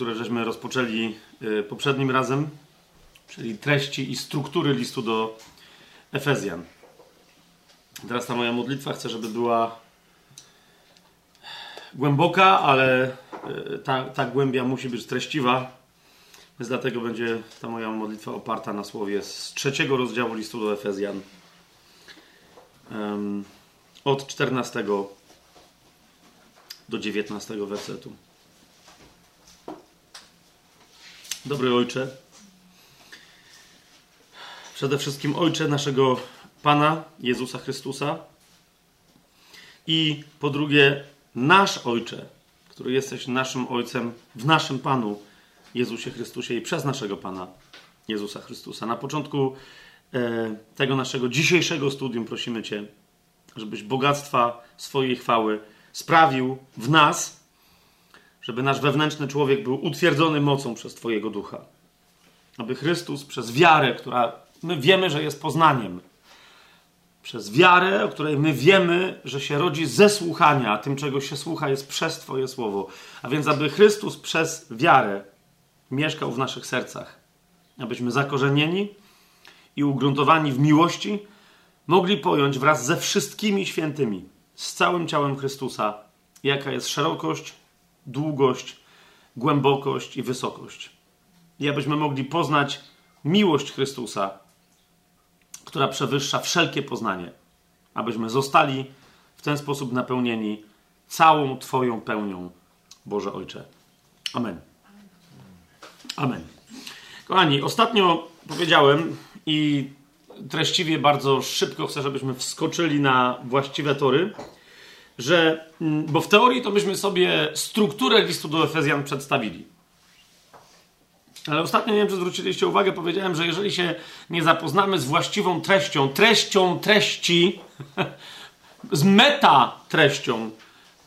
który żeśmy rozpoczęli poprzednim razem, czyli treści i struktury listu do Efezjan. Teraz ta moja modlitwa chcę, żeby była głęboka, ale ta, ta głębia musi być treściwa, więc dlatego będzie ta moja modlitwa oparta na słowie z trzeciego rozdziału listu do Efezjan. Um, od 14 do 19 wersetu. Dobry Ojcze, przede wszystkim Ojcze naszego Pana Jezusa Chrystusa i po drugie nasz Ojcze, który jesteś naszym Ojcem w naszym Panu Jezusie Chrystusie i przez naszego Pana Jezusa Chrystusa. Na początku e, tego naszego dzisiejszego studium prosimy Cię, żebyś bogactwa swojej chwały sprawił w nas, żeby nasz wewnętrzny człowiek był utwierdzony mocą przez Twojego ducha. Aby Chrystus przez wiarę, która my wiemy, że jest poznaniem, przez wiarę, o której my wiemy, że się rodzi ze słuchania, a tym, czego się słucha, jest przez Twoje słowo. A więc, aby Chrystus przez wiarę mieszkał w naszych sercach, abyśmy zakorzenieni i ugruntowani w miłości mogli pojąć wraz ze wszystkimi świętymi, z całym ciałem Chrystusa, jaka jest szerokość, długość, głębokość i wysokość. I abyśmy mogli poznać miłość Chrystusa, która przewyższa wszelkie poznanie, abyśmy zostali w ten sposób napełnieni całą Twoją pełnią, Boże Ojcze. Amen. Amen. Kochani, ostatnio powiedziałem i treściwie bardzo szybko chcę, żebyśmy wskoczyli na właściwe tory, że, mm, bo w teorii to byśmy sobie strukturę listu do Efezjan przedstawili. Ale ostatnio, nie wiem, czy zwróciliście uwagę, powiedziałem, że jeżeli się nie zapoznamy z właściwą treścią, treścią treści, z meta treścią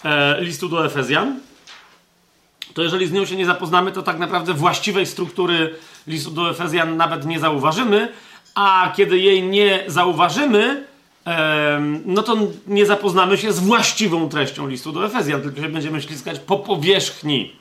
e, listu do Efezjan, to jeżeli z nią się nie zapoznamy, to tak naprawdę właściwej struktury listu do Efezjan nawet nie zauważymy, a kiedy jej nie zauważymy, no to nie zapoznamy się z właściwą treścią listu do Efezjan, tylko się będziemy śliskać po powierzchni,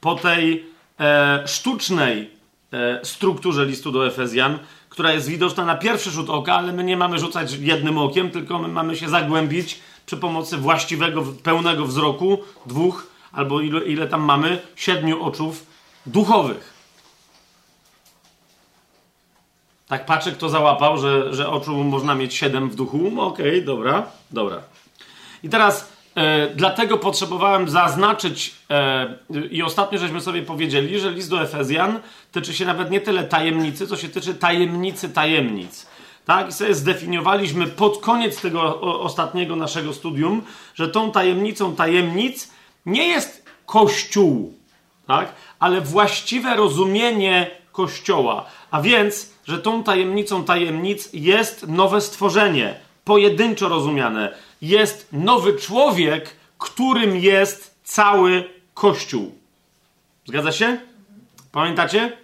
po tej e, sztucznej e, strukturze listu do Efezjan, która jest widoczna na pierwszy rzut oka, ale my nie mamy rzucać jednym okiem, tylko my mamy się zagłębić przy pomocy właściwego, pełnego wzroku, dwóch albo ile, ile tam mamy, siedmiu oczów duchowych. Tak patrzę, kto załapał, że, że oczu można mieć siedem w duchu. No, okej, okay, dobra, dobra. I teraz e, dlatego potrzebowałem zaznaczyć, e, i ostatnio żeśmy sobie powiedzieli, że list do Efezjan tyczy się nawet nie tyle tajemnicy, co się tyczy tajemnicy tajemnic. Tak? I sobie zdefiniowaliśmy pod koniec tego o, ostatniego naszego studium, że tą tajemnicą tajemnic nie jest Kościół, tak? ale właściwe rozumienie Kościoła. A więc, że tą tajemnicą tajemnic jest nowe stworzenie, pojedynczo rozumiane. Jest nowy człowiek, którym jest cały Kościół. Zgadza się? Pamiętacie?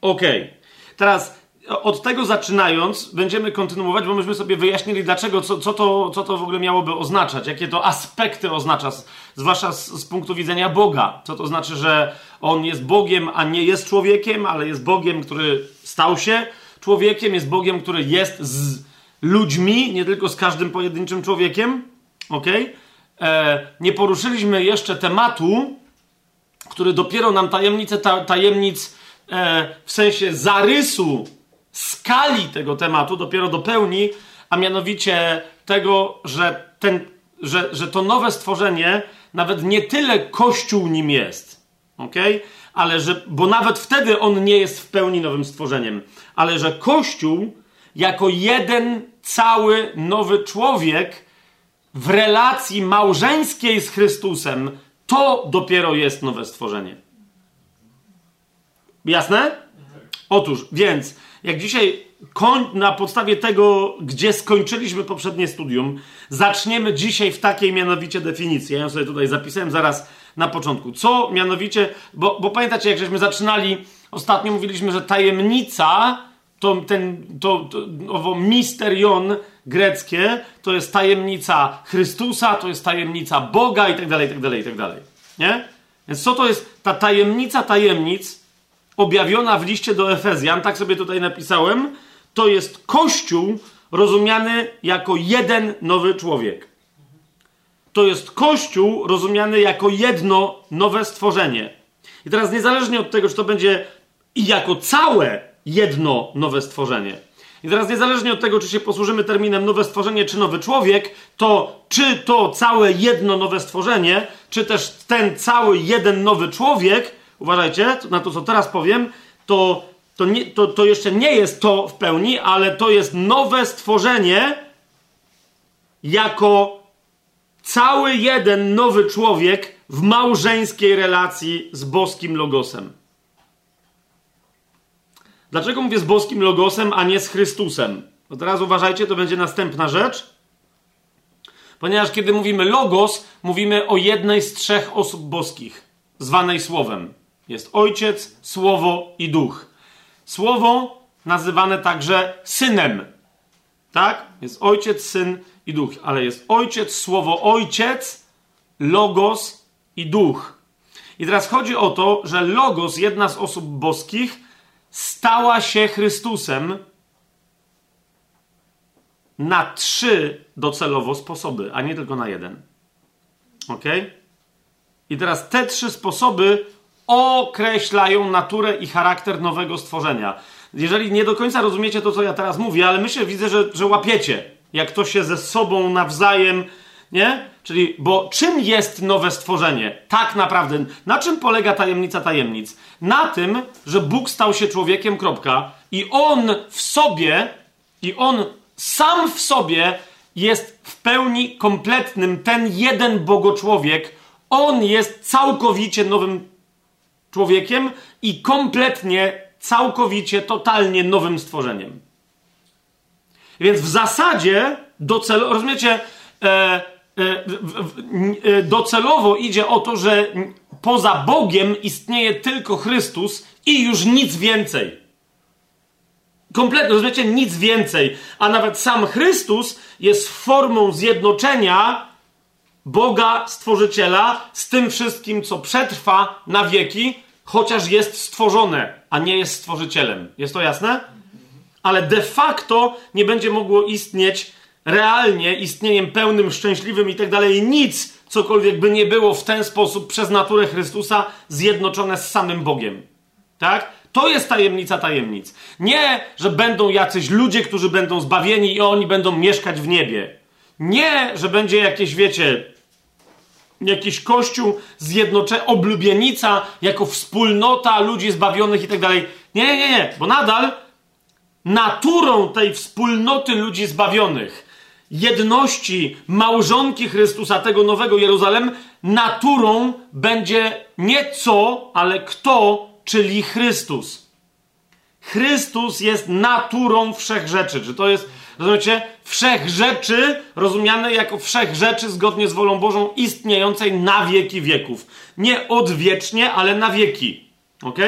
Okej. Okay. Teraz od tego zaczynając, będziemy kontynuować, bo myśmy sobie wyjaśnili, dlaczego, co, co, to, co to w ogóle miałoby oznaczać, jakie to aspekty oznacza, zwłaszcza z, z, punktu widzenia Boga. Co to znaczy, że On jest Bogiem, a nie jest człowiekiem, ale jest Bogiem, który stał się człowiekiem, jest Bogiem, który jest z ludźmi, nie tylko z każdym pojedynczym człowiekiem. Ok? E, nie poruszyliśmy jeszcze tematu, który dopiero nam tajemnicę ta, tajemnic e, w sensie zarysu skali tego tematu dopiero dopełni, a mianowicie tego, że, ten, że, że to nowe stworzenie nawet nie tyle Kościół nim jest, ok? Ale że, bo nawet wtedy on nie jest w pełni nowym stworzeniem, ale że Kościół jako jeden cały nowy człowiek w relacji małżeńskiej z Chrystusem, to dopiero jest nowe stworzenie. Jasne? Otóż, więc jak dzisiaj na podstawie tego, gdzie skończyliśmy poprzednie studium, zaczniemy dzisiaj w takiej mianowicie definicji. Ja ją sobie tutaj zapisałem zaraz na początku. Co mianowicie, bo, bo pamiętacie, jak żeśmy zaczynali, ostatnio mówiliśmy, że tajemnica to, ten, to, to owo misterion greckie to jest tajemnica Chrystusa, to jest tajemnica Boga i tak dalej, i tak dalej, i tak dalej. Nie? Więc co to jest ta tajemnica tajemnic objawiona w liście do Efezjan, tak sobie tutaj napisałem, to jest Kościół rozumiany jako jeden nowy człowiek. To jest Kościół rozumiany jako jedno nowe stworzenie. I teraz niezależnie od tego, czy to będzie i jako całe jedno nowe stworzenie. I teraz niezależnie od tego, czy się posłużymy terminem nowe stworzenie, czy nowy człowiek, to czy to całe jedno nowe stworzenie, czy też ten cały jeden nowy człowiek, uważajcie na to, co teraz powiem, to, to, nie, to, to jeszcze nie jest to w pełni, ale to jest nowe stworzenie jako cały jeden nowy człowiek w małżeńskiej relacji z boskim logosem. Dlaczego mówię z boskim logosem, a nie z Chrystusem? Od razu uważajcie, to będzie następna rzecz. Ponieważ kiedy mówimy logos, mówimy o jednej z trzech osób boskich, zwanej Słowem. Jest Ojciec, Słowo i Duch. Słowo nazywane także Synem. Tak? Jest Ojciec, Syn i Duch. Ale jest Ojciec, Słowo Ojciec, Logos i Duch. I teraz chodzi o to, że Logos, jedna z osób boskich, stała się Chrystusem na trzy docelowo sposoby, a nie tylko na jeden. Ok? I teraz te trzy sposoby określają naturę i charakter nowego stworzenia. Jeżeli nie do końca rozumiecie to, co ja teraz mówię, ale myślę, widzę, że, że łapiecie, jak to się ze sobą nawzajem, nie? Czyli, bo czym jest nowe stworzenie? Tak naprawdę. Na czym polega tajemnica tajemnic? Na tym, że Bóg stał się człowiekiem, kropka, i On w sobie, i On sam w sobie jest w pełni kompletnym, ten jeden Bogoczłowiek, On jest całkowicie nowym człowiekiem i kompletnie, całkowicie, totalnie nowym stworzeniem. Więc w zasadzie docel, rozumiecie, e, E, e, docelowo idzie o to, że poza Bogiem istnieje tylko Chrystus i już nic więcej. Kompletnie, rozumiecie, nic więcej. A nawet sam Chrystus jest formą zjednoczenia Boga, Stworzyciela, z tym wszystkim, co przetrwa na wieki, chociaż jest stworzone, a nie jest Stworzycielem. Jest to jasne? Ale de facto nie będzie mogło istnieć realnie istnieniem pełnym, szczęśliwym i tak dalej, nic, cokolwiek by nie było w ten sposób przez naturę Chrystusa zjednoczone z samym Bogiem. Tak? To jest tajemnica tajemnic. Nie, że będą jacyś ludzie, którzy będą zbawieni i oni będą mieszkać w niebie. Nie, że będzie jakieś, wiecie, jakiś kościół zjednoczony, oblubienica jako wspólnota ludzi zbawionych i tak dalej. Nie, nie, nie, bo nadal naturą tej wspólnoty ludzi zbawionych jedności małżonki Chrystusa, tego nowego Jeruzalem, naturą będzie nie co, ale kto, czyli Chrystus. Chrystus jest naturą wszech rzeczy. Czy to jest, rozumiecie, wszech rzeczy rozumiane jako wszech rzeczy zgodnie z wolą Bożą istniejącej na wieki wieków. Nie odwiecznie, ale na wieki. Ok?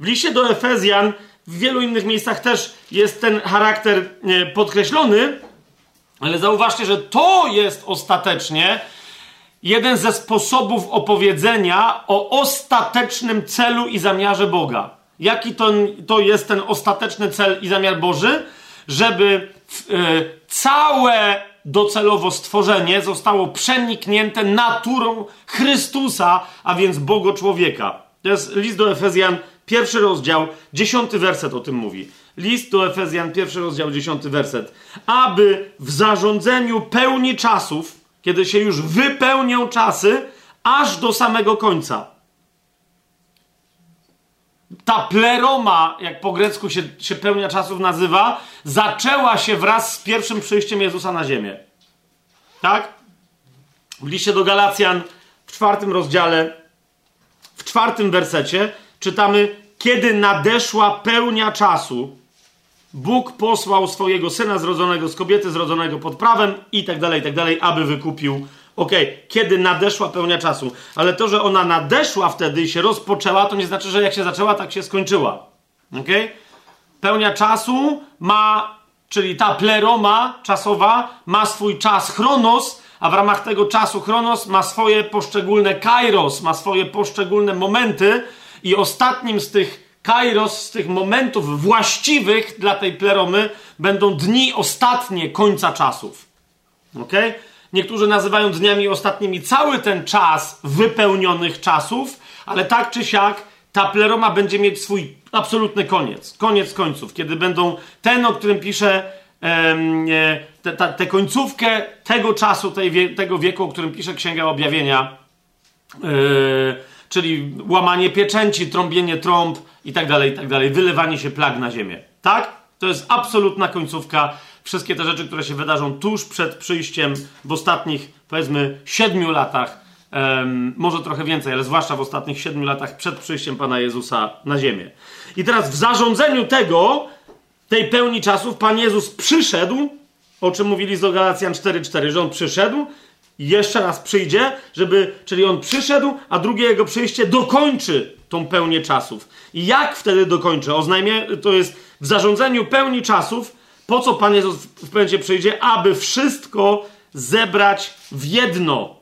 W liście do Efezjan w wielu innych miejscach też jest ten charakter e, podkreślony, ale zauważcie, że to jest ostatecznie jeden ze sposobów opowiedzenia o ostatecznym celu i zamiarze Boga. Jaki to, to jest ten ostateczny cel i zamiar Boży? Żeby y, całe docelowo stworzenie zostało przeniknięte naturą Chrystusa, a więc Bogo człowieka. To jest list do Efezjan, pierwszy rozdział, dziesiąty werset o tym mówi. List do Efezjan, pierwszy rozdział, dziesiąty werset. Aby w zarządzeniu pełni czasów, kiedy się już wypełnią czasy, aż do samego końca. Ta pleroma, jak po grecku się, się pełnia czasów nazywa, zaczęła się wraz z pierwszym przyjściem Jezusa na ziemię. Tak? W liście do Galacjan w czwartym rozdziale, w czwartym wersecie czytamy, kiedy nadeszła pełnia czasu, Bóg posłał swojego syna zrodzonego z kobiety, zrodzonego pod prawem i tak dalej, i tak dalej, aby wykupił. Okej, okay, kiedy nadeszła pełnia czasu. Ale to, że ona nadeszła wtedy i się rozpoczęła, to nie znaczy, że jak się zaczęła, tak się skończyła. Okej? Okay? Pełnia czasu ma, czyli ta pleroma czasowa ma swój czas chronos, a w ramach tego czasu chronos ma swoje poszczególne kairos, ma swoje poszczególne momenty i ostatnim z tych kairos, z tych momentów właściwych dla tej pleromy będą dni ostatnie końca czasów. Ok? Niektórzy nazywają dniami ostatnimi cały ten czas wypełnionych czasów, ale tak czy siak ta pleroma będzie mieć swój absolutny koniec. Koniec końców, kiedy będą ten, o którym pisze tę te, końcówkę tego czasu, tej, tego wieku, o którym pisze Księga Objawienia, yy, czyli łamanie pieczęci, trąbienie trąb i tak dalej, i tak dalej, wylewanie się plag na ziemię. Tak? To jest absolutna końcówka. Wszystkie te rzeczy, które się wydarzą tuż przed przyjściem w ostatnich, powiedzmy, siedmiu latach, um, może trochę więcej, ale zwłaszcza w ostatnich siedmiu latach przed przyjściem Pana Jezusa na ziemię. I teraz w zarządzeniu tego, tej pełni czasów, Pan Jezus przyszedł, o czym mówili z Galacjan 4.4, że On przyszedł, jeszcze raz przyjdzie, żeby, czyli On przyszedł, a drugie Jego przyjście dokończy tą pełnię czasów. I jak wtedy dokończy? Oznajmie, to jest w zarządzeniu pełni czasów, po co Pan Jezus w pędzie przyjdzie? Aby wszystko zebrać w jedno.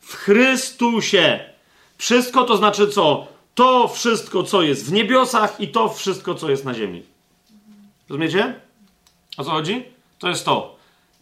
W Chrystusie. Wszystko to znaczy co? To wszystko, co jest w niebiosach i to wszystko, co jest na ziemi. Rozumiecie? O co chodzi? To jest to.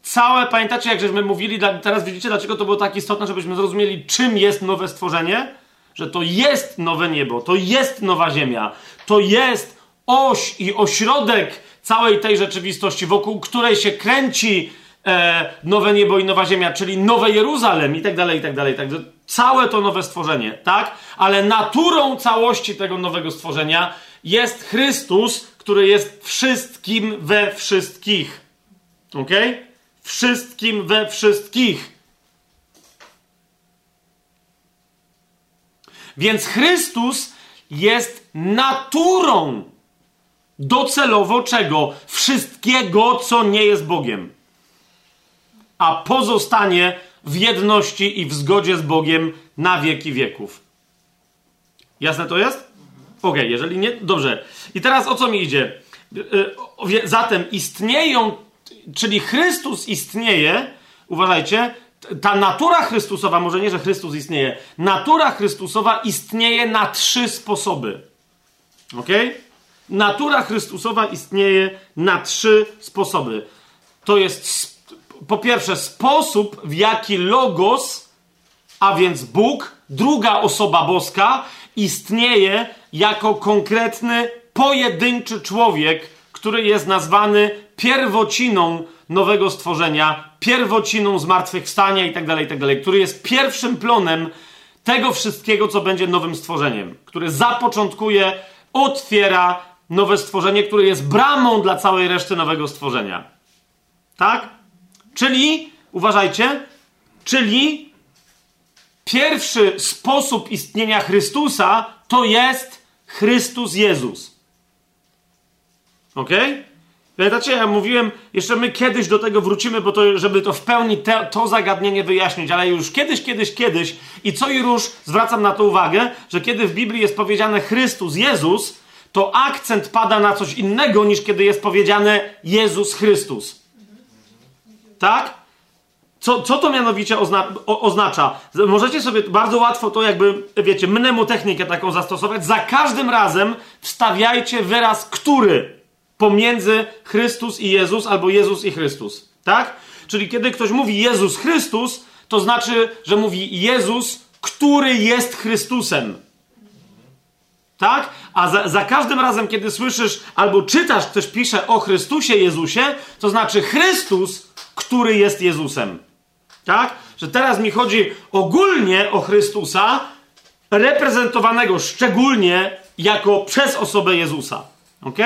Całe, pamiętacie, jak żeśmy mówili, teraz widzicie, dlaczego to było tak istotne, żebyśmy zrozumieli, czym jest nowe stworzenie? Że to jest nowe niebo, to jest nowa ziemia, to jest oś i ośrodek całej tej rzeczywistości, wokół której się kręci e, nowe niebo i nowa ziemia, czyli nowe Jeruzalem i tak dalej, i tak dalej, tak dalej. Całe to nowe stworzenie, tak? Ale naturą całości tego nowego stworzenia jest Chrystus, który jest wszystkim we wszystkich. Ok? Wszystkim we wszystkich. Więc Chrystus jest naturą docelowo czego? Wszystkiego, co nie jest Bogiem. A pozostanie w jedności i w zgodzie z Bogiem na wieki wieków. Jasne to jest? Okej, jeżeli nie, dobrze. I teraz o co mi idzie? Y, y, zatem istnieją, czyli Chrystus istnieje, uważajcie, ta natura Chrystusowa, może nie, że Chrystus istnieje, natura Chrystusowa istnieje na trzy sposoby. Ok? Natura Chrystusowa istnieje na trzy sposoby. To jest po pierwsze sposób, w jaki Logos, a więc Bóg, druga osoba boska, istnieje jako konkretny, pojedynczy człowiek, który jest nazwany pierwociną nowego stworzenia, pierwociną zmartwychwstania itd., tak itd., tak który jest pierwszym plonem tego wszystkiego, co będzie nowym stworzeniem, który zapoczątkuje, otwiera nowe stworzenie, które jest bramą dla całej reszty nowego stworzenia. Tak? Czyli, uważajcie, czyli pierwszy sposób istnienia Chrystusa to jest Chrystus Jezus. Ok? Pamiętacie, ja mówiłem, jeszcze my kiedyś do tego wrócimy, bo to, żeby to w pełni te, to zagadnienie wyjaśnić, ale już kiedyś, kiedyś, kiedyś i co i róż zwracam na to uwagę, że kiedy w Biblii jest powiedziane Chrystus Jezus, to akcent pada na coś innego niż kiedy jest powiedziane Jezus Chrystus. Tak? Co, co to mianowicie ozna o, oznacza? Możecie sobie bardzo łatwo to jakby, wiecie, mnemotechnikę taką zastosować. Za każdym razem wstawiajcie wyraz który pomiędzy Chrystus i Jezus albo Jezus i Chrystus. Tak? Czyli kiedy ktoś mówi Jezus Chrystus, to znaczy, że mówi Jezus, który jest Chrystusem. Tak? A za, za, każdym razem, kiedy słyszysz albo czytasz, ktoś pisze o Chrystusie Jezusie, to znaczy Chrystus, który jest Jezusem. Tak? Że teraz mi chodzi ogólnie o Chrystusa, reprezentowanego szczególnie jako przez osobę Jezusa. Ok?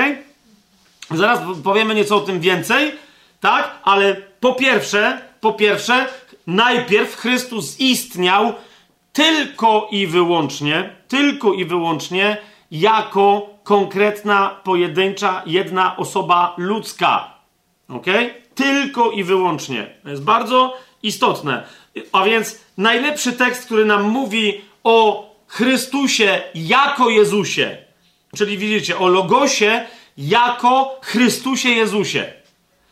Zaraz powiemy nieco o tym więcej, tak? Ale po pierwsze, po pierwsze, najpierw Chrystus istniał tylko i wyłącznie, tylko i wyłącznie jako konkretna, pojedyncza, jedna osoba ludzka. Ok? Tylko i wyłącznie. To jest bardzo istotne. A więc najlepszy tekst, który nam mówi o Chrystusie jako Jezusie, czyli widzicie, o Logosie jako Chrystusie Jezusie.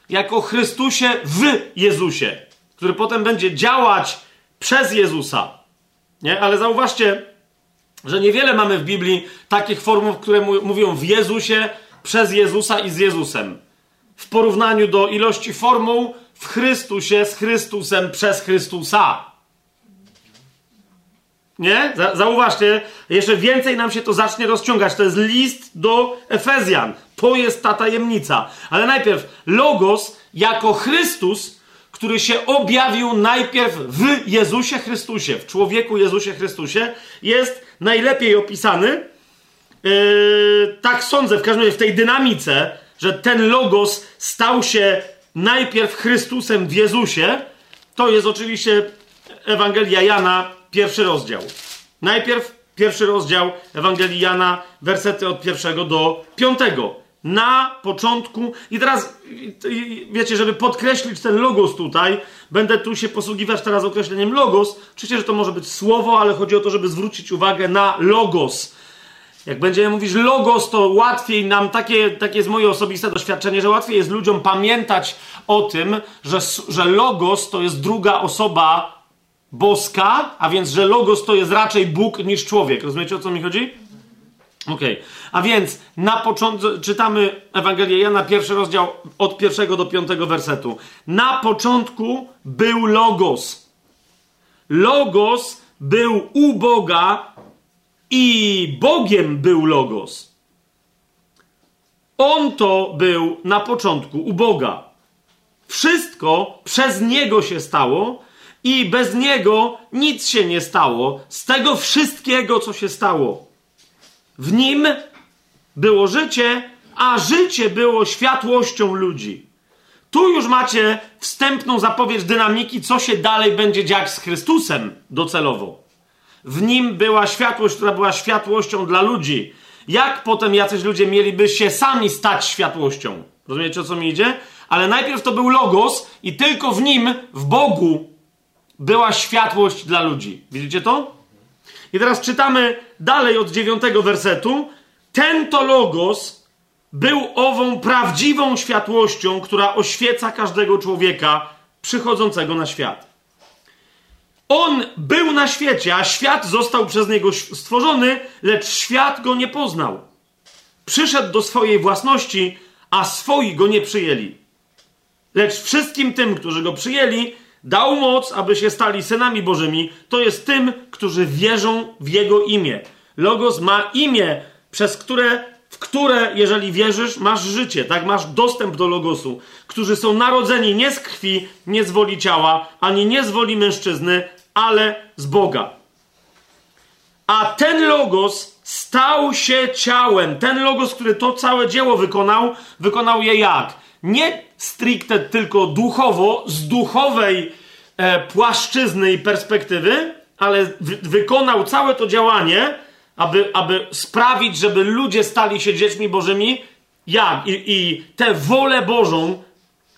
Jako Chrystusie w Jezusie, który potem będzie działać przez Jezusa. Nie? Ale zauważcie, że niewiele mamy w Biblii takich formów, które mówią w Jezusie, przez Jezusa i z Jezusem. W porównaniu do ilości formuł w Chrystusie, z Chrystusem, przez Chrystusa. Nie? Zauważcie, jeszcze więcej nam się to zacznie rozciągać. To jest list do Efezjan. To jest ta tajemnica. Ale najpierw Logos jako Chrystus, który się objawił najpierw w Jezusie Chrystusie, w człowieku Jezusie Chrystusie, jest najlepiej opisany. Yy, tak sądzę, w każdym razie w tej dynamice, że ten Logos stał się najpierw Chrystusem w Jezusie. To jest oczywiście Ewangelia Jana, pierwszy rozdział. Najpierw pierwszy rozdział Ewangelii Jana, wersety od pierwszego do piątego. Na początku, i teraz wiecie, żeby podkreślić ten logos tutaj, będę tu się posługiwać teraz określeniem logos. Oczywiście, że to może być słowo, ale chodzi o to, żeby zwrócić uwagę na logos. Jak będziemy mówić logos, to łatwiej nam, takie, takie jest moje osobiste doświadczenie, że łatwiej jest ludziom pamiętać o tym, że, że logos to jest druga osoba boska, a więc, że logos to jest raczej Bóg niż człowiek. Rozumiecie o co mi chodzi? Okej. Okay. A więc na początku czytamy Ewangelię Jana, pierwszy rozdział od pierwszego do piątego wersetu. Na początku był logos. Logos był u Boga i Bogiem był logos. On to był na początku u Boga. Wszystko przez niego się stało i bez niego nic się nie stało z tego wszystkiego, co się stało. W nim było życie, a życie było światłością ludzi. Tu już macie wstępną zapowiedź dynamiki, co się dalej będzie dziać z Chrystusem docelowo. W nim była światłość, która była światłością dla ludzi. Jak potem jacyś ludzie mieliby się sami stać światłością? Rozumiecie o co mi idzie? Ale najpierw to był Logos i tylko w nim, w Bogu, była światłość dla ludzi. Widzicie to? I teraz czytamy dalej od dziewiątego wersetu. Ten to Logos był ową prawdziwą światłością, która oświeca każdego człowieka przychodzącego na świat. On był na świecie, a świat został przez niego stworzony, lecz świat go nie poznał. Przyszedł do swojej własności, a swoi go nie przyjęli. Lecz wszystkim tym, którzy go przyjęli, dał moc, aby się stali synami Bożymi, to jest tym, którzy wierzą w Jego imię. Logos ma imię, przez które, w które, jeżeli wierzysz, masz życie, tak? Masz dostęp do Logosu, którzy są narodzeni nie z krwi, nie z woli ciała, ani nie z woli mężczyzny, ale z Boga. A ten Logos stał się ciałem. Ten Logos, który to całe dzieło wykonał, wykonał je jak? Nie stricte tylko duchowo, z duchowej płaszczyzny i perspektywy, ale wykonał całe to działanie, aby, aby sprawić, żeby ludzie stali się dziećmi Bożymi, jak? I, I tę wolę Bożą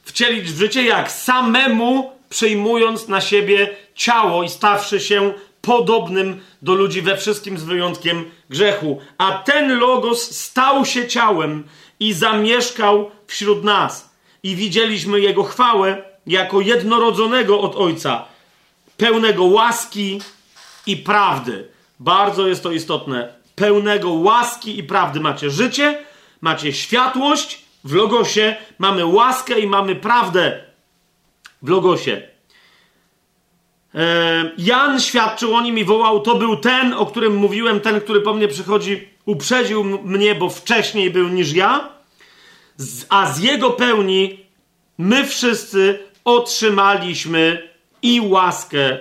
wcielić w życie, jak? Samemu przyjmując na siebie ciało i stawszy się podobnym do ludzi we wszystkim z wyjątkiem grzechu. A ten Logos stał się ciałem i zamieszkał wśród nas. I widzieliśmy Jego chwałę jako jednorodzonego od Ojca, pełnego łaski i prawdy. Bardzo jest to istotne. Pełnego łaski i prawdy. Macie życie, macie światłość w Logosie, mamy łaskę i mamy prawdę w Logosie. E, Jan świadczył o nim i wołał: To był ten, o którym mówiłem, ten, który po mnie przychodzi, uprzedził mnie, bo wcześniej był niż ja. A z jego pełni my wszyscy otrzymaliśmy i łaskę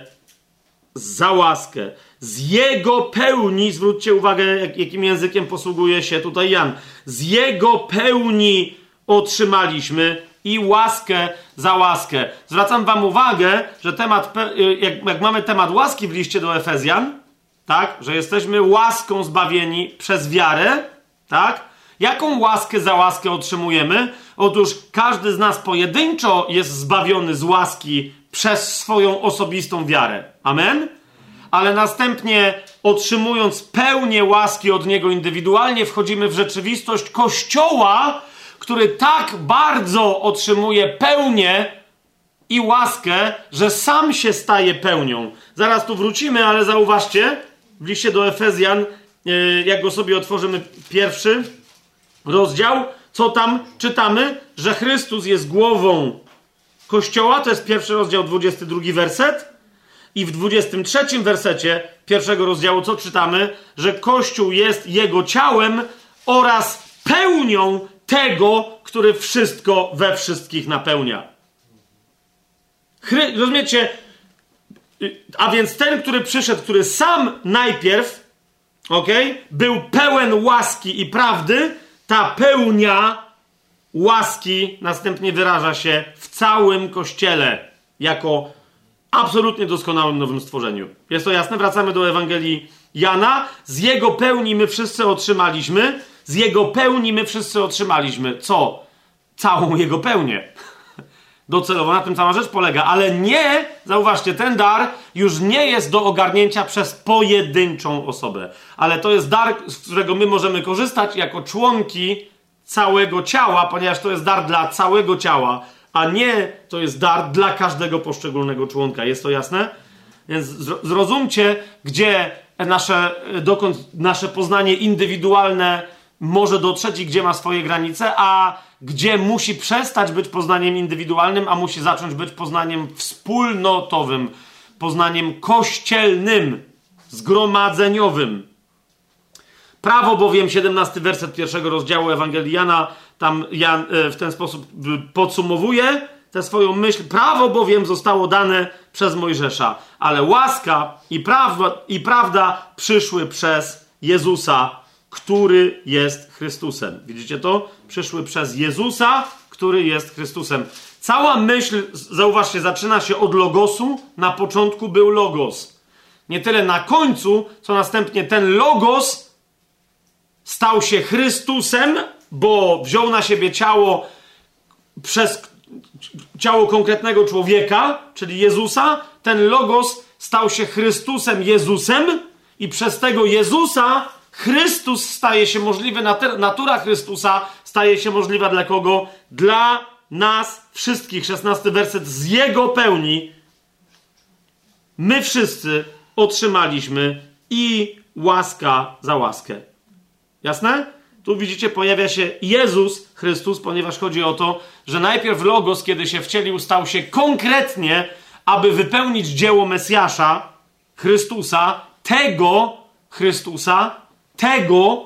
za łaskę. Z jego pełni, zwróćcie uwagę, jak, jakim językiem posługuje się tutaj Jan. Z jego pełni otrzymaliśmy i łaskę za łaskę. Zwracam Wam uwagę, że temat, jak, jak mamy temat łaski w liście do Efezjan, tak, że jesteśmy łaską zbawieni przez wiarę, tak? Jaką łaskę za łaskę otrzymujemy? Otóż każdy z nas pojedynczo jest zbawiony z łaski przez swoją osobistą wiarę. Amen? Ale następnie otrzymując pełnię łaski od Niego indywidualnie, wchodzimy w rzeczywistość Kościoła, który tak bardzo otrzymuje pełnię i łaskę, że sam się staje pełnią. Zaraz tu wrócimy, ale zauważcie, w liście do Efezjan, e, jak go sobie otworzymy, pierwszy rozdział, co tam czytamy? Że Chrystus jest głową Kościoła, to jest pierwszy rozdział, 22 werset. I w 23 wersecie pierwszego rozdziału co czytamy? Że Kościół jest jego ciałem oraz pełnią tego, który wszystko we wszystkich napełnia. Chry, rozumiecie? A więc ten, który przyszedł, który sam najpierw, ok, był pełen łaski i prawdy, ta pełnia łaski następnie wyraża się w całym kościele jako absolutnie doskonałym nowym stworzeniu. Jest to jasne? Wracamy do Ewangelii Jana. Z jego pełni my wszyscy otrzymaliśmy. Z jego pełni my wszyscy otrzymaliśmy. Co? Całą jego pełnię. Docelowo na tym cała rzecz polega, ale nie, zauważcie, ten dar już nie jest do ogarnięcia przez pojedynczą osobę, ale to jest dar, z którego my możemy korzystać jako członki całego ciała, ponieważ to jest dar dla całego ciała, a nie to jest dar dla każdego poszczególnego członka. Jest to jasne? Więc zrozumcie, gdzie nasze, dokąd nasze poznanie indywidualne może dotrzeć i gdzie ma swoje granice, a gdzie musi przestać być poznaniem indywidualnym, a musi zacząć być poznaniem wspólnotowym, poznaniem kościelnym, zgromadzeniowym. Prawo bowiem, 17 werset pierwszego rozdziału Ewangelii Jana, tam Jan e, w ten sposób podsumowuje tę swoją myśl. Prawo bowiem zostało dane przez Mojżesza, ale łaska i prawda, i prawda przyszły przez Jezusa, który jest Chrystusem. Widzicie to? Przyszły przez Jezusa, który jest Chrystusem. Cała myśl, zauważcie, zaczyna się od logosu. Na początku był logos. Nie tyle na końcu, co następnie ten logos stał się Chrystusem, bo wziął na siebie ciało przez ciało konkretnego człowieka, czyli Jezusa. Ten logos stał się Chrystusem, Jezusem, i przez tego Jezusa Chrystus staje się możliwy, natura Chrystusa staje się możliwa dla kogo? Dla nas wszystkich. 16 werset z Jego pełni my wszyscy otrzymaliśmy i łaska za łaskę. Jasne? Tu widzicie, pojawia się Jezus Chrystus, ponieważ chodzi o to, że najpierw Logos, kiedy się wcielił, stał się konkretnie, aby wypełnić dzieło Mesjasza, Chrystusa, tego Chrystusa, tego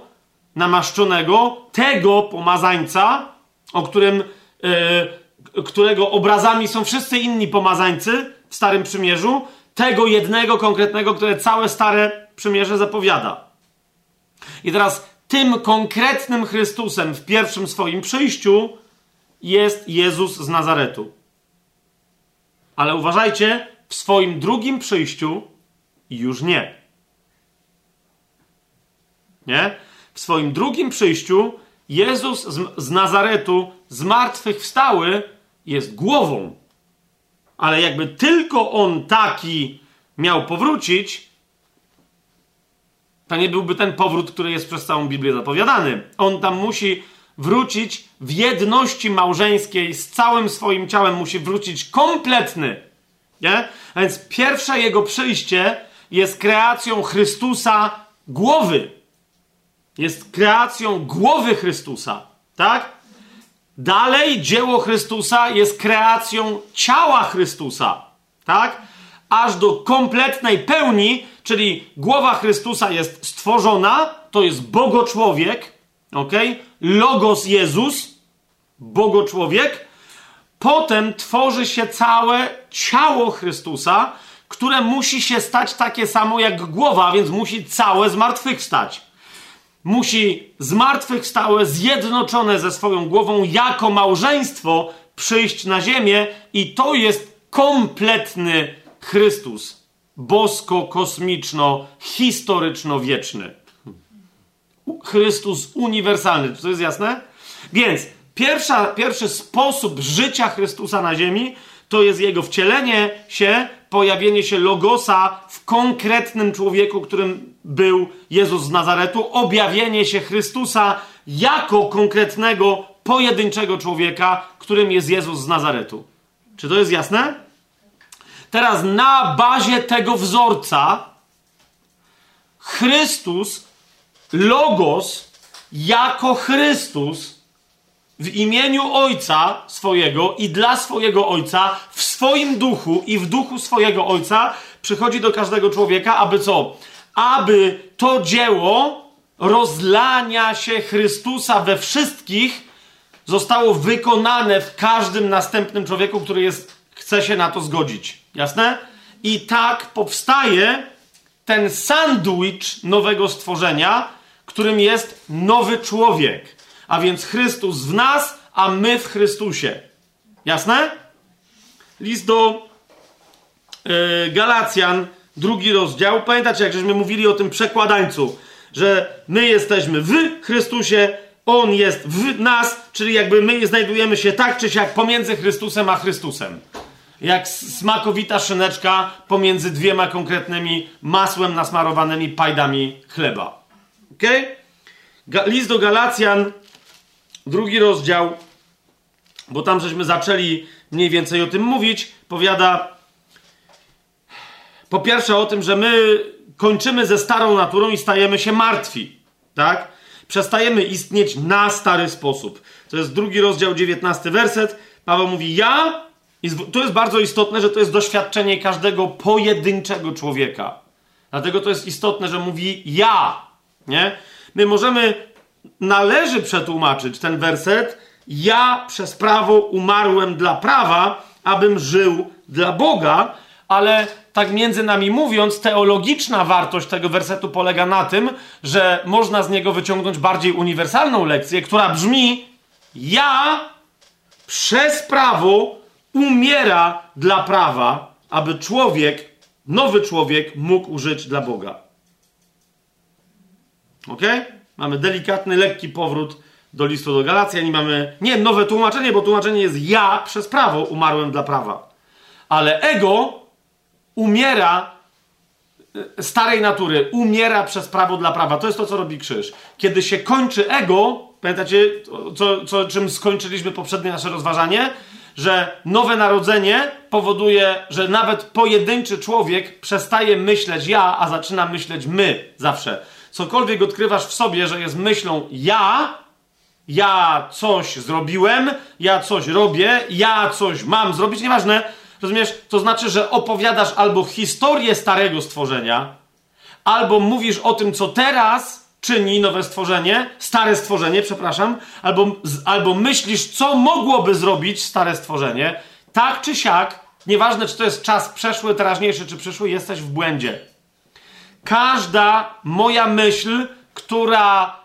namaszczonego, tego pomazańca, o którym, yy, którego obrazami są wszyscy inni pomazańcy w Starym Przymierzu, tego jednego konkretnego, które całe Stare Przymierze zapowiada. I teraz tym konkretnym Chrystusem w pierwszym swoim przyjściu jest Jezus z Nazaretu. Ale uważajcie, w swoim drugim przyjściu już nie. Nie? W swoim drugim przyjściu Jezus z, z Nazaretu, zmartwychwstały, jest głową. Ale jakby tylko on taki miał powrócić, to nie byłby ten powrót, który jest przez całą Biblię zapowiadany. On tam musi wrócić w jedności małżeńskiej z całym swoim ciałem, musi wrócić kompletny. Nie? A więc pierwsze jego przyjście jest kreacją Chrystusa głowy. Jest kreacją głowy Chrystusa. Tak? Dalej dzieło Chrystusa jest kreacją ciała Chrystusa. Tak? Aż do kompletnej pełni czyli głowa Chrystusa jest stworzona, to jest Bogo-człowiek, ok? Logos Jezus, Bogo-człowiek. Potem tworzy się całe ciało Chrystusa, które musi się stać takie samo jak głowa, więc musi całe zmartwychwstać. Musi zmartwychwstałe, zjednoczone ze swoją głową jako małżeństwo przyjść na ziemię i to jest kompletny Chrystus bosko-kosmiczno-historyczno-wieczny. Chrystus uniwersalny. To jest jasne? Więc pierwsza, pierwszy sposób życia Chrystusa na ziemi to jest jego wcielenie się, pojawienie się Logosa w konkretnym człowieku, którym był Jezus z Nazaretu, objawienie się Chrystusa jako konkretnego, pojedynczego człowieka, którym jest Jezus z Nazaretu. Czy to jest jasne? Teraz na bazie tego wzorca Chrystus, Logos, jako Chrystus, w imieniu Ojca swojego i dla swojego Ojca, w swoim duchu i w duchu swojego Ojca, przychodzi do każdego człowieka, aby co? Aby to dzieło rozlania się Chrystusa we wszystkich zostało wykonane w każdym następnym człowieku, który jest, chce się na to zgodzić. Jasne? I tak powstaje ten sandwich nowego stworzenia, którym jest nowy człowiek. A więc Chrystus w nas, a my w Chrystusie. Jasne? List do yy, Galacjan, drugi rozdział. Pamiętacie, jak żeśmy mówili o tym przekładańcu, że my jesteśmy w Chrystusie, On jest w nas, czyli jakby my znajdujemy się tak czy siak pomiędzy Chrystusem a Chrystusem jak smakowita szyneczka pomiędzy dwiema konkretnymi masłem nasmarowanymi pajdami chleba. Ok? List do Galacjan, drugi rozdział, bo tam żeśmy zaczęli mniej więcej o tym mówić, powiada po pierwsze o tym, że my kończymy ze starą naturą i stajemy się martwi, tak? Przestajemy istnieć na stary sposób. To jest drugi rozdział, dziewiętnasty werset. Paweł mówi: Ja to jest bardzo istotne, że to jest doświadczenie każdego pojedynczego człowieka. Dlatego to jest istotne, że mówi ja. Nie? My możemy, należy przetłumaczyć ten werset. Ja przez prawo umarłem dla prawa, abym żył dla Boga, ale tak między nami mówiąc, teologiczna wartość tego wersetu polega na tym, że można z niego wyciągnąć bardziej uniwersalną lekcję, która brzmi: Ja przez prawo umiera dla prawa, aby człowiek, nowy człowiek mógł żyć dla Boga. Ok? Mamy delikatny, lekki powrót do listu do Galacjan mamy nie nowe tłumaczenie, bo tłumaczenie jest ja przez prawo umarłem dla prawa. Ale ego umiera e, starej natury, umiera przez prawo dla prawa. To jest to, co robi krzyż. Kiedy się kończy ego, pamiętacie, co, co, czym skończyliśmy poprzednie nasze rozważanie? że nowe narodzenie powoduje, że nawet pojedynczy człowiek przestaje myśleć ja, a zaczyna myśleć my zawsze. Cokolwiek odkrywasz w sobie, że jest myślą ja, ja coś zrobiłem, ja coś robię, ja coś mam zrobić, nieważne, rozumiesz? To znaczy, że opowiadasz albo historię starego stworzenia, albo mówisz o tym, co teraz czyni nowe stworzenie, stare stworzenie, przepraszam, albo, albo myślisz, co mogłoby zrobić stare stworzenie, tak czy siak, nieważne czy to jest czas przeszły, teraźniejszy czy przyszły, jesteś w błędzie. Każda moja myśl, która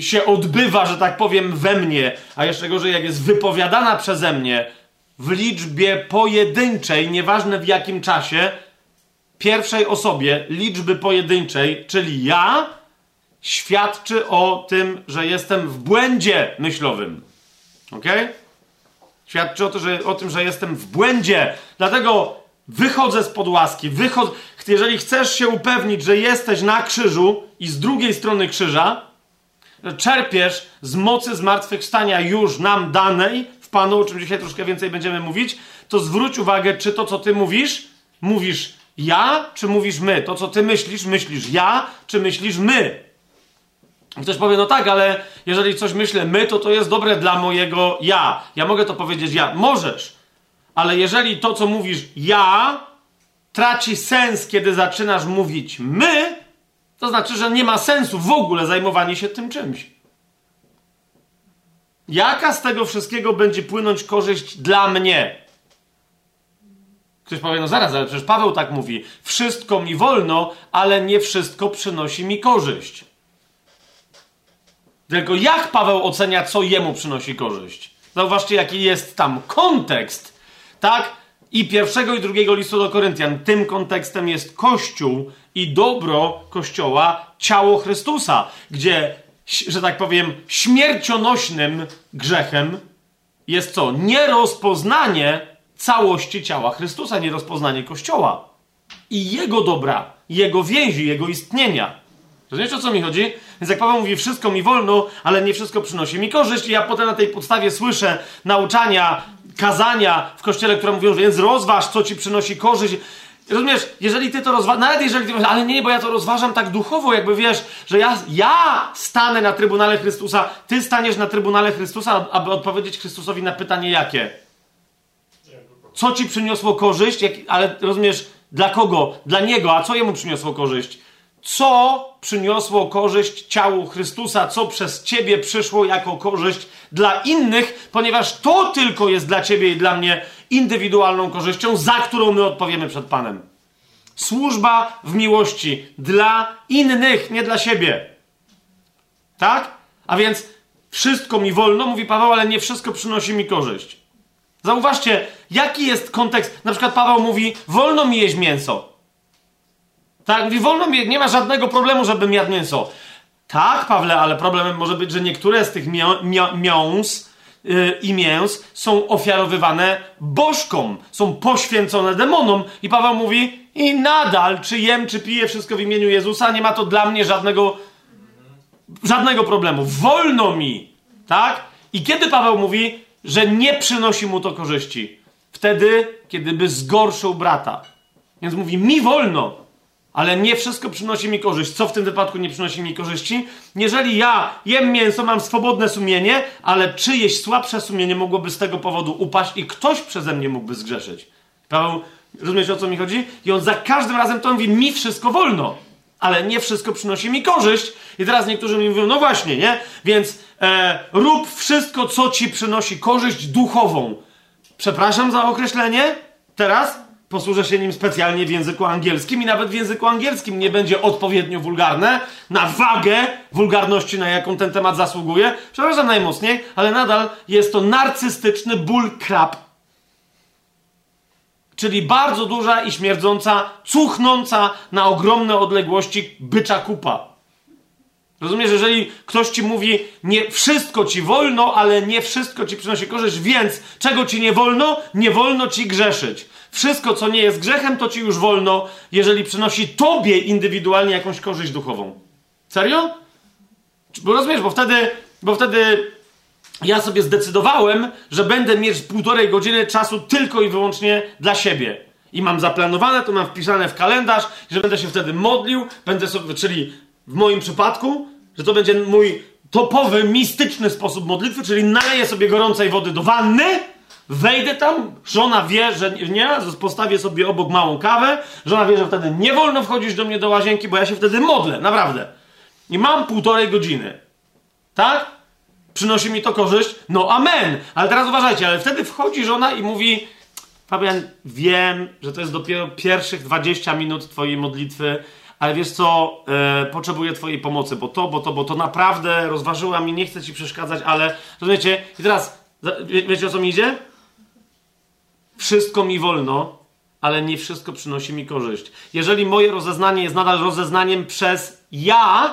się odbywa, że tak powiem, we mnie, a jeszcze gorzej, jak jest wypowiadana przeze mnie w liczbie pojedynczej, nieważne w jakim czasie, pierwszej osobie liczby pojedynczej, czyli ja, świadczy o tym, że jestem w błędzie myślowym. Ok? Świadczy o, to, że, o tym, że jestem w błędzie. Dlatego wychodzę spod łaski. Wychod... Jeżeli chcesz się upewnić, że jesteś na krzyżu i z drugiej strony krzyża, czerpiesz z mocy zmartwychwstania już nam danej w Panu, o czym dzisiaj troszkę więcej będziemy mówić, to zwróć uwagę, czy to, co ty mówisz, mówisz ja, czy mówisz my. To, co ty myślisz, myślisz ja, czy myślisz my. Ktoś powie, no tak, ale jeżeli coś myślę my, to to jest dobre dla mojego ja. Ja mogę to powiedzieć ja. Możesz. Ale jeżeli to, co mówisz ja, traci sens, kiedy zaczynasz mówić my, to znaczy, że nie ma sensu w ogóle zajmowanie się tym czymś. Jaka z tego wszystkiego będzie płynąć korzyść dla mnie? Ktoś powie, no zaraz, ale przecież Paweł tak mówi. Wszystko mi wolno, ale nie wszystko przynosi mi korzyść. Tylko jak Paweł ocenia, co jemu przynosi korzyść? Zauważcie, jaki jest tam kontekst, tak? I pierwszego i drugiego listu do Koryntian. Tym kontekstem jest Kościół i dobro Kościoła, ciało Chrystusa, gdzie, że tak powiem, śmiercionośnym grzechem jest co? Nierozpoznanie całości ciała Chrystusa, nierozpoznanie Kościoła i Jego dobra, Jego więzi, Jego istnienia. Rozumiecie, o co mi chodzi? Więc jak Paweł mówi, wszystko mi wolno, ale nie wszystko przynosi mi korzyść i ja potem na tej podstawie słyszę nauczania, kazania w Kościele, które mówią, więc rozważ, co ci przynosi korzyść. Rozumiesz, jeżeli ty to rozważasz, nawet jeżeli ty ale nie, bo ja to rozważam tak duchowo, jakby wiesz, że ja, ja stanę na Trybunale Chrystusa, ty staniesz na Trybunale Chrystusa, aby odpowiedzieć Chrystusowi na pytanie jakie? Co ci przyniosło korzyść, jak, ale rozumiesz, dla kogo? Dla Niego, a co Jemu przyniosło korzyść? Co przyniosło korzyść ciału Chrystusa, co przez Ciebie przyszło jako korzyść dla innych, ponieważ to tylko jest dla Ciebie i dla mnie indywidualną korzyścią, za którą my odpowiemy przed Panem. Służba w miłości dla innych, nie dla siebie. Tak? A więc wszystko mi wolno, mówi Paweł, ale nie wszystko przynosi mi korzyść. Zauważcie, jaki jest kontekst. Na przykład Paweł mówi: Wolno mi jeść mięso. Tak, mówi: Wolno mi, nie ma żadnego problemu, żebym jadł mięso. Tak, Pawle, ale problemem może być, że niektóre z tych miąs yy, i mięs są ofiarowywane bożkom, są poświęcone demonom. I Paweł mówi: I nadal, czy jem, czy piję wszystko w imieniu Jezusa, nie ma to dla mnie żadnego, żadnego problemu. Wolno mi, tak? I kiedy Paweł mówi, że nie przynosi mu to korzyści. Wtedy, kiedy by zgorszył brata. Więc mówi, mi wolno, ale nie wszystko przynosi mi korzyść. Co w tym wypadku nie przynosi mi korzyści? Jeżeli ja jem mięso, mam swobodne sumienie, ale czyjeś słabsze sumienie mogłoby z tego powodu upaść i ktoś przeze mnie mógłby zgrzeszyć. Paweł, rozumiesz o co mi chodzi? I on za każdym razem to mówi, mi wszystko wolno, ale nie wszystko przynosi mi korzyść. I teraz niektórzy mi mówią, no właśnie, nie? Więc e, rób wszystko, co ci przynosi korzyść duchową. Przepraszam za określenie. Teraz posłużę się nim specjalnie w języku angielskim i nawet w języku angielskim nie będzie odpowiednio wulgarne na wagę wulgarności, na jaką ten temat zasługuje. Przepraszam najmocniej, ale nadal jest to narcystyczny bull crap. Czyli bardzo duża i śmierdząca, cuchnąca na ogromne odległości bycza kupa. Rozumiesz, jeżeli ktoś ci mówi, nie wszystko ci wolno, ale nie wszystko ci przynosi korzyść, więc czego ci nie wolno? Nie wolno ci grzeszyć. Wszystko, co nie jest grzechem, to ci już wolno, jeżeli przynosi tobie indywidualnie jakąś korzyść duchową. Serio? Bo rozumiesz, bo wtedy, bo wtedy ja sobie zdecydowałem, że będę mieć półtorej godziny czasu tylko i wyłącznie dla siebie. I mam zaplanowane, to mam wpisane w kalendarz, że będę się wtedy modlił, będę sobie, czyli w moim przypadku, że to będzie mój topowy, mistyczny sposób modlitwy, czyli naleję sobie gorącej wody do wanny, wejdę tam, żona wie, że nie, postawię sobie obok małą kawę, żona wie, że wtedy nie wolno wchodzić do mnie do łazienki, bo ja się wtedy modlę, naprawdę. I mam półtorej godziny. Tak? Przynosi mi to korzyść? No amen. Ale teraz uważajcie, ale wtedy wchodzi żona i mówi Fabian, wiem, że to jest dopiero pierwszych 20 minut twojej modlitwy, ale wiesz co, e, potrzebuję Twojej pomocy, bo to, bo to, bo to naprawdę rozważyłam i nie chcę Ci przeszkadzać, ale rozumiecie? I teraz, wie, wiecie o co mi idzie? Wszystko mi wolno, ale nie wszystko przynosi mi korzyść. Jeżeli moje rozeznanie jest nadal rozeznaniem przez ja,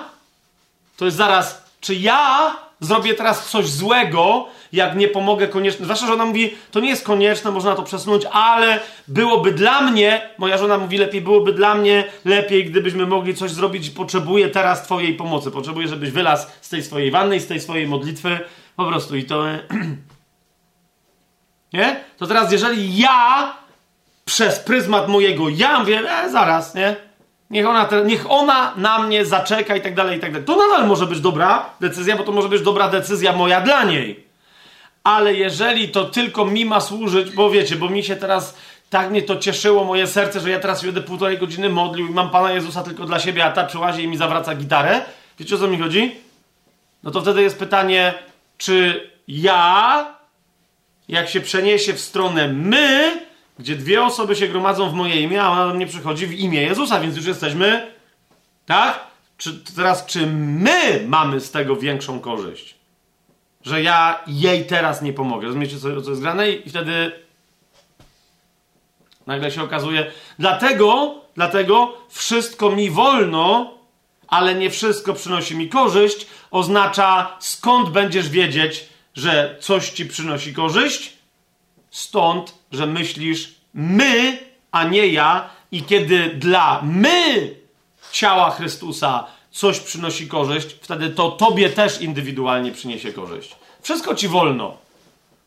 to jest zaraz, czy ja zrobię teraz coś złego, jak nie pomogę koniecznie. Zwłaszcza, że ona mówi, to nie jest konieczne, można to przesunąć, ale byłoby dla mnie, moja żona mówi lepiej, byłoby dla mnie lepiej, gdybyśmy mogli coś zrobić. Potrzebuję teraz Twojej pomocy. Potrzebuję, żebyś wylazł z tej swojej wanny, z tej swojej modlitwy. Po prostu i to. nie? To teraz, jeżeli ja przez pryzmat mojego ja mówię, e, zaraz, nie? Niech ona, te, niech ona na mnie zaczeka i tak dalej, i tak dalej. To nadal może być dobra decyzja, bo to może być dobra decyzja moja dla niej. Ale jeżeli to tylko mi ma służyć, bo wiecie, bo mi się teraz tak mnie to cieszyło, moje serce, że ja teraz będę półtorej godziny modlił i mam Pana Jezusa tylko dla siebie, a ta przyłazi i mi zawraca gitarę. Wiecie o co mi chodzi? No to wtedy jest pytanie, czy ja, jak się przeniesie w stronę my, gdzie dwie osoby się gromadzą w moje imię, a ona do mnie przychodzi w imię Jezusa, więc już jesteśmy, tak? Czy teraz, czy my mamy z tego większą korzyść? Że ja jej teraz nie pomogę. Rozumiecie, co, co jest grane? I wtedy nagle się okazuje, dlatego, dlatego wszystko mi wolno, ale nie wszystko przynosi mi korzyść, oznacza skąd będziesz wiedzieć, że coś ci przynosi korzyść? stąd, że myślisz my, a nie ja, i kiedy dla my ciała Chrystusa coś przynosi korzyść, wtedy to tobie też indywidualnie przyniesie korzyść. Wszystko ci wolno.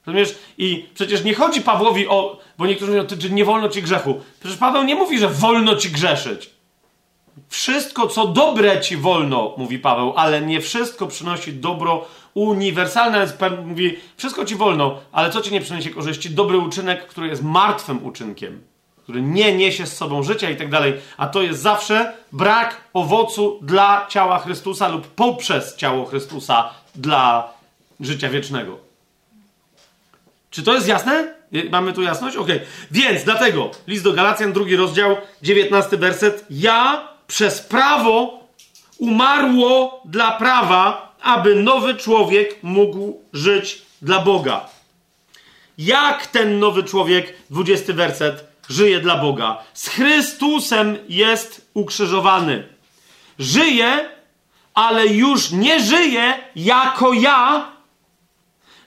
Rozumiesz? I przecież nie chodzi Pawłowi o. Bo niektórzy mówią, że nie wolno ci grzechu. Przecież Paweł nie mówi, że wolno ci grzeszyć. Wszystko, co dobre ci wolno, mówi Paweł, ale nie wszystko przynosi dobro uniwersalne. Mówi, wszystko ci wolno, ale co ci nie przyniesie korzyści? Dobry uczynek, który jest martwym uczynkiem, który nie niesie z sobą życia i tak dalej. A to jest zawsze brak owocu dla ciała Chrystusa lub poprzez ciało Chrystusa dla życia wiecznego. Czy to jest jasne? Mamy tu jasność? Ok. Więc dlatego list do Galacjan, drugi rozdział, dziewiętnasty werset. Ja przez prawo umarło dla prawa, aby nowy człowiek mógł żyć dla Boga. Jak ten nowy człowiek, dwudziesty werset, żyje dla Boga? Z Chrystusem jest ukrzyżowany. Żyje, ale już nie żyje jako ja,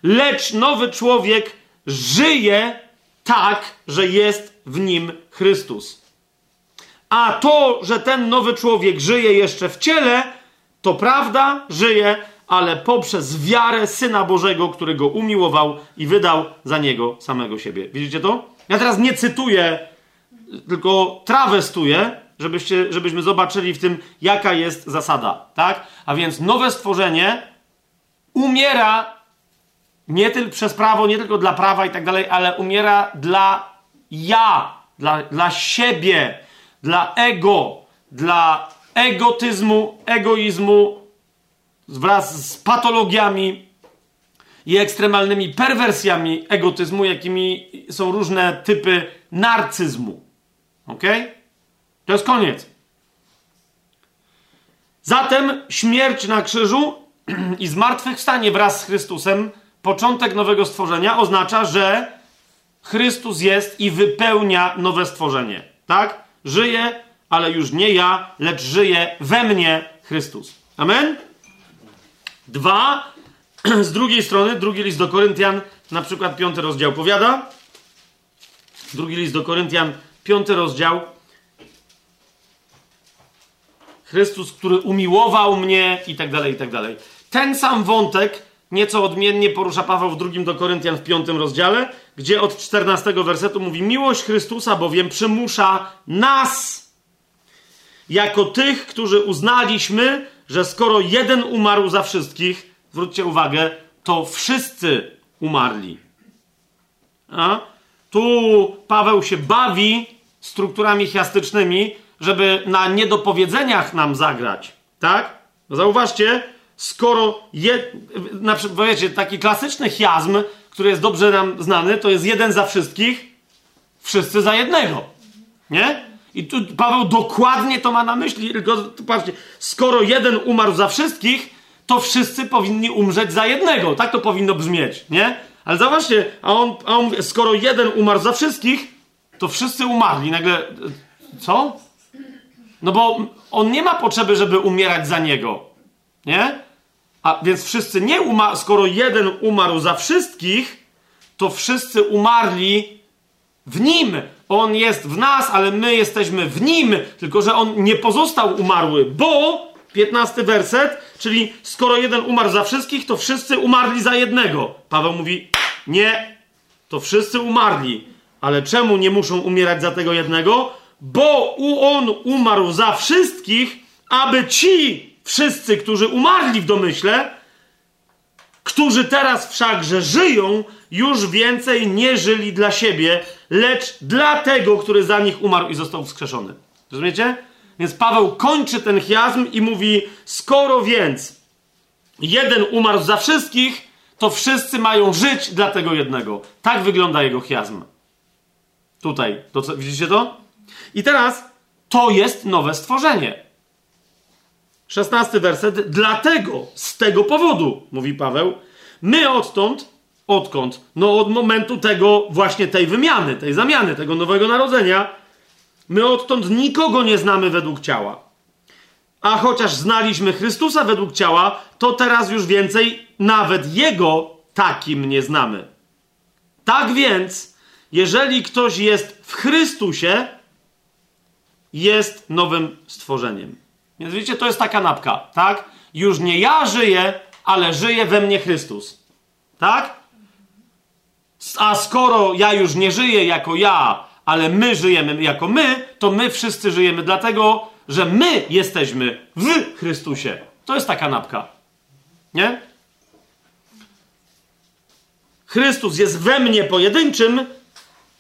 lecz nowy człowiek żyje tak, że jest w nim Chrystus. A to, że ten nowy człowiek żyje jeszcze w ciele, to prawda, żyje, ale poprzez wiarę Syna Bożego, który go umiłował i wydał za niego samego siebie. Widzicie to? Ja teraz nie cytuję, tylko trawestuję, żebyście, żebyśmy zobaczyli w tym, jaka jest zasada. Tak? A więc nowe stworzenie umiera nie tylko przez prawo, nie tylko dla prawa i tak dalej, ale umiera dla ja, dla, dla siebie, dla ego, dla egotyzmu, egoizmu wraz z patologiami i ekstremalnymi perwersjami egotyzmu, jakimi są różne typy narcyzmu. Ok? To jest koniec. Zatem śmierć na krzyżu i zmartwychwstanie wraz z Chrystusem początek nowego stworzenia oznacza, że Chrystus jest i wypełnia nowe stworzenie. Tak? Żyje, ale już nie ja, lecz żyje we mnie Chrystus. Amen? Dwa, z drugiej strony, drugi list do Koryntian, na przykład piąty rozdział powiada. Drugi list do Koryntian, piąty rozdział. Chrystus, który umiłował mnie i tak dalej, i tak dalej. Ten sam wątek Nieco odmiennie porusza Paweł w drugim do Koryntian w piątym rozdziale, gdzie od 14 wersetu mówi: Miłość Chrystusa bowiem przymusza nas, jako tych, którzy uznaliśmy, że skoro jeden umarł za wszystkich, zwróćcie uwagę, to wszyscy umarli. A? Tu Paweł się bawi strukturami chiastycznymi, żeby na niedopowiedzeniach nam zagrać. Tak? Zauważcie, skoro je, na przykład, wiecie, taki klasyczny chiazm, który jest dobrze nam znany, to jest jeden za wszystkich, wszyscy za jednego. Nie? I tu Paweł dokładnie to ma na myśli, tylko patrzcie, skoro jeden umarł za wszystkich, to wszyscy powinni umrzeć za jednego. Tak to powinno brzmieć, nie? Ale zobaczcie, a on, a on skoro jeden umarł za wszystkich, to wszyscy umarli. Nagle, co? No bo on nie ma potrzeby, żeby umierać za niego. Nie? A więc wszyscy nie umarli, skoro jeden umarł za wszystkich, to wszyscy umarli w nim. On jest w nas, ale my jesteśmy w nim, tylko że on nie pozostał umarły, bo 15 werset, czyli skoro jeden umarł za wszystkich, to wszyscy umarli za jednego. Paweł mówi: Nie, to wszyscy umarli, ale czemu nie muszą umierać za tego jednego? Bo on umarł za wszystkich, aby ci wszyscy, którzy umarli w domyśle, którzy teraz wszakże żyją, już więcej nie żyli dla siebie, lecz dla tego, który za nich umarł i został wskrzeszony. Rozumiecie? Więc Paweł kończy ten chiazm i mówi: Skoro więc jeden umarł za wszystkich, to wszyscy mają żyć dla tego jednego. Tak wygląda jego chiazm. Tutaj, to widzicie to? I teraz to jest nowe stworzenie. Szesnasty werset. Dlatego, z tego powodu, mówi Paweł, my odtąd, odkąd? No od momentu tego, właśnie tej wymiany, tej zamiany, tego nowego narodzenia, my odtąd nikogo nie znamy według ciała. A chociaż znaliśmy Chrystusa według ciała, to teraz już więcej nawet Jego takim nie znamy. Tak więc, jeżeli ktoś jest w Chrystusie, jest nowym stworzeniem. Więc widzicie, to jest ta kanapka, tak? Już nie ja żyję, ale żyje we mnie Chrystus. Tak? A skoro ja już nie żyję jako ja, ale my żyjemy jako my, to my wszyscy żyjemy dlatego, że my jesteśmy w Chrystusie. To jest ta kanapka. Nie? Chrystus jest we mnie pojedynczym,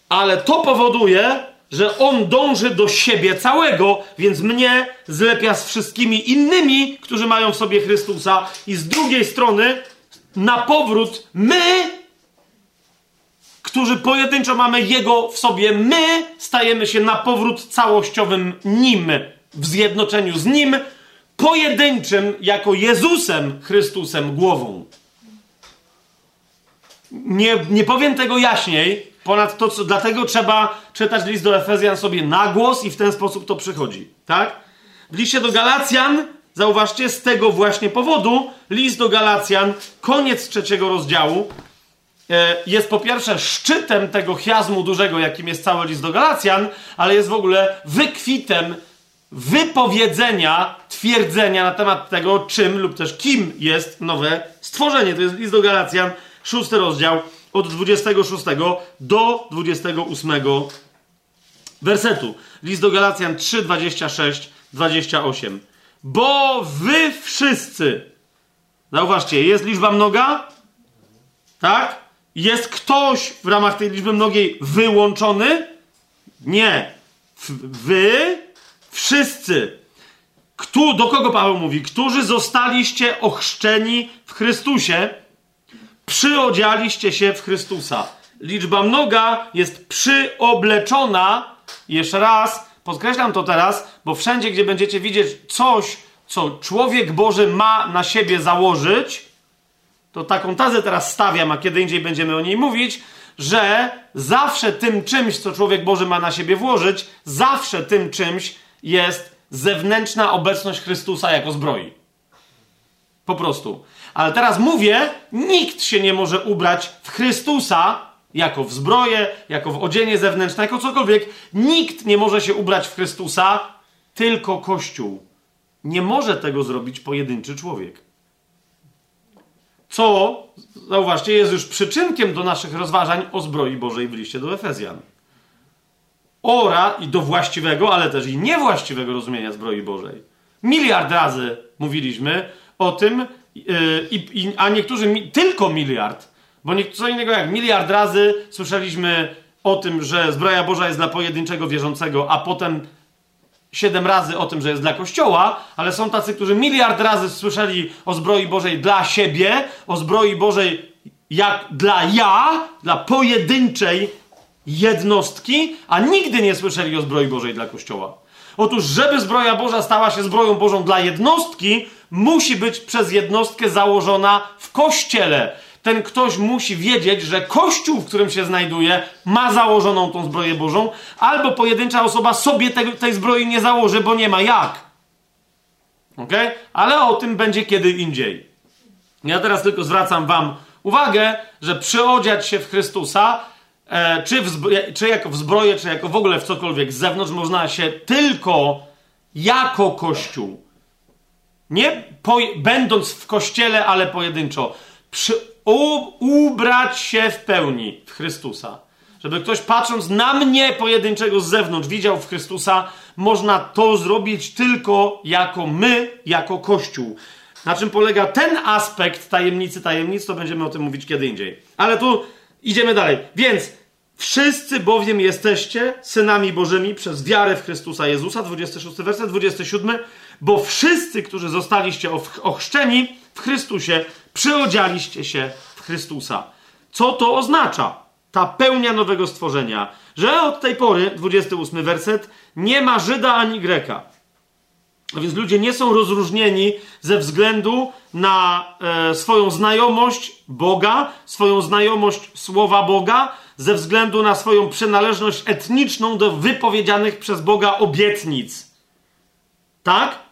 ale to powoduje, że on dąży do siebie całego, więc mnie zlepia z wszystkimi innymi, którzy mają w sobie Chrystusa, i z drugiej strony na powrót my, którzy pojedynczo mamy Jego w sobie, my stajemy się na powrót całościowym Nim, w zjednoczeniu z Nim, pojedynczym jako Jezusem Chrystusem głową. Nie, nie powiem tego jaśniej, ponad to, co, dlatego trzeba czytać list do Efezjan sobie na głos i w ten sposób to przychodzi. Tak? W liście do Galacjan, zauważcie, z tego właśnie powodu, list do Galacjan, koniec trzeciego rozdziału, e, jest po pierwsze szczytem tego chiasmu dużego, jakim jest cały list do Galacjan, ale jest w ogóle wykwitem wypowiedzenia, twierdzenia na temat tego, czym lub też kim jest nowe stworzenie. To jest list do Galacjan, szósty rozdział, od 26 do 28 wersetu. List do Galacjan 3, 26, 28. Bo wy wszyscy, zauważcie, jest liczba mnoga, tak? Jest ktoś w ramach tej liczby mnogiej wyłączony? Nie. Wy wszyscy. Kto, do kogo Paweł mówi? Którzy zostaliście ochrzczeni w Chrystusie, przyodzialiście się w Chrystusa. Liczba mnoga jest przyobleczona. Jeszcze raz, podkreślam to teraz, bo wszędzie, gdzie będziecie widzieć coś, co człowiek Boży ma na siebie założyć, to taką tazę teraz stawiam, a kiedy indziej będziemy o niej mówić, że zawsze tym czymś, co człowiek Boży ma na siebie włożyć, zawsze tym czymś jest zewnętrzna obecność Chrystusa jako zbroi. Po prostu. Ale teraz mówię, nikt się nie może ubrać w Chrystusa jako w zbroję, jako w odzienie zewnętrzne, jako cokolwiek. Nikt nie może się ubrać w Chrystusa, tylko Kościół. Nie może tego zrobić pojedynczy człowiek. Co, zauważcie, jest już przyczynkiem do naszych rozważań o zbroi Bożej w liście do Efezjan. Ora i do właściwego, ale też i niewłaściwego rozumienia zbroi Bożej. Miliard razy mówiliśmy o tym, Yy, I, a niektórzy mi, tylko miliard, bo nie, co innego jak miliard razy słyszeliśmy o tym, że zbroja Boża jest dla pojedynczego wierzącego, a potem siedem razy o tym, że jest dla Kościoła, ale są tacy, którzy miliard razy słyszeli o zbroi Bożej dla siebie, o zbroi Bożej jak dla ja, dla pojedynczej jednostki, a nigdy nie słyszeli o zbroi Bożej dla Kościoła. Otóż, żeby zbroja Boża stała się zbroją Bożą dla jednostki, musi być przez jednostkę założona w kościele. Ten ktoś musi wiedzieć, że kościół, w którym się znajduje, ma założoną tą zbroję Bożą, albo pojedyncza osoba sobie tej, tej zbroi nie założy, bo nie ma jak. Ok? Ale o tym będzie kiedy indziej. Ja teraz tylko zwracam Wam uwagę, że przyodziać się w Chrystusa, e, czy, w czy jako w zbroję, czy jako w ogóle w cokolwiek z zewnątrz, można się tylko jako Kościół. Nie po, będąc w kościele, ale pojedynczo. Przy, u, ubrać się w pełni w Chrystusa. Żeby ktoś patrząc na mnie pojedynczego z zewnątrz widział w Chrystusa, można to zrobić tylko jako my, jako Kościół. Na czym polega ten aspekt tajemnicy tajemnic, to będziemy o tym mówić kiedy indziej. Ale tu idziemy dalej. Więc wszyscy bowiem jesteście synami Bożymi przez wiarę w Chrystusa Jezusa, 26 werset, 27 bo wszyscy, którzy zostaliście ochrzczeni w Chrystusie, przyodzialiście się w Chrystusa. Co to oznacza? Ta pełnia nowego stworzenia, że od tej pory, 28 werset, nie ma Żyda ani Greka. A więc ludzie nie są rozróżnieni ze względu na e, swoją znajomość Boga, swoją znajomość słowa Boga, ze względu na swoją przynależność etniczną do wypowiedzianych przez Boga obietnic. Tak?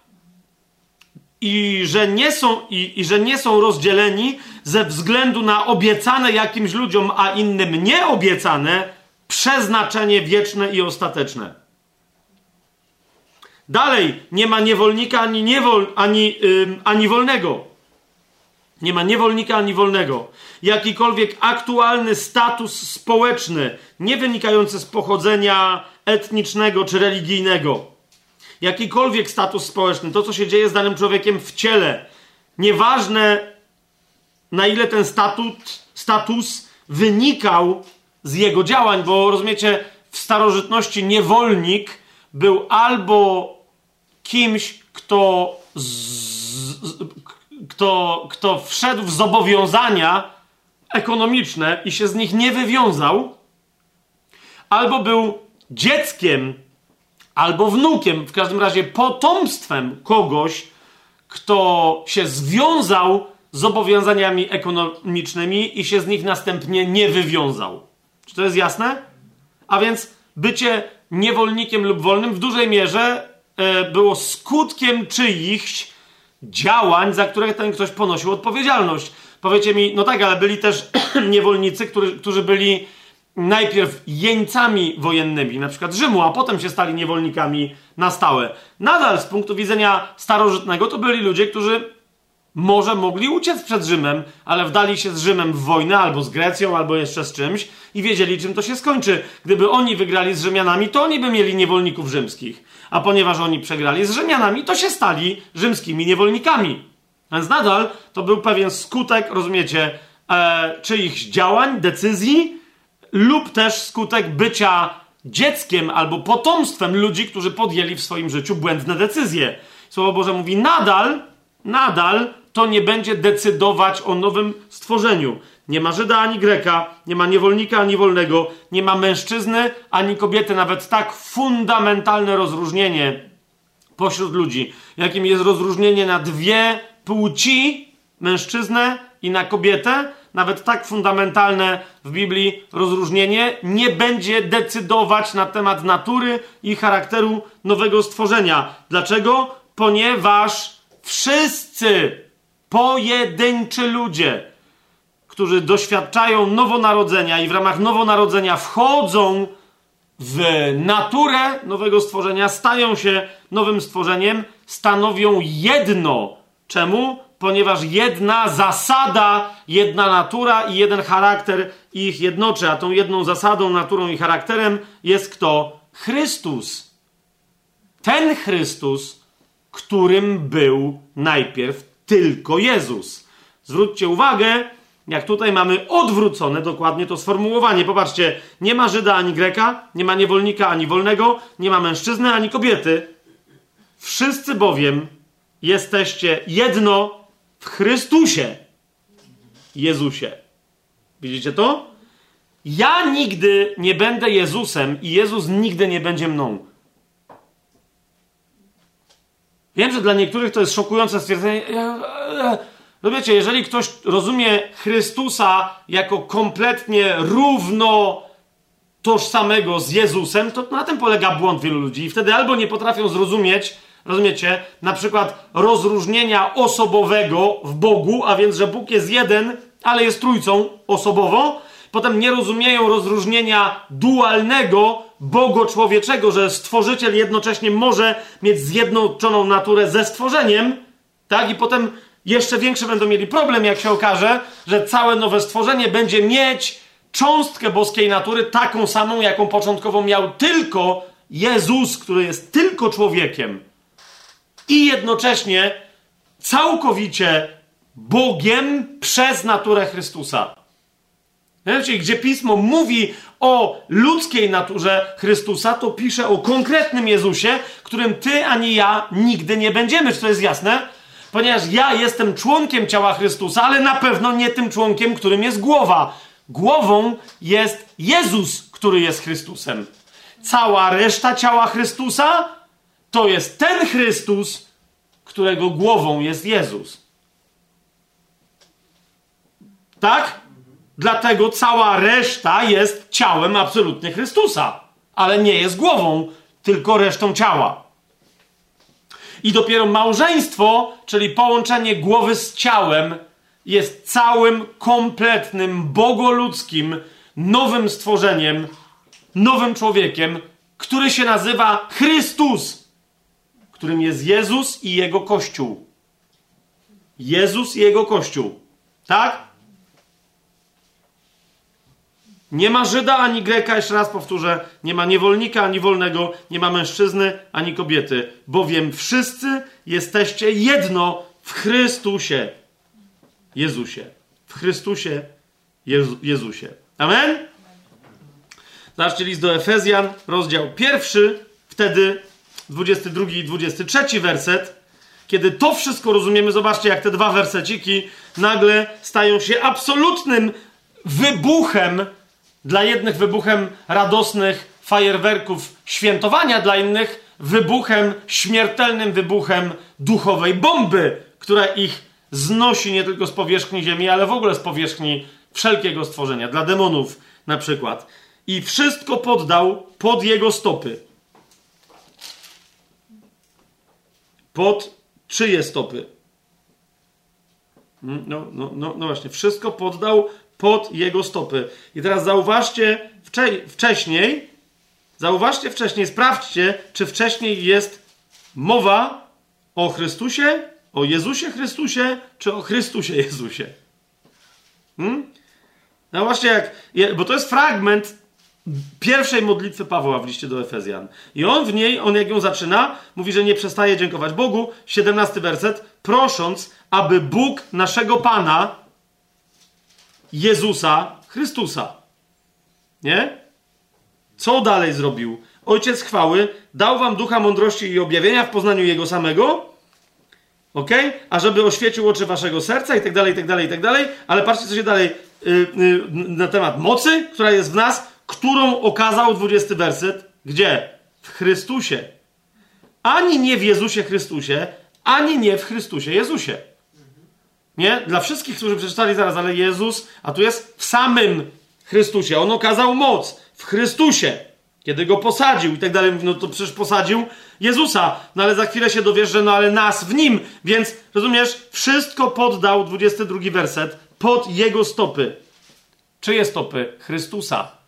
I że nie są, i, i że nie są rozdzieleni ze względu na obiecane jakimś ludziom, a innym nieobiecane przeznaczenie wieczne i ostateczne. Dalej, nie ma niewolnika ani, niewol, ani, yy, ani wolnego. Nie ma niewolnika ani wolnego. Jakikolwiek aktualny status społeczny, nie wynikający z pochodzenia etnicznego czy religijnego, jakikolwiek status społeczny, to co się dzieje z danym człowiekiem w ciele, nieważne na ile ten statut, status wynikał z jego działań, bo rozumiecie, w starożytności niewolnik był albo kimś, kto, z, kto, kto wszedł w zobowiązania ekonomiczne i się z nich nie wywiązał, albo był dzieckiem, albo wnukiem, w każdym razie potomstwem kogoś, kto się związał z zobowiązaniami ekonomicznymi i się z nich następnie nie wywiązał. Czy to jest jasne? A więc bycie niewolnikiem lub wolnym w dużej mierze e, było skutkiem czyichś działań, za które ten ktoś ponosił odpowiedzialność. Powiecie mi, no tak, ale byli też niewolnicy, którzy, którzy byli najpierw jeńcami wojennymi, na przykład Rzymu, a potem się stali niewolnikami na stałe. Nadal z punktu widzenia starożytnego to byli ludzie, którzy może mogli uciec przed Rzymem, ale wdali się z Rzymem w wojnę albo z Grecją, albo jeszcze z czymś i wiedzieli, czym to się skończy. Gdyby oni wygrali z Rzymianami, to oni by mieli niewolników rzymskich. A ponieważ oni przegrali z Rzymianami, to się stali rzymskimi niewolnikami. Więc nadal to był pewien skutek, rozumiecie, e, czyichś działań, decyzji, lub też skutek bycia dzieckiem albo potomstwem ludzi, którzy podjęli w swoim życiu błędne decyzje. Słowo Boże mówi nadal, nadal to nie będzie decydować o nowym stworzeniu. Nie ma Żyda ani Greka, nie ma niewolnika ani wolnego, nie ma mężczyzny ani kobiety. Nawet tak fundamentalne rozróżnienie pośród ludzi, jakim jest rozróżnienie na dwie płci, mężczyznę i na kobietę, nawet tak fundamentalne w Biblii rozróżnienie nie będzie decydować na temat natury i charakteru nowego stworzenia. Dlaczego? Ponieważ wszyscy pojedynczy ludzie, którzy doświadczają nowonarodzenia i w ramach nowonarodzenia wchodzą w naturę nowego stworzenia, stają się nowym stworzeniem, stanowią jedno. Czemu? Ponieważ jedna zasada, jedna natura i jeden charakter ich jednoczy, a tą jedną zasadą, naturą i charakterem jest kto? Chrystus. Ten Chrystus, którym był najpierw tylko Jezus. Zwróćcie uwagę, jak tutaj mamy odwrócone dokładnie to sformułowanie. Popatrzcie, nie ma Żyda ani Greka, nie ma niewolnika ani wolnego, nie ma mężczyzny ani kobiety. Wszyscy bowiem jesteście jedno w Chrystusie, Jezusie. Widzicie to? Ja nigdy nie będę Jezusem i Jezus nigdy nie będzie mną. Wiem, że dla niektórych to jest szokujące stwierdzenie. No wiecie, jeżeli ktoś rozumie Chrystusa jako kompletnie równo tożsamego z Jezusem, to na tym polega błąd wielu ludzi. I wtedy albo nie potrafią zrozumieć, rozumiecie, na przykład rozróżnienia osobowego w Bogu, a więc, że Bóg jest jeden, ale jest trójcą osobowo, potem nie rozumieją rozróżnienia dualnego, bogo-człowieczego, że stworzyciel jednocześnie może mieć zjednoczoną naturę ze stworzeniem, tak? I potem jeszcze większy będą mieli problem, jak się okaże, że całe nowe stworzenie będzie mieć cząstkę boskiej natury, taką samą, jaką początkowo miał tylko Jezus, który jest tylko człowiekiem i jednocześnie całkowicie Bogiem przez naturę Chrystusa. Wiecie, gdzie pismo mówi o ludzkiej naturze Chrystusa, to pisze o konkretnym Jezusie, którym ty ani ja nigdy nie będziemy. Czy to jest jasne? Ponieważ ja jestem członkiem ciała Chrystusa, ale na pewno nie tym członkiem, którym jest głowa. Głową jest Jezus, który jest Chrystusem. Cała reszta ciała Chrystusa to jest ten Chrystus, którego głową jest Jezus. Tak? Dlatego cała reszta jest ciałem absolutnie Chrystusa, ale nie jest głową, tylko resztą ciała. I dopiero małżeństwo, czyli połączenie głowy z ciałem, jest całym, kompletnym, bogoludzkim, nowym stworzeniem, nowym człowiekiem, który się nazywa Chrystus, którym jest Jezus i jego Kościół. Jezus i jego Kościół. Tak? Nie ma Żyda ani Greka, jeszcze raz powtórzę, nie ma niewolnika ani wolnego, nie ma mężczyzny ani kobiety, bowiem wszyscy jesteście jedno w Chrystusie. Jezusie. W Chrystusie Jezu, Jezusie. Amen? Zobaczcie list do Efezjan, rozdział pierwszy, wtedy 22 i 23 werset. Kiedy to wszystko rozumiemy, zobaczcie, jak te dwa werseciki nagle stają się absolutnym wybuchem dla jednych wybuchem radosnych fajerwerków świętowania, dla innych wybuchem, śmiertelnym wybuchem duchowej bomby, która ich znosi nie tylko z powierzchni ziemi, ale w ogóle z powierzchni wszelkiego stworzenia, dla demonów na przykład. I wszystko poddał pod jego stopy. Pod czyje stopy? Hmm, no, no, no, no właśnie, wszystko poddał pod jego stopy. I teraz zauważcie wcze wcześniej, zauważcie wcześniej, sprawdźcie, czy wcześniej jest mowa o Chrystusie, o Jezusie Chrystusie, czy o Chrystusie Jezusie. Hmm? No właśnie, jak, bo to jest fragment pierwszej modlitwy Pawła w liście do Efezjan. I on w niej, on jak ją zaczyna, mówi, że nie przestaje dziękować Bogu. 17 werset, prosząc, aby Bóg naszego Pana, Jezusa Chrystusa. Nie? Co dalej zrobił? Ojciec chwały dał wam ducha mądrości i objawienia w poznaniu Jego samego, ok? A żeby oświecił oczy waszego serca i tak dalej, i tak dalej, i tak dalej. Ale patrzcie, co się dalej yy, yy, na temat mocy, która jest w nas, którą okazał 20 werset. Gdzie? W Chrystusie. Ani nie w Jezusie Chrystusie, ani nie w Chrystusie Jezusie. Nie? Dla wszystkich, którzy przeczytali zaraz, ale Jezus, a tu jest w samym Chrystusie. On okazał moc w Chrystusie, kiedy go posadził i tak dalej. No to przecież posadził Jezusa. No ale za chwilę się dowiesz, że no ale nas w nim. Więc rozumiesz, wszystko poddał, 22 werset, pod jego stopy. Czyje stopy? Chrystusa.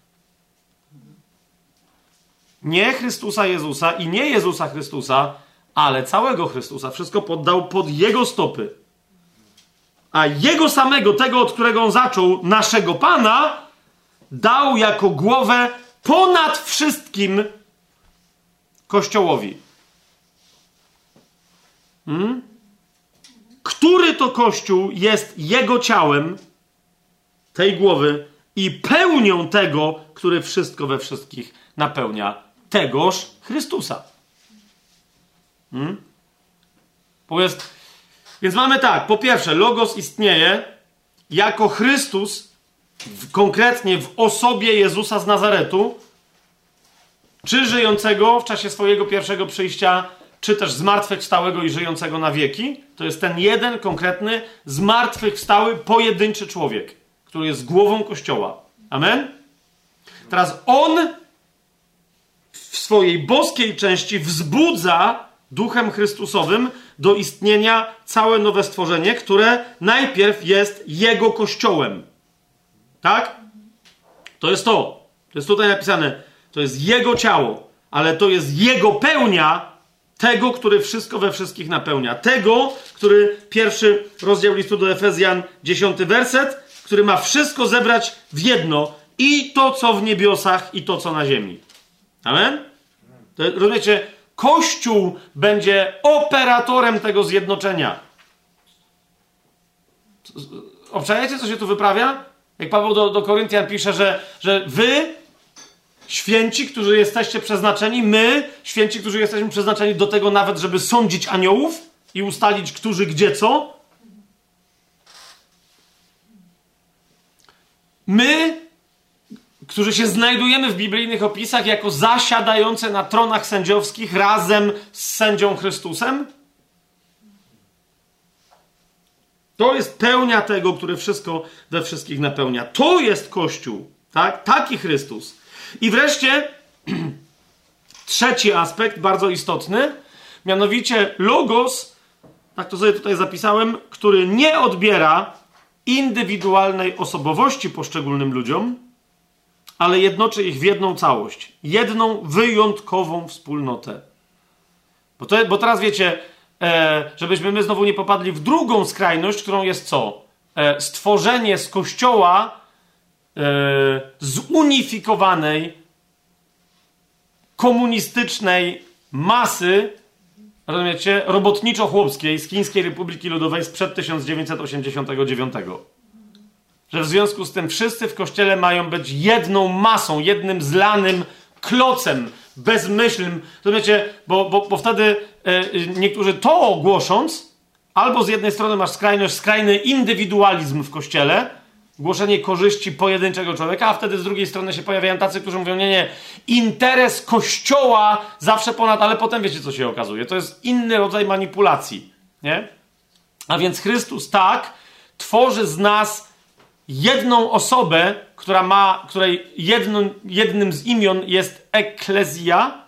Nie Chrystusa Jezusa i nie Jezusa Chrystusa, ale całego Chrystusa. Wszystko poddał pod jego stopy a jego samego, tego, od którego on zaczął, naszego Pana, dał jako głowę ponad wszystkim Kościołowi. Hmm? Który to Kościół jest jego ciałem, tej głowy, i pełnią tego, który wszystko we wszystkich napełnia, tegoż Chrystusa. Hmm? Jest więc mamy tak, po pierwsze, Logos istnieje jako Chrystus, w, konkretnie w osobie Jezusa z Nazaretu, czy żyjącego w czasie swojego pierwszego przyjścia, czy też zmartwychwstałego i żyjącego na wieki. To jest ten jeden konkretny, zmartwychwstały, pojedynczy człowiek, który jest głową Kościoła. Amen? Teraz on w swojej boskiej części wzbudza duchem Chrystusowym do istnienia całe nowe stworzenie, które najpierw jest Jego kościołem. Tak? To jest to. To jest tutaj napisane. To jest Jego ciało, ale to jest Jego pełnia tego, który wszystko we wszystkich napełnia. Tego, który pierwszy rozdział listu do Efezjan, dziesiąty werset, który ma wszystko zebrać w jedno i to, co w niebiosach, i to, co na ziemi. Amen? To, rozumiecie? Kościół będzie operatorem tego zjednoczenia. Obczajecie, co się tu wyprawia? Jak Paweł do, do Koryntian pisze, że, że wy, święci, którzy jesteście przeznaczeni, my, święci, którzy jesteśmy przeznaczeni do tego nawet, żeby sądzić aniołów i ustalić, którzy gdzie co. My którzy się znajdujemy w biblijnych opisach jako zasiadające na tronach sędziowskich razem z sędzią Chrystusem? To jest pełnia tego, który wszystko we wszystkich napełnia. To jest Kościół, tak? Taki Chrystus. I wreszcie trzeci aspekt, bardzo istotny. Mianowicie logos, tak to sobie tutaj zapisałem, który nie odbiera indywidualnej osobowości poszczególnym ludziom, ale jednoczy ich w jedną całość, jedną wyjątkową wspólnotę. Bo, to, bo teraz wiecie, e, żebyśmy my znowu nie popadli w drugą skrajność, którą jest co? E, stworzenie z kościoła e, zunifikowanej, komunistycznej masy, rozumiecie, robotniczo-chłopskiej z Chińskiej Republiki Ludowej sprzed 1989. Że w związku z tym wszyscy w kościele mają być jedną masą, jednym zlanym klocem, bezmyślnym. Rozumiecie, bo, bo, bo wtedy e, niektórzy to głosząc, albo z jednej strony masz skrajność, skrajny indywidualizm w kościele, głoszenie korzyści pojedynczego człowieka, a wtedy z drugiej strony się pojawiają tacy, którzy mówią, nie, nie, interes kościoła zawsze ponad, ale potem wiecie, co się okazuje. To jest inny rodzaj manipulacji, nie? A więc Chrystus tak tworzy z nas jedną osobę, która ma, której jedno, jednym z imion jest eklezja,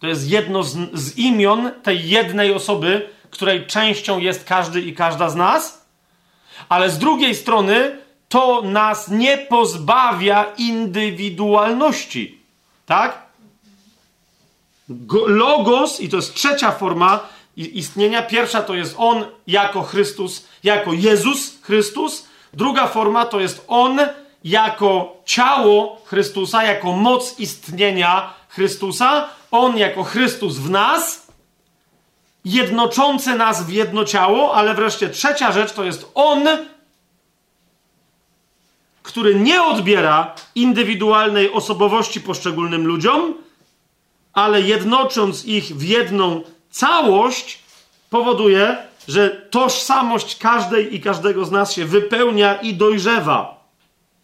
to jest jedno z, z imion tej jednej osoby, której częścią jest każdy i każda z nas, ale z drugiej strony to nas nie pozbawia indywidualności. Tak? Logos, i to jest trzecia forma istnienia. Pierwsza to jest On jako Chrystus, jako Jezus Chrystus. Druga forma to jest On jako ciało Chrystusa, jako moc istnienia Chrystusa. On jako Chrystus w nas jednoczące nas w jedno ciało, ale wreszcie trzecia rzecz to jest On, który nie odbiera indywidualnej osobowości poszczególnym ludziom, ale jednocząc ich w jedną całość, powoduje, że tożsamość każdej i każdego z nas się wypełnia i dojrzewa.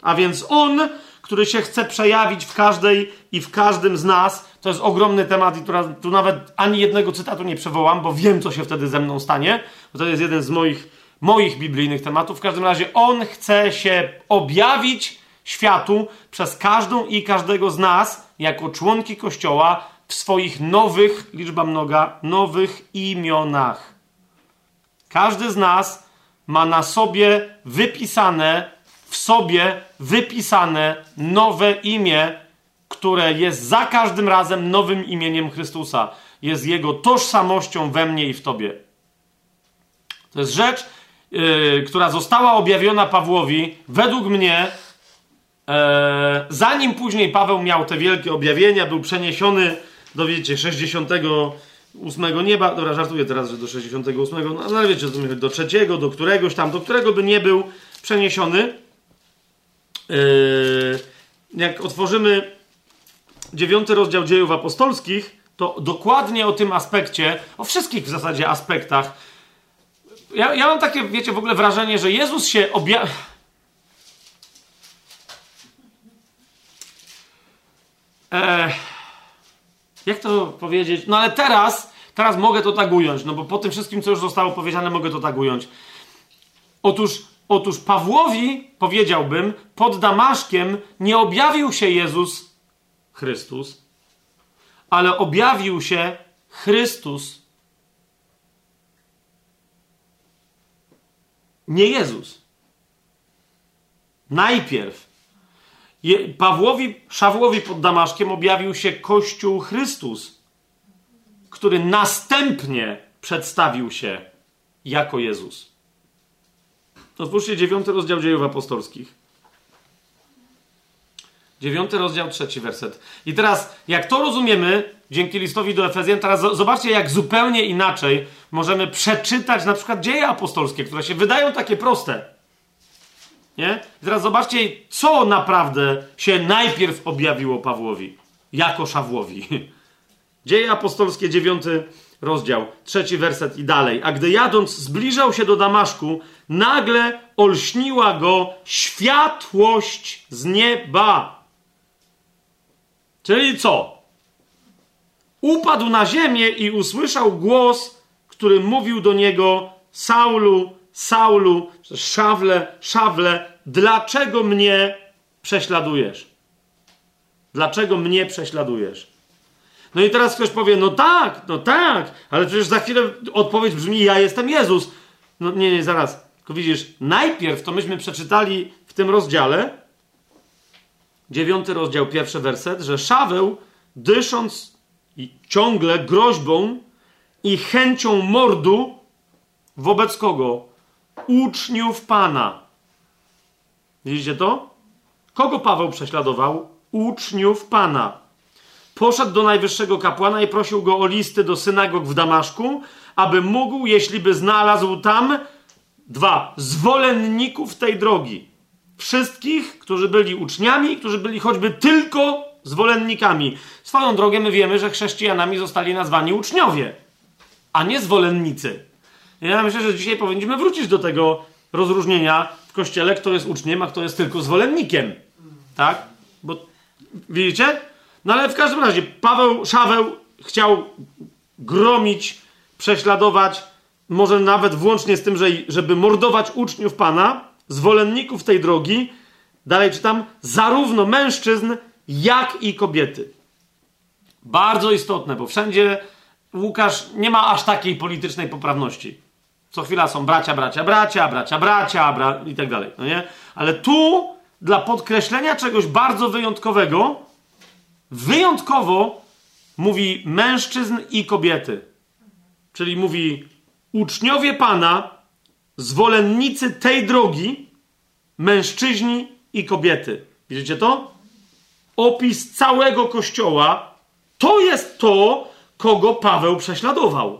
A więc On, który się chce przejawić w każdej i w każdym z nas, to jest ogromny temat i tu nawet ani jednego cytatu nie przywołam, bo wiem, co się wtedy ze mną stanie, bo to jest jeden z moich, moich biblijnych tematów. W każdym razie on chce się objawić światu przez każdą i każdego z nas, jako członki Kościoła, w swoich nowych, liczba mnoga, nowych imionach. Każdy z nas ma na sobie wypisane, w sobie wypisane nowe imię, które jest za każdym razem nowym imieniem Chrystusa. Jest Jego tożsamością we mnie i w Tobie. To jest rzecz, yy, która została objawiona Pawłowi, według mnie, yy, zanim później Paweł miał te wielkie objawienia, był przeniesiony do, wiecie, 68 nieba. Dobra, żartuję teraz, że do 68, no ale wiecie, do trzeciego, do któregoś tam, do którego by nie był przeniesiony. Yy, jak otworzymy dziewiąty rozdział dziejów apostolskich, to dokładnie o tym aspekcie, o wszystkich w zasadzie aspektach. Ja, ja mam takie, wiecie, w ogóle wrażenie, że Jezus się objawia. E, jak to powiedzieć? No ale teraz, teraz mogę to tak ująć, no bo po tym wszystkim, co już zostało powiedziane, mogę to tak ująć. Otóż, otóż Pawłowi, powiedziałbym, pod Damaszkiem nie objawił się Jezus Chrystus, ale objawił się Chrystus, nie Jezus. Najpierw Pawłowi, Szawłowi pod Damaszkiem objawił się Kościół Chrystus, który następnie przedstawił się jako Jezus. Otwórzcie dziewiąty rozdział dziejów apostolskich. Dziewiąty rozdział, trzeci werset. I teraz, jak to rozumiemy, dzięki listowi do Efezjan, teraz zobaczcie, jak zupełnie inaczej możemy przeczytać na przykład dzieje apostolskie, które się wydają takie proste. Nie? Teraz zobaczcie, co naprawdę się najpierw objawiło Pawłowi, jako Szawłowi. Dzieje apostolskie, dziewiąty rozdział, trzeci werset i dalej. A gdy jadąc zbliżał się do Damaszku, nagle olśniła go światłość z nieba Czyli co? Upadł na ziemię i usłyszał głos, który mówił do niego: Saulu, Saulu, szawle, szawle, dlaczego mnie prześladujesz? Dlaczego mnie prześladujesz? No i teraz ktoś powie, no tak, no tak, ale przecież za chwilę odpowiedź brzmi, ja jestem Jezus. No nie, nie, zaraz. Tylko widzisz, najpierw to myśmy przeczytali w tym rozdziale, dziewiąty rozdział, pierwszy werset, że Szaweł, dysząc ciągle groźbą i chęcią mordu wobec kogo? Uczniów Pana. Widzicie to? Kogo Paweł prześladował? Uczniów Pana. Poszedł do najwyższego kapłana i prosił go o listy do synagog w Damaszku, aby mógł, jeśli by znalazł tam, dwa, zwolenników tej drogi. Wszystkich, którzy byli uczniami, którzy byli choćby tylko zwolennikami. Swoją drogą my wiemy, że chrześcijanami zostali nazwani uczniowie, a nie zwolennicy. Ja myślę, że dzisiaj powinniśmy wrócić do tego rozróżnienia w kościele, kto jest uczniem, a kto jest tylko zwolennikiem. Tak? Bo widzicie? No ale w każdym razie Paweł Szaweł chciał gromić, prześladować, może nawet włącznie z tym, że, żeby mordować uczniów Pana, zwolenników tej drogi. Dalej czytam, zarówno mężczyzn, jak i kobiety. Bardzo istotne, bo wszędzie Łukasz nie ma aż takiej politycznej poprawności. Co chwila są bracia, bracia, bracia, bracia, bracia bra... i tak dalej. No nie? Ale tu, dla podkreślenia czegoś bardzo wyjątkowego, wyjątkowo mówi mężczyzn i kobiety. Czyli mówi uczniowie Pana, zwolennicy tej drogi, mężczyźni i kobiety. Widzicie to? Opis całego kościoła to jest to, kogo Paweł prześladował.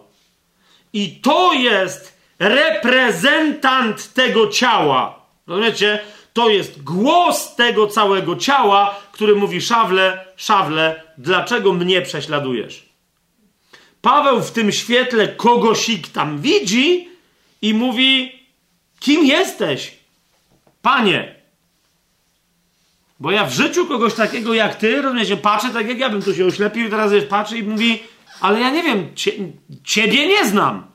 I to jest reprezentant tego ciała. Rozumiecie? To jest głos tego całego ciała, który mówi: Szawle, szawle, dlaczego mnie prześladujesz? Paweł w tym świetle kogosik tam widzi i mówi: Kim jesteś? Panie. Bo ja w życiu kogoś takiego jak ty, rozumiecie, patrzę tak jak ja bym tu się oślepił, teraz patrzy i mówi: Ale ja nie wiem, cie, ciebie nie znam.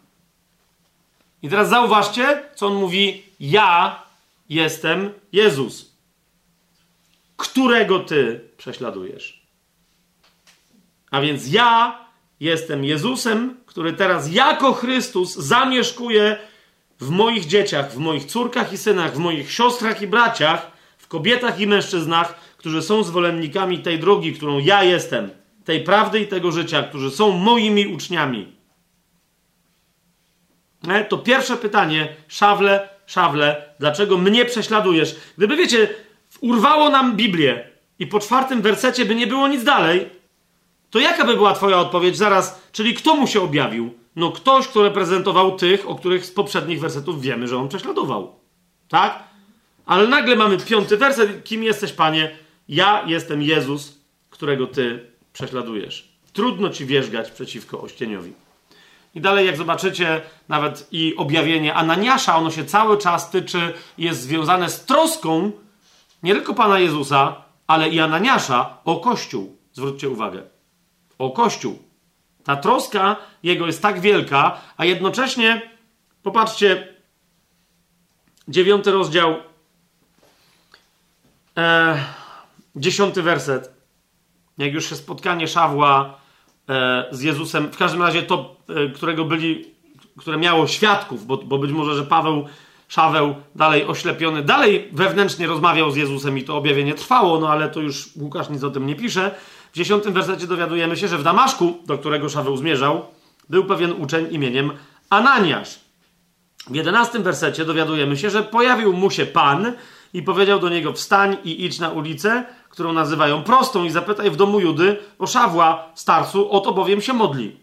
I teraz zauważcie, co on mówi: Ja jestem Jezus, którego ty prześladujesz. A więc ja jestem Jezusem, który teraz jako Chrystus zamieszkuje w moich dzieciach, w moich córkach i synach, w moich siostrach i braciach, w kobietach i mężczyznach, którzy są zwolennikami tej drogi, którą ja jestem, tej prawdy i tego życia, którzy są moimi uczniami. E, to pierwsze pytanie, szawle, szawle, dlaczego mnie prześladujesz? Gdyby, wiecie, urwało nam Biblię i po czwartym wersecie by nie było nic dalej, to jaka by była twoja odpowiedź zaraz? Czyli kto mu się objawił? No ktoś, kto reprezentował tych, o których z poprzednich wersetów wiemy, że on prześladował. Tak? Ale nagle mamy piąty werset. Kim jesteś, Panie? Ja jestem Jezus, którego Ty prześladujesz. Trudno Ci wierzgać przeciwko ościeniowi. I dalej, jak zobaczycie, nawet i objawienie Ananiasza, ono się cały czas tyczy, jest związane z troską nie tylko Pana Jezusa, ale i Ananiasza o Kościół. Zwróćcie uwagę. O Kościół. Ta troska jego jest tak wielka, a jednocześnie, popatrzcie, dziewiąty rozdział, e, dziesiąty werset. Jak już się spotkanie Szawła z Jezusem, w każdym razie to, e, którego byli, które miało świadków, bo, bo być może, że Paweł, Szaweł, dalej oślepiony, dalej wewnętrznie rozmawiał z Jezusem i to objawienie trwało, no ale to już Łukasz nic o tym nie pisze. W dziesiątym wersecie dowiadujemy się, że w Damaszku, do którego Szaweł zmierzał, był pewien uczeń imieniem Ananiasz. W jedenastym wersecie dowiadujemy się, że pojawił mu się Pan i powiedział do niego: Wstań i idź na ulicę, którą nazywają prostą, i zapytaj w domu Judy o Szawła, starcu, oto bowiem się modli.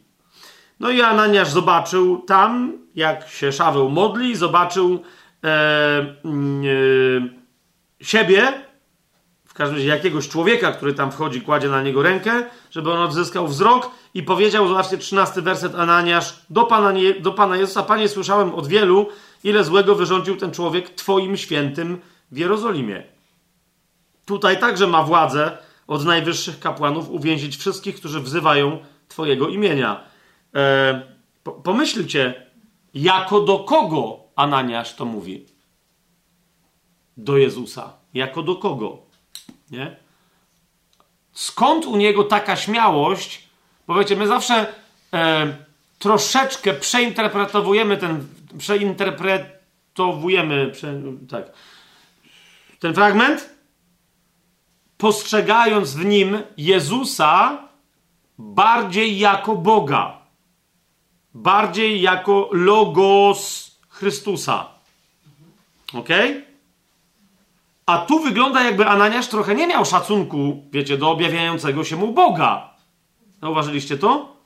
No i Ananiasz zobaczył tam, jak się Szaweł modli, zobaczył e, e, siebie, każdym razie jakiegoś człowieka, który tam wchodzi, kładzie na niego rękę, żeby on odzyskał wzrok i powiedział, zobaczcie, 13 werset Ananiasz do Pana, do Pana Jezusa, Panie, słyszałem od wielu, ile złego wyrządził ten człowiek Twoim świętym w Jerozolimie. Tutaj także ma władzę od najwyższych kapłanów uwięzić wszystkich, którzy wzywają Twojego imienia. E, pomyślcie, jako do kogo Ananiasz to mówi? Do Jezusa. Jako do kogo? Nie? Skąd u niego taka śmiałość Bo wiecie, my zawsze e, troszeczkę przeinterpretowujemy ten, przeinterpretowujemy, prze, tak, ten fragment, postrzegając w nim Jezusa bardziej jako Boga, bardziej jako Logos Chrystusa. Ok? A tu wygląda, jakby Ananiasz trochę nie miał szacunku, wiecie, do objawiającego się mu Boga. Zauważyliście to?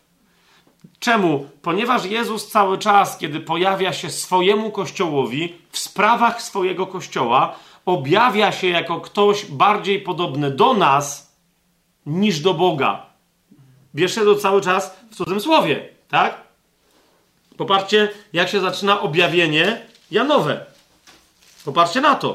Czemu? Ponieważ Jezus cały czas, kiedy pojawia się swojemu kościołowi w sprawach swojego kościoła, objawia się jako ktoś bardziej podobny do nas niż do Boga. Bierzcie to cały czas w cudzym słowie, tak? Popatrzcie, jak się zaczyna objawienie Janowe. Popatrzcie na to.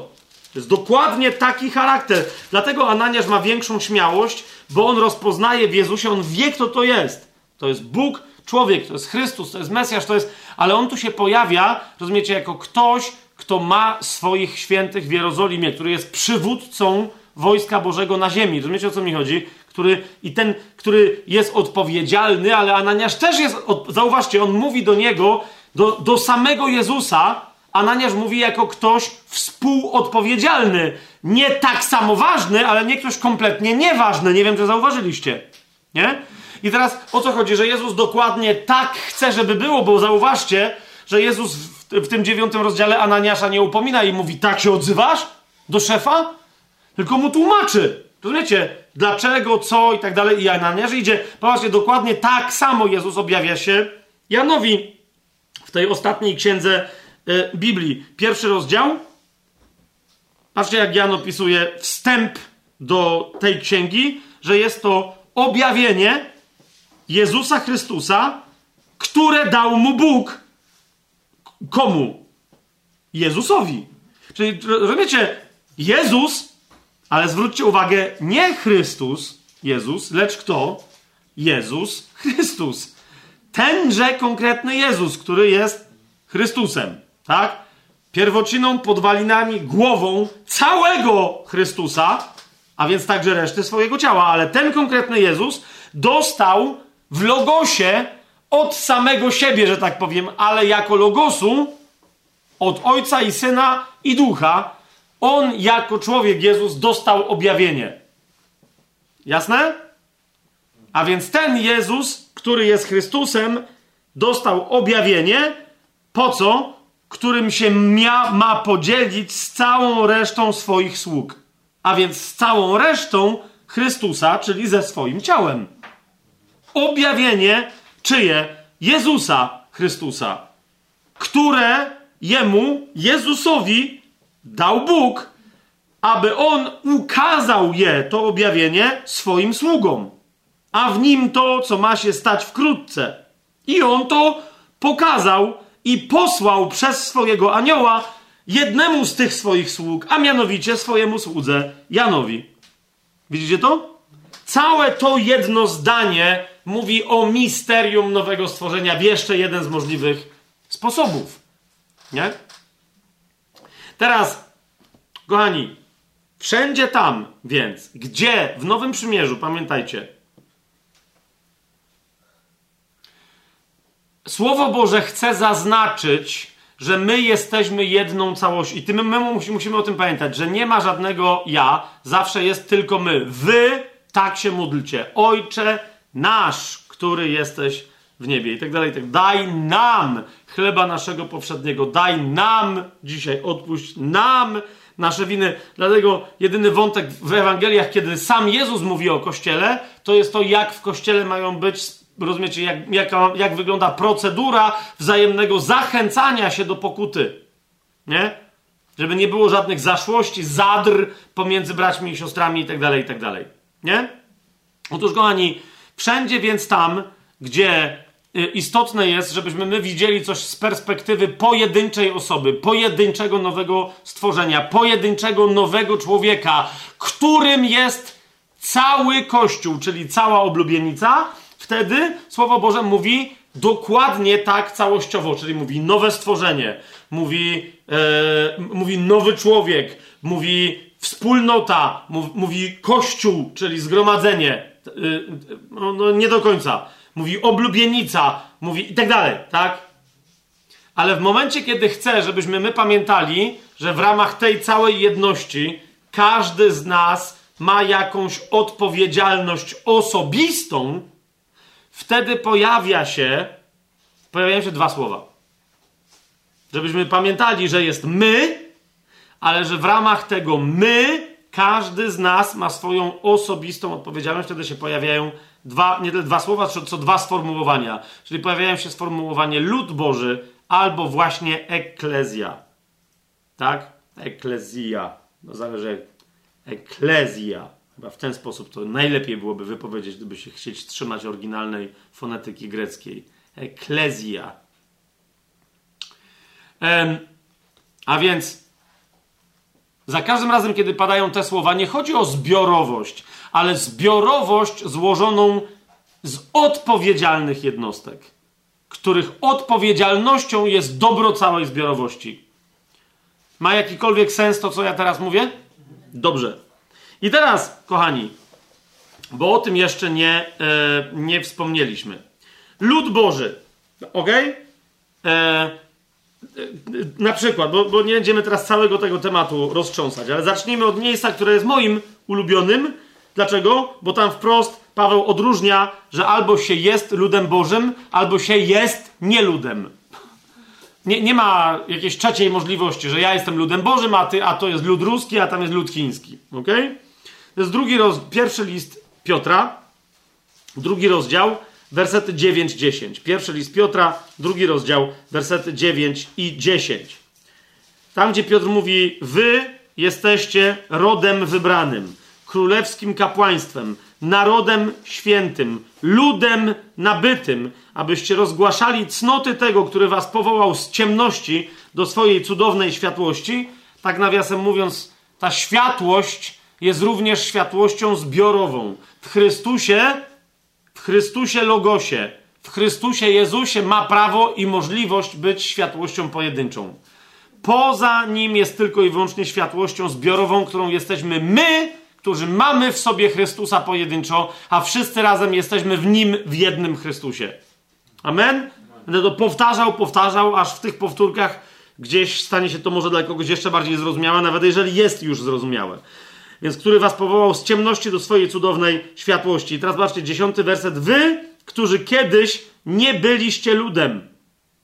To jest dokładnie taki charakter. Dlatego Ananiasz ma większą śmiałość, bo on rozpoznaje w Jezusie, on wie, kto to jest. To jest Bóg, człowiek, to jest Chrystus, to jest Mesjasz, to jest. Ale on tu się pojawia, rozumiecie, jako ktoś, kto ma swoich świętych w Jerozolimie, który jest przywódcą wojska Bożego na ziemi. Rozumiecie, o co mi chodzi? Który, I ten, który jest odpowiedzialny, ale Ananiasz też jest. Od, zauważcie, on mówi do niego, do, do samego Jezusa. Ananiasz mówi jako ktoś współodpowiedzialny. Nie tak samo ważny, ale nie ktoś kompletnie nieważny. Nie wiem, czy zauważyliście. Nie? I teraz o co chodzi? Że Jezus dokładnie tak chce, żeby było, bo zauważcie, że Jezus w, tym dziewiątym rozdziale Ananiasza nie upomina i mówi: Tak się odzywasz do szefa? Tylko mu tłumaczy. Rozumiecie? Dlaczego, co i tak dalej. I Ananiasz idzie. Popatrzcie, dokładnie tak samo Jezus objawia się Janowi w tej ostatniej księdze y, Biblii. Pierwszy rozdział. Patrzcie, jak Jan opisuje wstęp do tej księgi, że jest to objawienie Jezusa Chrystusa, które dał mu Bóg. Komu? Jezusowi. Czyli rozumiecie, Jezus, ale zwróćcie uwagę, nie Chrystus, Jezus, lecz kto? Jezus Chrystus. Tenże konkretny Jezus, który jest Chrystusem, tak? Pierwociną, podwalinami, głową całego Chrystusa, a więc także reszty swojego ciała, ale ten konkretny Jezus dostał w logosie od samego siebie, że tak powiem, ale jako logosu od Ojca i Syna i Ducha, on jako człowiek Jezus dostał objawienie. Jasne? A więc ten Jezus, który jest Chrystusem, dostał objawienie, po co? Którym się mia, ma podzielić z całą resztą swoich sług. A więc z całą resztą Chrystusa, czyli ze swoim ciałem objawienie czyje? Jezusa Chrystusa, które jemu, Jezusowi, dał Bóg, aby on ukazał je, to objawienie, swoim sługom, a w nim to, co ma się stać wkrótce. I on to pokazał i posłał przez swojego anioła jednemu z tych swoich sług, a mianowicie swojemu słudze Janowi. Widzicie to? Całe to jedno zdanie mówi o misterium nowego stworzenia w jeszcze jeden z możliwych sposobów. Nie? Teraz, kochani, wszędzie tam więc, gdzie w Nowym Przymierzu, pamiętajcie, Słowo Boże chce zaznaczyć, że my jesteśmy jedną całością. I tym my musimy o tym pamiętać, że nie ma żadnego ja, zawsze jest tylko my. Wy tak się módlcie. Ojcze nasz, który jesteś w niebie i tak dalej. Tak. Daj nam chleba naszego powszedniego. Daj nam dzisiaj, odpuść nam nasze winy. Dlatego jedyny wątek w Ewangeliach, kiedy sam Jezus mówi o Kościele, to jest to, jak w Kościele mają być, rozumiecie, jak, jak, jak wygląda procedura wzajemnego zachęcania się do pokuty. Nie? Żeby nie było żadnych zaszłości, zadr pomiędzy braćmi i siostrami i tak dalej, i tak dalej. Nie? Otóż, kochani, wszędzie więc tam, gdzie y, istotne jest, żebyśmy my widzieli coś z perspektywy pojedynczej osoby, pojedynczego nowego stworzenia, pojedynczego nowego człowieka, którym jest cały Kościół, czyli cała oblubienica, wtedy Słowo Boże mówi dokładnie tak całościowo, czyli mówi nowe stworzenie, mówi, e, mówi nowy człowiek, mówi wspólnota, mówi Kościół, czyli zgromadzenie. Y, no, no, nie do końca. mówi oblubienica, mówi i tak dalej, tak? Ale w momencie, kiedy chcę, żebyśmy my pamiętali, że w ramach tej całej jedności każdy z nas ma jakąś odpowiedzialność osobistą, wtedy pojawia się, pojawiają się dwa słowa. Żebyśmy pamiętali, że jest my, ale że w ramach tego my, każdy z nas ma swoją osobistą odpowiedzialność, wtedy się pojawiają dwa, nie dwa słowa, co, co dwa sformułowania. Czyli pojawiają się sformułowanie lud Boży albo właśnie eklezja. Tak? Eklezja. No zależy. Eklezja. Chyba w ten sposób to najlepiej byłoby wypowiedzieć, gdyby się chcieć trzymać oryginalnej fonetyki greckiej. Eklezja. A więc za każdym razem, kiedy padają te słowa, nie chodzi o zbiorowość, ale zbiorowość złożoną z odpowiedzialnych jednostek, których odpowiedzialnością jest dobro całej zbiorowości. Ma jakikolwiek sens to, co ja teraz mówię? Dobrze. I teraz, kochani, bo o tym jeszcze nie, e, nie wspomnieliśmy. Lud Boży, ok? E, na przykład, bo, bo, nie będziemy teraz całego tego tematu roztrząsać, ale zacznijmy od miejsca, które jest moim ulubionym. Dlaczego? Bo tam wprost Paweł odróżnia, że albo się jest ludem Bożym, albo się jest nieludem. Nie, nie ma jakiejś trzeciej możliwości, że ja jestem ludem Bożym, a, ty, a to jest lud ruski, a tam jest lud chiński. Ok? To jest drugi roz, pierwszy list Piotra, drugi rozdział, wersety 9-10. Pierwszy list Piotra, drugi rozdział, wersety 9 i 10. Tam, gdzie Piotr mówi: Wy jesteście rodem wybranym, królewskim kapłaństwem, narodem świętym, ludem nabytym, abyście rozgłaszali cnoty tego, który was powołał z ciemności do swojej cudownej światłości. Tak nawiasem mówiąc, ta światłość jest również światłością zbiorową. W Chrystusie Chrystusie Logosie, w Chrystusie Jezusie ma prawo i możliwość być światłością pojedynczą. Poza nim jest tylko i wyłącznie światłością zbiorową, którą jesteśmy my, którzy mamy w sobie Chrystusa pojedynczo, a wszyscy razem jesteśmy w nim w jednym Chrystusie. Amen? Będę to powtarzał, powtarzał, aż w tych powtórkach gdzieś stanie się to może dla kogoś jeszcze bardziej zrozumiałe, nawet jeżeli jest już zrozumiałe więc który was powołał z ciemności do swojej cudownej światłości. I teraz zobaczcie, dziesiąty werset. Wy, którzy kiedyś nie byliście ludem.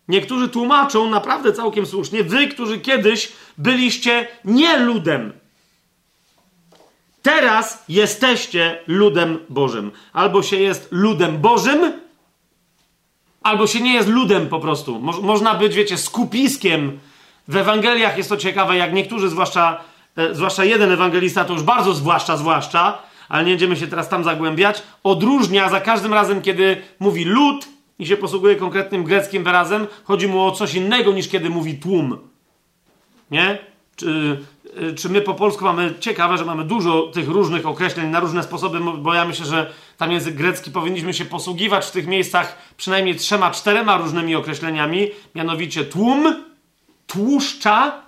Niektórzy tłumaczą naprawdę całkiem słusznie. Wy, którzy kiedyś byliście nie ludem. Teraz jesteście ludem Bożym. Albo się jest ludem Bożym, albo się nie jest ludem po prostu. Mo można być, wiecie, skupiskiem. W Ewangeliach jest to ciekawe, jak niektórzy, zwłaszcza E, zwłaszcza jeden ewangelista, to już bardzo zwłaszcza, zwłaszcza, ale nie będziemy się teraz tam zagłębiać, odróżnia za każdym razem, kiedy mówi lud i się posługuje konkretnym greckim wyrazem, chodzi mu o coś innego niż kiedy mówi tłum. Nie? Czy, e, czy my po polsku mamy ciekawe, że mamy dużo tych różnych określeń na różne sposoby, bo ja myślę, że tam język grecki powinniśmy się posługiwać w tych miejscach przynajmniej trzema, czterema różnymi określeniami, mianowicie tłum, tłuszcza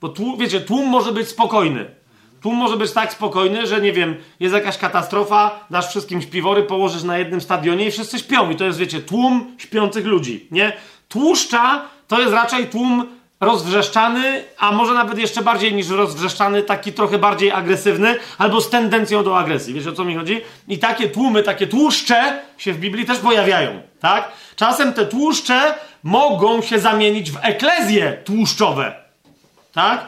bo tłum, wiecie, tłum może być spokojny. Tłum może być tak spokojny, że nie wiem, jest jakaś katastrofa, dasz wszystkim śpiwory, położysz na jednym stadionie i wszyscy śpią. I to jest, wiecie, tłum śpiących ludzi, nie? Tłuszcza to jest raczej tłum rozwrzeszczany, a może nawet jeszcze bardziej niż rozwrzeszczany, taki trochę bardziej agresywny, albo z tendencją do agresji. Wiecie o co mi chodzi? I takie tłumy, takie tłuszcze się w Biblii też pojawiają, tak? Czasem te tłuszcze mogą się zamienić w eklezje tłuszczowe tak?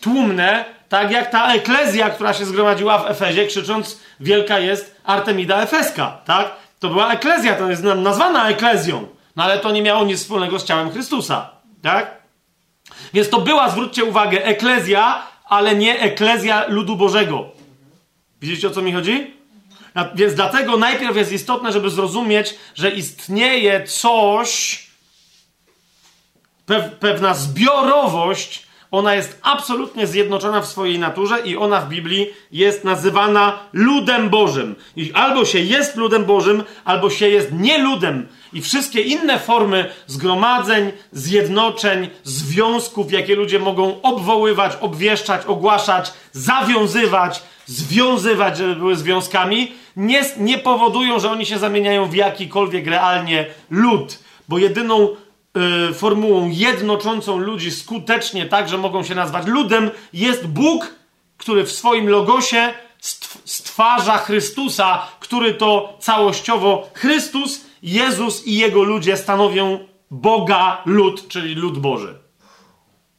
Tłumne, tak jak ta eklezja, która się zgromadziła w Efezie, krzycząc wielka jest Artemida Efeska, tak? To była eklezja, to jest nazwana eklezją, no ale to nie miało nic wspólnego z ciałem Chrystusa, tak? Więc to była, zwróćcie uwagę, eklezja, ale nie eklezja ludu Bożego. Widzicie o co mi chodzi? Więc dlatego najpierw jest istotne, żeby zrozumieć, że istnieje coś, pewna zbiorowość Ona jest absolutnie zjednoczona w swojej naturze i ona w Biblii jest nazywana ludem Bożym. I albo się jest ludem Bożym, albo się jest nie ludem. I wszystkie inne formy zgromadzeń, zjednoczeń, związków, jakie ludzie mogą obwoływać, obwieszczać, ogłaszać, zawiązywać, związywać, żeby były związkami, nie, nie powodują, że oni się zamieniają w jakikolwiek realnie lud. Bo jedyną y, formułą jednoczącą ludzi skutecznie tak, że mogą się nazwać ludem, jest Bóg, który w swoim logosie stwarza Chrystusa, który to całościowo Chrystus, Jezus i jego ludzie stanowią Boga lud, czyli lud Boży.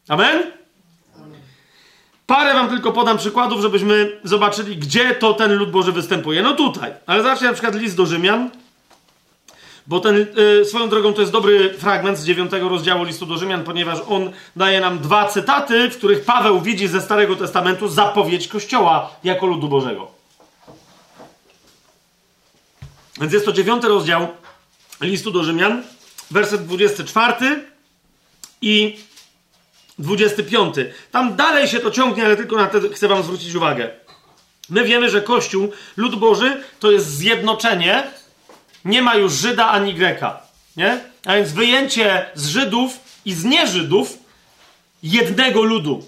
Amen? Parę wam tylko podam przykładów, żebyśmy zobaczyli, gdzie to ten lud Boży występuje. No tutaj. Ale zacznę na przykład list do Rzymian, bo ten, yy, swoją drogą to jest dobry fragment z dziewiątego rozdziału listu do Rzymian, ponieważ on daje nam dwa cytaty, w których Paweł widzi ze Starego Testamentu zapowiedź Kościoła jako ludu Bożego. Więc jest to dziewiąty rozdział listu do Rzymian, werset 24 i 25. Tam dalej się to ciągnie, ale tylko na to chcę Wam zwrócić uwagę. My wiemy, że Kościół, lud Boży, to jest zjednoczenie. Nie ma już Żyda ani Greka. Nie? A więc wyjęcie z Żydów i z nieżydów jednego ludu.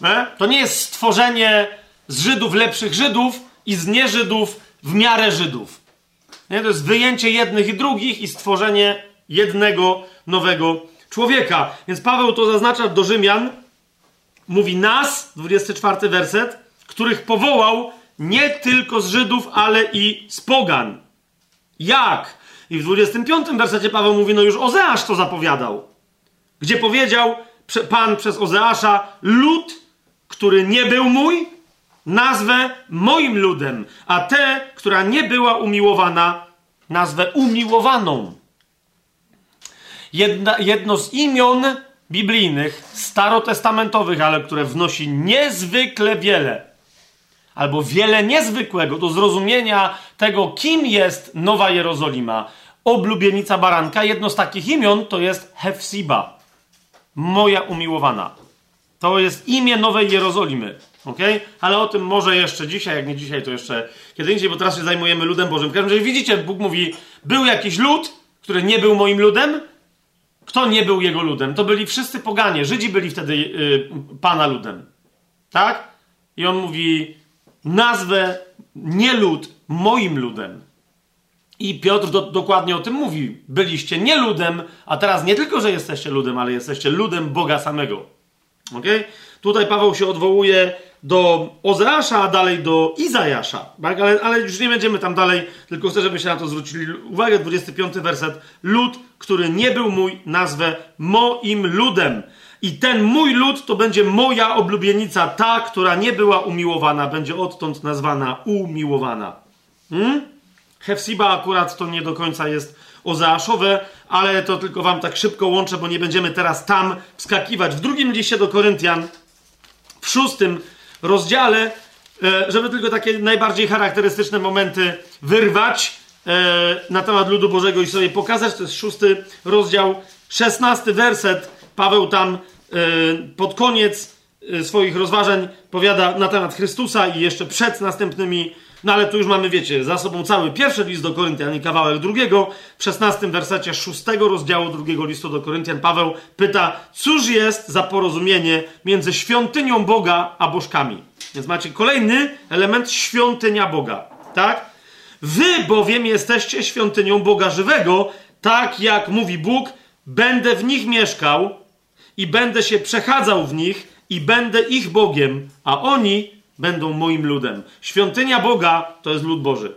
Nie? To nie jest stworzenie z Żydów lepszych Żydów i z nieżydów w miarę Żydów. Nie? To jest wyjęcie jednych i drugich i stworzenie jednego nowego człowieka. Więc Paweł to zaznacza do Rzymian, mówi nas, 24 werset, których powołał nie tylko z Żydów, ale i z Pogan. Jak? I w 25 wersecie Paweł mówi, no już Ozeasz to zapowiadał. Gdzie powiedział Pan przez Ozeasza, lud, który nie był mój, nazwę moim ludem, a tę, która nie była umiłowana, nazwę umiłowaną. Jedna, jedno z imion biblijnych, starotestamentowych, ale które wnosi niezwykle wiele, albo wiele niezwykłego do zrozumienia tego, kim jest Nowa Jerozolima, oblubienica baranka. Jedno z takich imion to jest Hefsiba, moja umiłowana. To jest imię Nowej Jerozolimy. ok? Ale o tym może jeszcze dzisiaj, jak nie dzisiaj, to jeszcze kiedy indziej, bo teraz się zajmujemy ludem Bożym. W każdym razie widzicie, Bóg mówi, był jakiś lud, który nie był moim ludem, kto nie był jego ludem? To byli wszyscy poganie. Żydzi byli wtedy yy, pana ludem. Tak? I on mówi: nazwę nie lud, moim ludem. I Piotr do, dokładnie o tym mówi. Byliście nie ludem, a teraz nie tylko, że jesteście ludem, ale jesteście ludem Boga samego. Okay? Tutaj Paweł się odwołuje do Ozeasza, a dalej do Izajasza. Tak? Ale, ale już nie będziemy tam dalej, tylko chcę, żebyście na to zwrócili uwagę. 25 werset. Lud, który nie był mój, nazwę moim ludem. I ten mój lud to będzie moja oblubienica, ta, która nie była umiłowana, będzie odtąd nazwana umiłowana. Hmm? Hefsiba akurat to nie do końca jest ozeaszowe, ale to tylko wam tak szybko łączę, bo nie będziemy teraz tam wskakiwać. W drugim liście do Koryntian, w szóstym rozdziale, e, żeby tylko takie najbardziej charakterystyczne momenty wyrwać e, na temat ludu Bożego i sobie pokazać. To jest szósty rozdział, szesnasty werset. Paweł tam e, pod koniec swoich rozważań powiada na temat Chrystusa i jeszcze przed następnymi no ale tu już mamy, wiecie, za sobą cały pierwszy list do Koryntian i kawałek drugiego. W szesnastym wersecie szóstego rozdziału drugiego listu do Koryntian Paweł pyta, cóż jest za porozumienie między świątynią Boga a bożkami. Więc macie kolejny element świątynia Boga, tak? Wy bowiem jesteście świątynią Boga żywego, tak jak mówi Bóg, będę w nich mieszkał i będę się przechadzał w nich i będę ich Bogiem, a oni będą moim ludem. Świątynia Boga to jest lud Boży.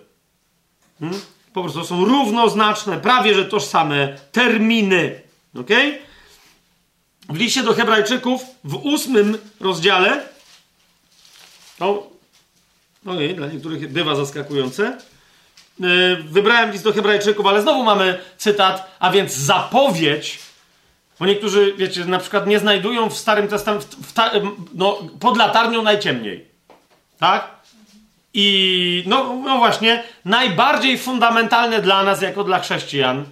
Hmm? Po prostu są równoznaczne, prawie że tożsame terminy. Ok? W liście do Hebrajczyków w ósmym rozdziale to, ojej, dla niektórych bywa zaskakujące. E, wybrałem list do Hebrajczyków, ale znowu mamy cytat, a więc zapowiedź bo niektórzy, wiecie, na przykład nie znajdują w Starym Testamencie, no, pod latarnią najciemniej. Tak? I no, no właśnie, najbardziej fundamentalne dla nas, jako dla chrześcijan,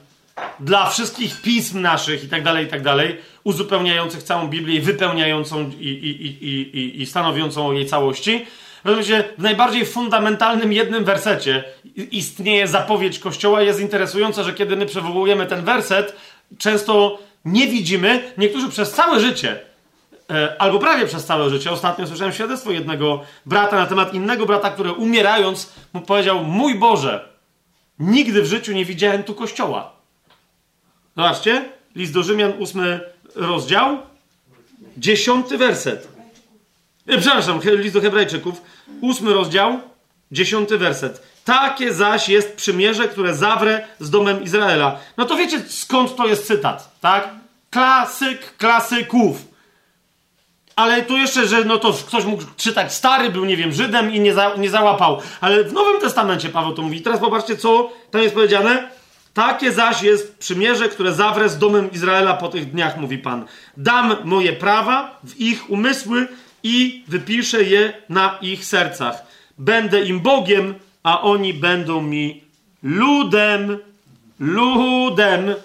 dla wszystkich pism naszych i tak dalej, i tak dalej, uzupełniających całą Biblię i wypełniającą i, i, i, i, i stanowiącą o jej całości. Rozumiecie, w najbardziej fundamentalnym jednym wersecie istnieje zapowiedź Kościoła. Jest interesujące, że kiedy my przywołujemy ten werset, często nie widzimy, niektórzy przez całe życie, e, albo prawie przez całe życie, ostatnio słyszałem świadectwo jednego brata na temat innego brata, który umierając mu powiedział: Mój Boże, nigdy w życiu nie widziałem tu Kościoła. Zobaczcie, list do Rzymian, ósmy rozdział, dziesiąty werset. E, przepraszam, list do Hebrajczyków, ósmy rozdział, dziesiąty werset. Takie zaś jest przymierze, które zawrę z domem Izraela. No to wiecie skąd to jest cytat, tak? Klasyk klasyków. Ale tu jeszcze, że no to ktoś mógł czytać, stary był, nie wiem, Żydem i nie, za, nie załapał. Ale w Nowym Testamencie Paweł to mówi. Teraz popatrzcie, co tam jest powiedziane. Takie zaś jest przymierze, które zawrę z domem Izraela po tych dniach, mówi Pan. Dam moje prawa w ich umysły i wypiszę je na ich sercach. Będę im Bogiem, a oni będą mi ludem. Ludem.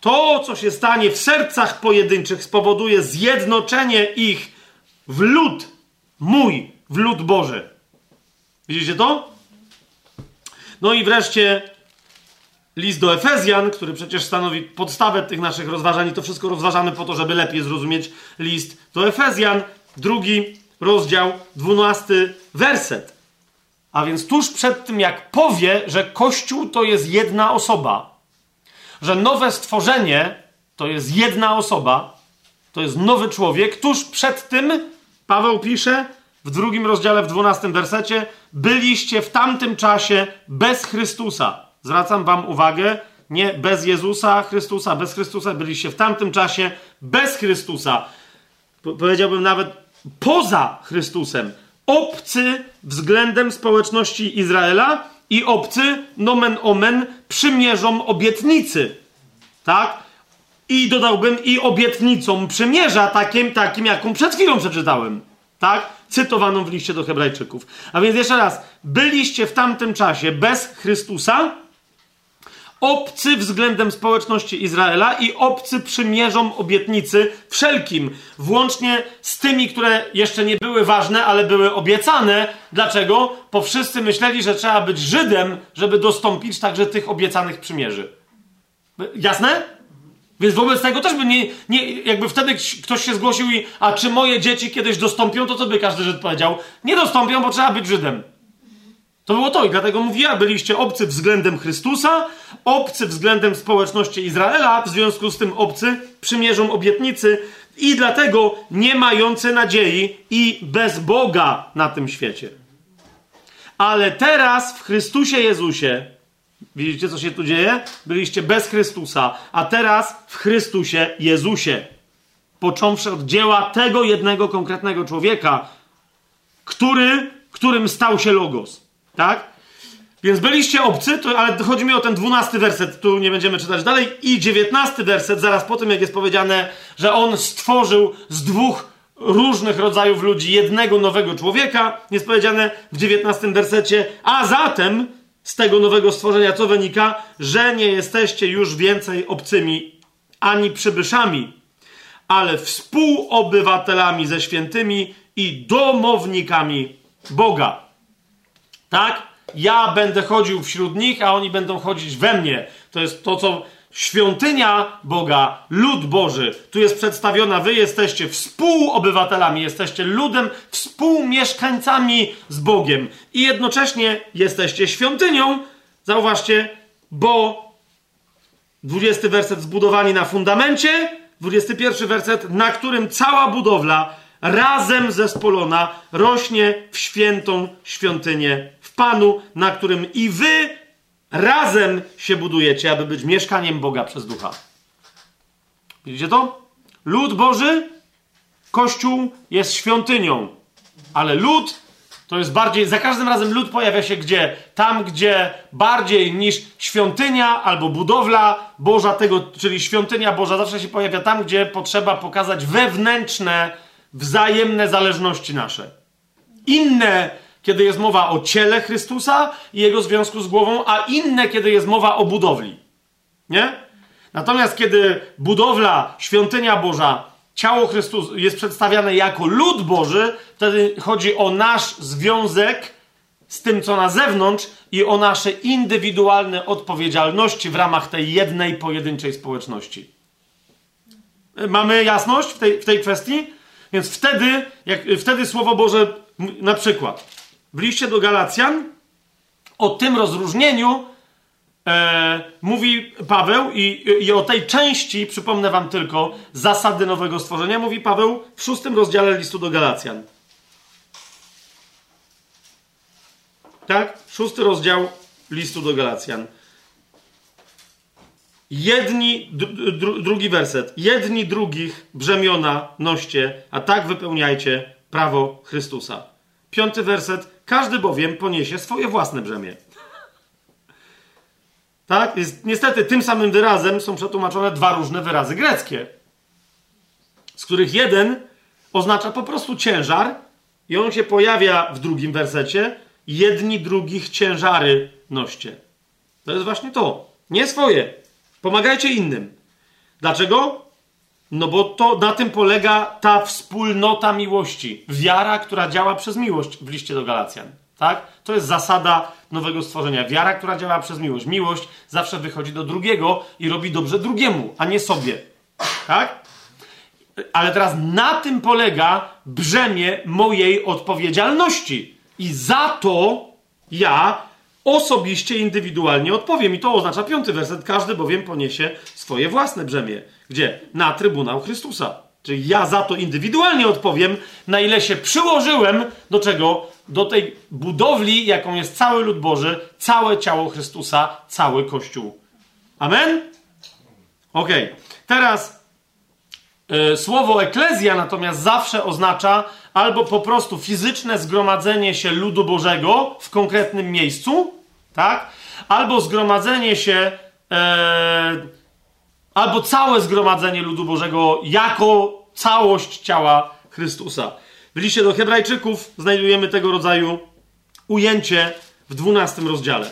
To, co się stanie w sercach pojedynczych, spowoduje zjednoczenie ich w lud mój, w lud Boży. Widzicie to? No i wreszcie list do Efezjan, który przecież stanowi podstawę tych naszych rozważań, i to wszystko rozważamy po to, żeby lepiej zrozumieć list do Efezjan, drugi rozdział, dwunasty werset. A więc tuż przed tym, jak powie, że Kościół to jest jedna osoba, że nowe stworzenie to jest jedna osoba, to jest nowy człowiek, tuż przed tym Paweł pisze w drugim rozdziale, w dwunastym wersecie, byliście w tamtym czasie bez Chrystusa. Zwracam wam uwagę, nie bez Jezusa Chrystusa, bez Chrystusa byliście w tamtym czasie bez Chrystusa. Powiedziałbym nawet poza Chrystusem. Obcy względem społeczności Izraela i obcy, nomen omen, przymierzom obietnicy. Tak? I dodałbym i obietnicą przymierza takim, takim, jaką przed chwilą przeczytałem. Tak? Cytowaną w liście do Hebrajczyków. A więc jeszcze raz, byliście w tamtym czasie bez Chrystusa, obcy względem społeczności Izraela i obcy przymierzom obietnicy wszelkim, włącznie z tymi, które jeszcze nie były ważne, ale były obiecane. Dlaczego? Bo wszyscy myśleli, że trzeba być Żydem, żeby dostąpić także tych obiecanych przymierzy. Jasne? Więc wobec tego też by nie, nie, jakby wtedy ktoś się zgłosił i, a czy moje dzieci kiedyś dostąpią, to co by każdy Żyd powiedział? Nie dostąpią, bo trzeba być Żydem. To było to i dlatego mówiła, byliście obcy względem Chrystusa, obcy względem społeczności Izraela, w związku z tym obcy przymierzą obietnicy i dlatego nie mający nadziei i bez Boga na tym świecie. Ale teraz w Chrystusie Jezusie, widzicie co się tu dzieje? Byliście bez Chrystusa, a teraz w Chrystusie Jezusie. Począwszy od dzieła tego jednego konkretnego człowieka, który, którym stał się Logos. Tak? Więc byliście obcy, to, ale chodzi mi o ten dwunasty werset, tu nie będziemy czytać dalej. I dziewiętnasty werset, zaraz po tym, jak jest powiedziane, że on stworzył z dwóch różnych rodzajów ludzi jednego nowego człowieka, jest powiedziane w dziewiętnastym wersecie, a zatem z tego nowego stworzenia co wynika, że nie jesteście już więcej obcymi ani przybyszami, ale współobywatelami ze świętymi i domownikami Boga. Tak? Ja będę chodził wśród nich, a oni będą chodzić we mnie. To jest to, co świątynia Boga, lud Boży, tu jest przedstawiona. Wy jesteście współobywatelami, jesteście ludem, współmieszkańcami z Bogiem i jednocześnie jesteście świątynią. Zauważcie, bo 20 werset zbudowani na fundamencie, 21 werset, na którym cała budowla razem zespolona rośnie w świętą świątynię Panu, na którym i wy razem się budujecie, aby być mieszkaniem Boga przez ducha. Widzicie to? Lud Boży, Kościół jest świątynią, ale lud to jest bardziej, za każdym razem lud pojawia się gdzie? Tam, gdzie bardziej niż świątynia albo budowla Boża tego, czyli świątynia Boża zawsze się pojawia tam, gdzie potrzeba pokazać wewnętrzne wzajemne zależności nasze. Inne, kiedy jest mowa o ciele Chrystusa i jego związku z głową, a inne, kiedy jest mowa o budowli. Nie? Natomiast kiedy budowla, świątynia Boża, ciało Chrystusa jest przedstawiane jako lud Boży, wtedy chodzi o nasz związek z tym, co na zewnątrz i o nasze indywidualne odpowiedzialności w ramach tej jednej, pojedynczej społeczności. Mamy jasność w tej, w tej kwestii? Więc wtedy, jak, wtedy Słowo Boże, na przykład w liście do Galacjan, o tym rozróżnieniu e, mówi Paweł i, i o tej części, przypomnę wam tylko, zasady nowego stworzenia, mówi Paweł w szóstym rozdziale listu do Galacjan. Tak? Szósty rozdział listu do Galacjan. Jedni, dru, drugi werset. Jedni drugich brzemiona noście, a tak wypełniajcie prawo Chrystusa. Piąty werset. Każdy bowiem poniesie swoje własne brzemię. Tak? Jest, niestety tym samym wyrazem są przetłumaczone dwa różne wyrazy greckie, z których jeden oznacza po prostu ciężar i on się pojawia w drugim wersecie. Jedni drugich ciężary noście. To jest właśnie to. Nie swoje. Pomagajcie innym. Dlaczego? No bo to na tym polega ta wspólnota miłości. Wiara, która działa przez miłość w liście do Galacjan. Tak? To jest zasada nowego stworzenia. Wiara, która działa przez miłość. Miłość zawsze wychodzi do drugiego i robi dobrze drugiemu, a nie sobie. Tak? Ale teraz na tym polega brzemię mojej odpowiedzialności. I za to ja osobiście, indywidualnie odpowiem. I to oznacza piąty werset. Każdy bowiem poniesie swoje własne brzemię. Gdzie? Na Trybunał Chrystusa. Czyli ja za to indywidualnie odpowiem, na ile się przyłożyłem do czego? Do tej budowli, jaką jest cały lud Boży, całe ciało Chrystusa, cały Kościół. Amen? Ok. Teraz yy, słowo eklezja natomiast zawsze oznacza albo po prostu fizyczne zgromadzenie się ludu Bożego w konkretnym miejscu, tak? Albo zgromadzenie się, e, albo całe zgromadzenie ludu Bożego jako całość ciała Chrystusa. W liście do Hebrajczyków znajdujemy tego rodzaju ujęcie w 12 rozdziale.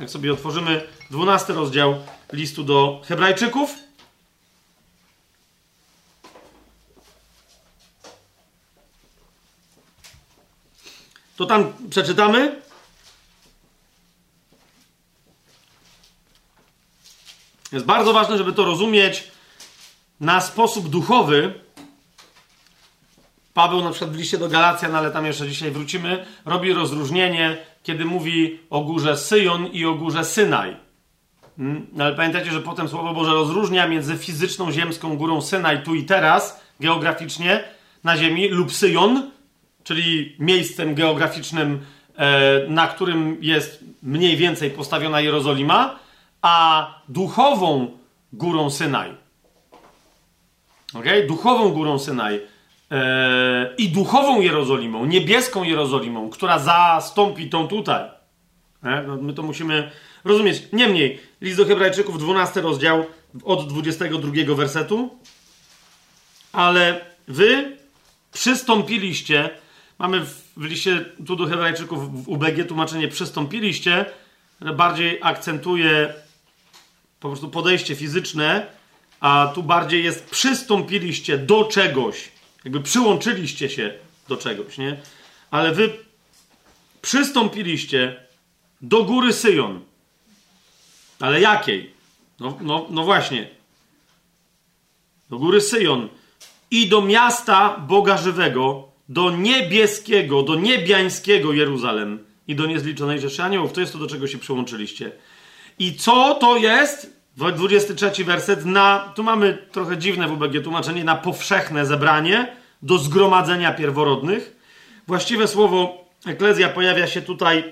Jak sobie otworzymy 12 rozdział listu do Hebrajczyków. To tam przeczytamy. Jest bardzo ważne, żeby to rozumieć na sposób duchowy. Paweł na przykład w liście do Galacjan, ale tam jeszcze dzisiaj wrócimy, robi rozróżnienie, kiedy mówi o górze Syjon i o górze Synaj. Hmm? Ale pamiętajcie, że potem Słowo Boże rozróżnia między fizyczną ziemską górą Synaj tu i teraz, geograficznie, na ziemi, lub Syjon, czyli miejscem geograficznym, e, na którym jest mniej więcej postawiona Jerozolima, a duchową górą Synaj. Okay? Duchową górą Synaj yy, i duchową Jerozolimą, niebieską Jerozolimą, która zastąpi tą tutaj. No, my to musimy rozumieć. Niemniej, list do Hebrajczyków, 12 rozdział, od 22 wersetu. Ale wy przystąpiliście, mamy w liście tu do Hebrajczyków w UBG tłumaczenie przystąpiliście, bardziej akcentuje po prostu podejście fizyczne, a tu bardziej jest przystąpiliście do czegoś, jakby przyłączyliście się do czegoś, nie? Ale wy przystąpiliście do góry Syjon. Ale jakiej? No, no, no właśnie. Do góry Syjon i do miasta Boga Żywego, do niebieskiego, do niebiańskiego Jeruzalem i do niezliczonej rzeszy aniołów. To jest to, do czego się przyłączyliście. I co to jest? 23 werset. Na, tu mamy trochę dziwne w UBG tłumaczenie na powszechne zebranie do zgromadzenia pierworodnych. Właściwe słowo eklezja pojawia się tutaj e,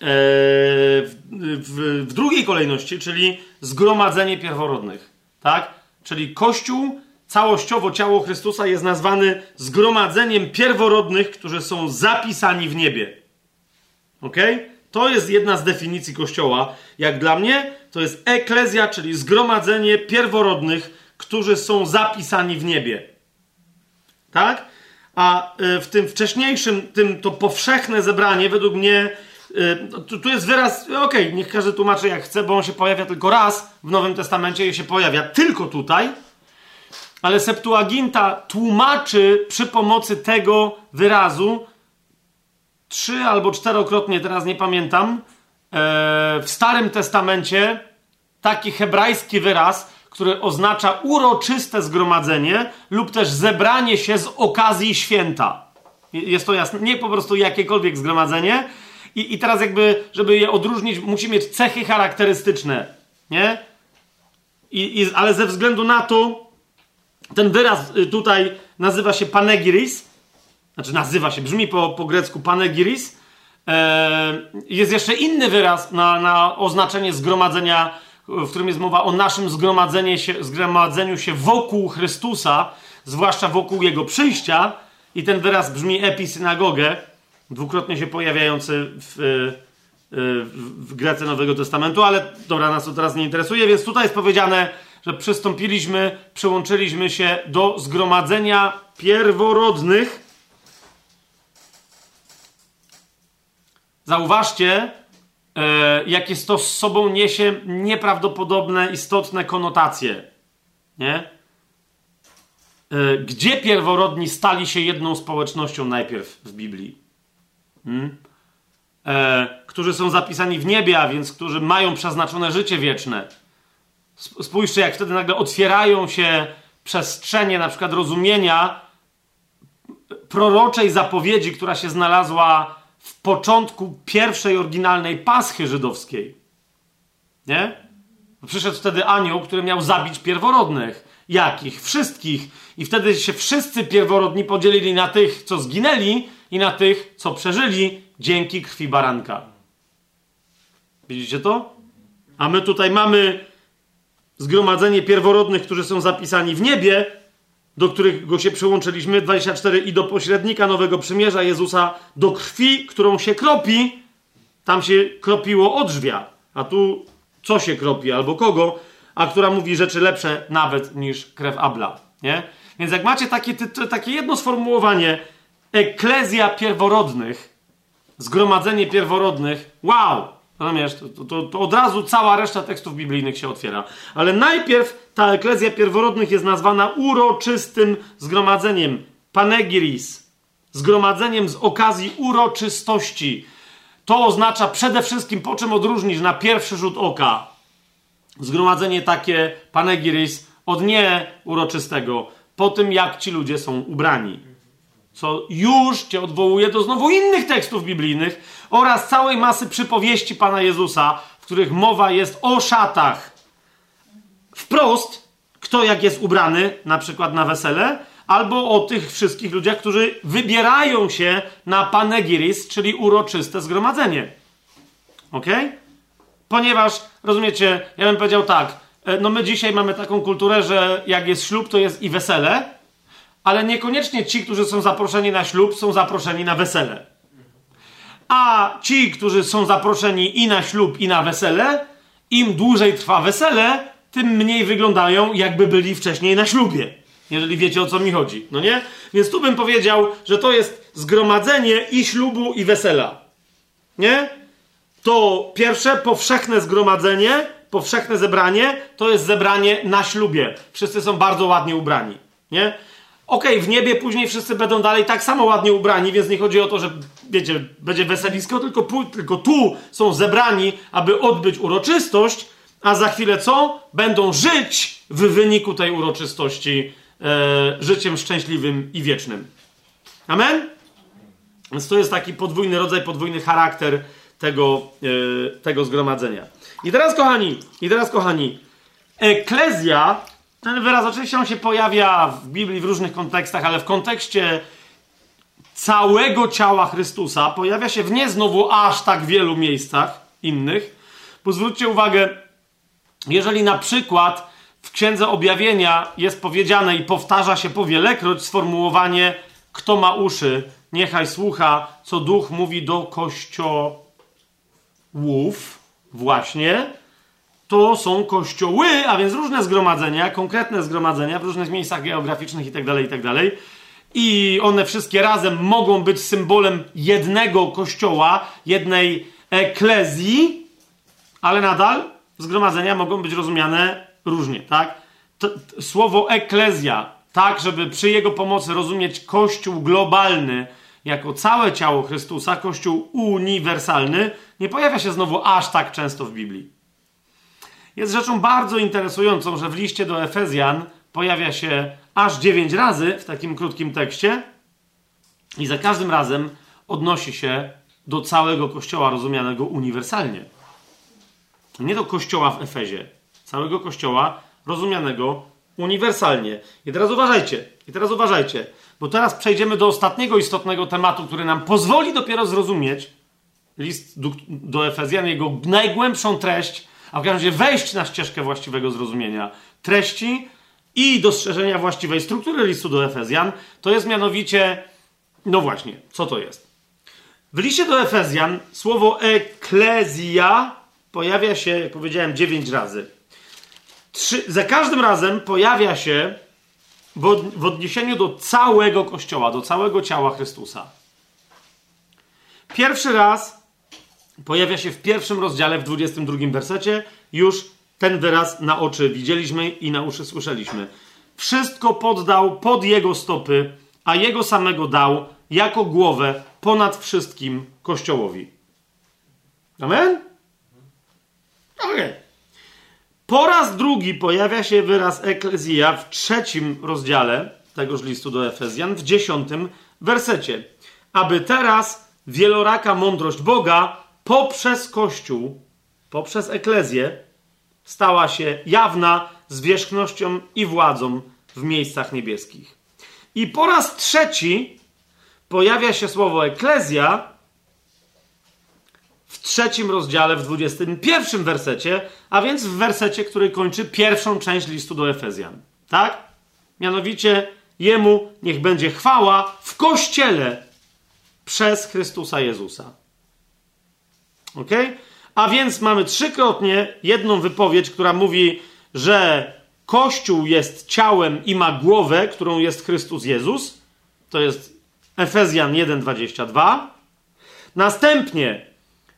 w, w, w, drugiej kolejności, czyli zgromadzenie pierworodnych. Tak? Czyli Kościół, całościowo ciało Chrystusa jest nazwany zgromadzeniem pierworodnych, którzy są zapisani w niebie. Okej? Okay? To jest jedna z definicji Kościoła. Jak dla mnie, to jest eklezja, czyli zgromadzenie pierworodnych, którzy są zapisani w niebie. Tak? A e, w tym wcześniejszym, tym to powszechne zebranie, według mnie, Y, tu, tu jest wyraz, okej, okay, niech każdy tłumaczy jak chce, bo on się pojawia tylko raz w Nowym Testamencie i się pojawia tylko tutaj, ale Septuaginta tłumaczy przy pomocy tego wyrazu trzy albo czterokrotnie, teraz nie pamiętam, e, w Starym Testamencie taki hebrajski wyraz, który oznacza uroczyste zgromadzenie lub też zebranie się z okazji święta. Jest to jasne? Nie po prostu jakiekolwiek zgromadzenie. I, i teraz jakby, żeby je odróżnić, musi mieć cechy charakterystyczne. Nie? I, i, ale ze względu na to, ten wyraz y, tutaj nazywa się panegiris. Znaczy nazywa się, brzmi po, po grecku panegiris. E, jest jeszcze inny wyraz na, na oznaczenie zgromadzenia w którym jest mowa o naszym zgromadzeniu się, zgromadzeniu się wokół Chrystusa, zwłaszcza wokół Jego przyjścia. I ten wyraz brzmi episynagogę, dwukrotnie się pojawiający w, w Grece Nowego Testamentu, ale dobra, nas to teraz nie interesuje, więc tutaj jest powiedziane, że przystąpiliśmy, przyłączyliśmy się do zgromadzenia pierworodnych. Zauważcie, e, jakie to z sobą niesie nieprawdopodobne, istotne konotacje. Nie? E, gdzie pierworodni stali się jedną społecznością najpierw w Biblii? Hmm? E, którzy są zapisani w niebie, a więc którzy mają przeznaczone życie wieczne. Spójrzcie, jak wtedy nagle otwierają się przestrzenie, na przykład rozumienia proroczej zapowiedzi, która się znalazła w początku pierwszej oryginalnej paschy żydowskiej. Nie? Przyszedł wtedy anioł, który miał zabić pierworodnych. Jakich? Wszystkich. I wtedy się wszyscy pierworodni podzielili na tych, co zginęli i na tych, co przeżyli dzięki krwi baranka. Widzicie to? A my tutaj mamy zgromadzenie pierworodnych, którzy są zapisani w niebie, do których go się przyłączyliśmy, 24, i do pośrednika nowego przymierza Jezusa, do krwi, którą się kropi, tam się kropiło odrzwia, a tu co się kropi, albo kogo, a która mówi rzeczy lepsze nawet niż krew Abla, nie? Więc jak macie takie, takie jedno sformułowanie, eklezja pierworodnych, zgromadzenie pierworodnych, wow, Rozumiesz, to, to, to, od razu cała reszta tekstów biblijnych się otwiera. Ale najpierw ta eklezja pierworodnych jest nazwana uroczystym zgromadzeniem. Panegiris. Zgromadzeniem z okazji uroczystości. To oznacza przede wszystkim, po czym odróżnisz na pierwszy rzut oka zgromadzenie takie panegiris od nieuroczystego, po tym jak ci ludzie są ubrani co już cię odwołuje do znowu innych tekstów biblijnych oraz całej masy przypowieści Pana Jezusa, w których mowa jest o szatach. Wprost, kto jak jest ubrany, na przykład na wesele, albo o tych wszystkich ludziach, którzy wybierają się na panegiris, czyli uroczyste zgromadzenie. Ok? Ponieważ, rozumiecie, ja bym powiedział tak, e, no my dzisiaj mamy taką kulturę, że jak jest ślub, to jest i wesele, ale niekoniecznie ci, którzy są zaproszeni na ślub, są zaproszeni na wesele. A ci, którzy są zaproszeni i na ślub, i na wesele, im dłużej trwa wesele, tym mniej wyglądają, jakby byli wcześniej na ślubie. Jeżeli wiecie o co mi chodzi, no nie? Więc tu bym powiedział, że to jest zgromadzenie i ślubu, i wesela. Nie? To pierwsze powszechne zgromadzenie, powszechne zebranie, to jest zebranie na ślubie. Wszyscy są bardzo ładnie ubrani. Nie? Okej, okay, w niebie później wszyscy będą dalej tak samo ładnie ubrani, więc nie chodzi o to, że wiecie, będzie weselisko, tylko, tylko tu są zebrani, aby odbyć uroczystość, a za chwilę co? Będą żyć w wyniku tej uroczystości e, życiem szczęśliwym i wiecznym. Amen? Więc to jest taki podwójny rodzaj, podwójny charakter tego, e, tego zgromadzenia. I teraz, kochani, i teraz, kochani, eklezja ten wyraz oczywiście on się pojawia w Biblii w różnych kontekstach, ale w kontekście całego ciała Chrystusa pojawia się w nie znowu aż tak wielu miejscach innych. Pozwólcie uwagę, jeżeli na przykład w Księdze Objawienia jest powiedziane i powtarza się powielekroć sformułowanie kto ma uszy, niechaj słucha, co Duch mówi do kościołów, właśnie, to są kościoły, a więc różne zgromadzenia, konkretne zgromadzenia w różnych miejscach geograficznych tak itd. Tak I one wszystkie razem mogą być symbolem jednego kościoła, jednej eklezji, ale nadal zgromadzenia mogą być rozumiane różnie, tak? To, słowo eklezja, tak, żeby przy jego pomocy rozumieć Kościół globalny jako całe ciało Chrystusa, Kościół uniwersalny, nie pojawia się znowu aż tak często w Biblii. Jest rzeczą bardzo interesującą, że w liście do Efezjan pojawia się aż dziewięć razy w takim krótkim tekście i za każdym razem odnosi się do całego kościoła rozumianego uniwersalnie. Nie do kościoła w Efezie, całego kościoła rozumianego uniwersalnie. I teraz uważajcie, i teraz uważajcie, bo teraz przejdziemy do ostatniego istotnego tematu, który nam pozwoli dopiero zrozumieć list do, Efezjan, jego najgłębszą treść, a w każdym razie wejść na ścieżkę właściwego zrozumienia treści i dostrzeżenia właściwej struktury listu do Efezjan. To jest mianowicie, no właśnie, co to jest? W liście do Efezjan słowo eklezja pojawia się, jak powiedziałem, dziewięć razy. Trzy, za każdym razem pojawia się w, od, w odniesieniu do całego Kościoła, do całego ciała Chrystusa. Pierwszy raz pojawia się w pierwszym rozdziale, w 22 wersecie. Już ten wyraz na oczy widzieliśmy i na uszy słyszeliśmy. Wszystko poddał pod jego stopy, a jego samego dał jako głowę ponad wszystkim Kościołowi. Amen? Okej. Okay. Po raz drugi pojawia się wyraz eklezja w trzecim rozdziale tegoż listu do Efezjan, w dziesiątym wersecie. Aby teraz wieloraka mądrość Boga poprzez Kościół, poprzez eklezję, stała się jawna zwierzchnością i władzą w miejscach niebieskich. I po raz trzeci pojawia się słowo eklezja w trzecim rozdziale, w dwudziestym pierwszym wersecie, a więc w wersecie, który kończy pierwszą część listu do Efezjan. Tak? Mianowicie, Jemu niech będzie chwała w Kościele przez Chrystusa Jezusa. Ok? A więc mamy trzykrotnie jedną wypowiedź, która mówi, że Kościół jest ciałem i ma głowę, którą jest Chrystus Jezus. To jest Efezjan 1,22. Następnie,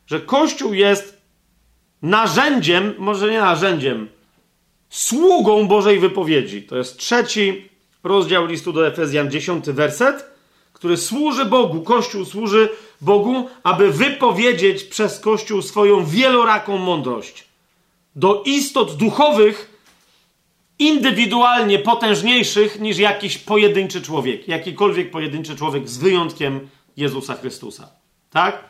że Kościół jest narzędziem, może nie narzędziem, sługą Bożej wypowiedzi. To jest trzeci rozdział listu do Efezjan, dziesiąty werset, który służy Bogu. Kościół służy Bogu, aby wypowiedzieć przez Kościół swoją wieloraką mądrość do istot duchowych, indywidualnie potężniejszych niż jakiś pojedynczy człowiek, jakikolwiek pojedynczy człowiek z wyjątkiem Jezusa Chrystusa. Tak?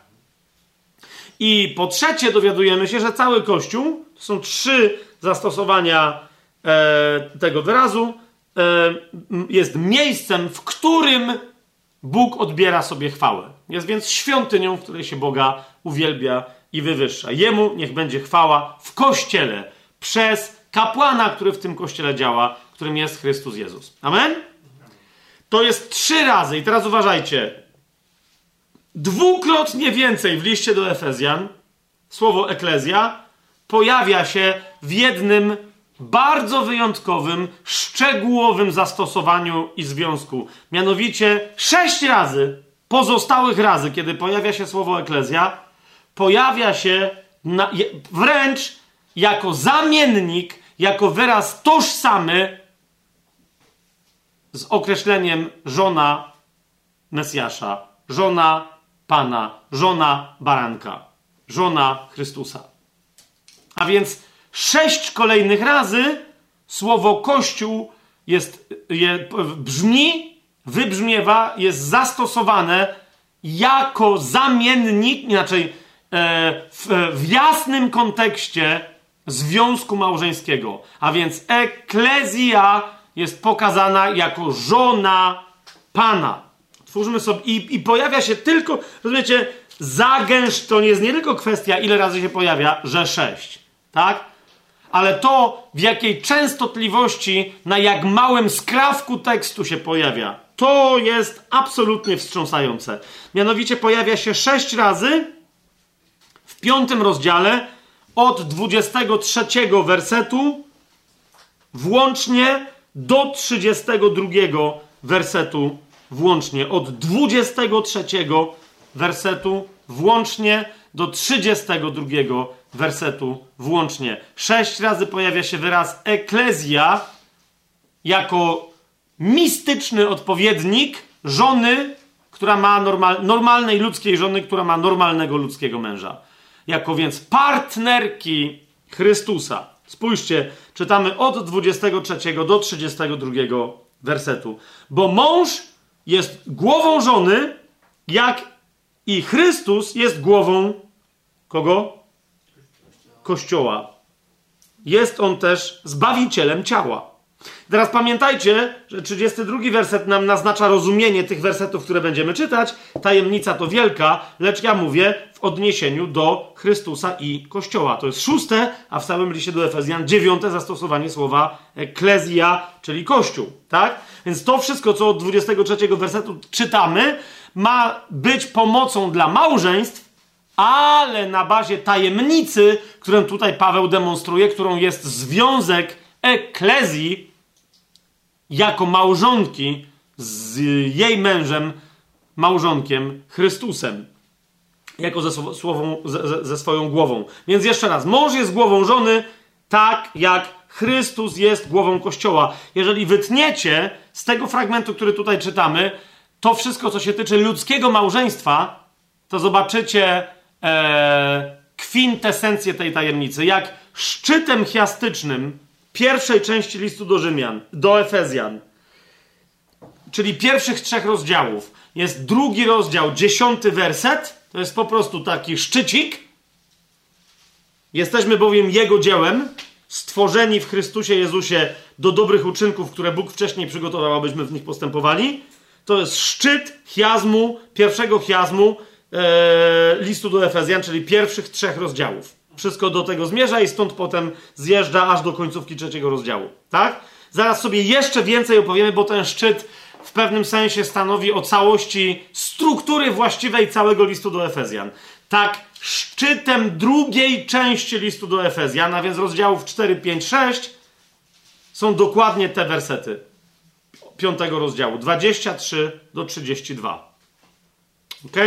I po trzecie dowiadujemy się, że cały Kościół, to są trzy zastosowania e, tego wyrazu, e, jest miejscem, w którym Bóg odbiera sobie chwałę. Jest więc świątynią, w której się Boga uwielbia i wywyższa. Jemu niech będzie chwała w Kościele przez kapłana, który w tym Kościele działa, którym jest Chrystus Jezus. Amen? To jest trzy razy. I teraz uważajcie. Dwukrotnie więcej w liście do Efezjan słowo eklezja pojawia się w jednym bardzo wyjątkowym, szczegółowym zastosowaniu i związku. Mianowicie sześć razy, pozostałych razy, kiedy pojawia się słowo eklezja, pojawia się na, wręcz jako zamiennik, jako wyraz tożsamy z określeniem żona Mesjasza, żona Pana, żona baranka, żona Chrystusa. A więc sześć kolejnych razy słowo Kościół jest, je, brzmi, wybrzmiewa, jest zastosowane jako zamiennik, inaczej e, w, w jasnym kontekście związku małżeńskiego. A więc eklezja jest pokazana jako żona Pana. Twórzmy sobie i, i pojawia się tylko, rozumiecie, zagęszcz to nie jest nie tylko kwestia, ile razy się pojawia, że sześć. Tak? Ale to, w jakiej częstotliwości, na jak małym skrawku tekstu się pojawia, to jest absolutnie wstrząsające. Mianowicie pojawia się sześć razy w piątym rozdziale od 23 wersetu włącznie do 32 wersetu włącznie. Od 23 wersetu włącznie do 32 wersetu włącznie. Sześć razy pojawia się wyraz eklezja jako mistyczny odpowiednik żony, która ma normal, normalnej ludzkiej żony, która ma normalnego ludzkiego męża. Jako więc partnerki Chrystusa. Spójrzcie, czytamy od 23 do 32 wersetu. Bo mąż jest głową żony, jak i Chrystus jest głową kogo? Kościoła. Jest on też zbawicielem ciała. Teraz pamiętajcie, że 32 werset nam naznacza rozumienie tych wersetów, które będziemy czytać. Tajemnica to wielka, lecz ja mówię w odniesieniu do Chrystusa i Kościoła. To jest szóste, a w całym liście do Efezjan dziewiąte zastosowanie słowa eklezja, czyli Kościół. Tak? Więc to wszystko, co od 23 wersetu czytamy, ma być pomocą dla małżeństw, ale na bazie tajemnicy, którą tutaj Paweł demonstruje, którą jest związek eklezji jako małżonki z jej mężem, małżonkiem Chrystusem. Jako ze, słową, ze, ze swoją głową. Więc jeszcze raz, mąż jest głową żony, tak jak Chrystus jest głową Kościoła. Jeżeli wytniecie z tego fragmentu, który tutaj czytamy, to wszystko, co się tyczy ludzkiego małżeństwa, to zobaczycie e, kwintesencję tej tajemnicy. Jak szczytem chiastycznym pierwszej części listu do Rzymian, do Efezjan, czyli pierwszych trzech rozdziałów, jest drugi rozdział, dziesiąty werset. To jest po prostu taki szczycik. Jesteśmy bowiem Jego dziełem, stworzeni w Chrystusie Jezusie do dobrych uczynków, które Bóg wcześniej przygotował, abyśmy w nich postępowali. To jest szczyt chiazmu, pierwszego chiazmu listu do Efezjan, czyli pierwszych trzech rozdziałów. Wszystko do tego zmierza i stąd potem zjeżdża aż do końcówki trzeciego rozdziału. Tak? Zaraz sobie jeszcze więcej opowiemy, bo ten szczyt w pewnym sensie stanowi o całości struktury właściwej całego listu do Efezjan. Tak, szczytem drugiej części listu do Efezjan, a więc rozdziałów 4, 5, 6, są dokładnie te wersety piątego rozdziału, 23 do 32. Ok?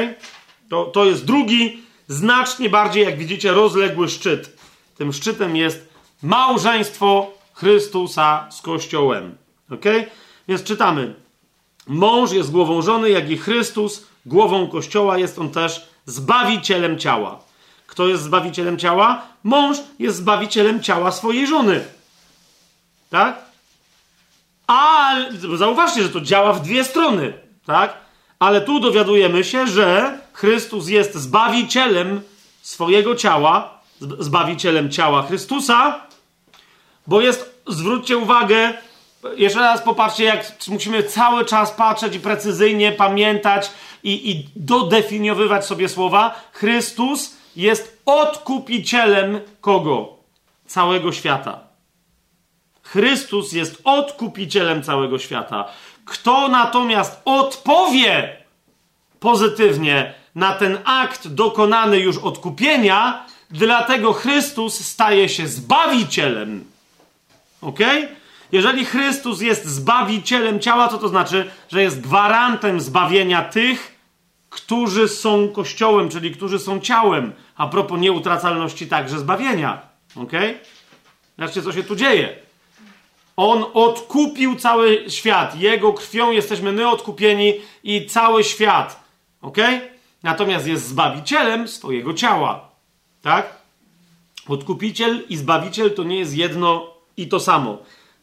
To, to jest drugi, znacznie bardziej, jak widzicie, rozległy szczyt. Tym szczytem jest małżeństwo Chrystusa z Kościołem. Ok? Więc czytamy. Mąż jest głową żony, jak i Chrystus głową Kościoła, jest on też zbawicielem ciała. Kto jest zbawicielem ciała? Mąż jest zbawicielem ciała swojej żony. Tak? Ale zauważcie, że to działa w dwie strony, tak? Ale tu dowiadujemy się, że Chrystus jest zbawicielem swojego ciała, zbawicielem ciała Chrystusa, bo jest, zwróćcie uwagę, jeszcze raz popatrzcie, jak musimy cały czas patrzeć i precyzyjnie pamiętać i, i dodefiniowywać sobie słowa. Chrystus jest odkupicielem kogo? Całego świata. Chrystus jest odkupicielem całego świata. Kto natomiast odpowie pozytywnie na ten akt dokonany już odkupienia, dlatego Chrystus staje się zbawicielem. Ok? Jeżeli Chrystus jest zbawicielem ciała, co to znaczy? Że jest gwarantem zbawienia tych, którzy są kościołem, czyli którzy są ciałem. A propos nieutracalności także zbawienia. Ok? Zobaczcie, co się tu dzieje. On odkupił cały świat. Jego krwią jesteśmy my odkupieni i cały świat. Ok? Natomiast jest zbawicielem swojego ciała. Tak? Odkupiciel i zbawiciel to nie jest jedno i to samo.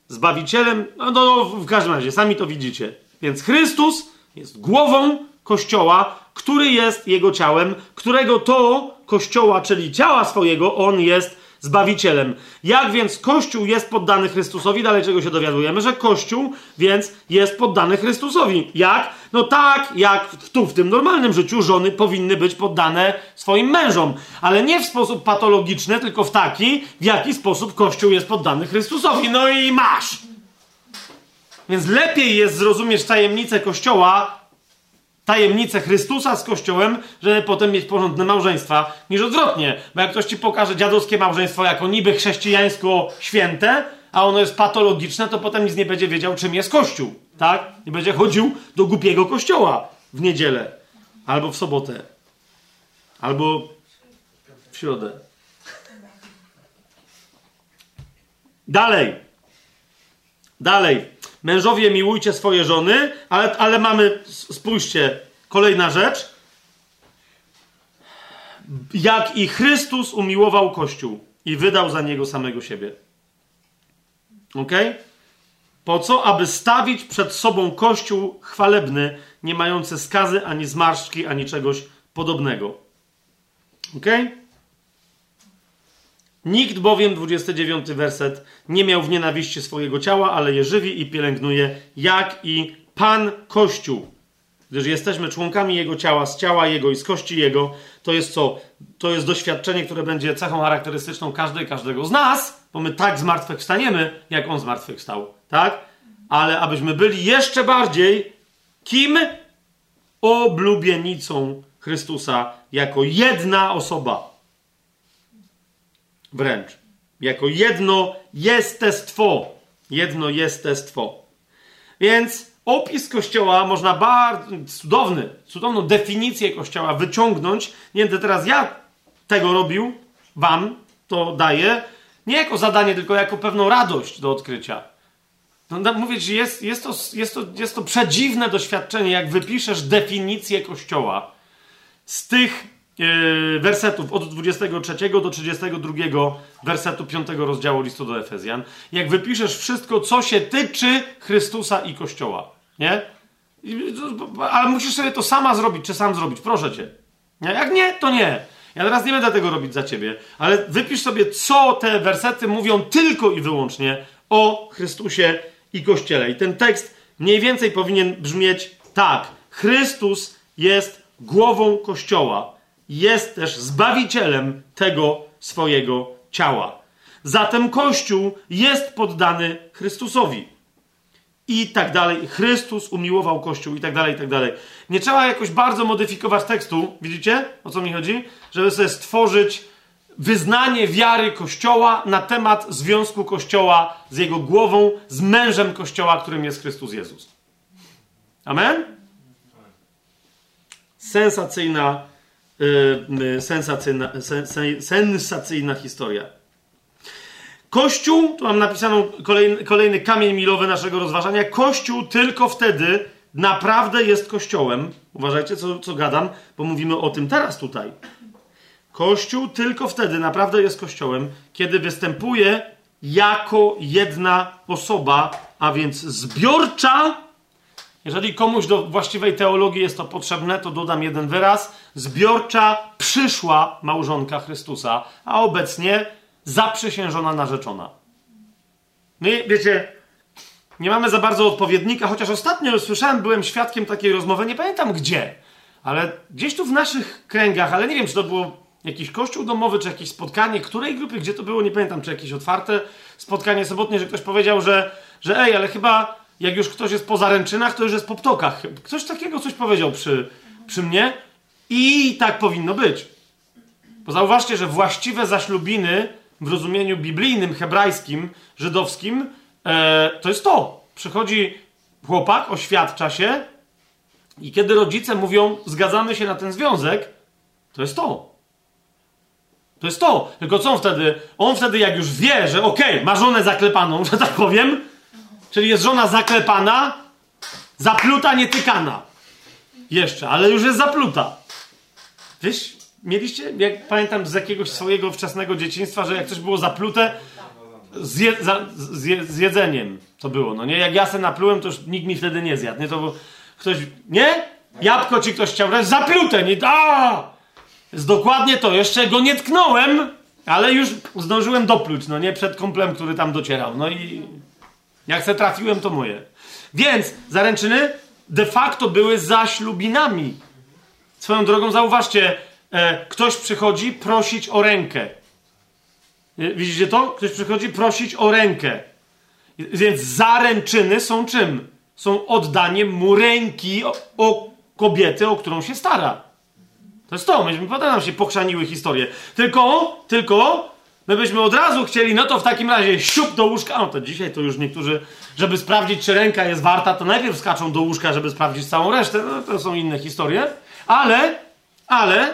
Zbawicielem, no, no w każdym razie, sami to widzicie. Więc Chrystus jest głową Kościoła, który jest jego ciałem, którego to Kościoła, czyli ciała swojego, on jest Zbawicielem. Jak więc Kościół jest poddany Chrystusowi? Dalej czego się dowiadujemy? Że Kościół więc jest poddany Chrystusowi. Jak? No tak, jak tu w tym normalnym życiu żony powinny być poddane swoim mężom. Ale nie w sposób patologiczny, tylko w taki, w jaki sposób Kościół jest poddany Chrystusowi. No i masz! Więc lepiej jest zrozumieć tajemnicę Kościoła, tajemnicę Chrystusa z Kościołem, żeby potem mieć porządne małżeństwa, niż odwrotnie. Bo jak ktoś ci pokaże dziadowskie małżeństwo jako niby chrześcijańsko święte, a ono jest patologiczne, to potem nic nie będzie wiedział, czym jest Kościół. Tak? Nie będzie chodził do głupiego kościoła w niedzielę albo w sobotę. Albo w środę. Dalej. Dalej. Mężowie, miłujcie swoje żony, ale, ale mamy, spójrzcie, kolejna rzecz. Jak i Chrystus umiłował Kościół i wydał za niego samego siebie. Ok? Po co? Aby stawić przed sobą Kościół chwalebny, nie mający skazy, ani zmarszczki, ani czegoś podobnego. Ok? Nikt bowiem, 29 werset, nie miał w nienawiści swojego ciała, ale je żywi i pielęgnuje, jak i Pan Kościół. Gdyż jesteśmy członkami Jego ciała, z ciała Jego i z kości Jego. To jest co? To jest doświadczenie, które będzie cechą charakterystyczną każdej, każdego z nas, bo my tak zmartwychwstaniemy, jak On zmartwychwstał. Tak? Ale abyśmy byli jeszcze bardziej kim? Oblubienicą Chrystusa jako jedna osoba. Wręcz. Jako jedno jestestwo. Jedno jestestwo. Więc opis Kościoła można bardzo cudowny, cudowną definicję Kościoła wyciągnąć. Nie będę teraz ja tego robił, wam to daję, nie jako zadanie, tylko jako pewną radość do odkrycia. No, mówię ci, jest, jest, to, jest, to, jest to przedziwne doświadczenie, jak wypiszesz definicję Kościoła z tych wersetów od 23 do 32 wersetu 5 rozdziału listu do Efezjan, jak wypiszesz wszystko, co się tyczy Chrystusa i Kościoła, nie? Ale musisz sobie to sama zrobić, czy sam zrobić, proszę cię. Jak nie, to nie. Ja teraz nie będę tego robić za ciebie, ale wypisz sobie, co te wersety mówią tylko i wyłącznie o Chrystusie i Kościele. I ten tekst mniej więcej powinien brzmieć tak. Chrystus jest głową Kościoła. Jest też zbawicielem tego swojego ciała. Zatem Kościół jest poddany Chrystusowi. I tak dalej. Chrystus umiłował Kościół i tak dalej, i tak dalej. Nie trzeba jakoś bardzo modyfikować tekstu, widzicie o co mi chodzi? Żeby sobie stworzyć wyznanie wiary Kościoła na temat związku Kościoła z jego głową, z mężem Kościoła, którym jest Chrystus Jezus. Amen? Sensacyjna, sensacyjna, sensacyjna historia. Kościół, tu mam napisaną kolejny, kolejny kamień milowy naszego rozważania. Kościół tylko wtedy naprawdę jest Kościołem. Uważajcie, co, co gadam, bo mówimy o tym teraz tutaj. Kościół tylko wtedy naprawdę jest Kościołem, kiedy występuje jako jedna osoba, a więc zbiorcza. Jeżeli komuś do właściwej teologii jest to potrzebne, to dodam jeden wyraz. Zbiorcza przyszła małżonka Chrystusa, a obecnie zaprzysiężona narzeczona. My, wiecie, nie mamy za bardzo odpowiednika, chociaż ostatnio słyszałem, byłem świadkiem takiej rozmowy, nie pamiętam gdzie, ale gdzieś tu w naszych kręgach, ale nie wiem, czy to było jakiś kościół domowy, czy jakieś spotkanie, której grupy, gdzie to było, nie pamiętam, czy jakieś otwarte spotkanie sobotnie, że ktoś powiedział, że, że ej, ale chyba jak już ktoś jest po zaręczynach, to już jest po ptokach. Ktoś takiego coś powiedział przy, przy mnie i tak powinno być. Bo zauważcie, że właściwe zaślubiny w rozumieniu biblijnym, hebrajskim, żydowskim, e, to jest to. Przychodzi chłopak, oświadcza się i kiedy rodzice mówią, zgadzamy się na ten związek, to jest to. To jest to. Tylko co on wtedy? On wtedy, jak już wie, że okej, okay, ma żonę zaklepaną, że tak powiem, czyli jest żona zaklepana, zapluta, nietykana. Jeszcze, ale już jest zapluta. Wiesz, mieliście, jak pamiętam z jakiegoś swojego wczesnego dzieciństwa, że jak coś było zaplute, z, je, za, z, z jedzeniem to było, no nie? Jak ja se naplułem, to już nikt mi wtedy nie zjadł, nie? To było, ktoś, nie? Jabłko ci ktoś chciał zaplute, nie? A! Jest dokładnie to, jeszcze go nie tknąłem, ale już zdążyłem dopluć, no nie? Przed komplem, który tam docierał, no i jak se trafiłem, to moje. Więc zaręczyny de facto były zaślubinami. Swoją drogą zauważcie, e, ktoś przychodzi prosić o rękę. Widzicie to? Ktoś przychodzi prosić o rękę. Więc zaręczyny są czym? Są oddaniem mu ręki o, o kobiety, o którą się stara. To jest to. Myśmy nam się pokrzaniły historie. Tylko, tylko, my byśmy od razu chcieli, no to w takim razie siup do łóżka. No to dzisiaj to już niektórzy, żeby sprawdzić, czy ręka jest warta, to najpierw skaczą do łóżka, żeby sprawdzić całą resztę. No to są inne historie. Ale, ale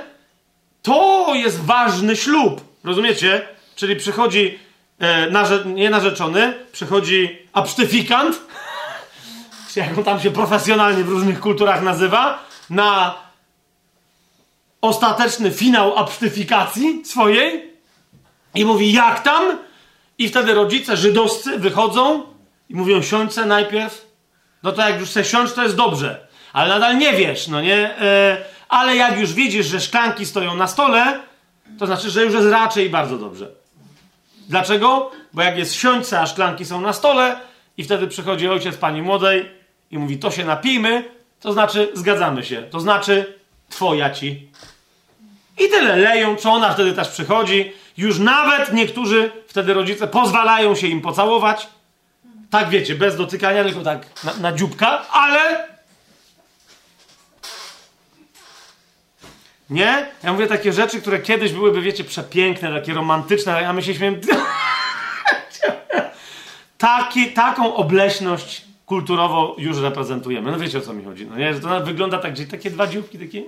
To jest ważny ślub. Rozumiecie? Czyli przychodzi e, narze, nie narzeczony, przychodzi absztyfikant, jak on tam się profesjonalnie w różnych kulturach nazywa, na ostateczny finał absztyfikacji swojej i mówi, jak tam? I wtedy rodzice żydowscy wychodzą i mówią, siądźce najpierw. No to jak już chcesz siąść, to jest dobrze. Ale nadal nie wiesz, no nie? E, ale jak już widzisz, że szklanki stoją na stole, to znaczy, że już jest raczej bardzo dobrze. Dlaczego? Bo jak jest siądźce, a szklanki są na stole i wtedy przychodzi ojciec pani młodej i mówi, to się napijmy, to znaczy zgadzamy się. To znaczy twoja ci. I tyle leją, czy ona wtedy też przychodzi. Już nawet niektórzy wtedy rodzice pozwalają się im pocałować. Tak wiecie, bez dotykania, tylko tak na, na dzióbka, ale. Nie? Ja mówię takie rzeczy, które kiedyś byłyby, wiecie, przepiękne, takie romantyczne, a my się śmiejemy. Taki, taką obleśność kulturowo już reprezentujemy. No wiecie o co mi chodzi. No nie? Że to wygląda tak, gdzie takie dwa dzióbki, takie.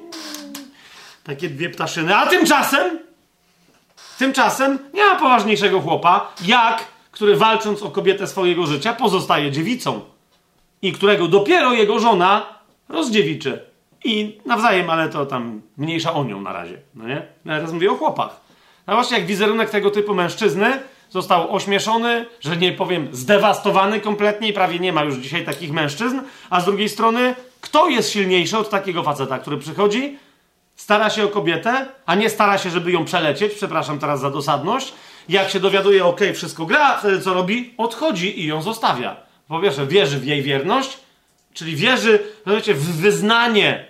Takie dwie ptaszyny. A tymczasem. Tymczasem nie ma poważniejszego chłopa, jak który walcząc o kobietę swojego życia pozostaje dziewicą i którego dopiero jego żona rozdziewiczy. I nawzajem, ale to tam mniejsza o nią na razie. No nie? Ja teraz mówię o chłopach. No właśnie, jak wizerunek tego typu mężczyzny został ośmieszony, że nie powiem zdewastowany kompletnie i prawie nie ma już dzisiaj takich mężczyzn, a z drugiej strony, kto jest silniejszy od takiego faceta, który przychodzi, stara się o kobietę, a nie stara się, żeby ją przelecieć, przepraszam teraz za dosadność, jak się dowiaduje, ok, wszystko gra, wtedy co robi? Odchodzi i ją zostawia. Po pierwsze, wierzy w jej wierność, czyli wierzy, w wyznanie.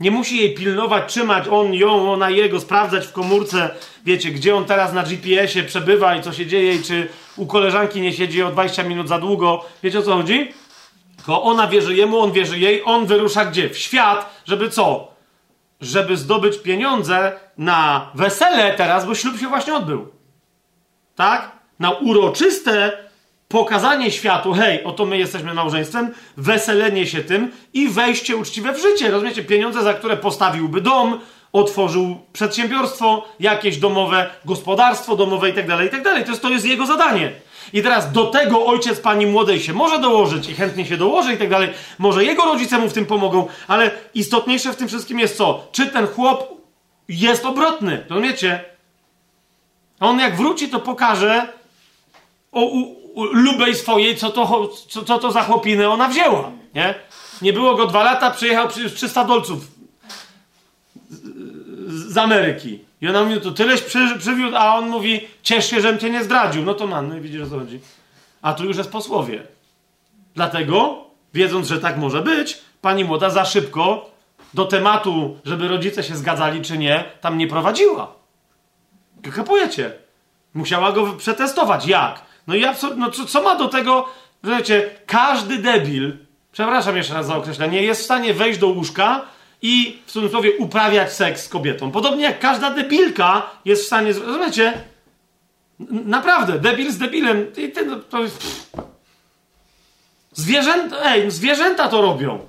Nie musi jej pilnować, trzymać on, ją, ona jego, sprawdzać w komórce, wiecie, gdzie on teraz na GPS-ie przebywa i co się dzieje, i czy u koleżanki nie siedzi o 20 minut za długo. Wiecie o co chodzi? Tylko ona wierzy jemu, on wierzy jej, on wyrusza gdzie? W świat, żeby co? Żeby zdobyć pieniądze na wesele teraz, bo ślub się właśnie odbył tak? Na uroczyste pokazanie światu, hej, oto my jesteśmy małżeństwem, weselenie się tym i wejście uczciwe w życie. Rozumiecie? Pieniądze, za które postawiłby dom, otworzył przedsiębiorstwo, jakieś domowe, gospodarstwo domowe itd., tak itd. Tak to jest, to jest jego zadanie. I teraz do tego ojciec pani młodej się może dołożyć i chętnie się dołoży i tak dalej. Może jego rodzice mu w tym pomogą, ale istotniejsze w tym wszystkim jest co? Czy ten chłop jest obrotny? Rozumiecie? On jak wróci, to pokaże o u, u, lubej swojej, co to, co, co to za chłopinę ona wzięła. Nie? Nie było go dwa lata, przyjechał przecież 300 dolców z, z Ameryki. I ona mówi, to tyleś przy, przywiódł, a on mówi, ciesz się, żem cię nie zdradził. No to man, no i widzisz o co chodzi. A tu już jest posłowie. Dlatego, wiedząc, że tak może być, pani młoda za szybko do tematu, żeby rodzice się zgadzali czy nie, tam nie prowadziła. Kapujecie? Musiała go przetestować. Jak? No i no co, co ma do tego, że wiecie, każdy debil, przepraszam jeszcze raz za określenie, jest w stanie wejść do łóżka i w cudzysłowie uprawiać seks z kobietą. Podobnie jak każda debilka jest w stanie, rozumiecie? Naprawdę, debil z debilem, no, to jest... Zwierzęta, ej, zwierzęta to robią.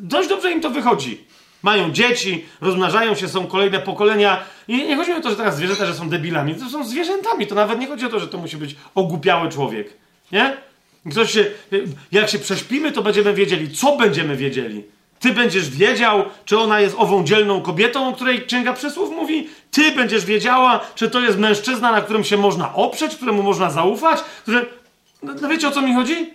Dość dobrze im to wychodzi mają dzieci, rozmnażają się, są kolejne pokolenia. I nie chodzi o to, że teraz zwierzęta, że są debilami. To są zwierzętami. To nawet nie chodzi o to, że to musi być ogłupiały człowiek. Nie? Ktoś się, jak się prześpimy, to będziemy wiedzieli. Co będziemy wiedzieli? Ty będziesz wiedział, czy ona jest ową dzielną kobietą, o której Księga Przysłów mówi. Ty będziesz wiedziała, czy to jest mężczyzna, na którym się można oprzeć, któremu można zaufać. Który... No, no wiecie, o co mi chodzi?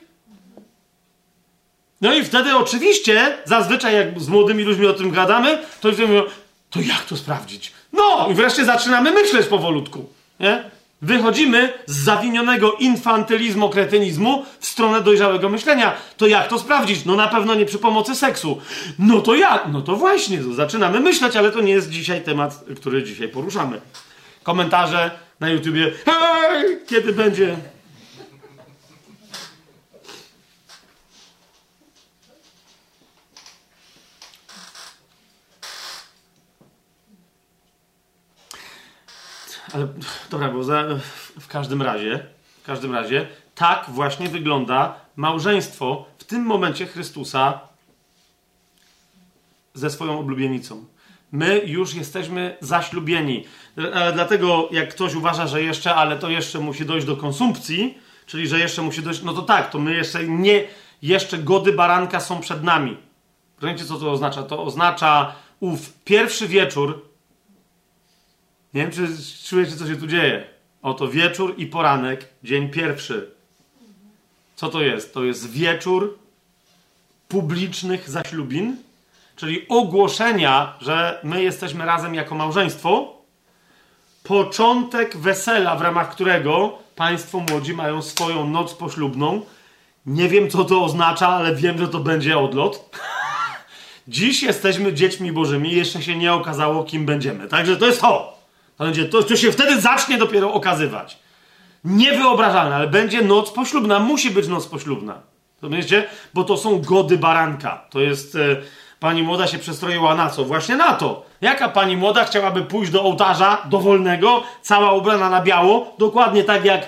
No i wtedy oczywiście, zazwyczaj jak z młodymi ludźmi o tym gadamy, to oni mówią, to jak to sprawdzić? No i wreszcie zaczynamy myśleć powolutku, nie? Wychodzimy z zawinionego infantylizmu, kretynizmu w stronę dojrzałego myślenia. To jak to sprawdzić? No na pewno nie przy pomocy seksu. No to jak? No to właśnie, zaczynamy myśleć, ale to nie jest dzisiaj temat, który dzisiaj poruszamy. Komentarze na YouTubie. Hej, kiedy będzie ale dobra, bo za, w każdym razie, w każdym razie, tak właśnie wygląda małżeństwo w tym momencie Chrystusa ze swoją oblubienicą. My już jesteśmy zaślubieni. Ale dlatego, jak ktoś uważa, że jeszcze, ale to jeszcze musi dojść do konsumpcji, czyli że jeszcze musi dojść, no to tak, to my jeszcze nie, jeszcze gody baranka są przed nami. Rozumiecie, co to oznacza? To oznacza ów pierwszy wieczór. Nie wiem, czy czujecie, co się tu dzieje. Oto wieczór i poranek, dzień pierwszy. Co to jest? To jest wieczór publicznych zaślubin, czyli ogłoszenia, że my jesteśmy razem jako małżeństwo. Początek wesela, w ramach którego państwo młodzi mają swoją noc poślubną. Nie wiem, co to oznacza, ale wiem, że to będzie odlot. Dziś jesteśmy dziećmi bożymi jeszcze się nie okazało, kim będziemy. Także to jest to. To, będzie, to, to się wtedy zacznie dopiero okazywać. Niewyobrażalne, ale będzie noc poślubna. Musi być noc poślubna. Rozumiecie? Bo to są gody baranka. To jest... E, pani młoda się przestroiła na co? Właśnie na to. Jaka pani młoda chciałaby pójść do ołtarza dowolnego, cała ubrana na biało? Dokładnie tak jak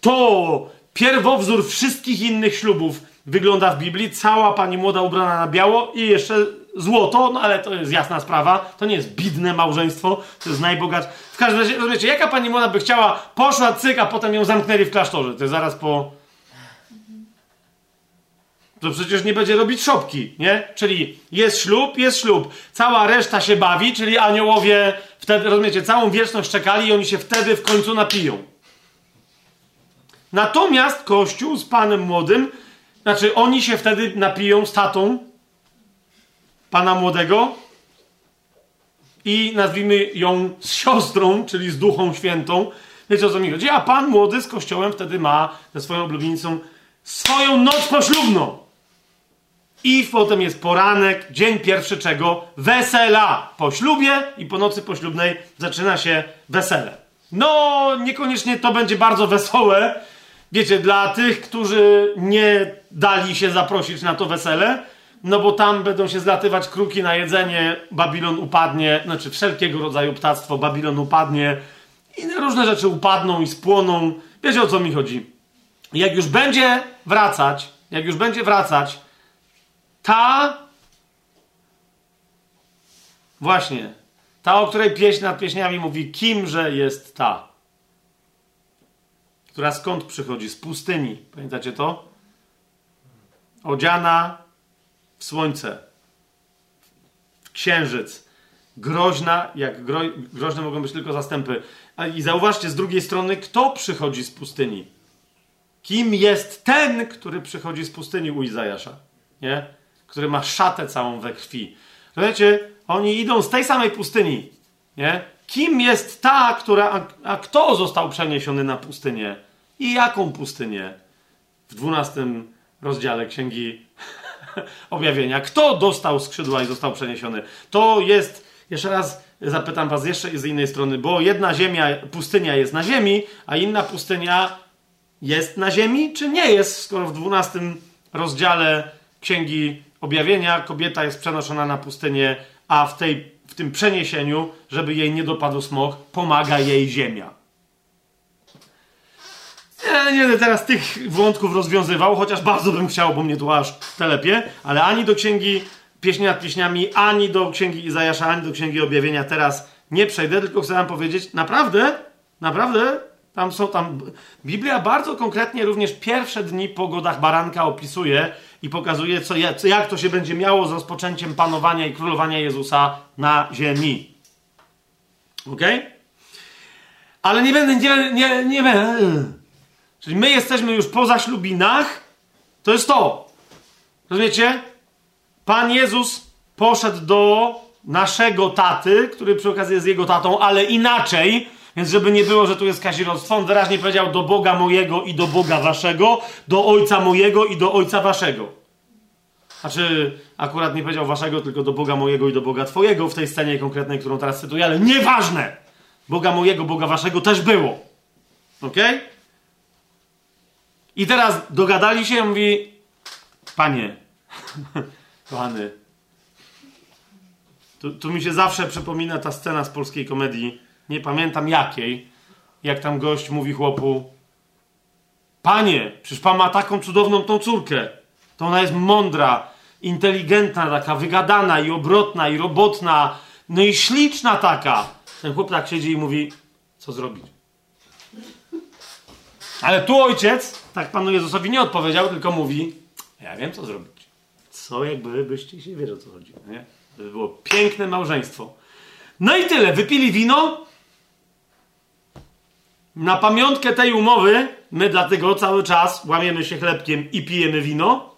to pierwowzór wszystkich innych ślubów wygląda w Biblii. Cała pani młoda ubrana na biało i jeszcze złoto, no ale to jest jasna sprawa. To nie jest bidne małżeństwo, to jest najbogatsze. W każdym razie, rozumiecie, jaka pani młoda by chciała, poszła cyk, a potem ją zamknęli w klasztorze. To jest zaraz po... To przecież nie będzie robić szopki, nie? Czyli jest ślub, jest ślub. Cała reszta się bawi, czyli aniołowie wtedy, rozumiecie, całą wieczność czekali i oni się wtedy w końcu napiją. Natomiast Kościół z panem młodym, znaczy oni się wtedy napiją z tatą pana młodego i nazwijmy ją z siostrą, czyli z duchą świętą. Wiecie o co mi chodzi? A pan młody z kościołem wtedy ma ze swoją oblubienicą swoją noc poślubną. I potem jest poranek, dzień pierwszy czego? Wesela. Po ślubie i po nocy poślubnej zaczyna się wesele. No, niekoniecznie to będzie bardzo wesołe. Wiecie, dla tych, którzy nie dali się zaprosić na to wesele, no bo tam będą się zlatywać kruki na jedzenie, Babilon upadnie, znaczy wszelkiego rodzaju ptactwo, Babilon upadnie i różne rzeczy upadną i spłoną. Wiecie o co mi chodzi. Jak już będzie wracać, jak już będzie wracać, ta właśnie, ta, o której pieśń nad pieśniami mówi, kimże jest ta, która skąd przychodzi? Z pustyni. Pamiętacie to? Odziana w słońce, w księżyc. Groźna, jak gro, groźne mogą być tylko zastępy. I zauważcie z drugiej strony, kto przychodzi z pustyni. Kim jest ten, który przychodzi z pustyni u Izajasza? Nie? Który ma szatę całą we krwi. Rozumiecie? Oni idą z tej samej pustyni. Nie? Kim jest ta, która. A, a kto został przeniesiony na pustynię? I jaką pustynię? W dwunastym rozdziale księgi objawienia. Kto dostał skrzydła i został przeniesiony? To jest, jeszcze raz zapytam was jeszcze z innej strony, bo jedna ziemia, pustynia jest na ziemi, a inna pustynia jest na ziemi, czy nie jest, skoro w dwunastym rozdziale księgi objawienia kobieta jest przenoszona na pustynię, a w, tej, w tym przeniesieniu, żeby jej nie dopadł smog, pomaga jej ziemia. Ja nie będę teraz tych wątków rozwiązywał, chociaż bardzo bym chciał, bo mnie tu aż telepie, ale ani do księgi Pieśni nad Pieśniami, ani do księgi Izajasza, ani do księgi Objawienia teraz nie przejdę, tylko chcę wam powiedzieć, naprawdę, naprawdę, tam są tam. Biblia bardzo konkretnie również pierwsze dni po godach baranka opisuje i pokazuje, co, jak to się będzie miało z rozpoczęciem panowania i królowania Jezusa na ziemi. Ok? Ale nie będę, nie, nie, nie będę. Czyli my jesteśmy już po zaślubinach. To jest to. Rozumiecie? Pan Jezus poszedł do naszego taty, który przy okazji jest jego tatą, ale inaczej. Więc żeby nie było, że tu jest kazirodztwo, on wyraźnie powiedział do Boga mojego i do Boga waszego, do Ojca mojego i do Ojca waszego. Znaczy, akurat nie powiedział waszego, tylko do Boga mojego i do Boga twojego w tej scenie konkretnej, którą teraz cytuję, ale nieważne! Boga mojego, Boga waszego też było. Ok? I teraz dogadali się, mówi, panie, kochany, tu, tu, mi się zawsze przypomina ta scena z polskiej komedii, nie pamiętam jakiej, jak tam gość mówi chłopu, panie, przecież pan ma taką cudowną tą córkę, to ona jest mądra, inteligentna, taka wygadana i obrotna i robotna, No i śliczna taka. Ten chłopak siedzi i mówi, co zrobić? Ale tu ojciec, tak Panu Jezusowi nie odpowiedział, tylko mówi, ja wiem, co zrobić. Co jakby byście się wiedzieli, o co chodzi. Nie? To by było piękne małżeństwo. No i tyle. Wypili wino. Na pamiątkę tej umowy, my dlatego cały czas łamiemy się chlebkiem i pijemy wino.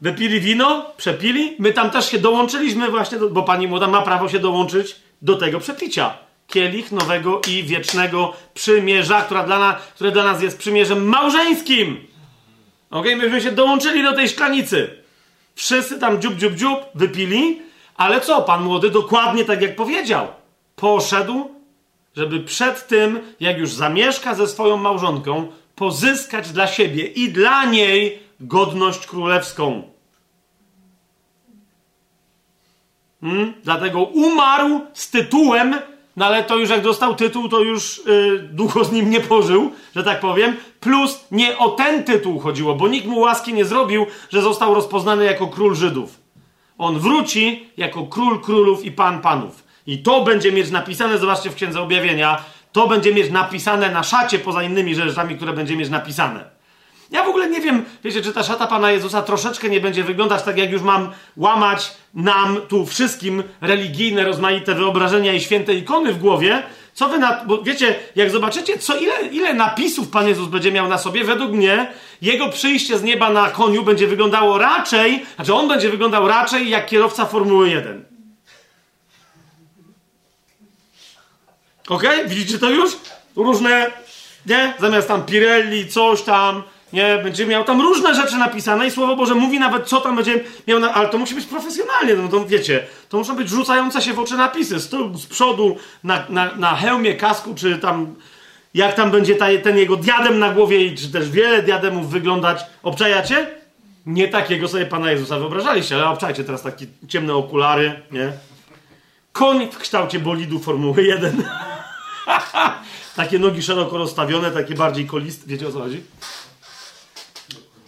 Wypili wino, przepili. My tam też się dołączyliśmy właśnie, do, bo pani młoda ma prawo się dołączyć do tego przepicia. Kielich nowego i wiecznego przymierza, która dla które dla nas jest przymierzem małżeńskim. Ok, myśmy się dołączyli do tej szklanicy. Wszyscy tam dziób, dziób, dziób wypili, ale co, pan młody dokładnie tak jak powiedział. Poszedł, żeby przed tym, jak już zamieszka ze swoją małżonką, pozyskać dla siebie i dla niej godność królewską. Hmm? Dlatego umarł z tytułem, no ale to już jak dostał tytuł, to już yy, długo z nim nie pożył, że tak powiem. Plus nie o ten tytuł chodziło, bo nikt mu łaski nie zrobił, że został rozpoznany jako król Żydów. On wróci jako król królów i pan panów. I to będzie mieć napisane, zobaczcie w Księdze Objawienia, to będzie mieć napisane na szacie poza innymi rzeczami, które będzie mieć napisane. Ja w ogóle nie wiem, wiecie, czy ta szata Pana Jezusa troszeczkę nie będzie wyglądać tak, jak już mam łamać nam tu wszystkim religijne, rozmaite wyobrażenia i święte ikony w głowie. Co wy na... Bo wiecie, jak zobaczycie, co ile, ile napisów Pan Jezus będzie miał na sobie, według mnie jego przyjście z nieba na koniu będzie wyglądało raczej, znaczy on będzie wyglądał raczej jak kierowca Formuły 1. Ok? Widzicie to już? Różne, nie? Zamiast tam Pirelli, coś tam, nie? Będzie miał tam różne rzeczy napisane i Słowo Boże mówi nawet, co tam będzie miał, na... ale to musi być profesjonalnie, no to wiecie, to muszą być rzucające się w oczy napisy, z, tyłu, z przodu, na, na, na hełmie, kasku, czy tam, jak tam będzie ta, ten jego diadem na głowie, czy też wiele diademów wyglądać, obczajacie? Nie takiego sobie Pana Jezusa wyobrażaliście, ale obczajcie teraz takie ciemne okulary, nie? Koń w kształcie bolidu Formuły 1. takie nogi szeroko rozstawione, takie bardziej koliste. Wiecie o co chodzi?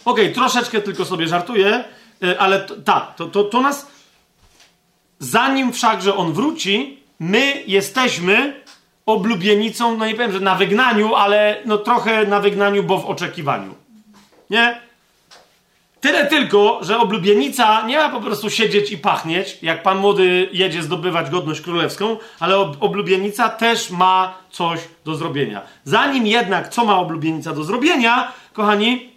Okej, okay, troszeczkę tylko sobie żartuję, y, ale tak, to, to, to nas. Zanim wszakże on wróci, my jesteśmy oblubienicą, no nie powiem, że na wygnaniu, ale no trochę na wygnaniu, bo w oczekiwaniu. Nie? Tyle tylko, że oblubienica nie ma po prostu siedzieć i pachnieć, jak pan młody jedzie zdobywać godność królewską, ale oblubienica też ma coś do zrobienia. Zanim jednak, co ma oblubienica do zrobienia, kochani,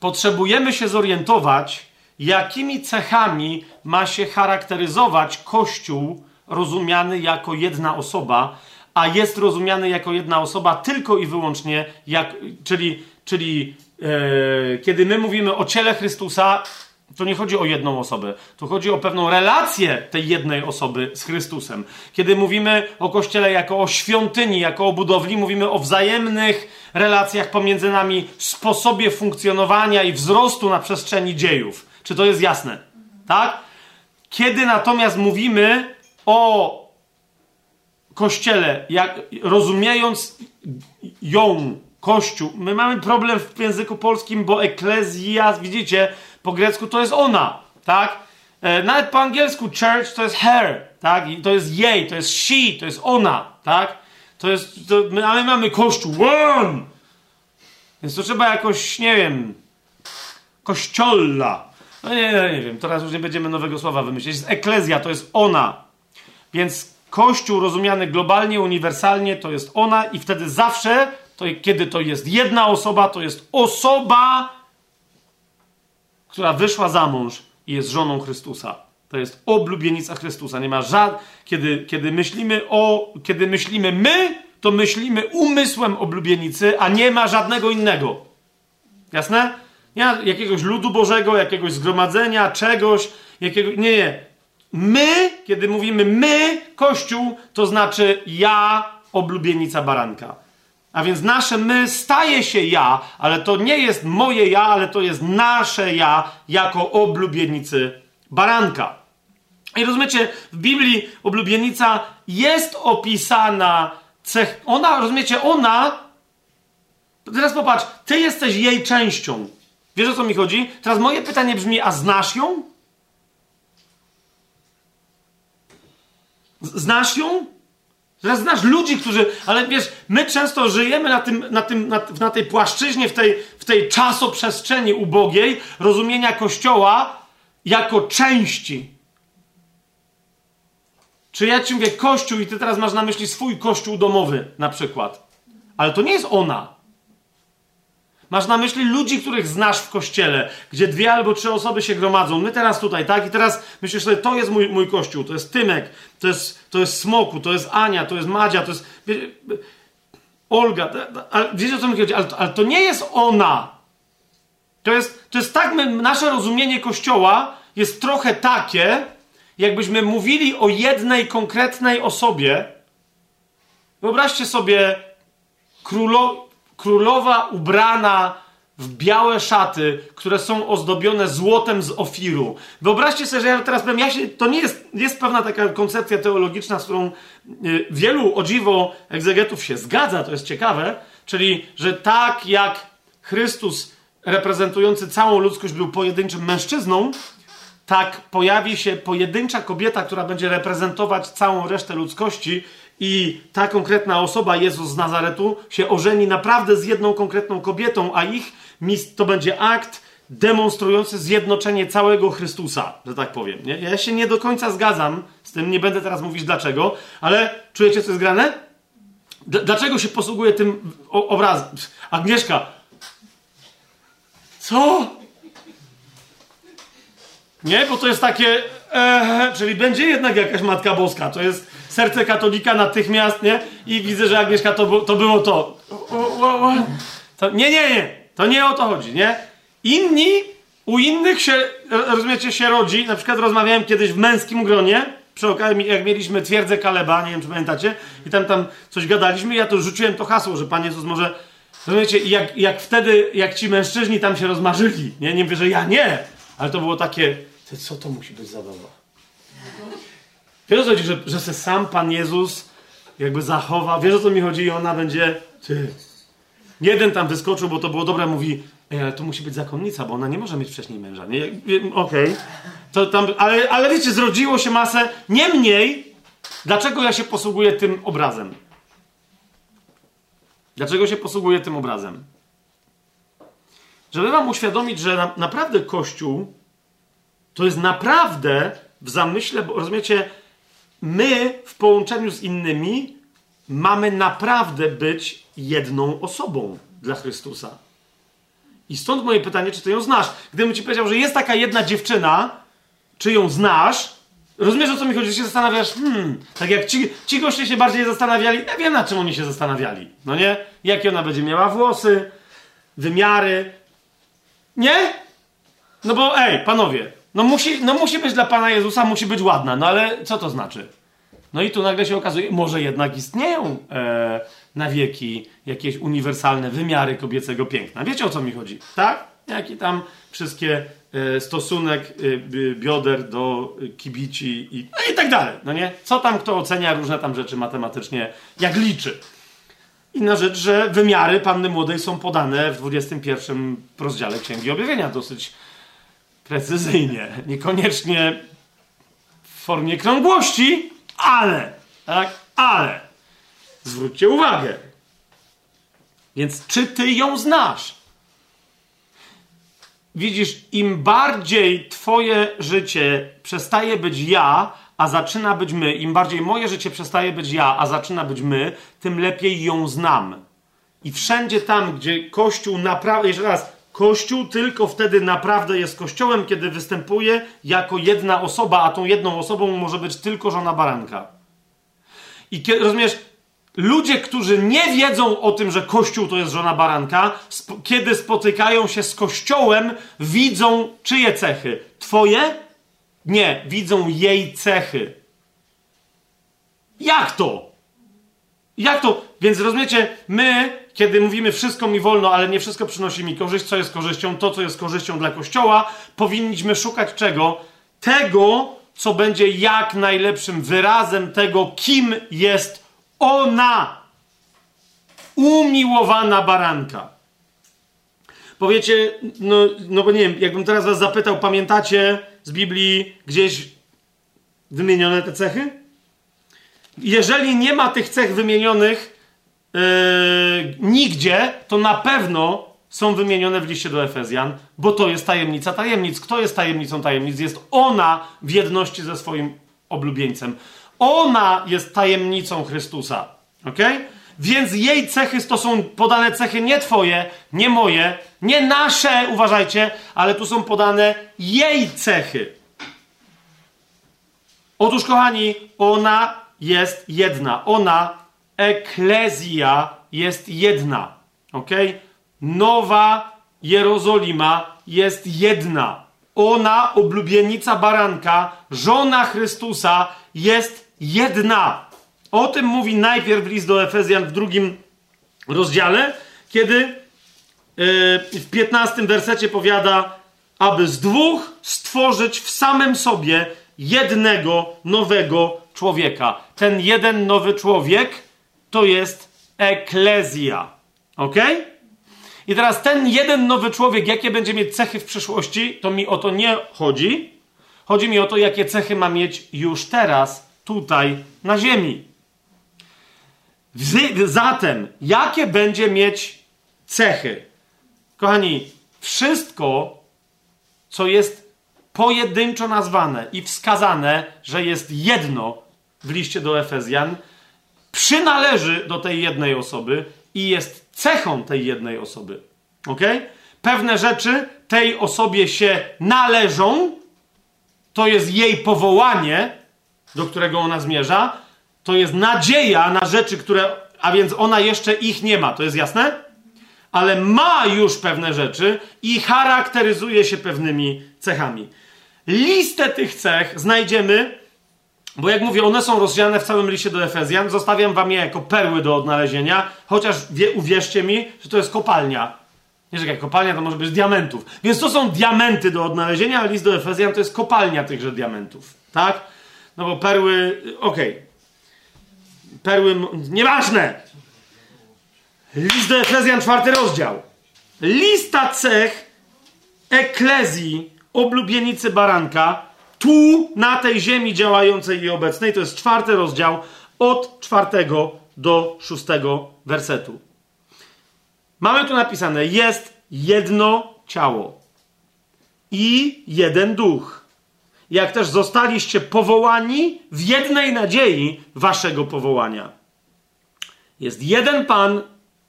potrzebujemy się zorientować, jakimi cechami ma się charakteryzować Kościół rozumiany jako jedna osoba, a jest rozumiany jako jedna osoba tylko i wyłącznie, jak, czyli, czyli e, kiedy my mówimy o ciele Chrystusa, to nie chodzi o jedną osobę, to chodzi o pewną relację tej jednej osoby z Chrystusem. Kiedy mówimy o Kościele jako o świątyni, jako o budowli, mówimy o wzajemnych relacjach pomiędzy nami, sposobie funkcjonowania i wzrostu na przestrzeni dziejów. Czy to jest jasne? Tak? Kiedy natomiast mówimy o Kościele, jak, rozumiejąc ją, Kościół, my mamy problem w języku polskim, bo eklezja, widzicie, po grecku to jest ona, tak? E, nawet po angielsku church to jest her, tak? I to jest jej, to jest she, to jest ona, tak? To jest, to, my, mamy kościół, one! Więc to trzeba jakoś, nie wiem, kościolla. No nie, nie, nie wiem, teraz już nie będziemy nowego słowa wymyślić. Jest eklezja, to jest ona. Więc kościół rozumiany globalnie, uniwersalnie, to jest ona i wtedy zawsze, to, kiedy to jest jedna osoba, to jest osoba, która wyszła za mąż i jest żoną Chrystusa. To jest oblubienica Chrystusa. Nie ma żadnych. Kiedy, kiedy myślimy o. Kiedy myślimy my, to myślimy umysłem oblubienicy, a nie ma żadnego innego. Jasne? Nie ma jakiegoś ludu Bożego, jakiegoś zgromadzenia, czegoś, jakiego. Nie, nie. My, kiedy mówimy my, Kościół, to znaczy ja, oblubienica baranka. A więc nasze my staje się ja, ale to nie jest moje ja, ale to jest nasze ja jako oblubienicy baranka. I rozumiecie, w Biblii oblubienica jest opisana cech. Ona, rozumiecie, ona. Teraz popatrz, ty jesteś jej częścią. Wiesz o co mi chodzi? Teraz moje pytanie brzmi: a znasz ją? Znasz ją? Znasz ludzi, którzy. Ale wiesz, my często żyjemy na, tym, na, tym, na, na tej płaszczyźnie, w tej, w tej czasoprzestrzeni ubogiej rozumienia Kościoła jako części. Czy ja ci mówię Kościół i ty teraz masz na myśli swój Kościół domowy na przykład. Ale to nie jest ona. Masz na myśli ludzi, których znasz w kościele, gdzie dwie albo trzy osoby się gromadzą. My teraz tutaj, tak? I teraz myślisz sobie, to jest mój, mój kościół, to jest Tymek, to jest, to jest Smoku, to jest Ania, to jest Madzia, to jest Olga. Ale, wiecie o co mi chodzi? Ale, ale, to nie jest ona. To jest, to jest tak, my, nasze rozumienie kościoła jest trochę takie, jakbyśmy mówili o jednej konkretnej osobie. Wyobraźcie sobie królo, królowa ubrana w białe szaty, które są ozdobione złotem z ofiru. Wyobraźcie sobie, że ja teraz powiem, ja się, to nie jest, jest pewna taka koncepcja teologiczna, z którą y, wielu, o dziwo, egzegetów się zgadza, to jest ciekawe, czyli, że tak jak Chrystus reprezentujący całą ludzkość był pojedynczym mężczyzną, tak pojawi się pojedyncza kobieta, która będzie reprezentować całą resztę ludzkości i ta konkretna osoba, Jezus z Nazaretu, się ożeni naprawdę z jedną konkretną kobietą, a ich to będzie akt demonstrujący zjednoczenie całego Chrystusa, że tak powiem. Nie? Ja się nie do końca zgadzam z tym, nie będę teraz mówić dlaczego, ale czujecie, co jest grane? Dlaczego się posługuje tym obrazem? Agnieszka, co? Nie, bo to jest takie, e, czyli będzie jednak jakaś Matka Boska. To jest serce katolika natychmiast, nie? I widzę, że Agnieszka to, to było to. to. Nie, nie, nie. To nie o to chodzi, nie? Inni, u innych się, rozumiecie, się rodzi. Na przykład rozmawiałem kiedyś w męskim gronie, przy okazji, jak mieliśmy twierdzę Kaleba, nie wiem, czy pamiętacie, i tam, tam coś gadaliśmy, ja to rzuciłem to hasło, że Pan Jezus może, rozumiecie, jak, jak wtedy, jak ci mężczyźni tam się rozmarzyli, nie? Nie mówię, że ja nie, ale to było takie, co to musi być zabawa? Wiesz o co chodzi, że, że se sam Pan Jezus jakby zachowa, wiesz o co mi chodzi i ona będzie, ty. Jeden tam wyskoczył, bo to było dobre, mówi, Ej, ale to musi być zakonnica, bo ona nie może mieć wcześniej męża. Nie, okej. Okay. To tam, ale, ale wiecie, zrodziło się masę. Niemniej, dlaczego ja się posługuję tym obrazem? Dlaczego się posługuję tym obrazem? Żeby wam uświadomić, że na, naprawdę Kościół to jest naprawdę w zamyśle, bo rozumiecie, my w połączeniu z innymi mamy naprawdę być jedną osobą dla Chrystusa. I stąd moje pytanie, czy ty ją znasz? Gdybym ci powiedział, że jest taka jedna dziewczyna, czy ją znasz, rozumiesz o co mi chodzi? Że się zastanawiasz, hmm, tak jak ci, ci goście się bardziej zastanawiali, ja wiem na czym oni się zastanawiali, no nie? Jakie ona będzie miała włosy, wymiary. Nie? No bo ej, panowie, no musi, no musi być dla Pana Jezusa, musi być ładna, no ale co to znaczy? No i tu nagle się okazuje, może jednak istnieją e, na wieki jakieś uniwersalne wymiary kobiecego piękna. Wiecie o co mi chodzi, tak? Jaki tam wszystkie e, stosunek e, bioder do kibici i, no i tak dalej, no nie? Co tam kto ocenia różne tam rzeczy matematycznie, jak liczy. Inna rzecz, że wymiary panny młodej są podane w 21 rozdziale Księgi Objawienia dosyć precyzyjnie. Niekoniecznie w formie krągłości, ale, tak, ale. Zwróćcie uwagę. Więc czy ty ją znasz? Widzisz, im bardziej twoje życie przestaje być ja, a zaczyna być my, im bardziej moje życie przestaje być ja, a zaczyna być my, tym lepiej ją znam. I wszędzie tam, gdzie Kościół naprawdę, jeszcze raz, Kościół tylko wtedy naprawdę jest kościołem, kiedy występuje jako jedna osoba, a tą jedną osobą może być tylko żona baranka. I rozumiesz, ludzie, którzy nie wiedzą o tym, że Kościół to jest żona baranka, sp kiedy spotykają się z Kościołem, widzą czyje cechy? Twoje? Nie, widzą jej cechy. Jak to? Jak to? Więc rozumiecie, my kiedy mówimy wszystko mi wolno, ale nie wszystko przynosi mi korzyść, co jest korzyścią, to co jest korzyścią dla Kościoła, powinniśmy szukać czego? Tego, co będzie jak najlepszym wyrazem tego, kim jest ona. Umiłowana baranka. Powiecie, no, no bo nie wiem, jakbym teraz was zapytał, pamiętacie z Biblii gdzieś wymienione te cechy? jeżeli nie ma tych cech wymienionych yy, nigdzie, to na pewno są wymienione w liście do Efezjan, bo to jest tajemnica tajemnic. Kto jest tajemnicą tajemnic? Jest ona w jedności ze swoim oblubieńcem. Ona jest tajemnicą Chrystusa. Ok? Więc jej cechy to są podane cechy nie twoje, nie moje, nie nasze, uważajcie, ale tu są podane jej cechy. Otóż, kochani, ona jest jedna. Ona, eklezja, jest jedna. Ok? Nowa Jerozolima jest jedna. Ona, oblubienica baranka, żona Chrystusa, jest jedna. O tym mówi najpierw list do Efezjan w drugim rozdziale, kiedy yy, w piętnastym wersecie powiada, aby z dwóch stworzyć w samym sobie jednego nowego człowieka. Ten jeden nowy człowiek to jest eklezja. Ok? I teraz ten jeden nowy człowiek, jakie będzie mieć cechy w przyszłości, to mi o to nie chodzi. Chodzi mi o to, jakie cechy ma mieć już teraz, tutaj, na ziemi. Zatem, jakie będzie mieć cechy? Kochani, wszystko, co jest pojedynczo nazwane i wskazane, że jest jedno w liście do Efezjan, przynależy do tej jednej osoby i jest cechą tej jednej osoby. Ok? Pewne rzeczy tej osobie się należą, to jest jej powołanie, do którego ona zmierza, to jest nadzieja na rzeczy, które, a więc ona jeszcze ich nie ma, to jest jasne? Ale ma już pewne rzeczy i charakteryzuje się pewnymi cechami. Listę tych cech znajdziemy, bo jak mówię, one są rozdzielone w całym liście do Efezjan. Zostawiam wam je jako perły do odnalezienia, chociaż wie, uwierzcie mi, że to jest kopalnia. Nie, że jak kopalnia to może być diamentów. Więc to są diamenty do odnalezienia, a list do Efezjan to jest kopalnia tychże diamentów. Tak? No bo perły, okej. Okay. Perły, nieważne! List do Efezjan, czwarty rozdział. Lista cech eklezji oblubienicy baranka, tu, na tej ziemi działającej i obecnej, to jest czwarty rozdział, od czwartego do szóstego wersetu. Mamy tu napisane: jest jedno ciało i jeden duch. Jak też zostaliście powołani w jednej nadziei waszego powołania. Jest jeden Pan,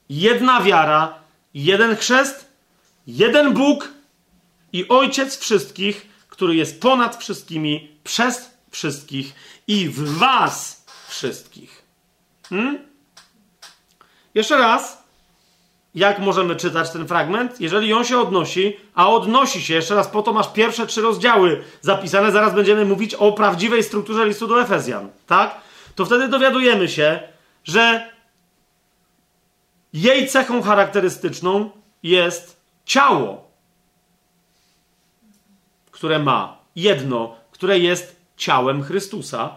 jedna wiara, jeden chrzest, jeden Bóg i Ojciec wszystkich, który jest ponad wszystkimi, przez wszystkich i w Was wszystkich. Hmm? Jeszcze raz, jak możemy czytać ten fragment? Jeżeli on się odnosi, a odnosi się, jeszcze raz po to masz pierwsze trzy rozdziały zapisane, zaraz będziemy mówić o prawdziwej strukturze listu do Efezjan, tak? To wtedy dowiadujemy się, że jej cechą charakterystyczną jest ciało które ma jedno, które jest ciałem Chrystusa.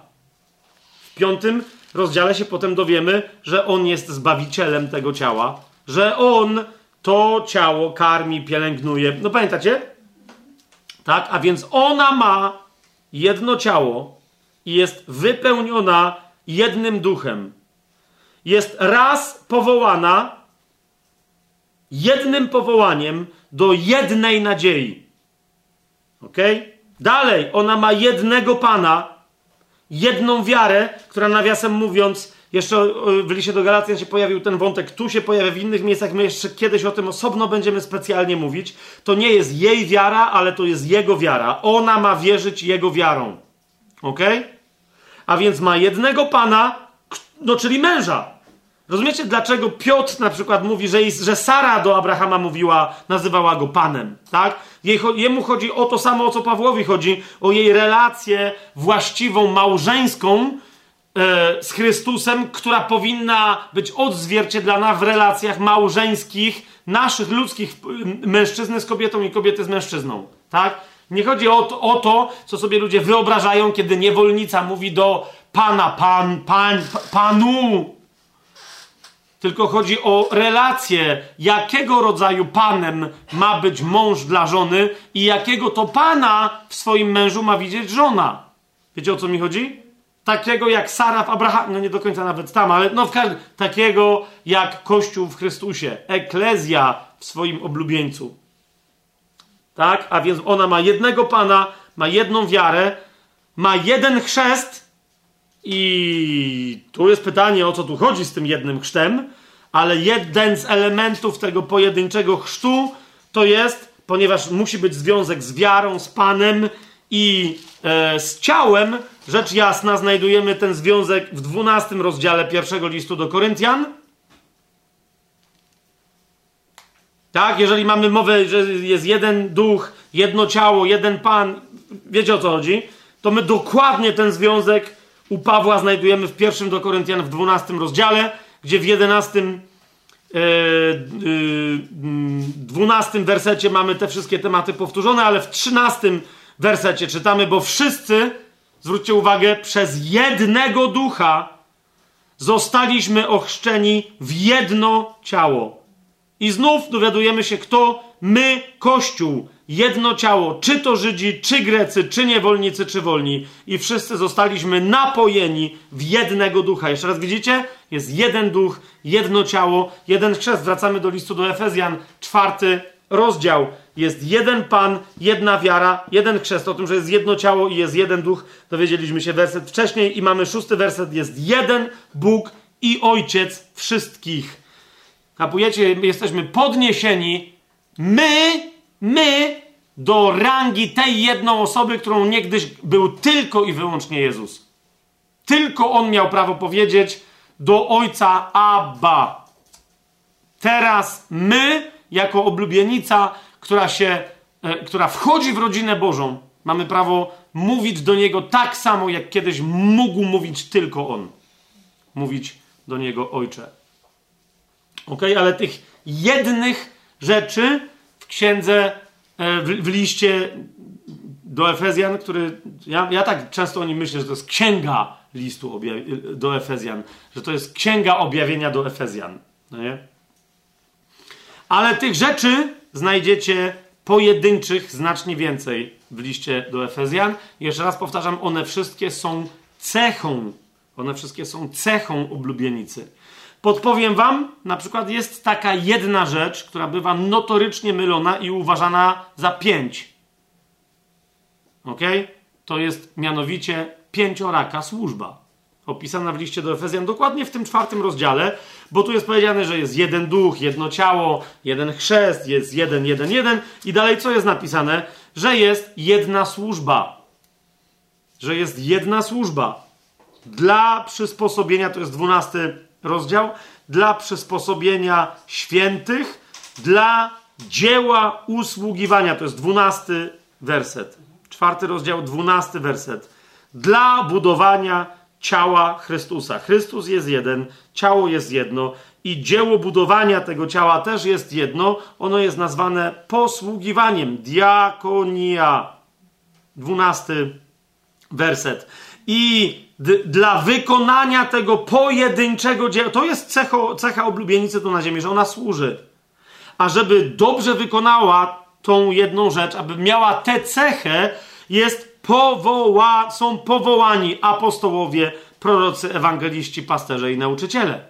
W piątym rozdziale się potem dowiemy, że On jest zbawicielem tego ciała, że On to ciało karmi, pielęgnuje. No pamiętacie? Tak, a więc ona ma jedno ciało i jest wypełniona jednym duchem. Jest raz powołana jednym powołaniem do jednej nadziei. Ok? Dalej, ona ma jednego Pana, jedną wiarę, która nawiasem mówiąc, jeszcze w liście do Galacjan się pojawił ten wątek, tu się pojawia w innych miejscach, my jeszcze kiedyś o tym osobno będziemy specjalnie mówić. To nie jest jej wiara, ale to jest jego wiara. Ona ma wierzyć jego wiarą. Ok? A więc ma jednego Pana, no czyli męża. Rozumiecie, dlaczego Piotr na przykład mówi, że, że Sara do Abrahama mówiła, nazywała go Panem, tak? Jej, jemu chodzi o to samo, o co Pawłowi chodzi, o jej relację właściwą, małżeńską e, z Chrystusem, która powinna być odzwierciedlana w relacjach małżeńskich naszych ludzkich mężczyzny z kobietą i kobiety z mężczyzną, tak? Nie chodzi o to, o to, co sobie ludzie wyobrażają, kiedy niewolnica mówi do pana, pan, pan, panu, tylko chodzi o relację, jakiego rodzaju panem ma być mąż dla żony i jakiego to pana w swoim mężu ma widzieć żona. Wiecie o co mi chodzi? takiego jak Sara w Abrahamie, no nie do końca nawet tam, ale no w każdym, takiego jak Kościół w Chrystusie, eklezja w swoim oblubieńcu. Tak? A więc ona ma jednego Pana, ma jedną wiarę, ma jeden chrzest i tu jest pytanie, o co tu chodzi z tym jednym chrztem, ale jeden z elementów tego pojedynczego chrztu to jest, ponieważ musi być związek z wiarą, z Panem i e, z ciałem, rzecz jasna, znajdujemy ten związek w 12 rozdziale pierwszego listu do Koryntian. Tak, jeżeli mamy mowę, że jest jeden duch, jedno ciało, jeden Pan, wiecie o co chodzi, to my dokładnie ten związek u Pawła znajdujemy w pierwszym do Koryntian w 12 rozdziale, gdzie w 11 12 e, e, wersecie mamy te wszystkie tematy powtórzone, ale w 13 wersecie czytamy, bo wszyscy, zwróćcie uwagę, przez jednego ducha zostaliśmy ochrzczeni w jedno ciało. I znów dowiadujemy się, kto my, Kościół, jedno ciało, czy to Żydzi, czy Grecy, czy niewolnicy, czy wolni. I wszyscy zostaliśmy napojeni w jednego ducha. Jeszcze raz widzicie? Jest jeden duch, jedno ciało, jeden chrzest. Wracamy do listu do Efezjan, czwarty rozdział. Jest jeden Pan, jedna wiara, jeden chrzest. O tym, że jest jedno ciało i jest jeden duch, dowiedzieliśmy się werset wcześniej. I mamy szósty werset. Jest jeden Bóg i Ojciec wszystkich. Kapujecie, jesteśmy podniesieni. My, my, do rangi tej jedną osoby, którą niegdyś był tylko i wyłącznie Jezus. Tylko On miał prawo powiedzieć do Ojca Abba. Teraz my, jako oblubienica, która się, e, która wchodzi w rodzinę Bożą, mamy prawo mówić do Niego tak samo, jak kiedyś mógł mówić tylko On. Mówić do Niego Ojcze. Ok, ale tych jednych rzeczy w księdze, e, w, w liście do Efezjan, który. Ja, ja tak często o nim myślę, że to jest księga listu do Efezjan, że to jest księga objawienia do Efezjan. No nie? Ale tych rzeczy znajdziecie pojedynczych znacznie więcej w liście do Efezjan. Jeszcze raz powtarzam, one wszystkie są cechą, one wszystkie są cechą oblubienicy. Podpowiem wam, na przykład jest taka jedna rzecz, która bywa notorycznie mylona i uważana za pięć. Ok? To jest mianowicie pięcioraka służba. Opisana w liście do Efezjan dokładnie w tym czwartym rozdziale, bo tu jest powiedziane, że jest jeden duch, jedno ciało, jeden chrzest, jest jeden, jeden, jeden. I dalej co jest napisane? Że jest jedna służba. Że jest jedna służba. Dla przysposobienia, to jest dwunasty rozdział, dla przysposobienia świętych, dla dzieła usługiwania, to jest dwunasty werset. Czwarty rozdział, dwunasty werset. Dla budowania ciała Chrystusa. Chrystus jest jeden, ciało jest jedno i dzieło budowania tego ciała też jest jedno. Ono jest nazwane posługiwaniem, diakonia. Dwunasty werset. I dla wykonania tego pojedynczego dzieła, to jest cecho, cecha oblubienicy tu na ziemi, że ona służy. A żeby dobrze wykonała tą jedną rzecz, aby miała tę cechę, jest powoła, są powołani apostołowie, prorocy, ewangeliści, pasterze i nauczyciele.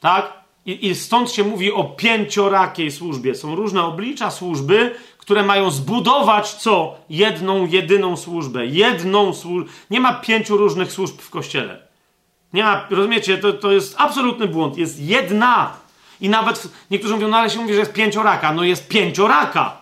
Tak? I, I, stąd się mówi o pięciorakiej służbie. Są różne oblicza służby, które mają zbudować co? Jedną, jedyną służbę. Jedną służbę. Nie ma pięciu różnych służb w kościele. Nie ma, rozumiecie, to, to jest absolutny błąd. Jest jedna. I nawet niektórzy mówią, no ale się mówi, że jest pięcioraka. No jest pięcioraka.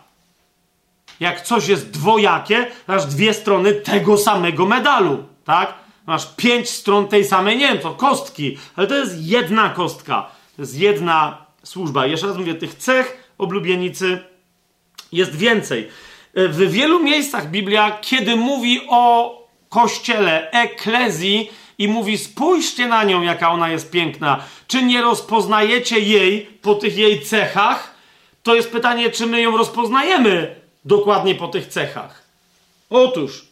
Jak coś jest dwojakie, masz dwie strony tego samego medalu, tak? Masz pięć stron tej samej, nie wiem, kostki, ale to jest jedna kostka. Jest jedna służba. Jeszcze raz mówię, tych cech oblubienicy jest więcej. W wielu miejscach Biblia, kiedy mówi o kościele, eklezji i mówi: Spójrzcie na nią, jaka ona jest piękna. Czy nie rozpoznajecie jej po tych jej cechach? To jest pytanie, czy my ją rozpoznajemy dokładnie po tych cechach. Otóż,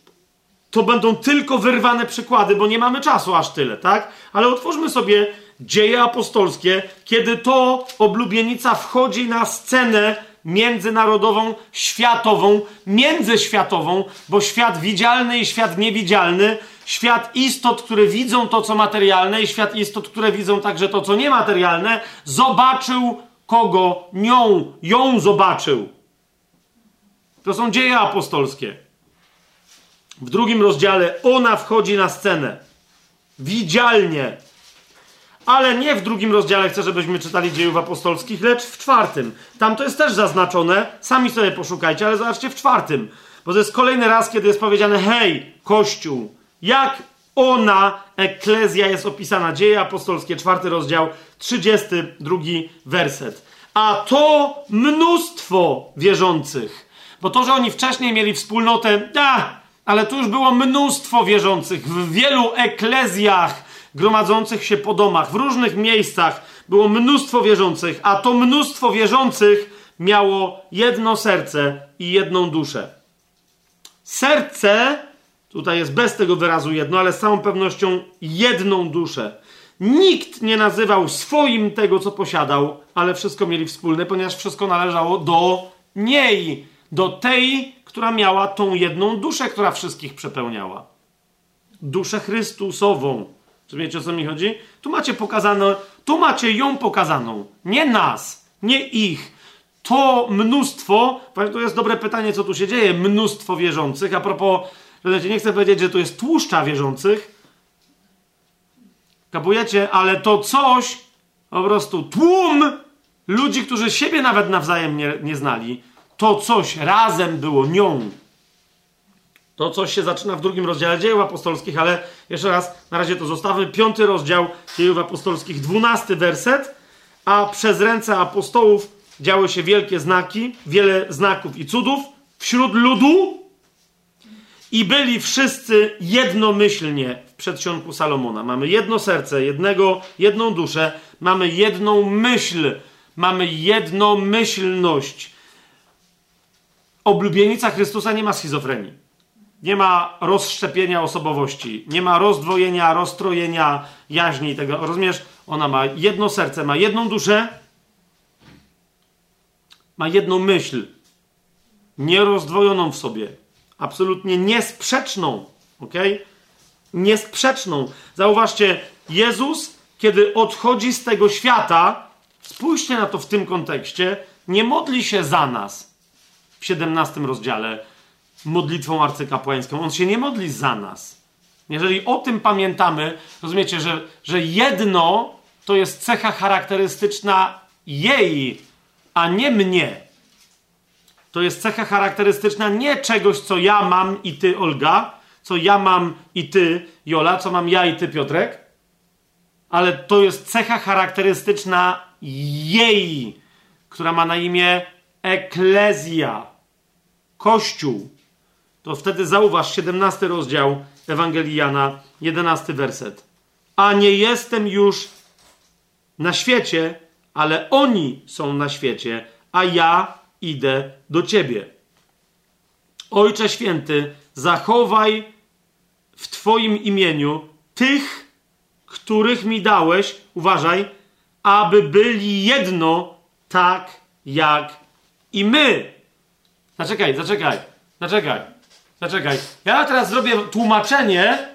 to będą tylko wyrwane przykłady, bo nie mamy czasu aż tyle, tak? Ale otwórzmy sobie dzieje apostolskie, kiedy to oblubienica wchodzi na scenę międzynarodową, światową, międzyświatową, bo świat widzialny i świat niewidzialny, świat istot, które widzą to, co materialne, i świat istot, które widzą także to, co niematerialne, zobaczył kogo? Nią, ją zobaczył. To są dzieje apostolskie. W drugim rozdziale ona wchodzi na scenę. Widzialnie. Ale nie w drugim rozdziale chcę, żebyśmy czytali dziejów apostolskich, lecz w czwartym. Tam to jest też zaznaczone. Sami sobie poszukajcie, ale zobaczcie w czwartym. Bo to jest kolejny raz, kiedy jest powiedziane: hej, Kościół, jak ona, eklezja, jest opisana. Dzieje apostolskie, czwarty rozdział, 32 werset. A to mnóstwo wierzących. Bo to, że oni wcześniej mieli wspólnotę, a, ale tu już było mnóstwo wierzących w wielu eklezjach gromadzących się po domach, w różnych miejscach było mnóstwo wierzących, a to mnóstwo wierzących miało jedno serce i jedną duszę. Serce, tutaj jest bez tego wyrazu jedno, ale z całą pewnością jedną duszę. Nikt nie nazywał swoim tego, co posiadał, ale wszystko mieli wspólne, ponieważ wszystko należało do niej, do tej, która miała tą jedną duszę, która wszystkich przepełniała. Duszę Chrystusową. Rozumiecie, o co mi chodzi? Tu macie pokazane, tu macie ją pokazaną. Nie nas, nie ich. To mnóstwo, to jest dobre pytanie, co tu się dzieje, mnóstwo wierzących. A propos, rozumiecie, nie chcę powiedzieć, że tu jest tłuszcza wierzących, Kapujecie? Ale to coś, po prostu tłum ludzi, którzy siebie nawet nawzajem nie, nie znali, to coś razem było nią. To coś się zaczyna w drugim rozdziale dziejów apostolskich, ale jeszcze raz, na razie to zostawmy. Piąty rozdział dziejów apostolskich, dwunasty werset. A przez ręce apostołów działy się wielkie znaki, wiele znaków i cudów wśród ludu i byli wszyscy jednomyślnie w przedsionku Salomona. Mamy jedno serce, jednego, jedną duszę, mamy jedną myśl, mamy jednomyślność. Oblubienica Chrystusa nie ma schizofrenii. Nie ma rozszczepienia osobowości, nie ma rozdwojenia, rozstrojenia jaźni tego. Rozumiesz? Ona ma jedno serce, ma jedną duszę, ma jedną myśl, nierozdwojoną w sobie absolutnie niesprzeczną, ok? Niesprzeczną. Zauważcie, Jezus, kiedy odchodzi z tego świata, spójrzcie na to w tym kontekście, nie modli się za nas w 17 rozdziale modlitwą arcykapłańską. On się nie modli za nas. Jeżeli o tym pamiętamy, rozumiecie, że, że jedno to jest cecha charakterystyczna jej, a nie mnie to jest cecha charakterystyczna nie czegoś, co ja mam i ty, Olga, co ja mam i ty, Jola, co mam ja i ty, Piotrek, ale to jest cecha charakterystyczna jej, która ma na imię eklezja, kościół. To wtedy zauważ 17 rozdział Ewangelii Jana, 11 werset. A nie jestem już na świecie, ale oni są na świecie, a ja idę do Ciebie. Ojcze Święty, zachowaj w Twoim imieniu tych, których mi dałeś, uważaj, aby byli jedno, tak jak i my. Zaczekaj, zaczekaj, zaczekaj, zaczekaj. Ja teraz zrobię tłumaczenie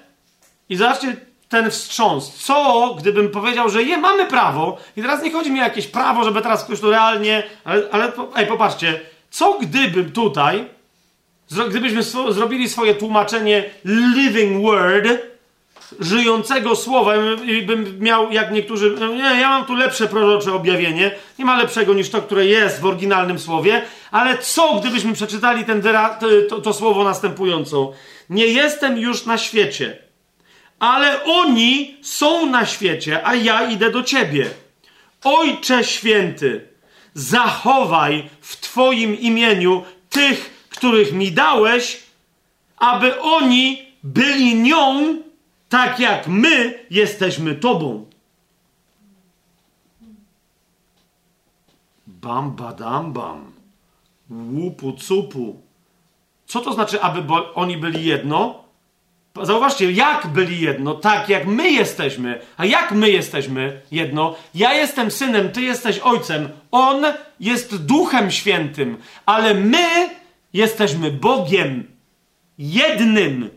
i zobaczcie ten wstrząs. Co, gdybym powiedział, że je, mamy prawo i teraz nie chodzi mi o jakieś prawo, żeby teraz ktoś tu realnie, ale, ale ej, popatrzcie, co gdybym tutaj, gdybyśmy zrobili swoje tłumaczenie living word, żyjącego słowa, bym miał, jak niektórzy, no nie, ja mam tu lepsze prorocze objawienie, nie ma lepszego niż to, które jest w oryginalnym słowie, ale co gdybyśmy przeczytali ten to, to słowo następująco? Nie jestem już na świecie, ale oni są na świecie, a ja idę do ciebie. Ojcze święty, zachowaj w Twoim imieniu tych, których mi dałeś, aby oni byli nią, tak jak my jesteśmy Tobą. Bam, badam, bam. Łupu, cupu. Co to znaczy, aby oni byli jedno? Zauważcie, jak byli jedno, tak jak my jesteśmy. A jak my jesteśmy jedno? Ja jestem synem, ty jesteś ojcem. On jest duchem świętym, ale my jesteśmy Bogiem jednym.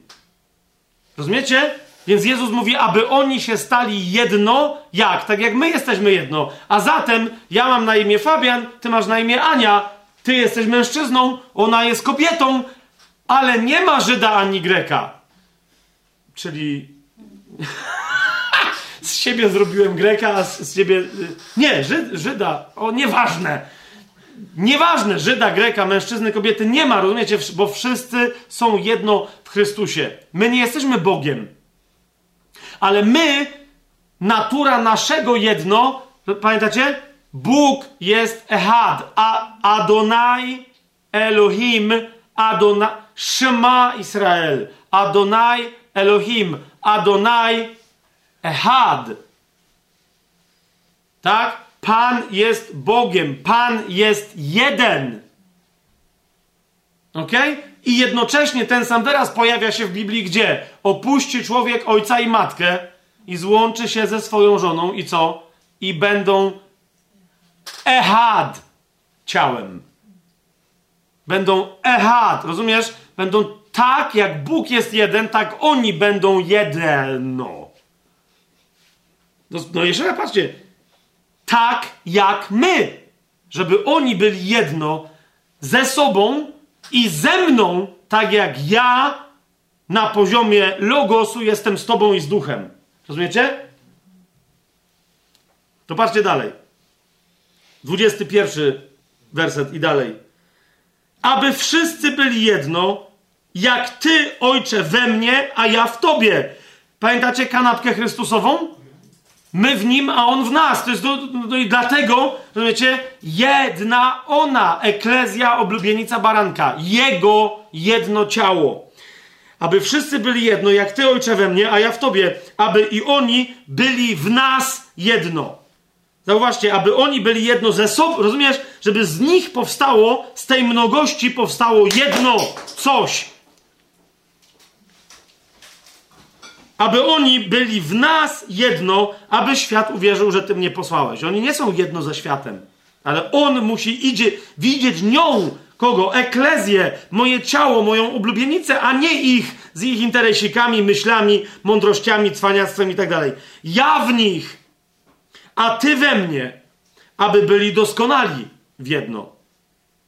Rozumiecie? Więc Jezus mówi, aby oni się stali jedno, jak? Tak jak my jesteśmy jedno. A zatem ja mam na imię Fabian, ty masz na imię Ania, ty jesteś mężczyzną, ona jest kobietą, ale nie ma Żyda ani Greka. Czyli z siebie zrobiłem Greka, a z siebie. Y, nie, Żyd, Żyda. O, nieważne. Nieważne, Żyda, Greka, mężczyzny, kobiety nie ma, rozumiecie? Bo wszyscy są jedno w Chrystusie. My nie jesteśmy Bogiem. Ale my, natura naszego jedno, pamiętacie? Bóg jest Ehad, a Adonai Elohim, Adonai, Shema Israel, Adonai Elohim, Adonai Ehad. Tak? Pan jest Bogiem, Pan jest jeden. Ok? I jednocześnie ten sam wyraz pojawia się w Biblii, gdzie opuści człowiek ojca i matkę i złączy się ze swoją żoną i co? I będą ehad ciałem. Będą ehad, rozumiesz? Będą tak, jak Bóg jest jeden, tak oni będą jedno. No, no jeszcze raz patrzcie. Tak jak my. Żeby oni byli jedno ze sobą i ze mną, tak jak ja na poziomie logosu jestem z tobą i z duchem. Rozumiecie? To patrzcie dalej. 21 werset i dalej. Aby wszyscy byli jedno, jak ty, ojcze, we mnie, a ja w tobie. Pamiętacie kanapkę Chrystusową? My w nim, a on w nas. To jest do, do, do, i dlatego, rozumiecie, jedna ona, eklezja, oblubienica baranka. Jego jedno ciało. Aby wszyscy byli jedno, jak ty, ojcze, we mnie, a ja w tobie. Aby i oni byli w nas jedno. Zauważcie, aby oni byli jedno ze sobą, rozumiesz? Żeby z nich powstało, z tej mnogości powstało jedno coś. Aby oni byli w nas jedno, aby świat uwierzył, że Ty mnie posłałeś. Oni nie są jedno ze światem, ale On musi idzie, widzieć nią, kogo? Eklezję, moje ciało, moją oblubienicę, a nie ich z ich interesikami, myślami, mądrościami, cwaniactwem i tak dalej. Ja w nich, a Ty we mnie, aby byli doskonali w jedno.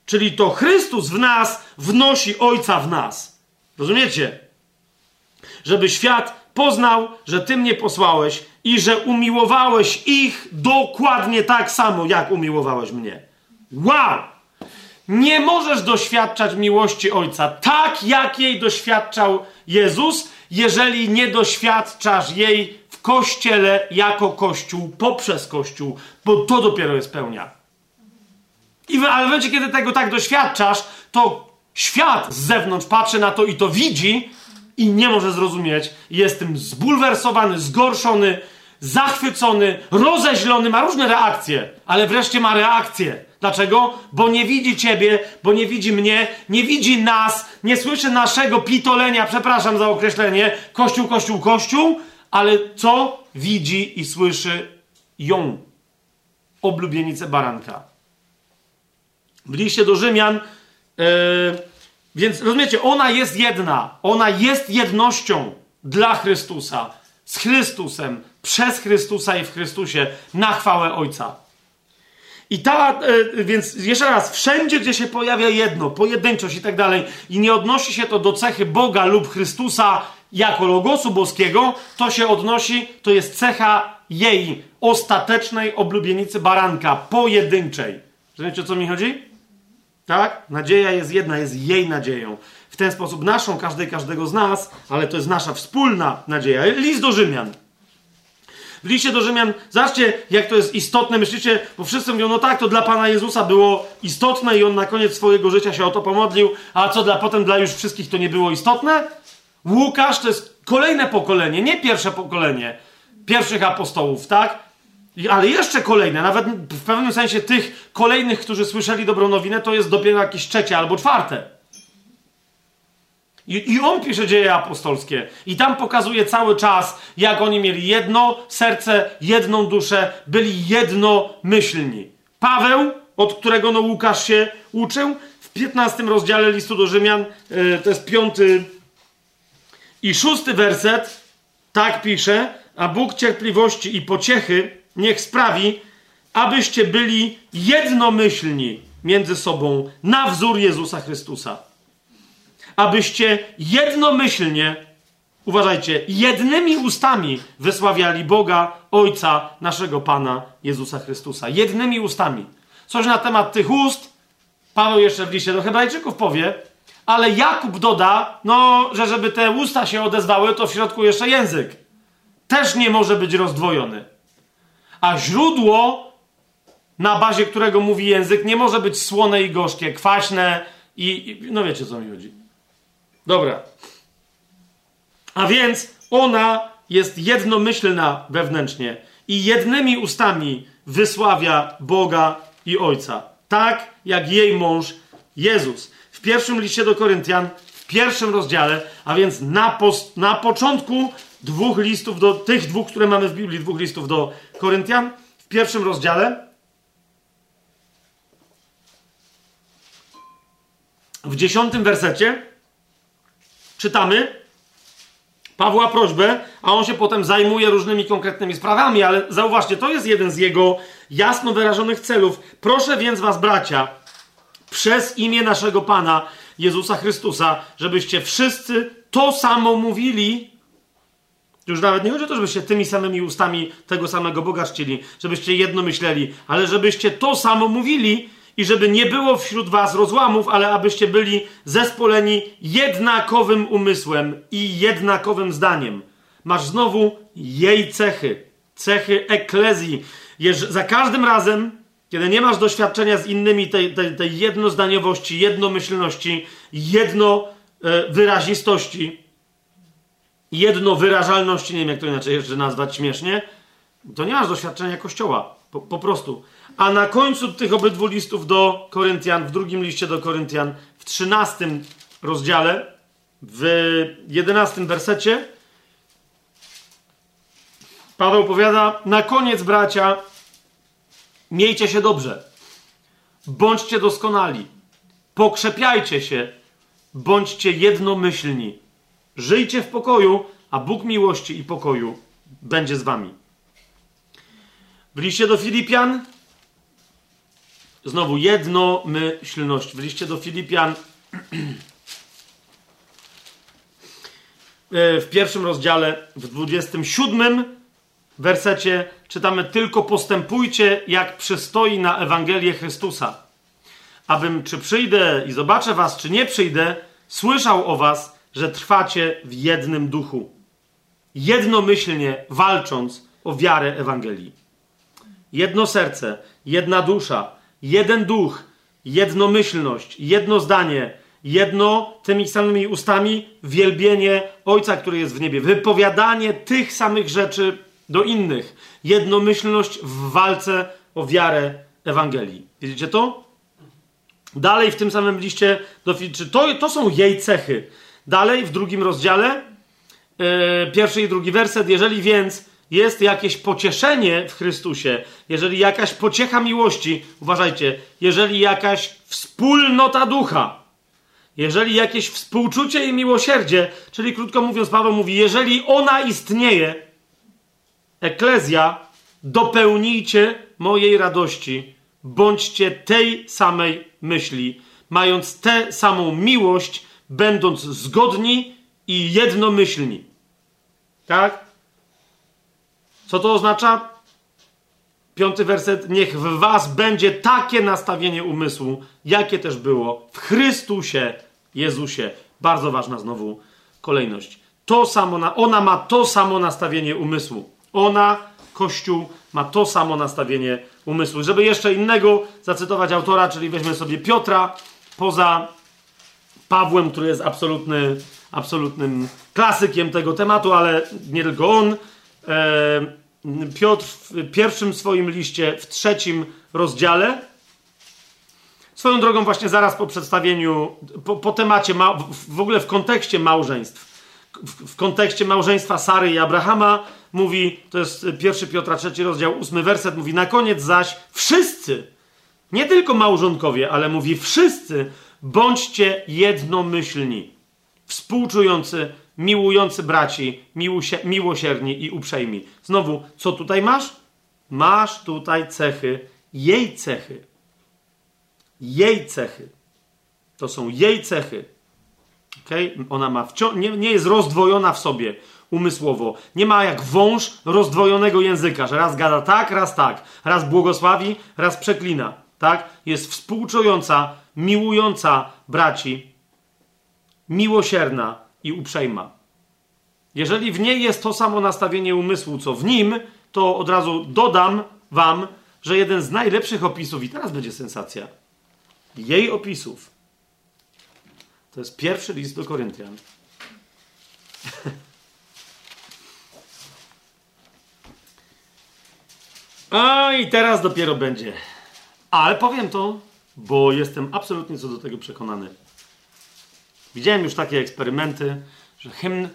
Czyli to Chrystus w nas wnosi Ojca w nas. Rozumiecie? Żeby świat poznał, że Ty mnie posłałeś i że umiłowałeś ich dokładnie tak samo, jak umiłowałeś mnie. Wow! Nie możesz doświadczać miłości Ojca tak, jak jej doświadczał Jezus, jeżeli nie doświadczasz jej w kościele jako kościół, poprzez kościół, bo to dopiero jest pełnia. I w, ale w momencie, kiedy tego tak doświadczasz, to świat z zewnątrz patrzy na to i to widzi i nie może zrozumieć. Jest tym zbulwersowany, zgorszony, zachwycony, rozeźlony, ma różne reakcje, ale wreszcie ma reakcję. Dlaczego? Bo nie widzi ciebie, bo nie widzi mnie, nie widzi nas, nie słyszy naszego pitolenia, przepraszam za określenie, kościół, kościół, kościół, ale co widzi i słyszy ją? Oblubienicę baranka. W liście do Rzymian yy, więc rozumiecie, ona jest jedna. Ona jest jednością dla Chrystusa, z Chrystusem, przez Chrystusa i w Chrystusie, na chwałę Ojca. I ta, e, więc jeszcze raz, wszędzie, gdzie się pojawia jedno, pojedynczość i tak dalej, i nie odnosi się to do cechy Boga lub Chrystusa jako logosu boskiego, to się odnosi, to jest cecha jej ostatecznej oblubienicy baranka, pojedynczej. Rozumiecie, o co mi chodzi? Tak? Nadzieja jest jedna, jest jej nadzieją. W ten sposób naszą, każdej, każdego z nas, ale to jest nasza wspólna nadzieja. List do Rzymian. W liście do Rzymian, zobaczcie, jak to jest istotne. Myślicie, bo wszyscy mówią, no tak, to dla Pana Jezusa było istotne i On na koniec swojego życia się o to pomodlił, a co dla potem dla już wszystkich to nie było istotne? Łukasz to jest kolejne pokolenie, nie pierwsze pokolenie pierwszych apostołów, tak? Ale jeszcze kolejne, nawet w pewnym sensie tych kolejnych, którzy słyszeli dobrą nowinę, to jest dopiero jakieś trzecie albo czwarte. I, I on pisze dzieje apostolskie. I tam pokazuje cały czas, jak oni mieli jedno serce, jedną duszę, byli jednomyślni. Paweł, od którego no Łukasz się uczył, w 15 rozdziale listu do Rzymian, yy, to jest piąty i szósty werset, tak pisze, a Bóg cierpliwości i pociechy niech sprawi, abyście byli jednomyślni między sobą na wzór Jezusa Chrystusa. Abyście jednomyślnie, uważajcie, jednymi ustami wysławiali Boga, Ojca naszego Pana Jezusa Chrystusa. Jednymi ustami. Coś na temat tych ust Paweł jeszcze w liście do Hebrajczyków powie, ale Jakub doda, no, że żeby te usta się odezwały, to w środku jeszcze język. Też nie może być rozdwojony. A źródło, na bazie którego mówi język, nie może być słone i gorzkie, kwaśne i, i no wiecie, co mi chodzi. Dobra. A więc ona jest jednomyślna wewnętrznie i jednymi ustami wysławia Boga i Ojca. Tak jak jej mąż Jezus. W pierwszym liście do Koryntian, w pierwszym rozdziale, a więc na, na początku dwóch listów do tych dwóch, które mamy w Biblii, dwóch listów do Koryntian, w pierwszym rozdziale. W dziesiątym wersecie czytamy Pawła prośbę, a on się potem zajmuje różnymi konkretnymi sprawami, ale zauważcie, to jest jeden z jego jasno wyrażonych celów. Proszę więc was, bracia, przez imię naszego Pana Jezusa Chrystusa, żebyście wszyscy to samo mówili. Już nawet nie chodzi o to, żebyście tymi samymi ustami tego samego Boga czcili, żebyście jedno myśleli, ale żebyście to samo mówili i żeby nie było wśród was rozłamów, ale abyście byli zespoleni jednakowym umysłem i jednakowym zdaniem. Masz znowu jej cechy, cechy eklezji. Jeż za każdym razem, kiedy nie masz doświadczenia z innymi tej, tej, tej jednozdaniowości, jednomyślności, jednowyrazistości, jednowyrażalności, nie wiem jak to inaczej jeszcze nazwać śmiesznie, to nie masz doświadczenia Kościoła. Po, po prostu. A na końcu tych obydwu listów do Koryntian, w drugim liście do Koryntian, w trzynastym rozdziale, w jedenastym wersecie, Paweł powiada: Na koniec, bracia, miejcie się dobrze, bądźcie doskonali, pokrzepiajcie się, bądźcie jednomyślni, żyjcie w pokoju, a Bóg miłości i pokoju będzie z wami. W liście do Filipian znowu jednomyślność. W liście do Filipian w pierwszym rozdziale, w 27 wersecie czytamy tylko postępujcie jak przystoi na Ewangelię Chrystusa. Abym czy przyjdę i zobaczę was, czy nie przyjdę, słyszał o was, że trwacie w jednym duchu. Jednomyślnie walcząc o wiarę Ewangelii jedno serce, jedna dusza, jeden duch, jednomyślność, jedno zdanie, jedno tymi samymi ustami wielbienie Ojca, który jest w niebie, wypowiadanie tych samych rzeczy do innych, jednomyślność w walce o wiarę Ewangelii. Widzicie to? Dalej w tym samym liście do to, to są jej cechy. Dalej w drugim rozdziale, yy, pierwszy i drugi werset, jeżeli więc jest jakieś pocieszenie w Chrystusie, jeżeli jakaś pociecha miłości, uważajcie, jeżeli jakaś wspólnota ducha, jeżeli jakieś współczucie i miłosierdzie, czyli krótko mówiąc, Paweł mówi, jeżeli ona istnieje, eklezja, dopełnijcie mojej radości, bądźcie tej samej myśli, mając tę samą miłość, będąc zgodni i jednomyślni. Tak? Co to oznacza? Piąty werset. Niech w was będzie takie nastawienie umysłu, jakie też było w Chrystusie Jezusie. Bardzo ważna znowu kolejność. To samo, na, ona ma to samo nastawienie umysłu. Ona, Kościół, ma to samo nastawienie umysłu. Żeby jeszcze innego zacytować autora, czyli weźmy sobie Piotra, poza Pawłem, który jest absolutny, absolutnym klasykiem tego tematu, ale nie tylko on. Piotr w pierwszym swoim liście, w trzecim rozdziale. Swoją drogą, właśnie zaraz po przedstawieniu, po, po temacie, ma, w ogóle w kontekście małżeństw, w, w, kontekście małżeństwa Sary i Abrahama, mówi, to jest 1 Piotra 3 rozdział 8 werset, mówi, na koniec zaś wszyscy, nie tylko małżonkowie, ale mówi wszyscy, bądźcie jednomyślni, współczujący, miłujący braci, miłosierni i uprzejmi. Znowu, co tutaj masz? Masz tutaj cechy, jej cechy. Jej cechy. To są jej cechy. Okay? Ona ma wciąż, nie, nie jest rozdwojona w sobie umysłowo. Nie ma jak wąż rozdwojonego języka, że raz gada tak, raz tak. Raz błogosławi, raz przeklina. Tak? Jest współczująca, miłująca braci, miłosierna i uprzejma. Jeżeli w niej jest to samo nastawienie umysłu, co w nim, to od razu dodam wam, że jeden z najlepszych opisów, i teraz będzie sensacja, jej opisów, to jest pierwszy list do Koryntian. A i teraz dopiero będzie. Ale powiem to, bo jestem absolutnie co do tego przekonany. Widziałem już takie eksperymenty, że hymn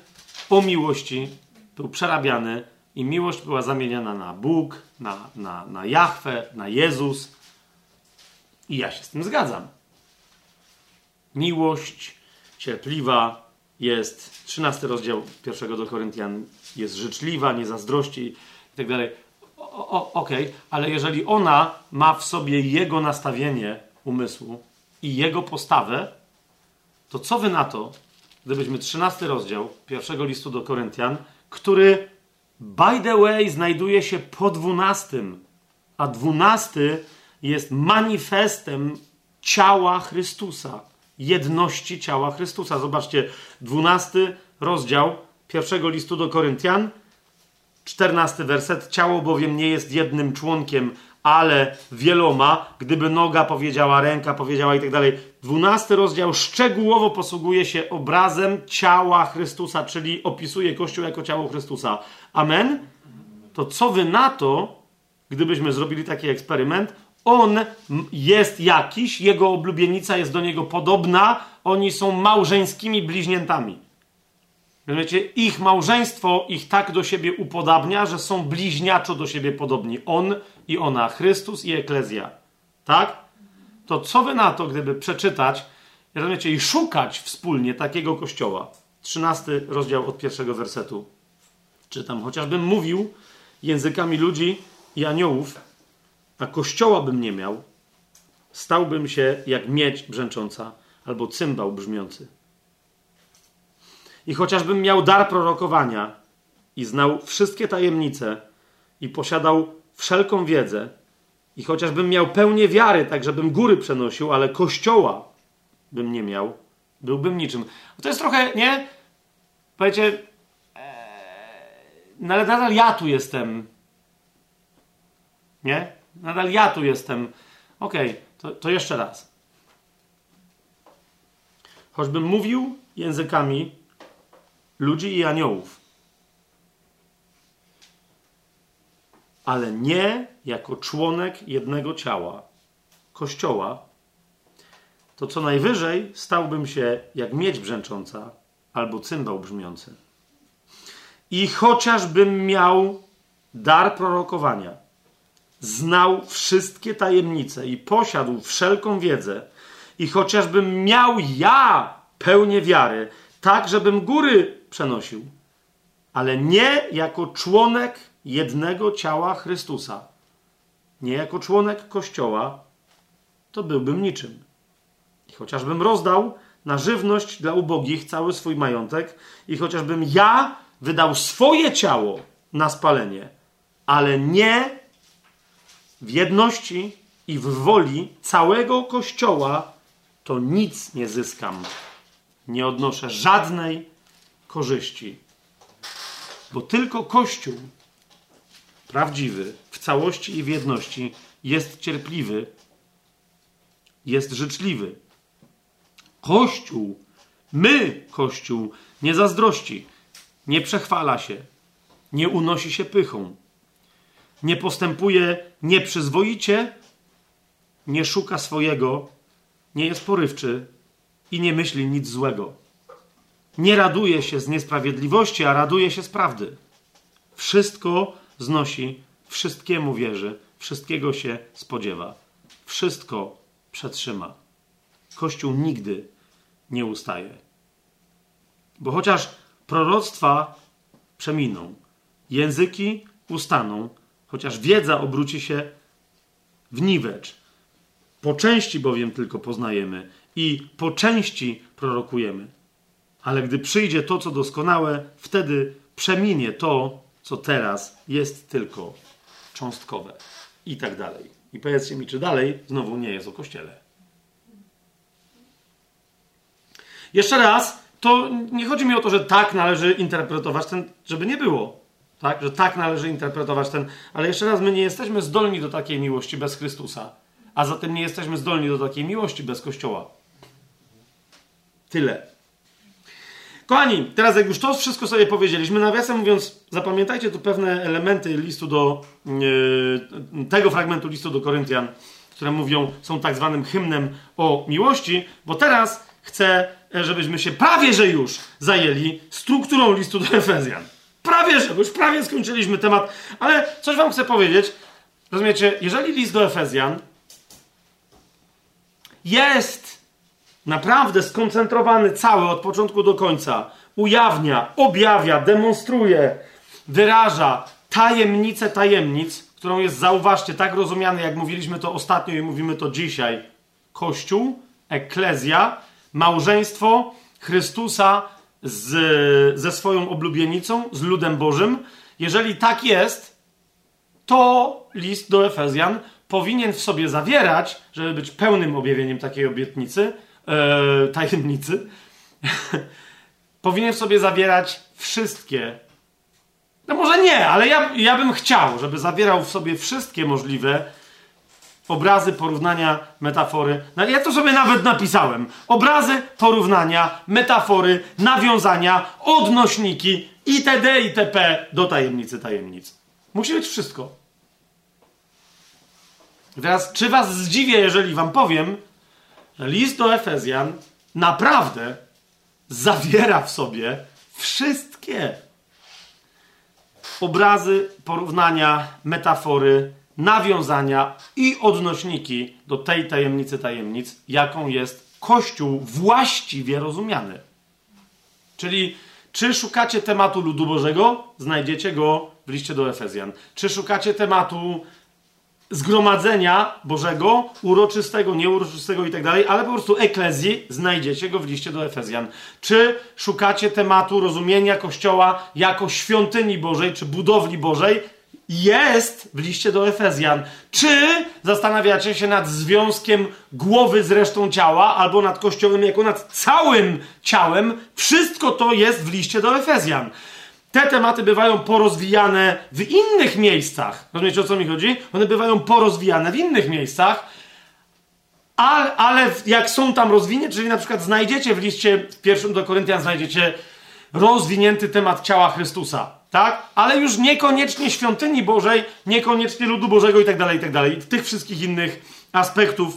o miłości był przerabiany i miłość była zamieniana na Bóg, na, na, na Jahwe, na Jezus. I ja się z tym zgadzam. Miłość cierpliwa jest, 13 rozdział pierwszego do Koryntian jest życzliwa, nie zazdrości i tak dalej. Okej, okay, ale jeżeli ona ma w sobie jego nastawienie umysłu i jego postawę, to co wy na to, gdybyśmy 13 rozdział pierwszego listu do Koryntian, który by the way znajduje się po 12, a 12 jest manifestem ciała Chrystusa, jedności ciała Chrystusa. Zobaczcie, 12 rozdział pierwszego listu do Koryntian, 14 werset. Ciało bowiem nie jest jednym członkiem, ale wieloma, gdyby noga powiedziała, ręka powiedziała i tak dalej. Dwunasty rozdział szczegółowo posługuje się obrazem ciała Chrystusa, czyli opisuje Kościół jako ciało Chrystusa. Amen? To co wy na to, gdybyśmy zrobili taki eksperyment? On jest jakiś, jego oblubienica jest do niego podobna, oni są małżeńskimi bliźniętami. Wiecie, ich małżeństwo ich tak do siebie upodabnia, że są bliźniaczo do siebie podobni. On i ona, Chrystus i Eklezja. Tak? To co wy na to, gdyby przeczytać, rozumiecie, i szukać wspólnie takiego kościoła? 13 rozdział od pierwszego wersetu. Czytam, chociażbym mówił językami ludzi i aniołów, a kościoła bym nie miał, stałbym się jak miedź brzęcząca albo cymbał brzmiący. I chociażbym miał dar prorokowania i znał wszystkie tajemnice i posiadał wszelką wiedzę, i chociażbym miał pełnię wiary, tak żebym góry przenosił, ale kościoła bym nie miał, byłbym niczym. To jest trochę, nie? Powiecie, no ale nadal ja tu jestem. Nie? Nadal ja tu jestem. Okej, okay, to, to jeszcze raz. Choćbym mówił językami ludzi i aniołów, ale nie jako członek jednego ciała, kościoła, to co najwyżej stałbym się jak miedź brzęcząca albo cymbał brzmiący. I chociażbym miał dar prorokowania, znał wszystkie tajemnice i posiadł wszelką wiedzę, i chociażbym miał ja pełnię wiary, tak żebym góry przenosił, ale nie jako członek jednego ciała Chrystusa, nie jako członek Kościoła, to byłbym niczym. I chociażbym rozdał na żywność dla ubogich cały swój majątek, i chociażbym ja wydał swoje ciało na spalenie, ale nie w jedności i w woli całego Kościoła, to nic nie zyskam. Nie odnoszę żadnej korzyści. Bo tylko Kościół prawdziwy, w całości i w jedności, jest cierpliwy, jest życzliwy. Kościół, my, Kościół, nie zazdrości, nie przechwala się, nie unosi się pychą, nie postępuje nieprzyzwoicie, nie szuka swojego, nie jest porywczy i nie myśli nic złego. Nie raduje się z niesprawiedliwości, a raduje się z prawdy. Wszystko znosi, wszystkiemu wierzy, wszystkiego się spodziewa, wszystko przetrzyma. Kościół nigdy nie ustaje. Bo chociaż proroctwa przeminą, języki ustaną, chociaż wiedza obróci się w niwecz. Po części bowiem tylko poznajemy i po części prorokujemy. Ale gdy przyjdzie to, co doskonałe, wtedy przeminie to, co teraz jest tylko cząstkowe. I tak dalej. I powiedzcie mi, czy dalej znowu nie jest o kościele. Jeszcze raz, to nie chodzi mi o to, że tak należy interpretować ten, żeby nie było. Tak, że tak należy interpretować ten, ale jeszcze raz, my nie jesteśmy zdolni do takiej miłości bez Chrystusa, a zatem nie jesteśmy zdolni do takiej miłości bez Kościoła. Tyle. Kochani, teraz jak już to wszystko sobie powiedzieliśmy, nawiasem mówiąc, zapamiętajcie tu pewne elementy listu do yy, tego fragmentu listu do Koryntian, które mówią, są tak zwanym hymnem o miłości, bo teraz chcę, żebyśmy się prawie że już zajęli strukturą listu do Efezjan. Prawie że, bo już prawie skończyliśmy temat, ale coś wam chcę powiedzieć. Rozumiecie, jeżeli list do Efezjan jest naprawdę skoncentrowany cały od początku do końca, ujawnia, objawia, demonstruje, wyraża tajemnicę tajemnic, którą jest, zauważcie, tak rozumiany, jak mówiliśmy to ostatnio i mówimy to dzisiaj, Kościół, eklezja, małżeństwo Chrystusa z, ze swoją oblubienicą, z ludem Bożym. Jeżeli tak jest, to list do Efezjan powinien w sobie zawierać, żeby być pełnym objawieniem takiej obietnicy, e, tajemnicy, powinien w sobie zawierać wszystkie. No może nie, ale ja, ja bym chciał, żeby zawierał w sobie wszystkie możliwe obrazy, porównania, metafory. No, ja to sobie nawet napisałem. Obrazy, porównania, metafory, nawiązania, odnośniki itd. itp. do tajemnicy tajemnic. Musi być wszystko. Teraz, czy was zdziwię, jeżeli wam powiem, list do Efezjan naprawdę zawiera w sobie wszystkie obrazy, porównania, metafory, nawiązania i odnośniki do tej tajemnicy tajemnic, jaką jest Kościół właściwie rozumiany. Czyli czy szukacie tematu ludu Bożego? Znajdziecie go w liście do Efezjan. Czy szukacie tematu zgromadzenia Bożego, uroczystego, nieuroczystego i tak dalej, ale po prostu eklezji, znajdziecie go w liście do Efezjan. Czy szukacie tematu rozumienia Kościoła jako świątyni Bożej, czy budowli Bożej? Jest w liście do Efezjan. Czy zastanawiacie się nad związkiem głowy z resztą ciała, albo nad Kościołem jako nad całym ciałem? Wszystko to jest w liście do Efezjan. Te tematy bywają porozwijane w innych miejscach. Rozumiecie o co mi chodzi? One bywają porozwijane w innych miejscach, ale, ale jak są tam rozwinięte, czyli na przykład znajdziecie w liście w pierwszym do Koryntian znajdziecie rozwinięty temat ciała Chrystusa, tak? Ale już niekoniecznie świątyni Bożej, niekoniecznie ludu Bożego i tak dalej, i tak dalej. Tych wszystkich innych aspektów,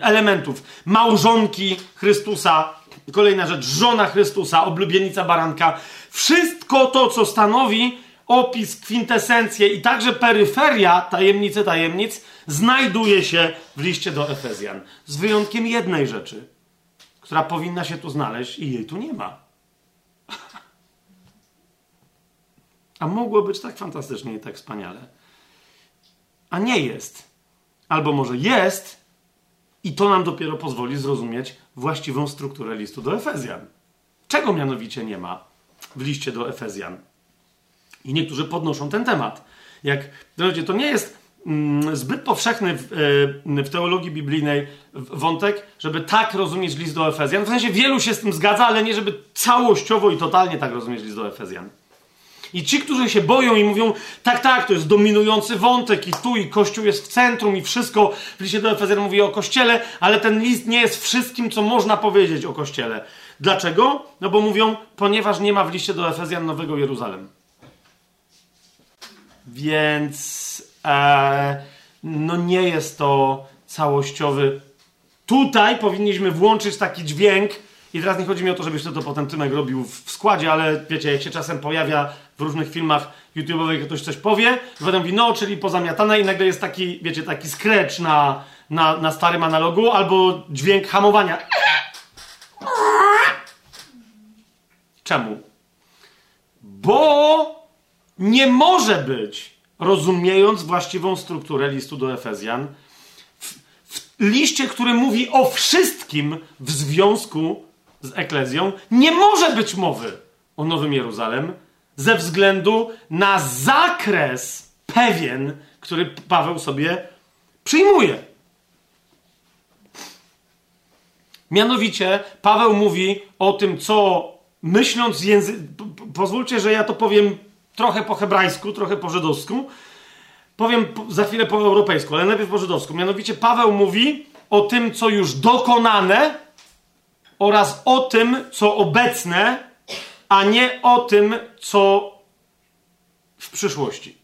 elementów. Małżonki Chrystusa, Kolejna rzecz, żona Chrystusa, oblubienica baranka. Wszystko to, co stanowi opis, kwintesencję i także peryferia tajemnicy tajemnic, znajduje się w liście do Efezjan. Z wyjątkiem jednej rzeczy, która powinna się tu znaleźć i jej tu nie ma. A mogło być tak fantastycznie i tak wspaniale. A nie jest. Albo może jest, i to nam dopiero pozwoli zrozumieć właściwą strukturę listu do Efezjan. Czego mianowicie nie ma w liście do Efezjan? I niektórzy podnoszą ten temat. Jak, to nie jest mm, zbyt powszechny w, e, w, teologii biblijnej wątek, żeby tak rozumieć list do Efezjan. W sensie wielu się z tym zgadza, ale nie żeby całościowo i totalnie tak rozumieć list do Efezjan. I ci, którzy się boją i mówią, tak, tak, to jest dominujący wątek i tu i Kościół jest w centrum i wszystko, w liście do Efezjan mówi o Kościele, ale ten list nie jest wszystkim, co można powiedzieć o Kościele. Dlaczego? No bo mówią, ponieważ nie ma w liście do Efezjan Nowego Jeruzalem. Więc e, no nie jest to całościowy Tutaj powinniśmy włączyć taki dźwięk, i teraz nie chodzi mi o to, żebyś to, potem Tymek robił w składzie, ale wiecie, jak się czasem pojawia w różnych filmach YouTube'owych, ktoś coś powie, potem mówi, no, czyli pozamiatane i nagle jest taki, wiecie, taki scratch na, na, na starym analogu, albo dźwięk hamowania. Czemu? Bo nie może być, rozumiejąc właściwą strukturę listu do Efezjan, w, w liście, który mówi o wszystkim w związku z Eklezją, nie może być mowy o Nowym Jeruzalem ze względu na zakres pewien, który Paweł sobie przyjmuje. Mianowicie Paweł mówi o tym, co myśląc język. Pozwólcie, że ja to powiem trochę po hebrajsku, trochę po żydowsku. Powiem za chwilę po europejsku, ale najpierw po żydowsku. Mianowicie Paweł mówi o tym, co już dokonane oraz o tym, co obecne, a nie o tym, co w przyszłości.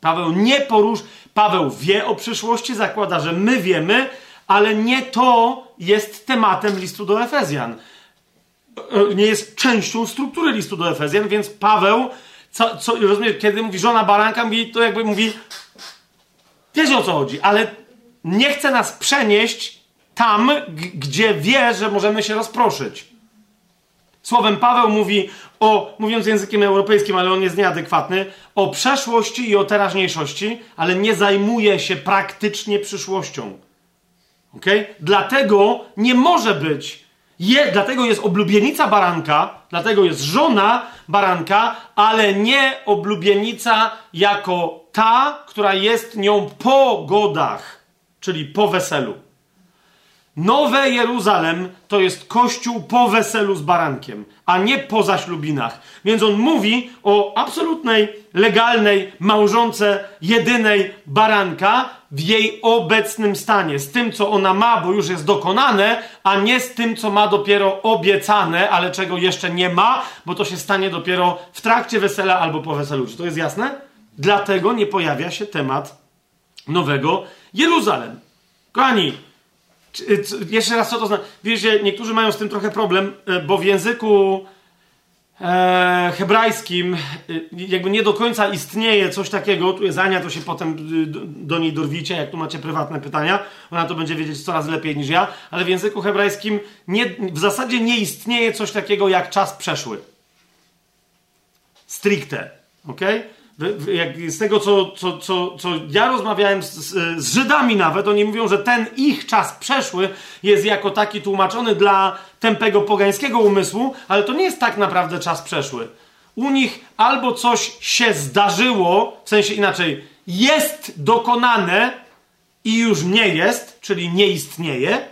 Paweł nie porusz, Paweł wie o przyszłości, zakłada, że my wiemy, ale nie to jest tematem listu do Efezjan. E, nie jest częścią struktury listu do Efezjan, więc Paweł, co, co, rozumiesz, kiedy mówi żona baranka, mówi, to jakby mówi, wiesz o co chodzi, ale nie chce nas przenieść tam, gdzie wie, że możemy się rozproszyć. Słowem Paweł mówi o, mówiąc językiem europejskim, ale on jest nieadekwatny, o przeszłości i o teraźniejszości, ale nie zajmuje się praktycznie przyszłością. Ok? Dlatego nie może być, je, dlatego jest oblubienica baranka, dlatego jest żona baranka, ale nie oblubienica jako ta, która jest nią po godach, czyli po weselu. Nowe Jeruzalem to jest kościół po weselu z barankiem, a nie po zaślubinach. Więc on mówi o absolutnej, legalnej małżonce jedynej baranka w jej obecnym stanie. Z tym, co ona ma, bo już jest dokonane, a nie z tym, co ma dopiero obiecane, ale czego jeszcze nie ma, bo to się stanie dopiero w trakcie wesela albo po weselu. Czy to jest jasne? Dlatego nie pojawia się temat nowego Jeruzalem. Kochani, jeszcze raz, co to znaczy? Wiecie, niektórzy mają z tym trochę problem, e, bo w języku e, hebrajskim e, jakby nie do końca istnieje coś takiego. Tu jest Ania, to się potem do, do niej dorwicie, jak tu macie prywatne pytania. Ona to będzie wiedzieć coraz lepiej niż ja. Ale w języku hebrajskim nie, w zasadzie nie istnieje coś takiego jak czas przeszły. Stricte. Okej? Okay? Jak z tego, co, co, co, co ja rozmawiałem z, z, Żydami nawet, oni mówią, że ten ich czas przeszły jest jako taki tłumaczony dla tępego pogańskiego umysłu, ale to nie jest tak naprawdę czas przeszły. U nich albo coś się zdarzyło, w sensie inaczej, jest dokonane i już nie jest, czyli nie istnieje,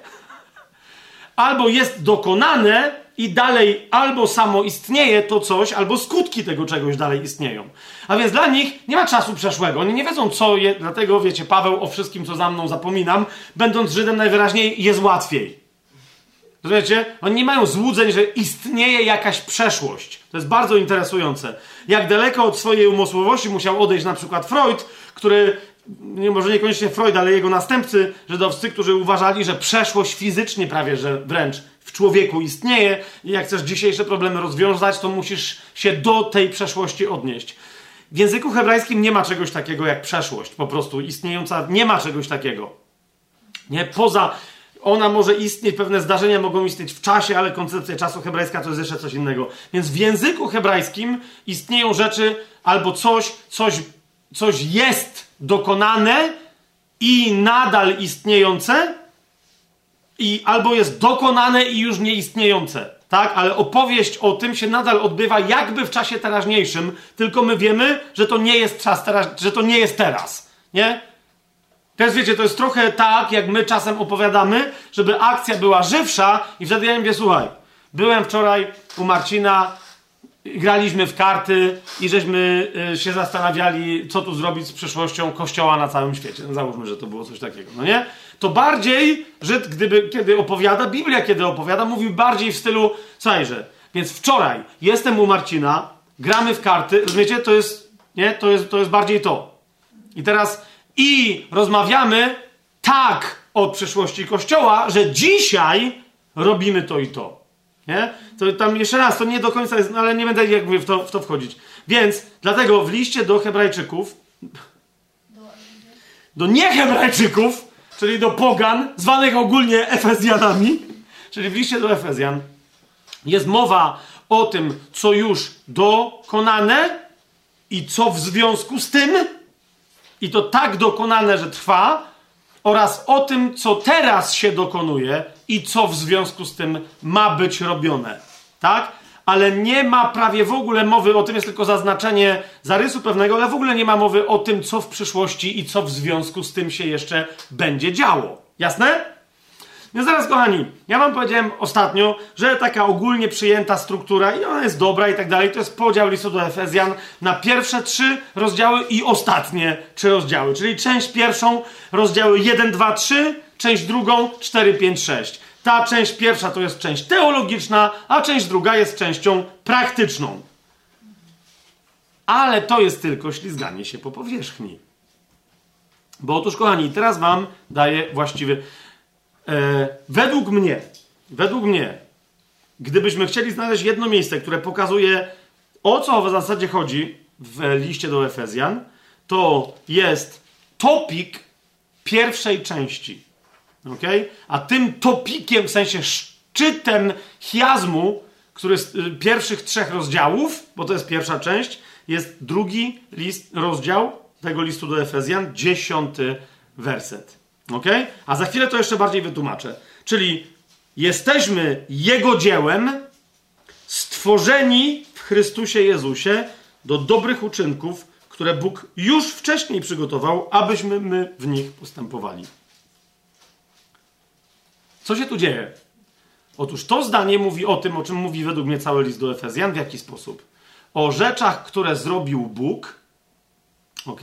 albo jest dokonane i dalej albo samo istnieje to coś, albo skutki tego czegoś dalej istnieją. A więc dla nich nie ma czasu przeszłego. Oni nie wiedzą, co je, dlatego wiecie, Paweł o wszystkim, co za mną zapominam, będąc Żydem najwyraźniej jest łatwiej. Rozumiecie? Oni nie mają złudzeń, że istnieje jakaś przeszłość. To jest bardzo interesujące. Jak daleko od swojej umysłowości musiał odejść na przykład Freud, który, nie, może niekoniecznie Freud, ale jego następcy żydowscy, którzy uważali, że przeszłość fizycznie prawie, że wręcz w człowieku istnieje i jak chcesz dzisiejsze problemy rozwiązać, to musisz się do tej przeszłości odnieść. W języku hebrajskim nie ma czegoś takiego jak przeszłość, po prostu istniejąca, nie ma czegoś takiego. Nie, poza, ona może istnieć, pewne zdarzenia mogą istnieć w czasie, ale koncepcja czasu hebrajska to jest jeszcze coś innego. Więc w języku hebrajskim istnieją rzeczy albo coś, coś, coś jest dokonane i nadal istniejące, i albo jest dokonane i już nieistniejące, tak? Ale opowieść o tym się nadal odbywa jakby w czasie teraźniejszym, tylko my wiemy, że to nie jest czas teraz, że to nie jest teraz, nie? Teraz wiecie, to jest trochę tak, jak my czasem opowiadamy, żeby akcja była żywsza i wtedy ja mówię, słuchaj, byłem wczoraj u Marcina, graliśmy w karty i żeśmy y, się zastanawiali, co tu zrobić z przyszłością kościoła na całym świecie. No, załóżmy, że to było coś takiego, no nie? To bardziej, że gdyby, kiedy opowiada, Biblia kiedy opowiada, mówi bardziej w stylu, słuchajże, więc wczoraj jestem u Marcina, gramy w karty, rozumiecie? To jest, nie? To jest, to jest bardziej to. I teraz i rozmawiamy tak, od przeszłości Kościoła, że dzisiaj robimy to i to. Nie? To tam jeszcze raz, to nie do końca jest, no ale nie będę jakby w to, w to wchodzić. Więc dlatego w liście do Hebrajczyków, do niehebrajczyków, czyli do pogan, zwanych ogólnie Efezjanami, czyli w liście do Efezjan, jest mowa o tym, co już dokonane i co w związku z tym, i to tak dokonane, że trwa, oraz o tym, co teraz się dokonuje i co w związku z tym ma być robione. Tak? Ale nie ma prawie w ogóle mowy o tym, jest tylko zaznaczenie zarysu pewnego, ale w ogóle nie ma mowy o tym, co w przyszłości i co w związku z tym się jeszcze będzie działo. Jasne? Więc zaraz, kochani, ja wam powiedziałem ostatnio, że taka ogólnie przyjęta struktura, i ona jest dobra i tak dalej, to jest podział listu do Efezjan na pierwsze trzy rozdziały i ostatnie trzy rozdziały. Czyli część pierwszą, rozdziały 1, 2, 3, część drugą 4, 5, 6. Ta część pierwsza to jest część teologiczna, a część druga jest częścią praktyczną. Ale to jest tylko ślizganie się po powierzchni. Bo otóż, kochani, teraz wam daję właściwy E, według mnie, według mnie, gdybyśmy chcieli znaleźć jedno miejsce, które pokazuje, o co w zasadzie chodzi w liście do Efezjan, to jest topik pierwszej części. Ok? A tym topikiem, w sensie szczytem chiazmu, który z y, pierwszych trzech rozdziałów, bo to jest pierwsza część, jest drugi list, rozdział tego listu do Efezjan, dziesiąty werset. Ok? A za chwilę to jeszcze bardziej wytłumaczę. Czyli jesteśmy Jego dziełem, stworzeni w Chrystusie Jezusie do dobrych uczynków, które Bóg już wcześniej przygotował, abyśmy my w nich postępowali. Co się tu dzieje? Otóż to zdanie mówi o tym, o czym mówi według mnie cały list do Efezjan. W jaki sposób? O rzeczach, które zrobił Bóg. ok?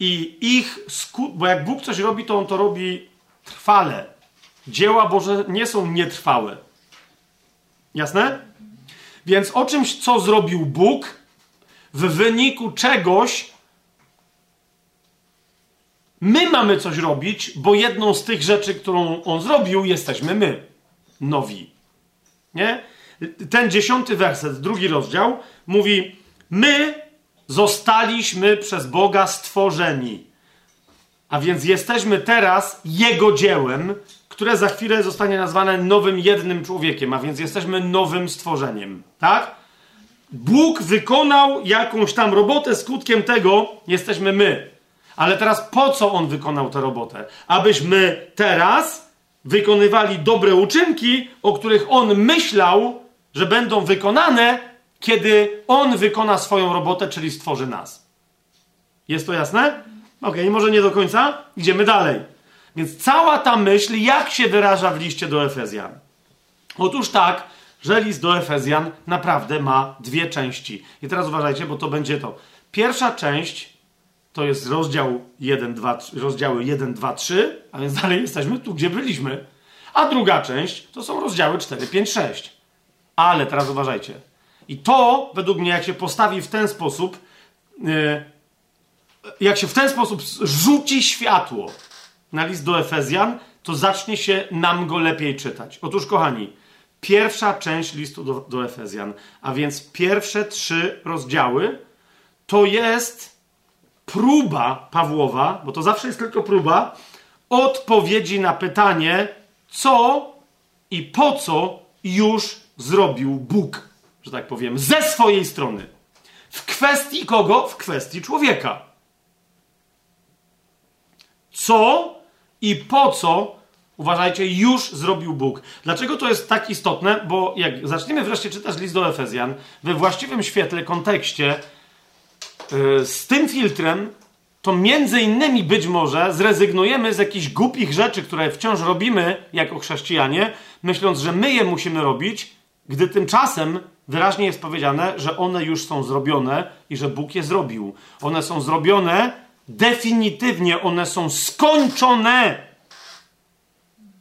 I ich skut, bo jak Bóg coś robi, to on to robi trwale. Dzieła Boże nie są nietrwałe. Jasne? Więc o czymś, co zrobił Bóg, w wyniku czegoś my mamy coś robić, bo jedną z tych rzeczy, którą on zrobił, jesteśmy my. Nowi. Nie? Ten dziesiąty werset, drugi rozdział, mówi: My Zostaliśmy przez Boga stworzeni. A więc jesteśmy teraz Jego dziełem, które za chwilę zostanie nazwane nowym jednym człowiekiem, a więc jesteśmy nowym stworzeniem. Tak? Bóg wykonał jakąś tam robotę, skutkiem tego jesteśmy my. Ale teraz po co on wykonał tę robotę? Abyśmy teraz wykonywali dobre uczynki, o których on myślał, że będą wykonane, kiedy On wykona swoją robotę, czyli stworzy nas. Jest to jasne? Ok, może nie do końca. Idziemy dalej. Więc cała ta myśl, jak się wyraża w liście do Efezjan? Otóż tak, że list do Efezjan naprawdę ma dwie części. I teraz uważajcie, bo to będzie to. Pierwsza część to jest rozdział 1, 2, rozdziały 1, 2, 3, a więc dalej jesteśmy tu, gdzie byliśmy. A druga część to są rozdziały 4, 5, 6. Ale teraz uważajcie. I to, według mnie, jak się postawi w ten sposób, e, jak się w ten sposób rzuci światło na list do Efezjan, to zacznie się nam go lepiej czytać. Otóż, kochani, pierwsza część listu do, do Efezjan, a więc pierwsze trzy rozdziały, to jest próba Pawłowa, bo to zawsze jest tylko próba, odpowiedzi na pytanie, co i po co już zrobił Bóg że tak powiem, ze swojej strony. W kwestii kogo? W kwestii człowieka. Co i po co, uważajcie, już zrobił Bóg. Dlaczego to jest tak istotne? Bo jak zaczniemy wreszcie czytać list do Efezjan, we właściwym świetle, kontekście, z tym filtrem, to między innymi być może zrezygnujemy z jakichś głupich rzeczy, które wciąż robimy jako chrześcijanie, myśląc, że my je musimy robić, gdy tymczasem wyraźnie jest powiedziane, że one już są zrobione i że Bóg je zrobił. One są zrobione definitywnie, one są skończone.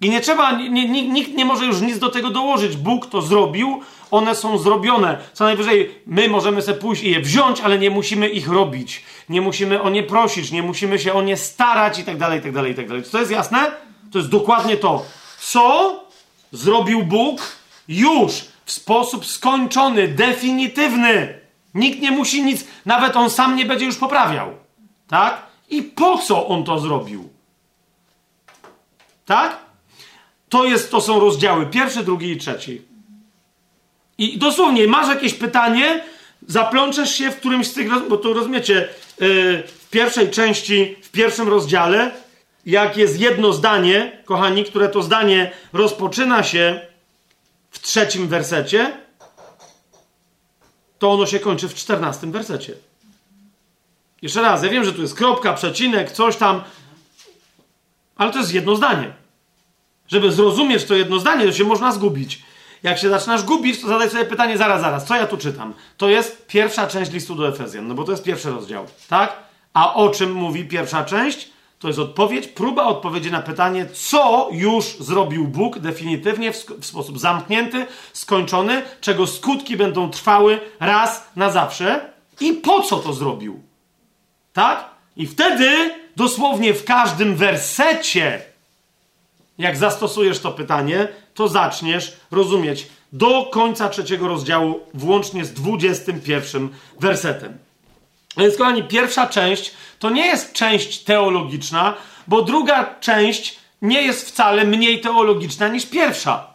I nie trzeba, nie, nikt nie może już nic do tego dołożyć. Bóg to zrobił, one są zrobione. Co najwyżej my możemy sobie pójść i je wziąć, ale nie musimy ich robić. Nie musimy o nie prosić, nie musimy się o nie starać i tak dalej, i tak dalej, i tak dalej. Czy to jest jasne? To jest dokładnie to. Co zrobił Bóg już w sposób skończony, definitywny. Nikt nie musi nic, nawet on sam nie będzie już poprawiał. Tak? I po co on to zrobił? Tak? To, jest, to są rozdziały pierwszy, drugi i trzeci. I dosłownie, masz jakieś pytanie, zaplączesz się w którymś z tych, bo to rozumiecie, yy, w pierwszej części, w pierwszym rozdziale, jak jest jedno zdanie, kochani, które to zdanie rozpoczyna się w trzecim wersecie, to ono się kończy w czternastym wersecie. Jeszcze raz, ja wiem, że tu jest kropka, przecinek, coś tam, ale to jest jedno zdanie. Żeby zrozumieć to jedno zdanie, to się można zgubić. Jak się zaczynasz gubić, to zadaj sobie pytanie, zaraz, zaraz, co ja tu czytam? To jest pierwsza część listu do Efezjan, no bo to jest pierwszy rozdział, tak? A o czym mówi pierwsza część? To jest odpowiedź, próba odpowiedzi na pytanie, co już zrobił Bóg definitywnie, w, w sposób zamknięty, skończony, czego skutki będą trwały raz na zawsze i po co to zrobił. Tak? I wtedy dosłownie w każdym wersecie, jak zastosujesz to pytanie, to zaczniesz rozumieć do końca trzeciego rozdziału, włącznie z 21 wersetem. Więc, kochani, pierwsza część to nie jest część teologiczna, bo druga część nie jest wcale mniej teologiczna niż pierwsza.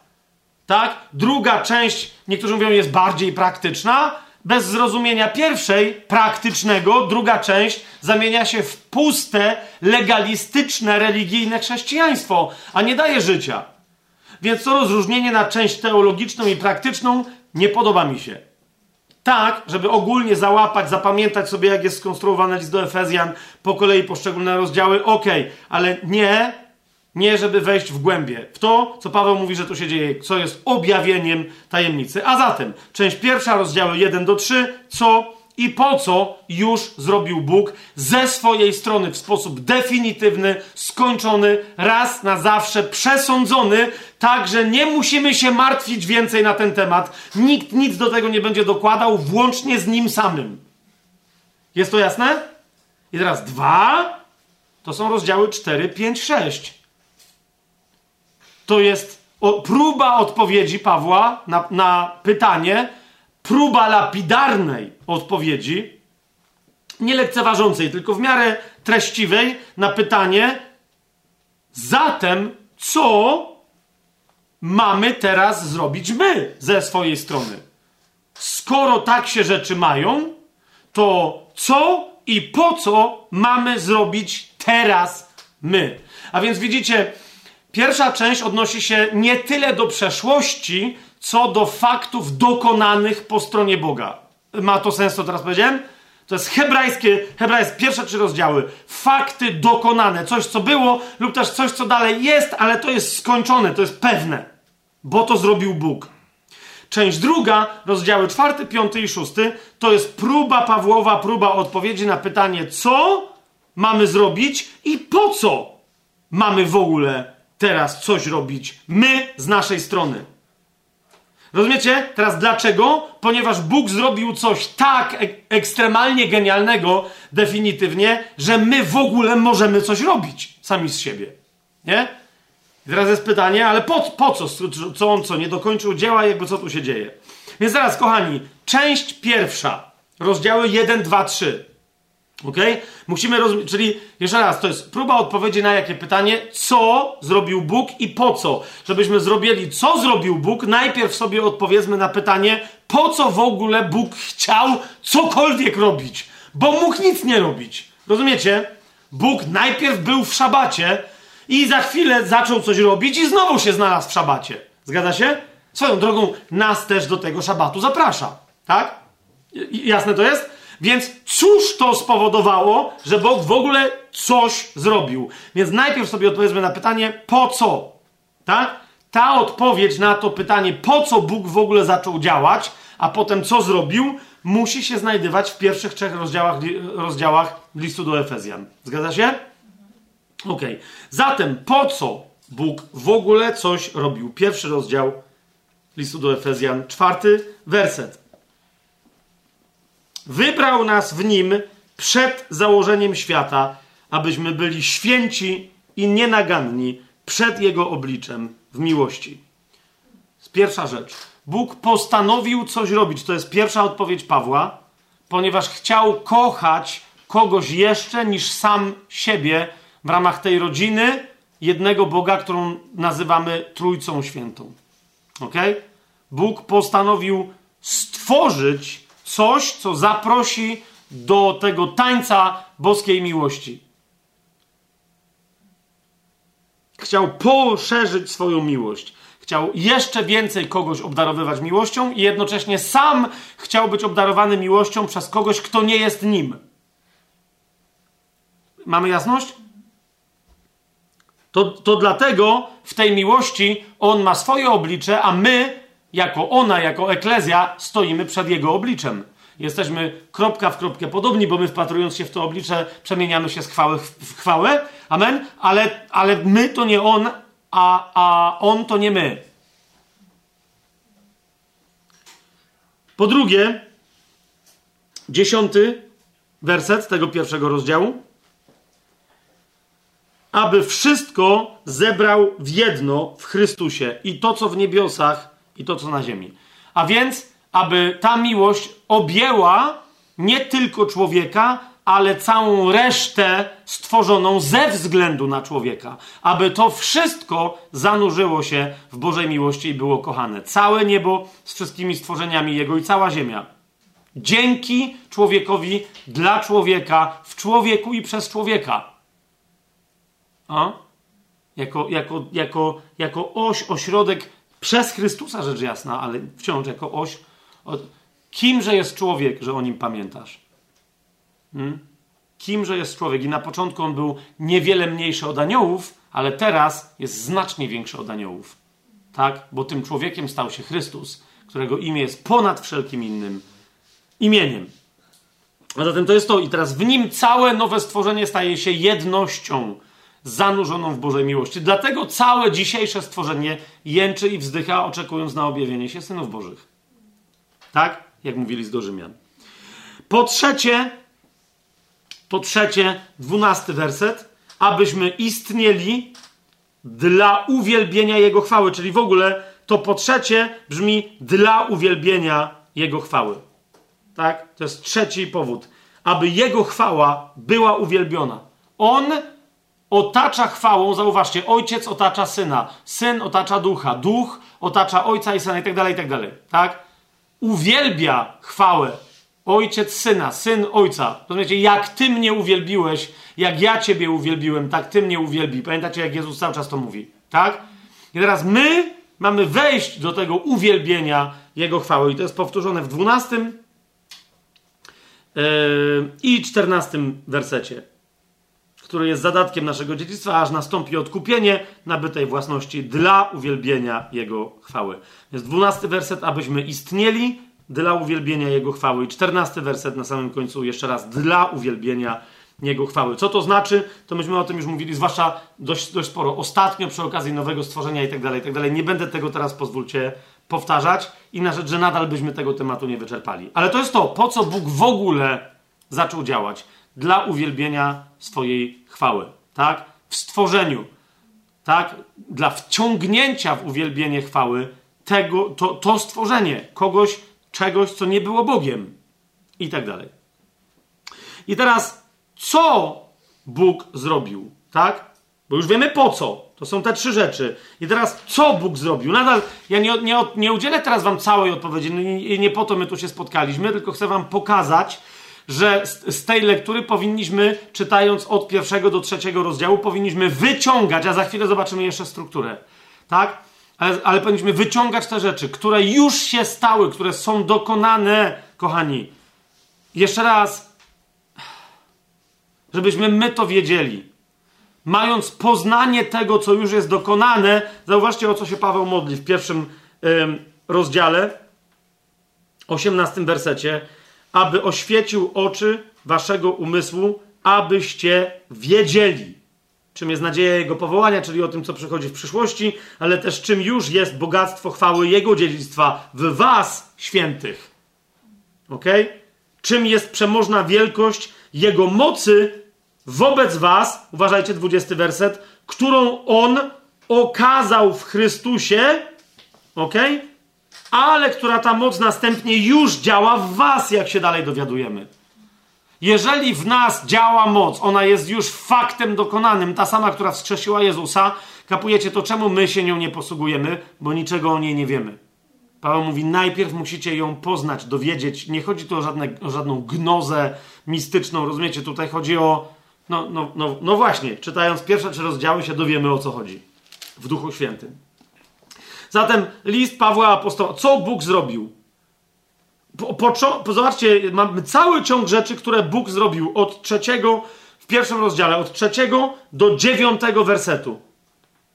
Tak? Druga część, niektórzy mówią, jest bardziej praktyczna. Bez zrozumienia pierwszej, praktycznego, druga część zamienia się w puste, legalistyczne, religijne chrześcijaństwo, a nie daje życia. Więc to rozróżnienie na część teologiczną i praktyczną nie podoba mi się tak, żeby ogólnie załapać, zapamiętać sobie, jak jest skonstruowany list do Efezjan, po kolei poszczególne rozdziały, ok, ale nie, nie żeby wejść w głębie, w to, co Paweł mówi, że tu się dzieje, co jest objawieniem tajemnicy. A zatem, część pierwsza, rozdziały 1 do 3, co i po co już zrobił Bóg ze swojej strony w sposób definitywny, skończony, raz na zawsze, przesądzony, tak że nie musimy się martwić więcej na ten temat. Nikt nic do tego nie będzie dokładał, włącznie z nim samym. Jest to jasne? I teraz dwa to są rozdziały 4, 5, 6. To jest próba odpowiedzi Pawła na, na pytanie, próba lapidarnej odpowiedzi, nie lekceważącej, tylko w miarę treściwej na pytanie, zatem co mamy teraz zrobić my ze swojej strony? Skoro tak się rzeczy mają, to co i po co mamy zrobić teraz my? A więc widzicie, pierwsza część odnosi się nie tyle do przeszłości, co do faktów dokonanych po stronie Boga. Ma to sens, co teraz powiedziałem? To jest hebrajskie, hebrajskie, pierwsze trzy rozdziały. Fakty dokonane. Coś, co było, lub też coś, co dalej jest, ale to jest skończone, to jest pewne. Bo to zrobił Bóg. Część druga, rozdziały czwarty, piąty i szósty, to jest próba Pawłowa, próba odpowiedzi na pytanie, co mamy zrobić i po co mamy w ogóle teraz coś robić my z naszej strony. Rozumiecie? Teraz dlaczego? Ponieważ Bóg zrobił coś tak ek ekstremalnie genialnego, definitywnie, że my w ogóle możemy coś robić sami z siebie. Nie? I teraz jest pytanie, ale po, po co? Co on co? Nie dokończył dzieła, jakby co tu się dzieje? Więc teraz, kochani, część pierwsza, rozdziały 1, 2, 3. Ok? Musimy rozumieć, czyli jeszcze raz, to jest próba odpowiedzi na jakie pytanie, co zrobił Bóg i po co. Żebyśmy zrobili, co zrobił Bóg, najpierw sobie odpowiedzmy na pytanie, po co w ogóle Bóg chciał cokolwiek robić. Bo mógł nic nie robić. Rozumiecie? Bóg najpierw był w szabacie i za chwilę zaczął coś robić i znowu się znalazł w szabacie. Zgadza się? Swoją drogą nas też do tego szabatu zaprasza. Tak? Jasne to jest? Więc cóż to spowodowało, że Bóg w ogóle coś zrobił? Więc najpierw sobie odpowiedzmy na pytanie, po co? Tak? Ta odpowiedź na to pytanie, po co Bóg w ogóle zaczął działać, a potem co zrobił, musi się znajdywać w pierwszych trzech rozdziałach, rozdziałach listu do Efezjan. Zgadza się? Ok. Zatem po co Bóg w ogóle coś robił. Pierwszy rozdział listu do Efezjan, czwarty werset. Wybrał nas w nim przed założeniem świata, abyśmy byli święci i nienaganni przed Jego obliczem w miłości. Pierwsza rzecz. Bóg postanowił coś robić. To jest pierwsza odpowiedź Pawła, ponieważ chciał kochać kogoś jeszcze niż sam siebie w ramach tej rodziny jednego Boga, którą nazywamy Trójcą Świętą. Ok? Bóg postanowił stworzyć coś, co zaprosi do tego tańca boskiej miłości. Chciał poszerzyć swoją miłość. Chciał jeszcze więcej kogoś obdarowywać miłością i jednocześnie sam chciał być obdarowany miłością przez kogoś, kto nie jest nim. Mamy jasność? To, to dlatego w tej miłości on ma swoje oblicze, a my, jako ona, jako eklezja, stoimy przed jego obliczem. Jesteśmy kropka w kropkę podobni, bo my wpatrując się w to oblicze, przemieniamy się z chwały w chwałę. Amen? Ale, ale my to nie on, a, a on to nie my. Po drugie, dziesiąty werset tego pierwszego rozdziału. Aby wszystko zebrał w jedno w Chrystusie i to, co w niebiosach, i to, co na ziemi. A więc, aby ta miłość objęła nie tylko człowieka, ale całą resztę stworzoną ze względu na człowieka. Aby to wszystko zanurzyło się w Bożej miłości i było kochane. Całe niebo z wszystkimi stworzeniami Jego i cała ziemia. Dzięki człowiekowi, dla człowieka, w człowieku i przez człowieka. A? Jako, jako, jako, jako oś, ośrodek przez Chrystusa, rzecz jasna, ale wciąż jako oś. Kimże jest człowiek, że o nim pamiętasz? Hmm? Kimże jest człowiek? I na początku on był niewiele mniejszy od aniołów, ale teraz jest znacznie większy od aniołów. Tak? Bo tym człowiekiem stał się Chrystus, którego imię jest ponad wszelkim innym imieniem. A zatem to jest to. I teraz w nim całe nowe stworzenie staje się jednością zanurzoną w Bożej miłości. Dlatego całe dzisiejsze stworzenie jęczy i wzdycha, oczekując na objawienie się synów Bożych. Tak? Jak mówili z do Rzymian. Po trzecie, po trzecie, dwunasty werset, abyśmy istnieli dla uwielbienia Jego chwały. Czyli w ogóle to po trzecie brzmi dla uwielbienia Jego chwały. Tak? To jest trzeci powód. Aby Jego chwała była uwielbiona. On otacza chwałą, zauważcie, ojciec otacza syna, syn otacza ducha, duch otacza ojca i syna i tak dalej, i tak dalej. Tak? Uwielbia chwałę ojciec syna, syn ojca. Rozumiecie, jak ty mnie uwielbiłeś, jak ja ciebie uwielbiłem, tak ty mnie uwielbi. Pamiętacie, jak Jezus cały czas to mówi, tak? I teraz my mamy wejść do tego uwielbienia Jego chwały. I to jest powtórzone w 12 yy, i 14 wersecie który jest zadatkiem naszego dziedzictwa, aż nastąpi odkupienie nabytej własności dla uwielbienia Jego chwały. Jest dwunasty werset, abyśmy istnieli dla uwielbienia Jego chwały. I czternasty werset na samym końcu, jeszcze raz, dla uwielbienia Jego chwały. Co to znaczy? To myśmy o tym już mówili, zwłaszcza dość, dość sporo. Ostatnio przy okazji nowego stworzenia i tak dalej, i tak dalej. Nie będę tego teraz, pozwólcie, powtarzać i na rzecz, że nadal byśmy tego tematu nie wyczerpali. Ale to jest to, po co Bóg w ogóle zaczął działać dla uwielbienia swojej chwały, tak? W stworzeniu, tak? Dla wciągnięcia w uwielbienie chwały tego, to, to stworzenie, kogoś, czegoś, co nie było Bogiem i tak dalej. I teraz, co Bóg zrobił, tak? Bo już wiemy po co. To są te trzy rzeczy. I teraz, co Bóg zrobił? Nadal, ja nie, nie, nie udzielę teraz wam całej odpowiedzi, no nie, nie po to my tu się spotkaliśmy, tylko chcę wam pokazać, że z, z, tej lektury powinniśmy, czytając od pierwszego do trzeciego rozdziału, powinniśmy wyciągać, a za chwilę zobaczymy jeszcze strukturę, tak? Ale, ale powinniśmy wyciągać te rzeczy, które już się stały, które są dokonane, kochani. Jeszcze raz, żebyśmy my to wiedzieli. Mając poznanie tego, co już jest dokonane, zauważcie, o co się Paweł modli w pierwszym rozdziale, 18 wersecie aby oświecił oczy waszego umysłu, abyście wiedzieli. czym jest nadzieja Jego powołania, czyli o tym, co przychodzi w przyszłości, ale też czym już jest bogactwo chwały Jego dziedzictwa w Was, świętych. Ok? Czym jest przemożna wielkość Jego mocy wobec Was, uważajcie, 20 werset, którą On okazał w Chrystusie, ok? Ale która ta moc następnie już działa w Was, jak się dalej dowiadujemy. Jeżeli w nas działa moc, ona jest już faktem dokonanym, ta sama, która wskrzesiła Jezusa, kapujecie to, czemu my się nią nie posługujemy, bo niczego o niej nie wiemy. Paweł mówi, najpierw musicie ją poznać, dowiedzieć. Nie chodzi tu o, żadne, o żadną gnozę mistyczną, rozumiecie? Tutaj chodzi o. No, no, no, no właśnie, czytając pierwsze trzy rozdziały się dowiemy o co chodzi w Duchu Świętym. Zatem list Pawła Apostoła. Co Bóg zrobił? Po, po, zobaczcie, mamy cały ciąg rzeczy, które Bóg zrobił od trzeciego, w pierwszym rozdziale, od trzeciego do dziewiątego wersetu.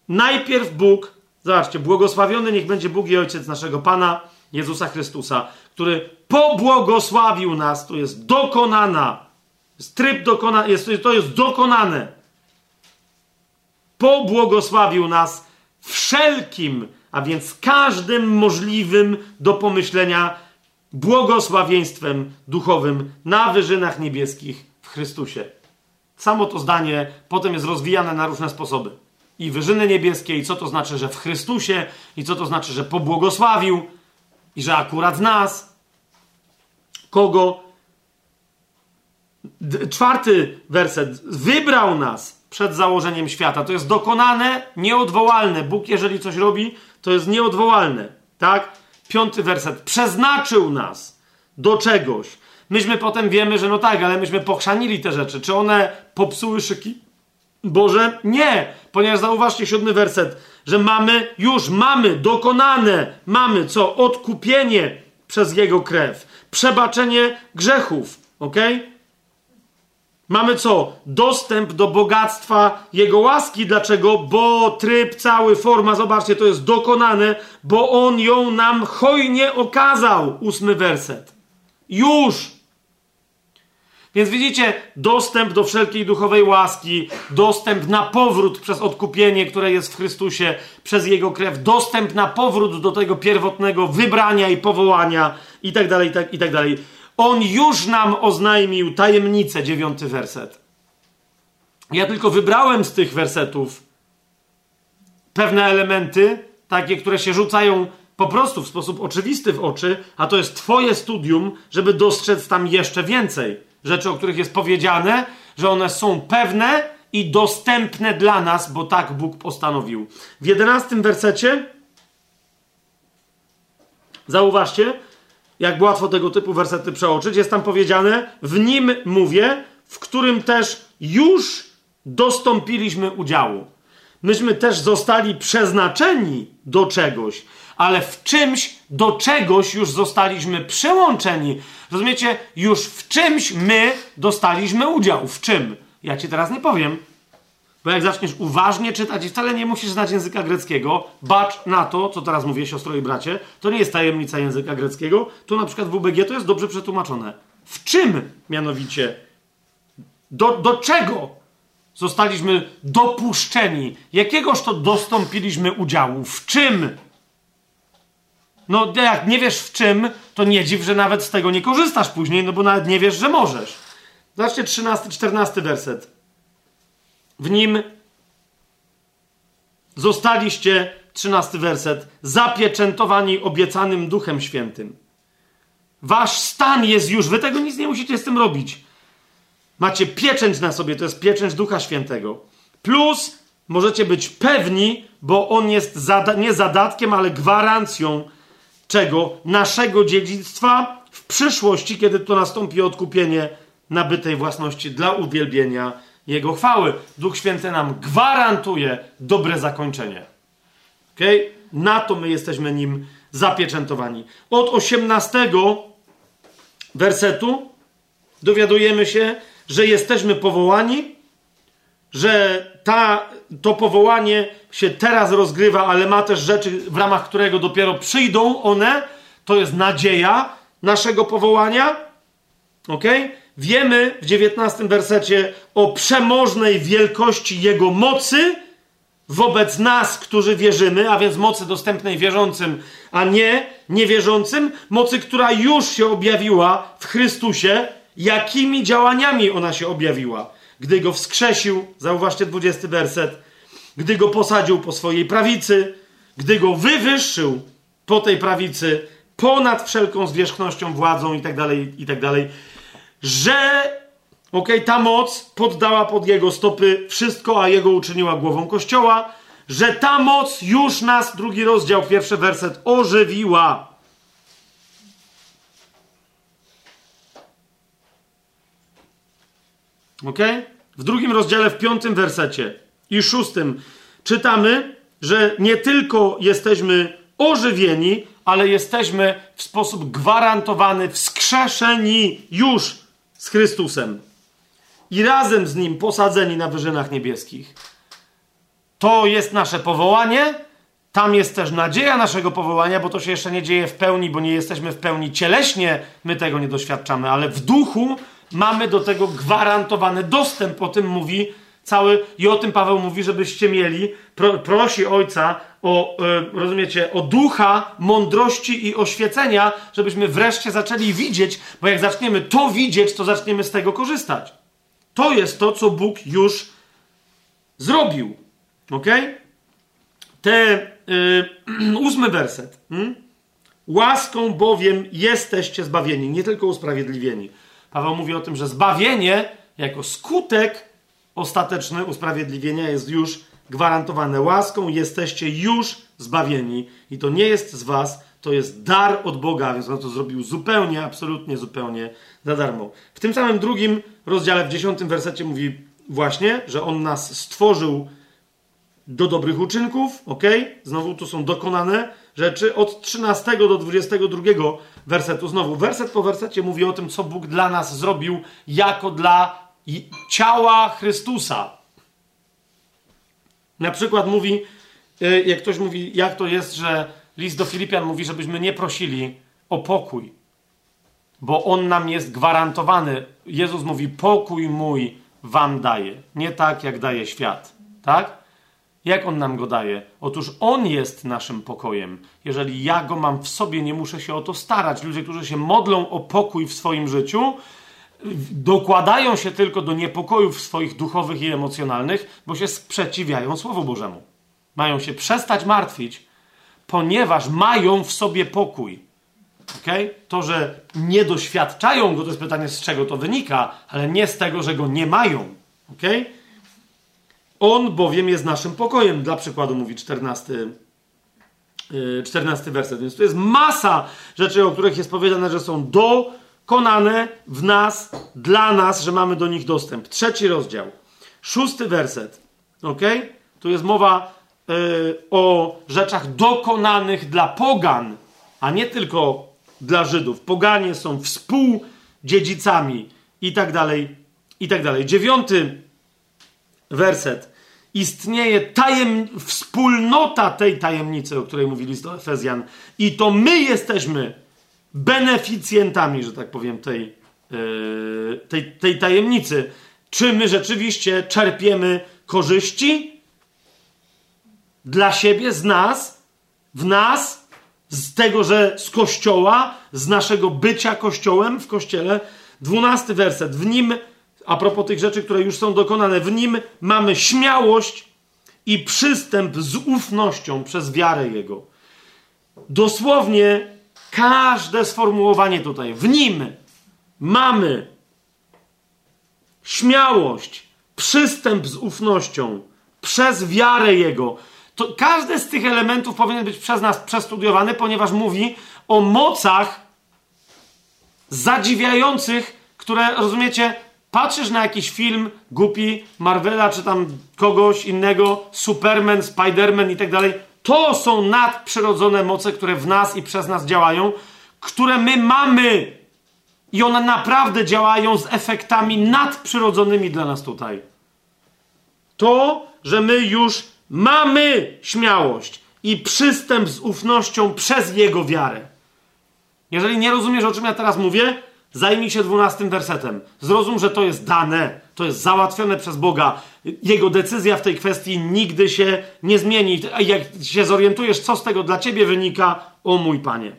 Najpierw Bóg, zobaczcie, błogosławiony niech będzie Bóg i Ojciec naszego Pana, Jezusa Chrystusa, który pobłogosławił nas, to jest dokonana, jest tryb dokona, jest, to jest dokonane. Pobłogosławił nas wszelkim, a więc każdym możliwym do pomyślenia błogosławieństwem duchowym na wyżynach niebieskich w Chrystusie. Samo to zdanie potem jest rozwijane na różne sposoby. I wyżyny niebieskie, i co to znaczy, że w Chrystusie, i co to znaczy, że pobłogosławił, i że akurat nas. Kogo? Czwarty werset. Wybrał nas przed założeniem świata. To jest dokonane, nieodwołalne. Bóg, jeżeli coś robi, to jest nieodwołalne. Tak? Piąty werset. Przeznaczył nas do czegoś. Myśmy potem wiemy, że no tak, ale myśmy pochrzanili te rzeczy. Czy one popsuły szyki? Boże, nie, ponieważ zauważcie siódmy werset, że mamy, już mamy, dokonane, mamy co? Odkupienie przez Jego krew, przebaczenie grzechów, ok? Mamy co? Dostęp do bogactwa Jego łaski. Dlaczego? Bo tryb, cały, forma, zobaczcie, to jest dokonane, bo On ją nam hojnie okazał. Ósmy werset. Już! Więc widzicie, dostęp do wszelkiej duchowej łaski, dostęp na powrót przez odkupienie, które jest w Chrystusie, przez Jego krew, dostęp na powrót do tego pierwotnego wybrania i powołania, i tak dalej, i tak, tak dalej on już nam oznajmił tajemnicę, dziewiąty werset. Ja tylko wybrałem z tych wersetów pewne elementy, takie, które się rzucają po prostu w sposób oczywisty w oczy, a to jest Twoje studium, żeby dostrzec tam jeszcze więcej rzeczy, o których jest powiedziane, że one są pewne i dostępne dla nas, bo tak Bóg postanowił. W jedenastym wersecie zauważcie, jak łatwo tego typu wersety przeoczyć, jest tam powiedziane: W nim mówię, w którym też już dostąpiliśmy udziału. Myśmy też zostali przeznaczeni do czegoś, ale w czymś do czegoś już zostaliśmy przyłączeni. Rozumiecie? Już w czymś my dostaliśmy udział. W czym? Ja ci teraz nie powiem. Bo jak zaczniesz uważnie czytać, i wcale nie musisz znać języka greckiego, bacz na to, co teraz mówię, siostro i bracie, to nie jest tajemnica języka greckiego. Tu na przykład w WBG to jest dobrze przetłumaczone. W czym mianowicie? Do, do czego zostaliśmy dopuszczeni? Jakiegoż to dostąpiliśmy udziału? W czym? No, jak nie wiesz w czym, to nie dziw, że nawet z tego nie korzystasz później, no bo nawet nie wiesz, że możesz. Zobaczcie 13-14 werset. W nim zostaliście, trzynasty werset, zapieczętowani obiecanym Duchem Świętym. Wasz stan jest już, wy tego nic nie musicie z tym robić. Macie pieczęć na sobie, to jest pieczęć Ducha Świętego. Plus możecie być pewni, bo on jest zada nie zadatkiem, ale gwarancją czego? Naszego dziedzictwa w przyszłości, kiedy to nastąpi odkupienie nabytej własności dla uwielbienia jego chwały. Duch Święty nam gwarantuje dobre zakończenie. Okay? Na to my jesteśmy nim zapieczętowani. Od 18 wersetu dowiadujemy się, że jesteśmy powołani, że ta, to powołanie się teraz rozgrywa, ale ma też rzeczy, w ramach którego dopiero przyjdą one. To jest nadzieja naszego powołania. ok? Wiemy w dziewiętnastym wersecie o przemożnej wielkości Jego mocy wobec nas, którzy wierzymy, a więc mocy dostępnej wierzącym, a nie niewierzącym, mocy, która już się objawiła w Chrystusie, jakimi działaniami ona się objawiła. Gdy go wskrzesił, zauważcie 20 werset, gdy go posadził po swojej prawicy, gdy go wywyższył po tej prawicy, ponad wszelką zwierzchnością, władzą i tak że ok, ta moc poddała pod jego stopy wszystko, a jego uczyniła głową kościoła, że ta moc już nas, drugi rozdział, pierwszy werset, ożywiła. Ok? W drugim rozdziale, w piątym wersecie i szóstym czytamy, że nie tylko jesteśmy ożywieni, ale jesteśmy w sposób gwarantowany, wskrzeszeni już z Chrystusem i razem z Nim posadzeni na wyżynach niebieskich. To jest nasze powołanie, tam jest też nadzieja naszego powołania, bo to się jeszcze nie dzieje w pełni, bo nie jesteśmy w pełni cieleśnie, my tego nie doświadczamy, ale w duchu mamy do tego gwarantowany dostęp. O tym mówi cały, i o tym Paweł mówi, żebyście mieli, pro, prosi Ojca o, e, rozumiecie, o ducha mądrości i oświecenia, żebyśmy wreszcie zaczęli widzieć, bo jak zaczniemy to widzieć, to zaczniemy z tego korzystać. To jest to, co Bóg już zrobił. Ok? Te yy, ósmy werset. Hmm? Łaską bowiem jesteście zbawieni, nie tylko usprawiedliwieni. Paweł mówi o tym, że zbawienie jako skutek ostateczny usprawiedliwienia jest już gwarantowane. Łaską jesteście już zbawieni i to nie jest z was, to jest dar od Boga, więc on to zrobił zupełnie, absolutnie, zupełnie za darmo. W tym samym drugim rozdziale, w dziesiątym wersecie mówi właśnie, że on nas stworzył do dobrych uczynków, ok? Znowu tu są dokonane rzeczy. Od 13 do 22 wersetu, znowu werset po wersecie mówi o tym, co Bóg dla nas zrobił jako dla ciała Chrystusa. Na przykład mówi, y, jak ktoś mówi, jak to jest, że list do Filipian mówi, żebyśmy nie prosili o pokój, bo on nam jest gwarantowany. Jezus mówi: Pokój mój wam daje, nie tak jak daje świat. Tak? Jak on nam go daje? Otóż on jest naszym pokojem. Jeżeli ja go mam w sobie, nie muszę się o to starać. Ludzie, którzy się modlą o pokój w swoim życiu, dokładają się tylko do niepokojów swoich duchowych i emocjonalnych, bo się sprzeciwiają Słowu Bożemu. Mają się przestać martwić, ponieważ mają w sobie pokój. Okay? To, że nie doświadczają go, to jest pytanie, z czego to wynika, ale nie z tego, że go nie mają. Okay? On bowiem jest naszym pokojem. Dla przykładu mówi 14, 14 yy, werset. Więc to jest masa rzeczy, o których jest powiedziane, że są dokonane w nas, dla nas, że mamy do nich dostęp. Trzeci rozdział, szósty werset. Ok? Tu jest mowa yy, o rzeczach dokonanych dla pogan, a nie tylko dla Żydów. Poganie są współdziedzicami i tak dalej, i tak dalej. Dziewiąty werset. Istnieje tajem, wspólnota tej tajemnicy, o której mówili list Efezjan, i to my jesteśmy beneficjentami, że tak powiem, tej, yy, tej, tej tajemnicy. Czy my rzeczywiście czerpiemy korzyści dla siebie, z nas, w nas, z tego, że z kościoła, z naszego bycia kościołem w kościele. Dwunasty werset. W nim a propos tych rzeczy, które już są dokonane, w nim mamy śmiałość i przystęp z ufnością przez wiarę Jego. Dosłownie każde sformułowanie tutaj, w nim mamy śmiałość, przystęp z ufnością przez wiarę Jego. To każdy z tych elementów powinien być przez nas przestudiowany, ponieważ mówi o mocach zadziwiających, które, rozumiecie, patrzysz na jakiś film głupi Marvela czy tam kogoś innego, Superman, Spiderman i tak dalej, to są nadprzyrodzone moce, które w nas i przez nas działają, które my mamy. I one naprawdę działają z efektami nadprzyrodzonymi dla nas tutaj. To, że my już mamy śmiałość i przystęp z ufnością przez Jego wiarę. Jeżeli nie rozumiesz, o czym ja teraz mówię, Zajmij się dwunastym wersetem. Zrozum, że to jest dane, to jest załatwione przez Boga. Jego decyzja w tej kwestii nigdy się nie zmieni. A jak się zorientujesz, co z tego dla ciebie wynika, o mój panie.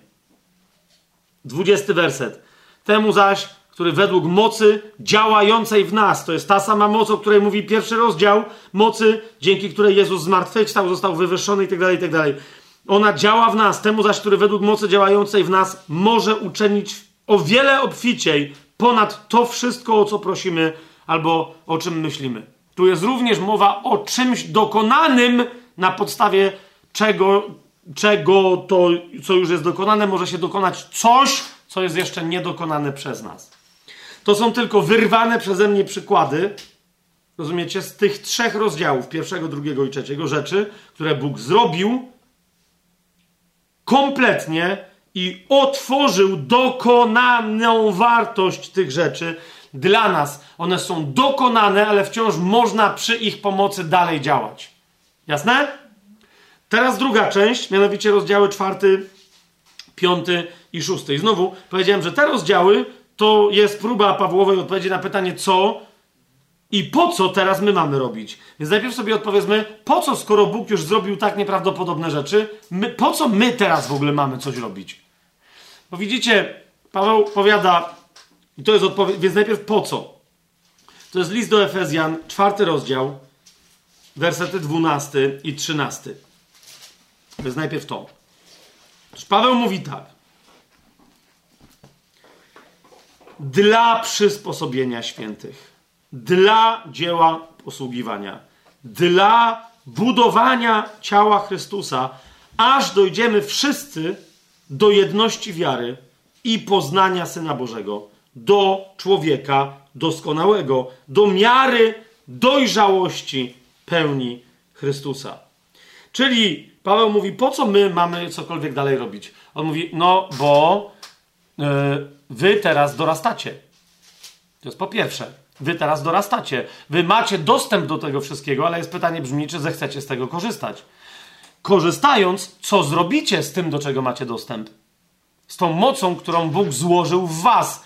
Dwudziesty werset. Temu zaś, który według mocy działającej w nas, to jest ta sama moc, o której mówi pierwszy rozdział, mocy, dzięki której Jezus zmartwychwstał, został wywyższony itd., tak itd. Tak Ona działa w nas, temu zaś, który według mocy działającej w nas może uczynić o wiele obficiej ponad to wszystko, o co prosimy albo o czym myślimy. Tu jest również mowa o czymś dokonanym na podstawie czego, czego to, co już jest dokonane, może się dokonać coś, co jest jeszcze niedokonane przez nas. To są tylko wyrwane przeze mnie przykłady, rozumiecie, z tych trzech rozdziałów, pierwszego, drugiego i trzeciego rzeczy, które Bóg zrobił kompletnie i otworzył dokonaną wartość tych rzeczy dla nas. One są dokonane, ale wciąż można przy ich pomocy dalej działać. Jasne? Teraz druga część, mianowicie rozdziały czwarty, piąty i szósty. I znowu powiedziałem, że te rozdziały to jest próba Pawłowej odpowiedzi na pytanie, co i po co teraz my mamy robić. Więc najpierw sobie odpowiedzmy, po co, skoro Bóg już zrobił tak nieprawdopodobne rzeczy, my, po co my teraz w ogóle mamy coś robić? Bo widzicie, Paweł powiada, i to jest odpowiedź, więc najpierw po co? To jest list do Efezjan, czwarty rozdział, wersety 12 i 13. To jest najpierw to. Paweł mówi tak. Dla przysposobienia świętych, dla dzieła posługiwania, dla budowania ciała Chrystusa, aż dojdziemy wszyscy do jedności wiary i poznania Syna Bożego, do człowieka doskonałego, do miary dojrzałości pełni Chrystusa. Czyli Paweł mówi, po co my mamy cokolwiek dalej robić? On mówi, no bo yy, wy teraz dorastacie. To jest po pierwsze. Wy teraz dorastacie. Wy macie dostęp do tego wszystkiego, ale jest pytanie brzmi, czy zechcecie z tego korzystać. Korzystając, co zrobicie z tym, do czego macie dostęp? Z tą mocą, którą Bóg złożył w was.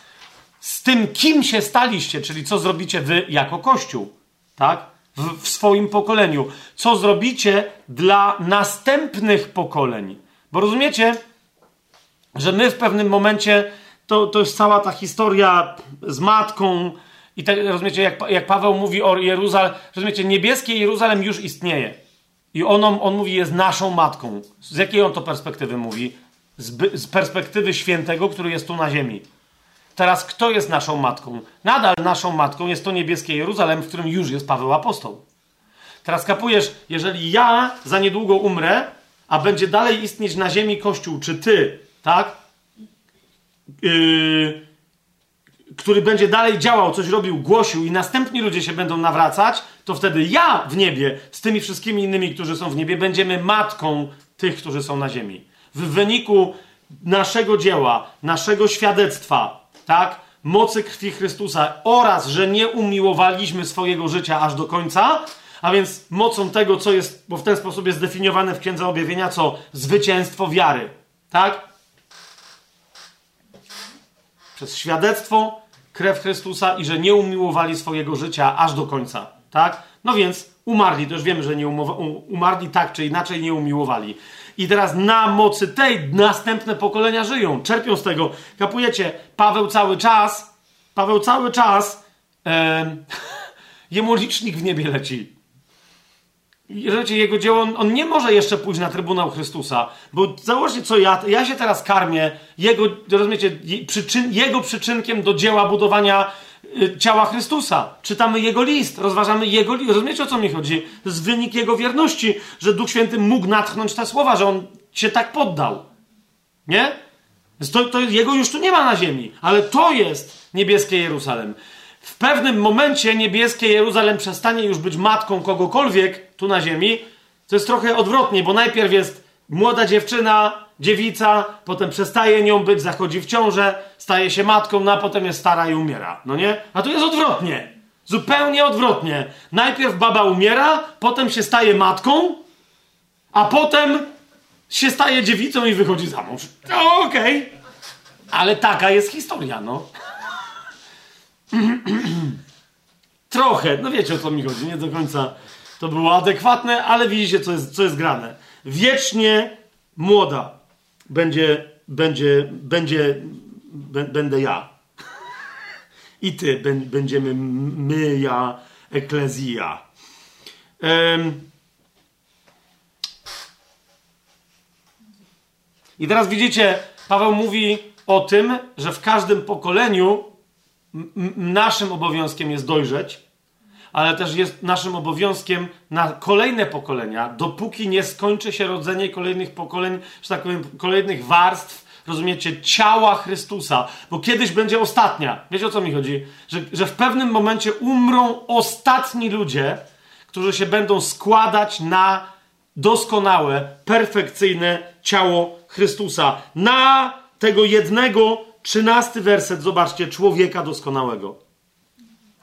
Z tym, kim się staliście, czyli co zrobicie wy jako Kościół. Tak? w, w swoim pokoleniu. Co zrobicie dla następnych pokoleń. Bo rozumiecie, że my w pewnym momencie, to, to jest cała ta historia z matką, i tak, rozumiecie, jak, jak Paweł mówi o Jeruzalem, rozumiecie, niebieskie Jeruzalem już istnieje. I on, on mówi, jest naszą matką. Z jakiej on to perspektywy mówi? Z, z perspektywy świętego, który jest tu na ziemi. Teraz kto jest naszą matką? Nadal naszą matką jest to niebieskie Jeruzalem, w którym już jest Paweł Apostoł. Teraz kapujesz, jeżeli ja za niedługo umrę, a będzie dalej istnieć na ziemi Kościół, czy ty, tak? Yy, który będzie dalej działał, coś robił, głosił i następni ludzie się będą nawracać, to wtedy ja w niebie z tymi wszystkimi innymi, którzy są w niebie, będziemy matką tych, którzy są na ziemi. W wyniku naszego dzieła, naszego świadectwa, tak? Mocy krwi Chrystusa oraz, że nie umiłowaliśmy swojego życia aż do końca, a więc mocą tego, co jest, bo w ten sposób jest zdefiniowane w Księdze Objawienia, co zwycięstwo wiary. Tak? Przez świadectwo, krew Chrystusa i że nie umiłowali swojego życia aż do końca. Tak? No więc umarli, to już wiemy, że nie umarli tak czy inaczej nie umiłowali. I teraz na mocy tej następne pokolenia żyją, czerpią z tego. Kapujecie, Paweł cały czas, Paweł cały czas, e, jemu licznik w niebie leci. Wiecie, jego dzieło, on, on, nie może jeszcze pójść na Trybunał Chrystusa, bo założcie co ja, ja się teraz karmię jego, rozumiecie, przyczyn, jego przyczynkiem do dzieła budowania ciała Chrystusa. Czytamy jego list, rozważamy jego list. Rozumiecie o co mi chodzi? To jest wynik jego wierności, że Duch Święty mógł natchnąć te słowa, że on się tak poddał. Nie? To, to jego już tu nie ma na ziemi, ale to jest niebieskie Jeruzalem. W pewnym momencie niebieskie Jeruzalem przestanie już być matką kogokolwiek tu na ziemi. To jest trochę odwrotnie, bo najpierw jest młoda dziewczyna, dziewica, potem przestaje nią być, zachodzi w ciążę, staje się matką, no a potem jest stara i umiera. No nie? A tu jest odwrotnie. Zupełnie odwrotnie. Najpierw baba umiera, potem się staje matką, a potem się staje dziewicą i wychodzi za mąż. No, okej. Okay. Ale taka jest historia, no. trochę, no wiecie o co mi chodzi, nie do końca to było adekwatne, ale widzicie, co jest, co jest grane. Wiecznie młoda będzie, będzie, będzie, będę ja. I ty, będziemy my, ja, eklezja. I teraz widzicie, Paweł mówi o tym, że w każdym pokoleniu naszym obowiązkiem jest dojrzeć, ale też jest naszym obowiązkiem na kolejne pokolenia, dopóki nie skończy się rodzenie kolejnych pokoleń, że tak powiem, kolejnych warstw, rozumiecie, ciała Chrystusa, bo kiedyś będzie ostatnia. Wiecie o co mi chodzi? Że, że w pewnym momencie umrą ostatni ludzie, którzy się będą składać na doskonałe, perfekcyjne ciało Chrystusa. Na tego jednego, trzynasty werset, zobaczcie, człowieka doskonałego.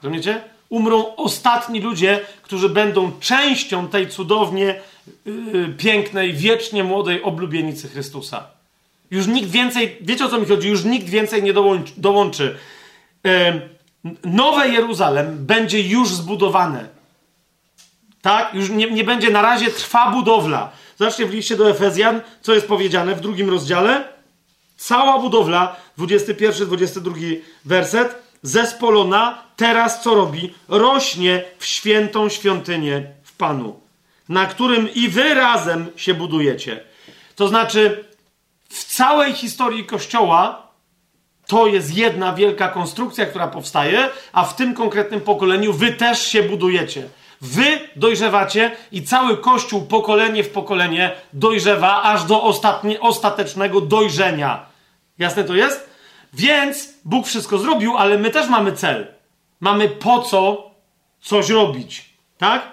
Rozumiecie? Umrą ostatni ludzie, którzy będą częścią tej cudownie yy, pięknej, wiecznie młodej oblubienicy Chrystusa. Już nikt więcej, wiecie o co mi chodzi, już nikt więcej nie dołączy. dołączy. Yy, nowe Jeruzalem będzie już zbudowane. Tak? Już nie, nie będzie, na razie trwa budowla. Zobaczcie w liście do Efezjan, co jest powiedziane w drugim rozdziale. Cała budowla, 21-22 werset, zespolona, teraz co robi? Rośnie w świętą świątynię w Panu, na którym i wy razem się budujecie. To znaczy, w całej historii Kościoła to jest jedna wielka konstrukcja, która powstaje, a w tym konkretnym pokoleniu wy też się budujecie. Wy dojrzewacie i cały Kościół pokolenie w pokolenie dojrzewa aż do ostatnie, ostatecznego dojrzenia. Jasne to jest? Więc Bóg wszystko zrobił, ale my też mamy cel. Mamy po co coś robić. Tak?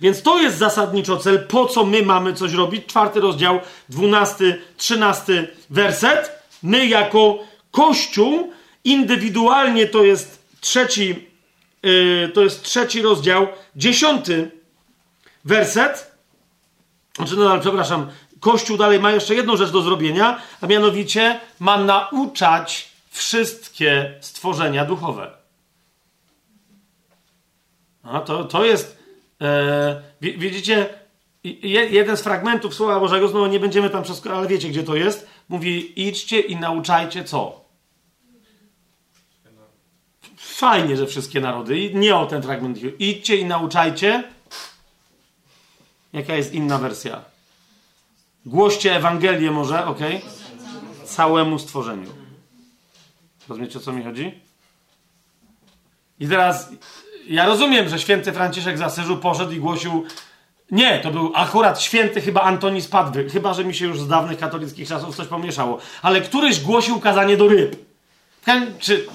Więc to jest zasadniczo cel, po co my mamy coś robić. Czwarty rozdział, dwunasty, trzynasty werset. My jako Kościół, indywidualnie to jest trzeci Y, to jest trzeci rozdział, dziesiąty werset. Znaczy, no, przepraszam, Kościół dalej ma jeszcze jedną rzecz do zrobienia, a mianowicie ma nauczać wszystkie stworzenia duchowe. A to, to jest. E, widzicie, jeden z fragmentów Słowa Bożego, znowu nie będziemy tam wszystko, ale wiecie, gdzie to jest. Mówi: idźcie i nauczajcie co? Fajnie, że wszystkie narody. Nie o ten fragment. Idźcie i nauczajcie. Jaka jest inna wersja? Głoście Ewangelię może, ok? Całemu stworzeniu. Rozumiecie, o co mi chodzi? I teraz ja rozumiem, że święty Franciszek z Asyżu poszedł i głosił. Nie, to był akurat święty chyba Antoni Spadwy. Chyba, że mi się już z dawnych katolickich czasów coś pomieszało. Ale któryś głosił kazanie do ryb. Czy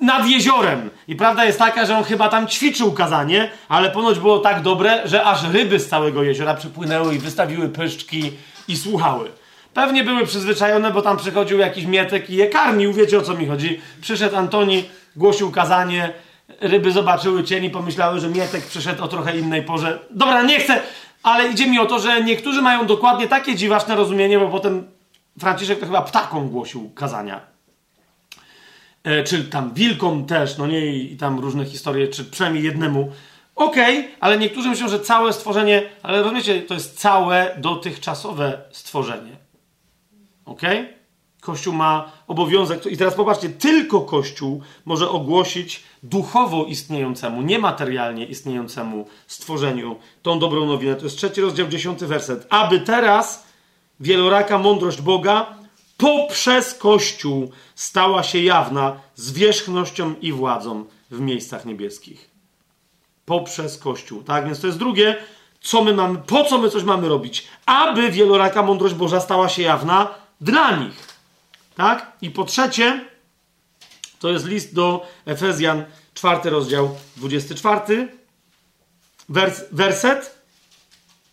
nad jeziorem. I prawda jest taka, że on chyba tam ćwiczył kazanie, ale ponoć było tak dobre, że aż ryby z całego jeziora przypłynęły i wystawiły pyszczki i słuchały. Pewnie były przyzwyczajone, bo tam przychodził jakiś mietek i je karmił, wiecie o co mi chodzi. Przyszedł Antoni, głosił kazanie, ryby zobaczyły cień i pomyślały, że mietek przyszedł o trochę innej porze. Dobra, nie chcę, ale idzie mi o to, że niektórzy mają dokładnie takie dziwaczne rozumienie, bo potem Franciszek to chyba ptakom głosił kazania e, czy tam wilkom też, no nie, i, tam różne historie, czy przynajmniej jednemu. Okej, okay, ale niektórzy myślą, że całe stworzenie, ale rozumiecie, to jest całe dotychczasowe stworzenie. Okej? Okay? Kościół ma obowiązek, i teraz popatrzcie, tylko Kościół może ogłosić duchowo istniejącemu, niematerialnie istniejącemu stworzeniu tą dobrą nowinę. To jest trzeci rozdział, dziesiąty werset. Aby teraz wieloraka mądrość Boga poprzez Kościół stała się jawna zwierzchnością i władzą w miejscach niebieskich. Poprzez Kościół. Tak, więc to jest drugie, co my mamy, po co my coś mamy robić? Aby wieloraka mądrość Boża stała się jawna dla nich. Tak? I po trzecie, to jest list do Efezjan, czwarty rozdział, 24, wers, werset,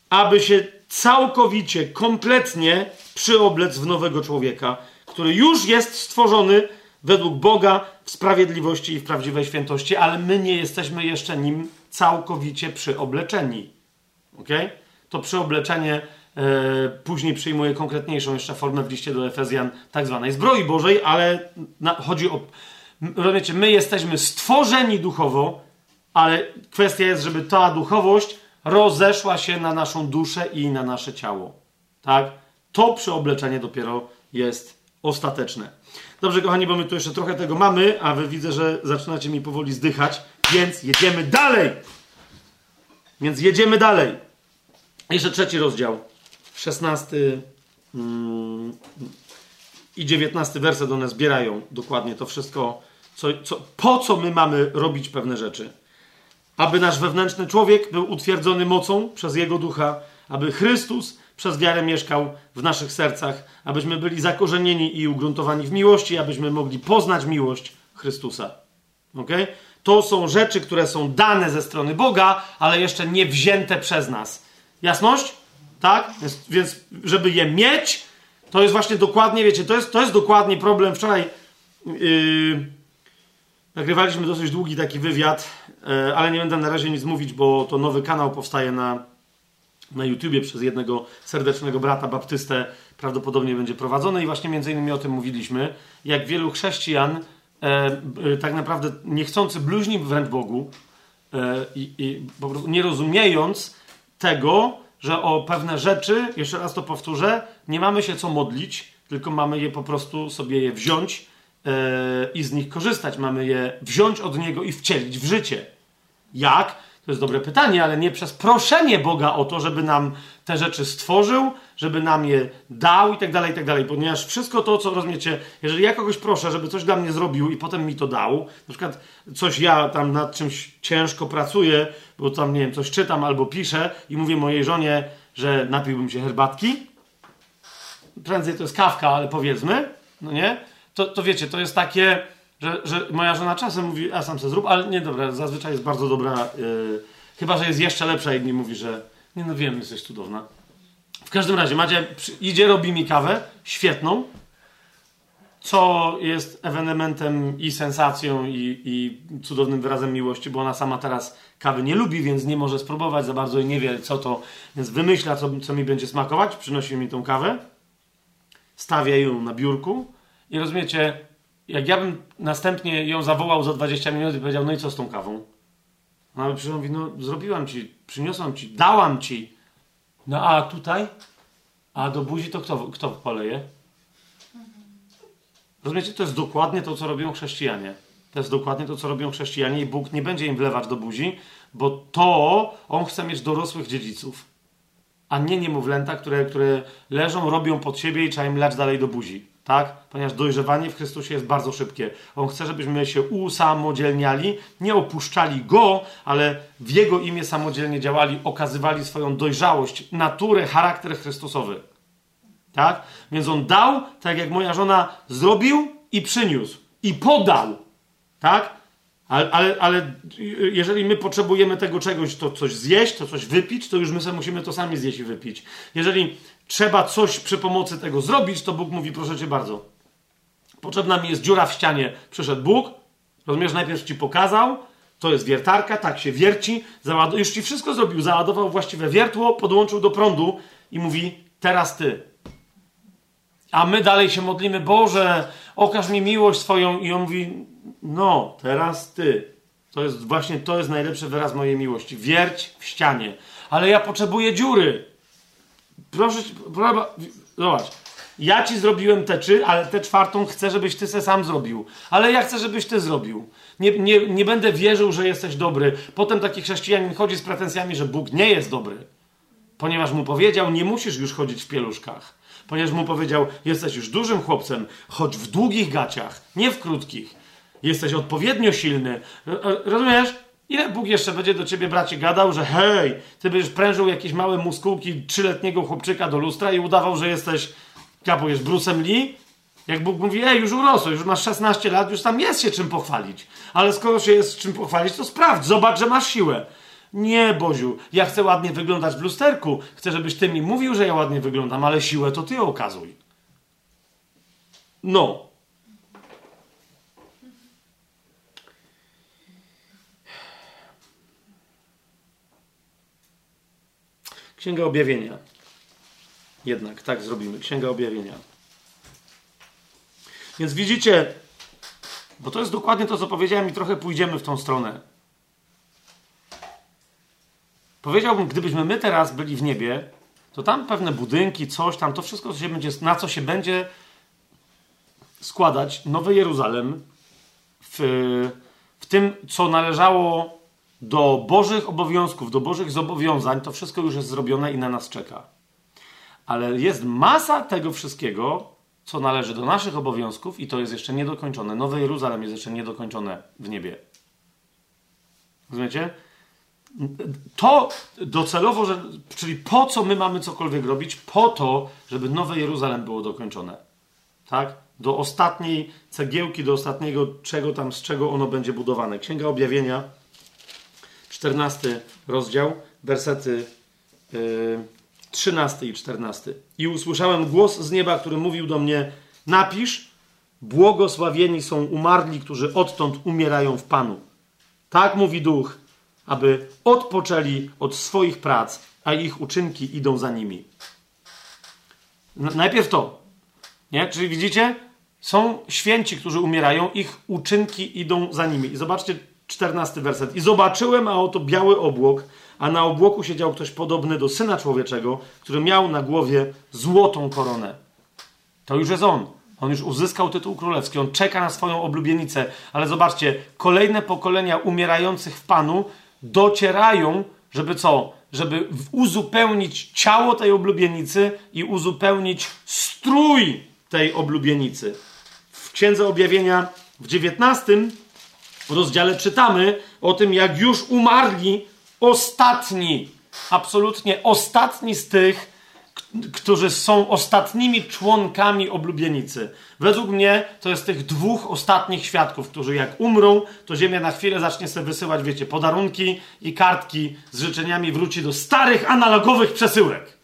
aby się całkowicie, kompletnie przyoblec w nowego człowieka, który już jest stworzony według Boga w sprawiedliwości i w prawdziwej świętości, ale my nie jesteśmy jeszcze nim całkowicie przyobleczeni. Ok? To przyobleczenie później przyjmuje konkretniejszą jeszcze formę w liście do Efezjan, tak zwanej zbroi Bożej, ale na, chodzi o rozumiecie, my jesteśmy stworzeni duchowo, ale kwestia jest, żeby ta duchowość rozeszła się na naszą duszę i na nasze ciało. Tak? To przyobleczenie dopiero jest ostateczne. Dobrze, kochani, bo my tu jeszcze trochę tego mamy, a wy widzę, że zaczynacie mi powoli zdychać, więc jedziemy dalej. Więc jedziemy dalej. Jeszcze trzeci rozdział. 16 mm, i 19 werset one zbierają dokładnie to wszystko, co, co, po co my mamy robić pewne rzeczy. Aby nasz wewnętrzny człowiek był utwierdzony mocą przez Jego ducha, aby Chrystus przez wiarę mieszkał w naszych sercach, abyśmy byli zakorzenieni i ugruntowani w miłości, abyśmy mogli poznać miłość Chrystusa. Okay? To są rzeczy, które są dane ze strony Boga, ale jeszcze nie wzięte przez nas. Jasność? Tak? Więc, więc żeby je mieć, to jest właśnie dokładnie, wiecie, to jest, to jest dokładnie problem. Wczoraj yy, nagrywaliśmy dosyć długi taki wywiad, yy, ale nie będę na razie nic mówić, bo to nowy kanał powstaje na, na YouTubie przez jednego serdecznego brata baptystę. Prawdopodobnie będzie prowadzony i właśnie między innymi o tym mówiliśmy. Jak wielu chrześcijan e, e, tak naprawdę niechcący bluźni wręcz Bogu e, i, i po prostu nie rozumiejąc tego, że o pewne rzeczy, jeszcze raz to powtórzę, nie mamy się co modlić, tylko mamy je po prostu sobie je wziąć yy, i z nich korzystać. Mamy je wziąć od Niego i wcielić w życie. Jak? To jest dobre pytanie, ale nie przez proszenie Boga o to, żeby nam te rzeczy stworzył, żeby nam je dał i tak dalej, i tak dalej. Ponieważ wszystko to, co rozumiecie, jeżeli ja kogoś proszę, żeby coś dla mnie zrobił i potem mi to dał, na przykład coś ja tam nad czymś ciężko pracuję, bo tam, nie wiem, coś czytam albo piszę i mówię mojej żonie, że napiłbym się herbatki, prędzej to jest kawka, ale powiedzmy, no nie? To, to wiecie, to jest takie, że, że moja żona czasem mówi, a sam se zrób, ale nie, dobra, zazwyczaj jest bardzo dobra, yy, chyba, że jest jeszcze lepsza i mi mówi, że nie no wiem, jesteś cudowna. W każdym razie, Macie idzie, robi mi kawę, świetną, co jest ewenementem i sensacją i, i, cudownym wyrazem miłości, bo ona sama teraz kawy nie lubi, więc nie może spróbować za bardzo i nie wie co to, więc wymyśla, co, co mi będzie smakować, przynosi mi tą kawę, stawia ją na biurku i rozumiecie, jak ja bym następnie ją zawołał za 20 minut i powiedział, no i co z tą kawą? Ona by przyszła mówi, no zrobiłam ci, przyniosłam ci, dałam ci. No a tutaj? A do buzi to kto, kto poleje? Rozumiecie, to jest dokładnie to, co robią chrześcijanie. To jest dokładnie to, co robią chrześcijanie i Bóg nie będzie im wlewać do buzi, bo to On chce mieć dorosłych dziedziców, a nie niemowlęta, które, które leżą, robią pod siebie i trzeba im lać dalej do buzi. Tak? Ponieważ dojrzewanie w Chrystusie jest bardzo szybkie. On chce, żebyśmy się usamodzielniali, nie opuszczali Go, ale w Jego imię samodzielnie działali, okazywali swoją dojrzałość, naturę, charakter Chrystusowy. Tak? Więc on dał, tak jak moja żona zrobił i przyniósł. I podał. Tak? Ale, ale, ale jeżeli my potrzebujemy tego czegoś, to coś zjeść, to coś wypić, to już my sobie musimy to sami zjeść i wypić. Jeżeli trzeba coś przy pomocy tego zrobić, to Bóg mówi, proszę cię bardzo. Potrzebna mi jest dziura w ścianie. Przyszedł Bóg, rozumiesz, najpierw ci pokazał, to jest wiertarka, tak się wierci, już ci wszystko zrobił, załadował właściwe wiertło, podłączył do prądu i mówi, teraz ty. A my dalej się modlimy, Boże, okaż mi miłość swoją. I on mówi, no, teraz ty. To jest właśnie, to jest najlepszy wyraz mojej miłości. Wierć w ścianie. Ale ja potrzebuję dziury. Proszę, proszę zobacz. Ja ci zrobiłem te trzy, ale tę czwartą chcę, żebyś ty se sam zrobił. Ale ja chcę, żebyś ty zrobił. Nie, nie, nie będę wierzył, że jesteś dobry. Potem taki chrześcijanin chodzi z pretensjami, że Bóg nie jest dobry. Ponieważ mu powiedział, nie musisz już chodzić w pieluszkach ponieważ mu powiedział: Jesteś już dużym chłopcem, choć w długich gaciach, nie w krótkich. Jesteś odpowiednio silny. Rozumiesz? Ile Bóg jeszcze będzie do ciebie, bracie, gadał, że hej, ty będziesz prężył jakieś małe muskułki trzyletniego chłopczyka do lustra i udawał, że jesteś, kapujesz, Brusem Lee? Jak Bóg mówi, ej, już urosłeś, już masz 16 lat, już tam jest się czym pochwalić. Ale skoro się jest czym pochwalić, to sprawdź, zobacz, że masz siłę. Nie, Boziu, ja chcę ładnie wyglądać w lusterku. Chcę, żebyś ty mi mówił, że ja ładnie wyglądam, ale siłę to ty okazuj. No. Księga Objawienia. Jednak tak zrobimy. Księga Objawienia. Więc widzicie, Bo to jest dokładnie to, co powiedziałem i trochę pójdziemy w tą stronę. Powiedziałbym, gdybyśmy my teraz byli w niebie, to tam pewne budynki, coś tam, to wszystko, co się będzie, na co się będzie składać Nowy Jeruzalem w, w tym, co należało do Bożych obowiązków, do Bożych zobowiązań, to wszystko już jest zrobione i na nas czeka. Ale jest masa tego wszystkiego, co należy do naszych obowiązków i to jest jeszcze niedokończone. Nowe Jeruzalem jest jeszcze niedokończone w niebie. Rozumiecie? To docelowo, że, czyli po co my mamy cokolwiek robić? Po to, żeby Nowe Jeruzalem było dokończone. Tak? Do ostatniej cegiełki, do ostatniego czego tam, z czego ono będzie budowane. Księga Objawienia, 14 rozdział, wersety yy, 13 i 14. I usłyszałem głos z nieba, który mówił do mnie: Napisz, błogosławieni są umarli, którzy odtąd umierają w Panu. Tak mówi duch, aby odpoczęli od swoich prac, a ich uczynki idą za nimi. Najpierw to. Nie? Czyli widzicie? Są święci, którzy umierają, ich uczynki idą za nimi. I zobaczcie czternasty werset. I zobaczyłem, a oto biały obłok, a na obłoku siedział ktoś podobny do Syna Człowieczego, który miał na głowie złotą koronę. To już jest on. On już uzyskał tytuł królewski, on czeka na swoją oblubienicę, ale zobaczcie, kolejne pokolenia umierających w Panu docierają, żeby co? Żeby uzupełnić ciało tej oblubienicy i uzupełnić strój tej oblubienicy. W Księdze Objawienia w 19 rozdziale czytamy o tym, jak już umarli ostatni, absolutnie ostatni z tych, którzy są ostatnimi członkami oblubienicy. Według mnie to jest tych dwóch ostatnich świadków, którzy jak umrą, to Ziemia na chwilę zacznie sobie wysyłać, wiecie, podarunki i kartki z życzeniami wróci do starych, analogowych przesyłek.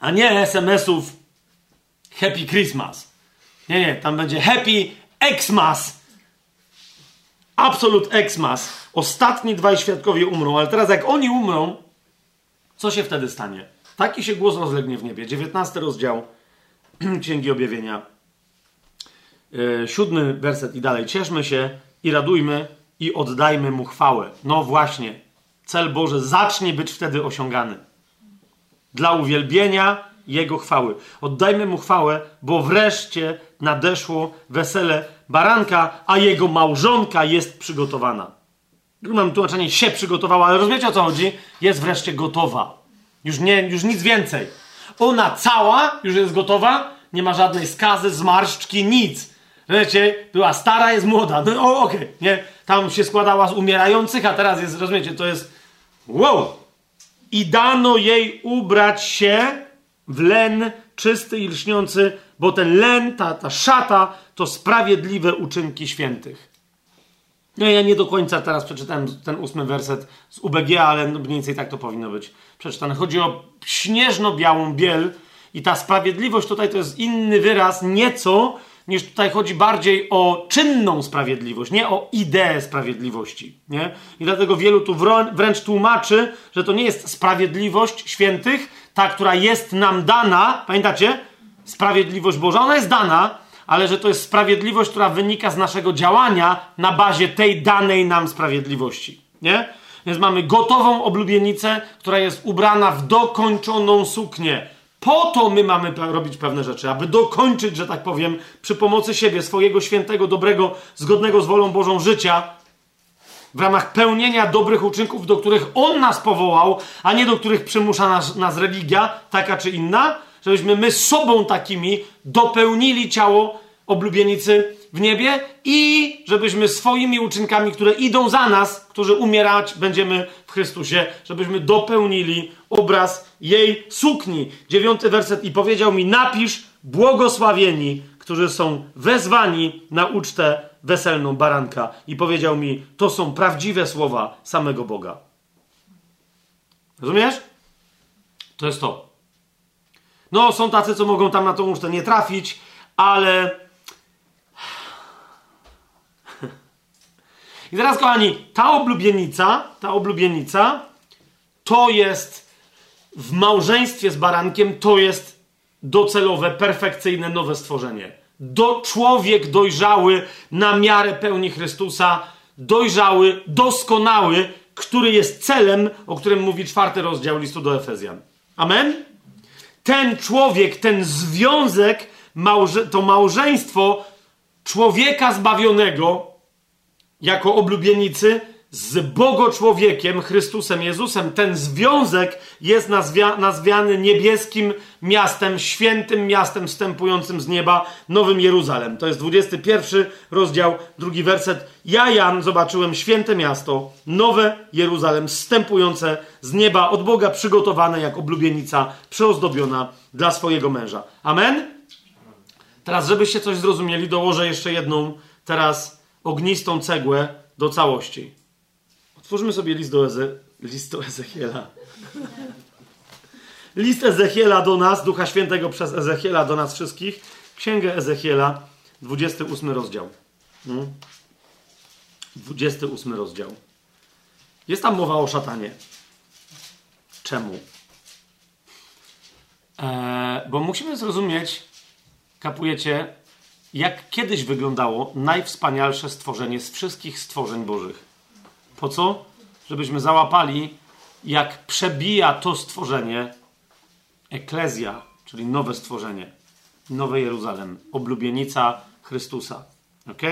A nie SMS-ów Happy Christmas. Nie, nie, tam będzie Happy Xmas. Absolut Xmas. Ostatni dwaj świadkowie umrą, ale teraz jak oni umrą, co się wtedy stanie? Taki się głos rozlegnie w niebie. 19 rozdział Księgi Objawienia. Yy, siódmy werset i dalej. Cieszmy się i radujmy i oddajmy mu chwałę. No właśnie. Cel Boży zacznie być wtedy osiągany. Dla uwielbienia Jego chwały. Oddajmy mu chwałę, bo wreszcie nadeszło wesele baranka, a jego małżonka jest przygotowana. Mam tłumaczenie, się przygotowała, ale rozumiecie o co chodzi? Jest wreszcie gotowa. Już, nie, już nic więcej. Ona cała już jest gotowa, nie ma żadnej skazy, zmarszczki, nic. Wiecie, była stara, jest młoda. No okej, okay, nie? Tam się składała z umierających, a teraz jest, rozumiecie, to jest wow. I dano jej ubrać się w len czysty i lśniący, bo ten len, ta, ta szata, to sprawiedliwe uczynki świętych. No ja nie do końca teraz przeczytałem ten ósmy werset z UBG, ale mniej więcej tak to powinno być przeczytane. Chodzi o śnieżno-białą biel i ta sprawiedliwość tutaj to jest inny wyraz, nieco, niż tutaj chodzi bardziej o czynną sprawiedliwość, nie o ideę sprawiedliwości. Nie? I dlatego wielu tu wręcz tłumaczy, że to nie jest sprawiedliwość świętych, ta, która jest nam dana, pamiętacie? Sprawiedliwość Boża, ona jest dana, ale że to jest sprawiedliwość, która wynika z naszego działania na bazie tej danej nam sprawiedliwości. Nie? Więc mamy gotową oblubienicę, która jest ubrana w dokończoną suknię. Po to my mamy robić pewne rzeczy, aby dokończyć, że tak powiem, przy pomocy siebie, swojego świętego, dobrego, zgodnego z wolą Bożą życia, w ramach pełnienia dobrych uczynków, do których On nas powołał, a nie do których przymusza nas, nas religia, taka czy inna, żebyśmy my sobą takimi dopełnili ciało oblubienicy w niebie i żebyśmy swoimi uczynkami, które idą za nas, którzy umierać będziemy w Chrystusie, żebyśmy dopełnili obraz jej sukni. Dziewiąty werset i powiedział mi, napisz błogosławieni, którzy są wezwani na ucztę weselną baranka. I powiedział mi, to są prawdziwe słowa samego Boga. Rozumiesz? To jest to. No, są tacy, co mogą tam na tą ucztę nie trafić, ale. I teraz, kochani, ta oblubienica, ta oblubienica to jest w małżeństwie z barankiem, to jest docelowe, perfekcyjne, nowe stworzenie. do, człowiek dojrzały na miarę pełni Chrystusa, dojrzały, doskonały, który jest celem, o którym mówi czwarty rozdział listu do Efezjan. Amen? Ten człowiek, ten związek, małże, to małżeństwo człowieka zbawionego jako oblubienicy z Bogo-człowiekiem, Chrystusem Jezusem. Ten związek jest nazwia, nazwiany niebieskim miastem, świętym miastem wstępującym z nieba, Nowym Jeruzalem. To jest 21 rozdział, drugi werset. Ja, Jan, zobaczyłem święte miasto, Nowe Jeruzalem, wstępujące z nieba od Boga, przygotowane jak oblubienica, przeozdobiona dla swojego męża. Amen? Teraz, żebyście coś zrozumieli, dołożę jeszcze jedną teraz ognistą cegłę do całości. Otwórzmy sobie list do, Eze, list do Ezechiela. List Ezechiela do nas, Ducha Świętego przez Ezechiela do nas wszystkich. Księgę Ezechiela, 28 rozdział. 28 hmm? rozdział. Jest tam mowa o szatanie. Czemu? Eee, bo musimy zrozumieć, kapujecie, jak kiedyś wyglądało najwspanialsze stworzenie z wszystkich stworzeń Bożych. Po co? Żebyśmy załapali, jak przebija to stworzenie eklezja, czyli nowe stworzenie, nowe Jeruzalem, oblubienica Chrystusa. Ok?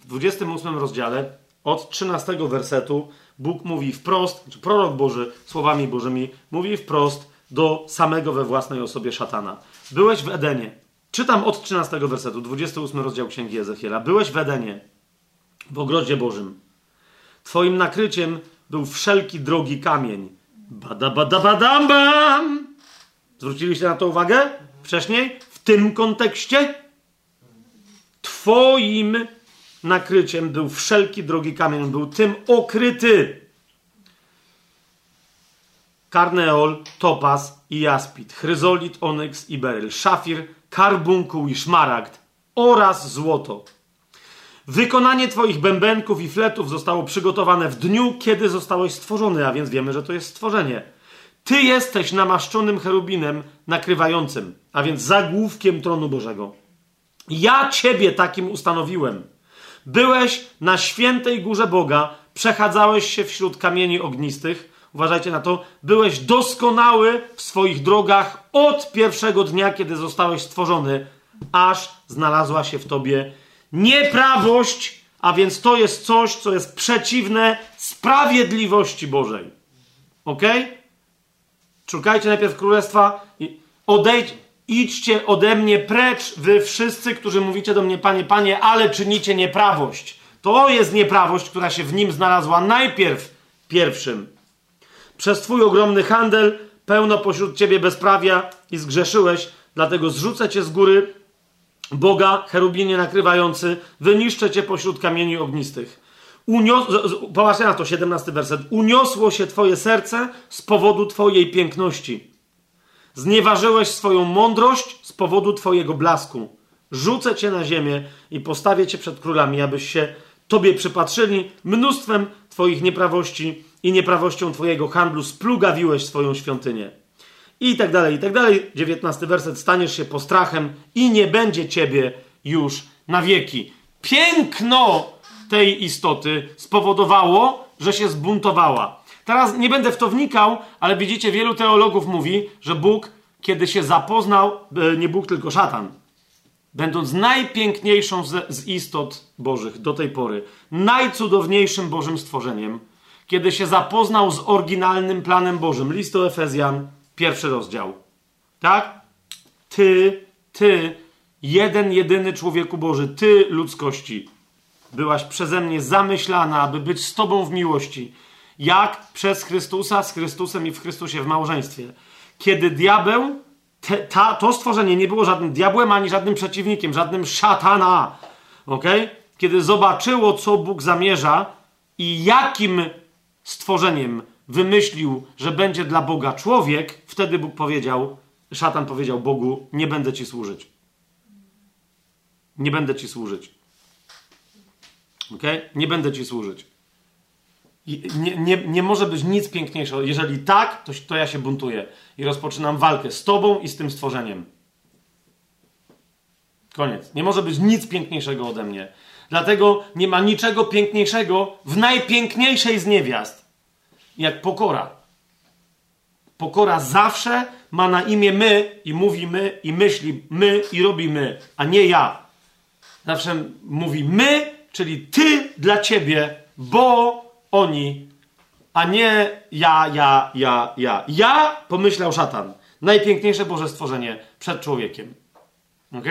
W 28 rozdziale, od 13 wersetu, Bóg mówi wprost, czy prorok Boży, słowami Bożymi, mówi wprost do samego we własnej osobie szatana. Byłeś w Edenie. Czytam od 13 wersetu, 28 rozdział Księgi Ezechiela. Byłeś w Edenie, w ogrodzie Bożym. Twoim nakryciem był wszelki drogi kamień. Bada, bada, badam, bam! Zwróciliście na to uwagę wcześniej? W tym kontekście? Twoim nakryciem był wszelki drogi kamień. Był tym okryty. Karneol, topaz i jaspit, chryzolit, onyks i beryl, szafir, karbunkuł i szmaragd oraz złoto. Wykonanie Twoich bębenków i fletów zostało przygotowane w dniu, kiedy zostałeś stworzony, a więc wiemy, że to jest stworzenie. Ty jesteś namaszczonym cherubinem nakrywającym, a więc zagłówkiem tronu Bożego. Ja Ciebie takim ustanowiłem. Byłeś na świętej górze Boga, przechadzałeś się wśród kamieni ognistych. Uważajcie na to, byłeś doskonały w swoich drogach od pierwszego dnia, kiedy zostałeś stworzony, aż znalazła się w tobie Nieprawość, a więc to jest coś, co jest przeciwne sprawiedliwości Bożej. Ok? Szukajcie najpierw królestwa i odejdź, idźcie ode mnie precz, wy wszyscy, którzy mówicie do mnie, panie, panie, ale czynicie nieprawość. To jest nieprawość, która się w nim znalazła najpierw pierwszym. Przez twój ogromny handel pełno pośród ciebie bezprawia i zgrzeszyłeś, dlatego zrzucę cię z góry Boga, cherubinie nakrywający, wyniszczę cię pośród kamieni ognistych. Unios... Popatrzcie na to, 17 werset. Uniosło się twoje serce z powodu twojej piękności. Znieważyłeś swoją mądrość z powodu twojego blasku. Rzucę cię na ziemię i postawię cię przed królami, abyś się tobie przypatrzyli. Mnóstwem twoich nieprawości i nieprawością twojego handlu splugawiłeś swoją świątynię i tak dalej, i tak dalej. 19 werset, staniesz się postrachem i nie będzie ciebie już na wieki. Piękno tej istoty spowodowało, że się zbuntowała. Teraz nie będę w to wnikał, ale widzicie, wielu teologów mówi, że Bóg, kiedy się zapoznał, e, nie Bóg, tylko szatan, będąc najpiękniejszą z, istot Bożych do tej pory, najcudowniejszym Bożym stworzeniem, kiedy się zapoznał z oryginalnym planem Bożym, list do Efezjan, Pierwszy rozdział. Tak? Ty, ty, jeden, jedyny człowieku Boży, ty ludzkości, byłaś przeze mnie zamyślana, aby być z Tobą w miłości. Jak przez Chrystusa, z Chrystusem i w Chrystusie w małżeństwie. Kiedy diabeł, te, ta, to stworzenie nie było żadnym diabłem ani żadnym przeciwnikiem, żadnym szatana. ok? Kiedy zobaczyło, co Bóg zamierza i jakim stworzeniem wymyślił, że będzie dla Boga człowiek, wtedy Bóg powiedział, szatan powiedział Bogu: Nie będę ci służyć. Nie będę ci służyć. Ok? Nie będę ci służyć. Nie, nie, nie może być nic piękniejszego. Jeżeli tak, to, to ja się buntuję i rozpoczynam walkę z tobą i z tym stworzeniem. Koniec. Nie może być nic piękniejszego ode mnie. Dlatego nie ma niczego piękniejszego w najpiękniejszej z niewiast, jak pokora. Pokora zawsze ma na imię my i mówi my i myśli my i robi my, a nie ja. Zawsze mówi my, czyli ty dla ciebie, bo oni, a nie ja, ja, ja, ja. Ja, pomyślał szatan. Najpiękniejsze Boże stworzenie przed człowiekiem. Ok?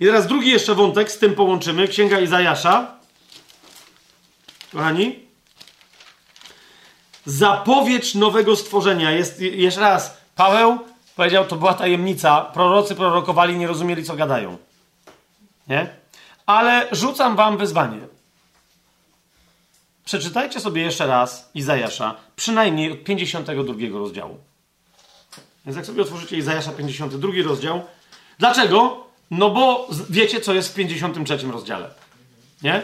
I teraz drugi jeszcze wątek, z tym połączymy. Księga Izajasza. Kochani. Zapowiedź nowego stworzenia. Jest jeszcze raz. Paweł powiedział, to była tajemnica. Prorocy prorokowali, nie rozumieli, co gadają. Nie? Ale rzucam wam wyzwanie. Przeczytajcie sobie jeszcze raz Izajasza, przynajmniej od 52 rozdziału. Więc jak sobie otworzycie Izajasza 52 rozdział, dlaczego? No bo wiecie, co jest w 53 rozdziale. Nie?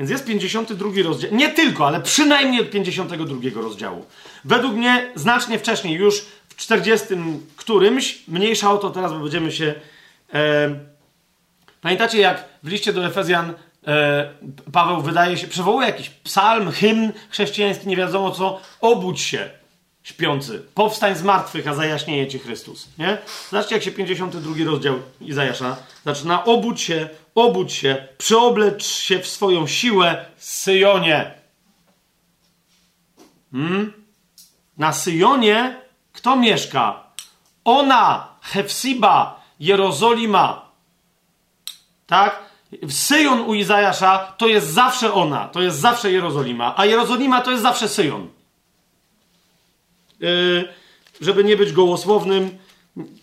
Więc jest 52 rozdział. Nie tylko, ale przynajmniej od 52 rozdziału. Według mnie znacznie wcześniej, już w 40 którymś, mniejsza o to teraz, bo będziemy się. E, pamiętacie, jak w liście do Efezjan e, Paweł wydaje się, przywołuje jakiś psalm, hymn chrześcijański, nie wiadomo co, obudź się śpiący. Powstań z martwych, a zajaśnieje ci Chrystus. Nie? Zobaczcie, jak się 52 rozdział Izajasza zaczyna. Obudź się, obudź się, przeoblecz się w swoją siłę Syjonie. Hmm? Na Syjonie kto mieszka? Ona, Hefsiba, Jerozolima. Tak? Syjon u Izajasza to jest zawsze ona, to jest zawsze Jerozolima, a Jerozolima to jest zawsze Syjon. Yy, żeby nie być gołosłownym,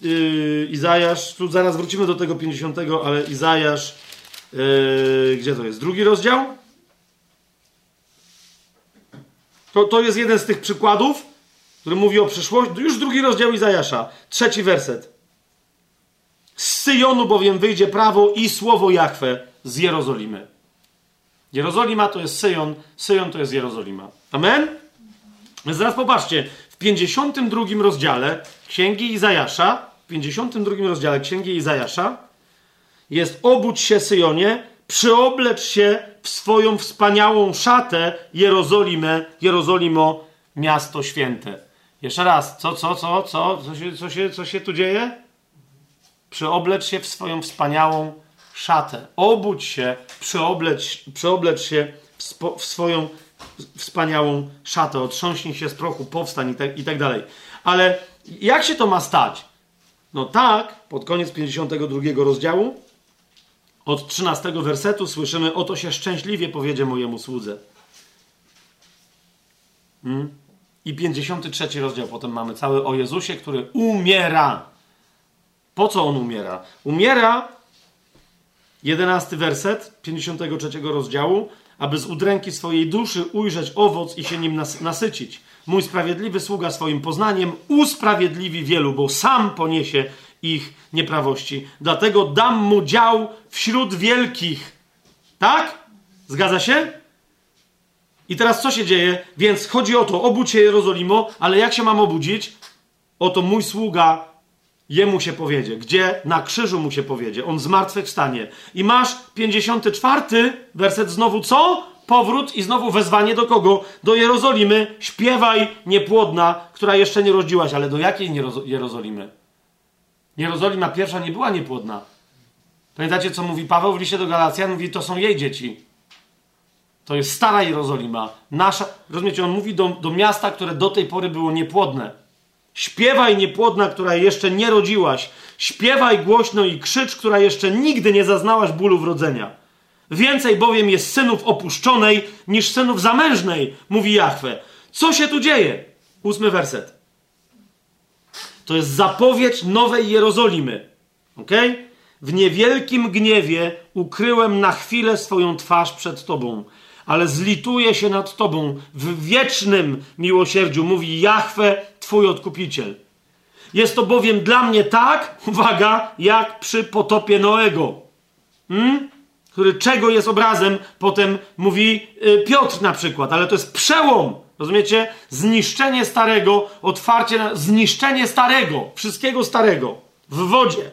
yy, Izajasz, tu zaraz wrócimy do tego 50, ale Izajasz, yy, gdzie to jest? Drugi rozdział? To, to jest jeden z tych przykładów, który mówi o przyszłości. Już drugi rozdział Izajasza, trzeci werset. Z Syjonu bowiem wyjdzie prawo i słowo Jachwę z Jerozolimy. Jerozolima to jest Syjon, Syjon to jest Jerozolima. Amen? Więc zaraz popatrzcie, w 52 rozdziale Księgi Izajasza, w 52 rozdziale Księgi Izajasza jest obudź się Syjonie, przyoblecz się w swoją wspaniałą szatę Jerozolimę, Jerozolimo, miasto święte. Jeszcze raz, co, co, co, co, co się, co się, co się tu dzieje? Przyoblecz się w swoją wspaniałą szatę. Obudź się, przyoblecz, przyoblecz się w, spo, w swoją wspaniałą szatę, otrząśnij się z prochu, powstań i tak, i tak dalej. Ale jak się to ma stać? No tak, pod koniec 52 rozdziału, od 13 wersetu słyszymy, oto się szczęśliwie powiedzie mojemu słudze. Hmm? I 53 rozdział potem mamy cały o Jezusie, który umiera. Po co on umiera? Umiera, 11 werset 53 rozdziału, aby z udręki swojej duszy ujrzeć owoc i się nim nasycić. Mój sprawiedliwy sługa swoim poznaniem usprawiedliwi wielu, bo sam poniesie ich nieprawości. Dlatego dam mu dział wśród wielkich. Tak? Zgadza się? I teraz co się dzieje? Więc chodzi o to, obudź się Jerozolimo, ale jak się mam obudzić? Oto mój sługa, jemu się powiedzie. Gdzie? Na krzyżu mu się powiedzie. On zmartwychwstanie. I masz 54 werset znowu co? Powrót i znowu wezwanie do kogo? Do Jerozolimy. Śpiewaj niepłodna, która jeszcze nie rodziłaś. Ale do jakiej Jerozolimy? Jerozolima pierwsza nie była niepłodna. Pamiętacie, co mówi Paweł w liście do Galacjan? Mówi, to są jej dzieci. To jest stara Jerozolima. Nasza, rozumiecie, on mówi do, do miasta, które do tej pory było niepłodne. Śpiewaj niepłodna, która jeszcze nie rodziłaś. Śpiewaj głośno i krzycz, która jeszcze nigdy nie zaznałaś bólu wrodzenia. Więcej bowiem jest synów opuszczonej niż synów zamężnej, mówi Jahwe. Co się tu dzieje? Ósmy werset. To jest zapowiedź nowej Jerozolimy. ok? W niewielkim gniewie ukryłem na chwilę swoją twarz przed Tobą ale zlituje się nad Tobą w wiecznym miłosierdziu, mówi Jahwe, Twój odkupiciel. Jest to bowiem dla mnie tak, uwaga, jak przy potopie Noego, hmm? który czego jest obrazem, potem mówi y, Piotr na przykład, ale to jest przełom, rozumiecie? Zniszczenie starego, otwarcie, na, zniszczenie starego, wszystkiego starego. w wodzie.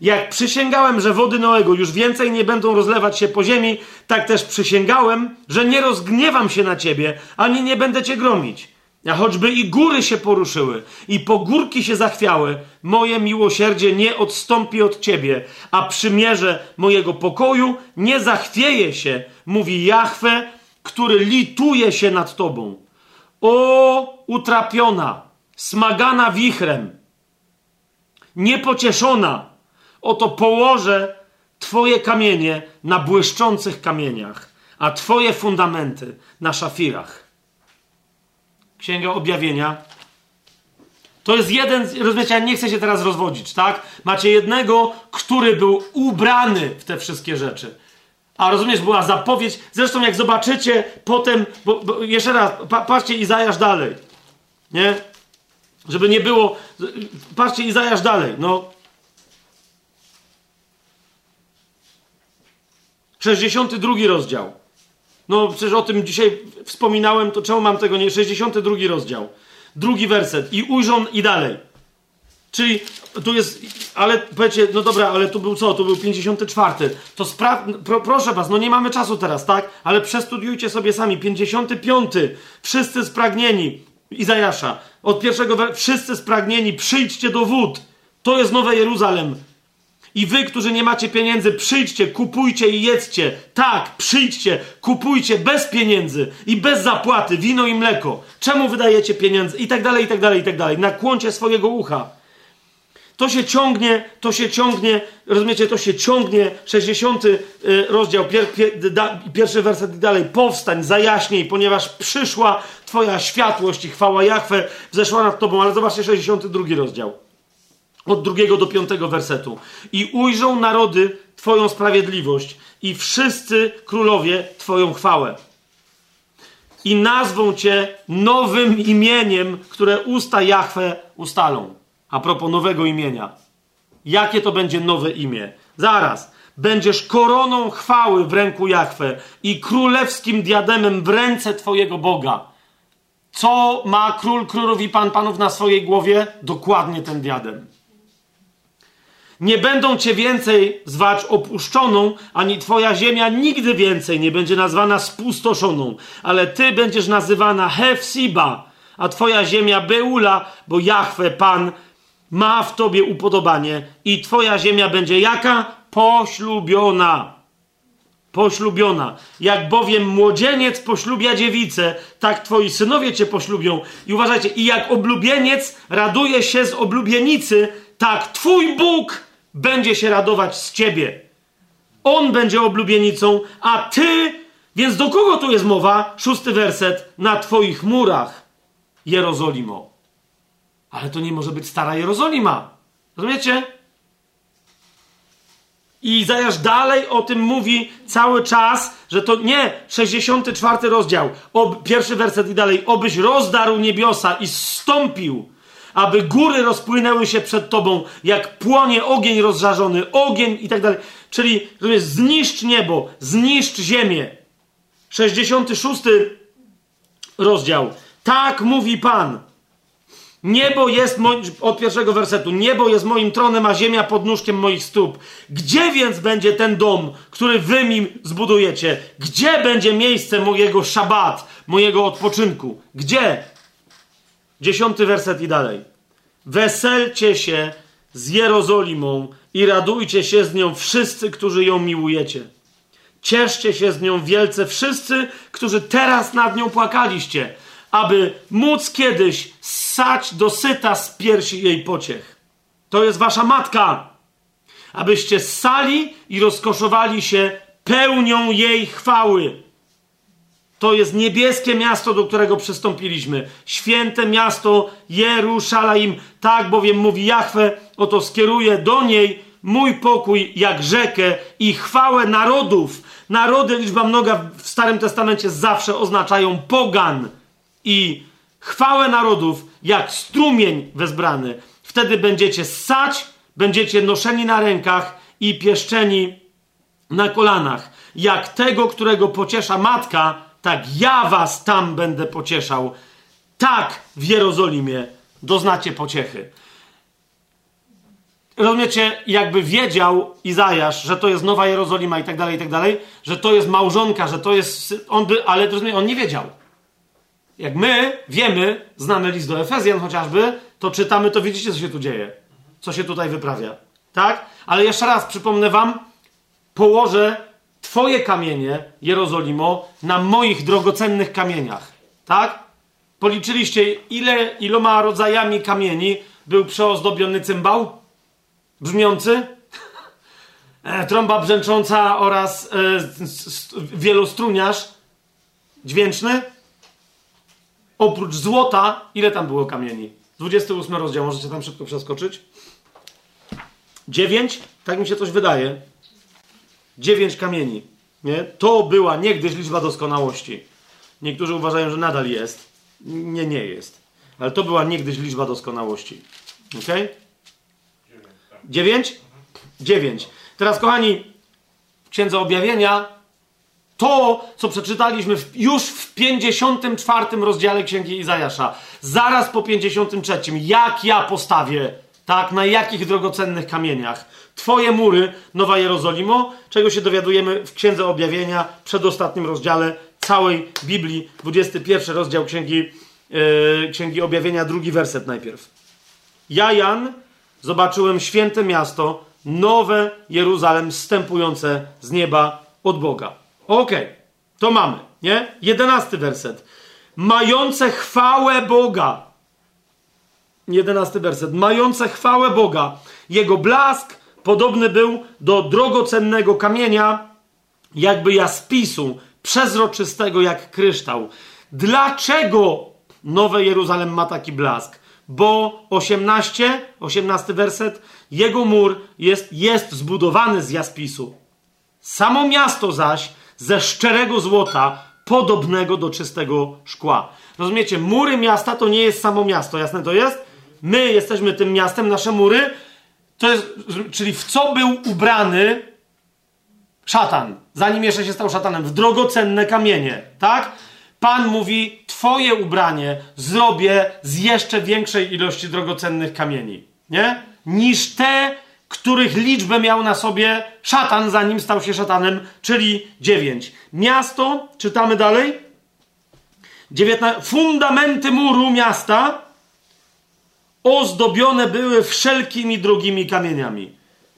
Jak przysięgałem, że wody Noego już więcej nie będą rozlewać się po ziemi, tak też przysięgałem, że nie rozgniewam się na ciebie, ani nie będę cię gromić. A choćby i góry się poruszyły, i pogórki się zachwiały, moje miłosierdzie nie odstąpi od ciebie, a przymierze mojego pokoju nie zachwieje się, mówi Jahwe, który lituje się nad tobą. O utrapiona, smagana wichrem, niepocieszona, oto położę twoje kamienie na błyszczących kamieniach, a twoje fundamenty na szafirach. Księga Objawienia. To jest jeden, rozumiecie, ja nie chcę się teraz rozwodzić, tak? Macie jednego, który był ubrany w te wszystkie rzeczy. A rozumiesz, była zapowiedź. Zresztą, jak zobaczycie potem, bo, bo jeszcze raz, pa, patrzcie Izajasz dalej. Nie? Żeby nie było. Patrzcie Izajasz dalej. No. 62 rozdział. No przecież o tym dzisiaj wspominałem, to czemu mam tego nie? 62 rozdział. Drugi werset. I ujrzą i dalej. Czyli tu jest, ale powiecie, no dobra, ale tu był co? Tu był 54. To spraw, pro, proszę was, no nie mamy czasu teraz, tak? Ale przestudiujcie sobie sami. 55. Wszyscy spragnieni. Izajasza. Od pierwszego, wszyscy spragnieni, przyjdźcie do wód. To jest Nowe Jeruzalem. I wy, którzy nie macie pieniędzy, przyjdźcie, kupujcie i jedzcie. Tak, przyjdźcie, kupujcie bez pieniędzy i bez zapłaty wino i mleko. Czemu wydajecie pieniądze? I tak dalej, i tak dalej, i tak dalej. Nakłoncie swojego ucha. To się ciągnie, to się ciągnie, rozumiecie, to się ciągnie. 60 y, rozdział, pier, pier, da, pierwszy werset i dalej. Powstań, zajaśnij, ponieważ przyszła Twoja światłość i chwała Jachwę wzeszła nad Tobą. Ale zobaczcie 62 rozdział od drugiego do piątego wersetu. I ujrzą narody Twoją sprawiedliwość i wszyscy królowie Twoją chwałę. I nazwą Cię nowym imieniem, które usta Jahwe ustalą. A propos nowego imienia. Jakie to będzie nowe imię? Zaraz. Będziesz koroną chwały w ręku Jahwe i królewskim diademem w ręce Twojego Boga. Co ma król królów i pan panów na swojej głowie? Dokładnie ten diadem. Nie będą cię więcej zwać opuszczoną, ani twoja ziemia nigdy więcej nie będzie nazwana spustoszoną, ale ty będziesz nazywana Hefsiba, a twoja ziemia Beula, bo Jahwe, Pan, ma w tobie upodobanie i twoja ziemia będzie jaka? Poślubiona. Poślubiona. Jak bowiem młodzieniec poślubia dziewicę, tak twoi synowie cię poślubią. I uważajcie, i jak oblubieniec raduje się z oblubienicy, tak twój Bóg będzie się radować z ciebie. On będzie oblubienicą, a ty, więc do kogo tu jest mowa? Szósty werset. Na twoich murach, Jerozolimo. Ale to nie może być stara Jerozolima. Rozumiecie? I Izajasz dalej o tym mówi cały czas, że to nie 64 rozdział, ob, pierwszy werset i dalej. Obyś rozdarł niebiosa i zstąpił aby góry rozpłynęły się przed tobą, jak płonie ogień rozżarzony, ogień i tak dalej. Czyli zniszcz niebo, zniszcz ziemię. 66 rozdział. Tak mówi Pan. Niebo jest od pierwszego wersetu. Niebo jest moim tronem, a ziemia pod nóżkiem moich stóp. Gdzie więc będzie ten dom, który wy mi zbudujecie? Gdzie będzie miejsce mojego szabat, mojego odpoczynku? Gdzie? Dziesiąty werset i dalej. Weselcie się z Jerozolimą i radujcie się z nią wszyscy, którzy ją miłujecie. Cieszcie się z nią wielce wszyscy, którzy teraz nad nią płakaliście, aby móc kiedyś ssać dosyta z piersi jej pociech. To jest wasza matka, abyście ssali i rozkoszowali się pełnią jej chwały. To jest niebieskie miasto, do którego przystąpiliśmy. Święte miasto Jerusalem. Tak bowiem mówi Jahwe, oto skieruję do niej mój pokój jak rzekę i chwałę narodów. Narody, liczba mnoga w Starym Testamencie zawsze oznaczają pogan. I chwałę narodów jak strumień wezbrany. Wtedy będziecie ssać, będziecie noszeni na rękach i pieszczeni na kolanach. Jak tego, którego pociesza matka, tak ja was tam będę pocieszał. Tak w Jerozolimie doznacie pociechy. rozumiecie, jakby wiedział Izajasz, że to jest Nowa Jerozolima i tak dalej, i tak dalej, że to jest małżonka, że to jest, on by, ale rozumiecie, on nie wiedział. Jak my wiemy, znamy list do Efezjan chociażby, to czytamy, to widzicie, co się tu dzieje. Co się tutaj wyprawia. Tak? Ale jeszcze raz przypomnę wam, położę twoje kamienie, Jerozolimo, na moich drogocennych kamieniach. Tak? Policzyliście, ile, iloma rodzajami kamieni był przeozdobiony cymbał? Brzmiący? E, trąba brzęcząca oraz e, wielostruniarz dźwięczny? Oprócz złota, ile tam było kamieni? 28 rozdział, możecie tam szybko przeskoczyć. 9, tak mi się coś wydaje. 9 kamieni. Nie? To była niegdyś liczba doskonałości. Niektórzy uważają, że nadal jest. Nie, nie jest. Ale to była niegdyś liczba doskonałości. Ok? 9? 9. Teraz, kochani, w Księdze Objawienia to, co przeczytaliśmy w, już w 54 rozdziale Księgi Izajasza, zaraz po 53, jak ja postawię, tak, na jakich drogocennych kamieniach, Twoje mury, Nowa Jerozolimo, czego się dowiadujemy w Księdze Objawienia, przedostatnim rozdziale całej Biblii, 21 rozdział Księgi, yy, Księgi Objawienia, drugi werset najpierw. Ja, Jan, zobaczyłem święte miasto, nowe Jeruzalem, wstępujące z nieba od Boga Okej, okay. to mamy, nie? Jedenasty werset. Mające chwałę Boga. Jedenasty werset. Mające chwałę Boga. Jego blask podobny był do drogocennego kamienia, jakby jaspisu, przezroczystego jak kryształ. Dlaczego Nowe Jeruzalem ma taki blask? Bo 18, 18 werset, jego mur jest, jest zbudowany z jaspisu. Samo miasto zaś ze szczerego złota, podobnego do czystego szkła. Rozumiecie, mury miasta to nie jest samo miasto, jasne to jest? My jesteśmy tym miastem, nasze mury, to jest, czyli w co był ubrany szatan, zanim jeszcze się stał szatanem? W drogocenne kamienie, tak? Pan mówi, twoje ubranie zrobię z jeszcze większej ilości drogocennych kamieni, nie? Niż te, których liczbę miał na sobie szatan, zanim stał się szatanem, czyli dziewięć. Miasto, czytamy dalej, 19, fundamenty muru miasta ozdobione były wszelkimi drogimi kamieniami.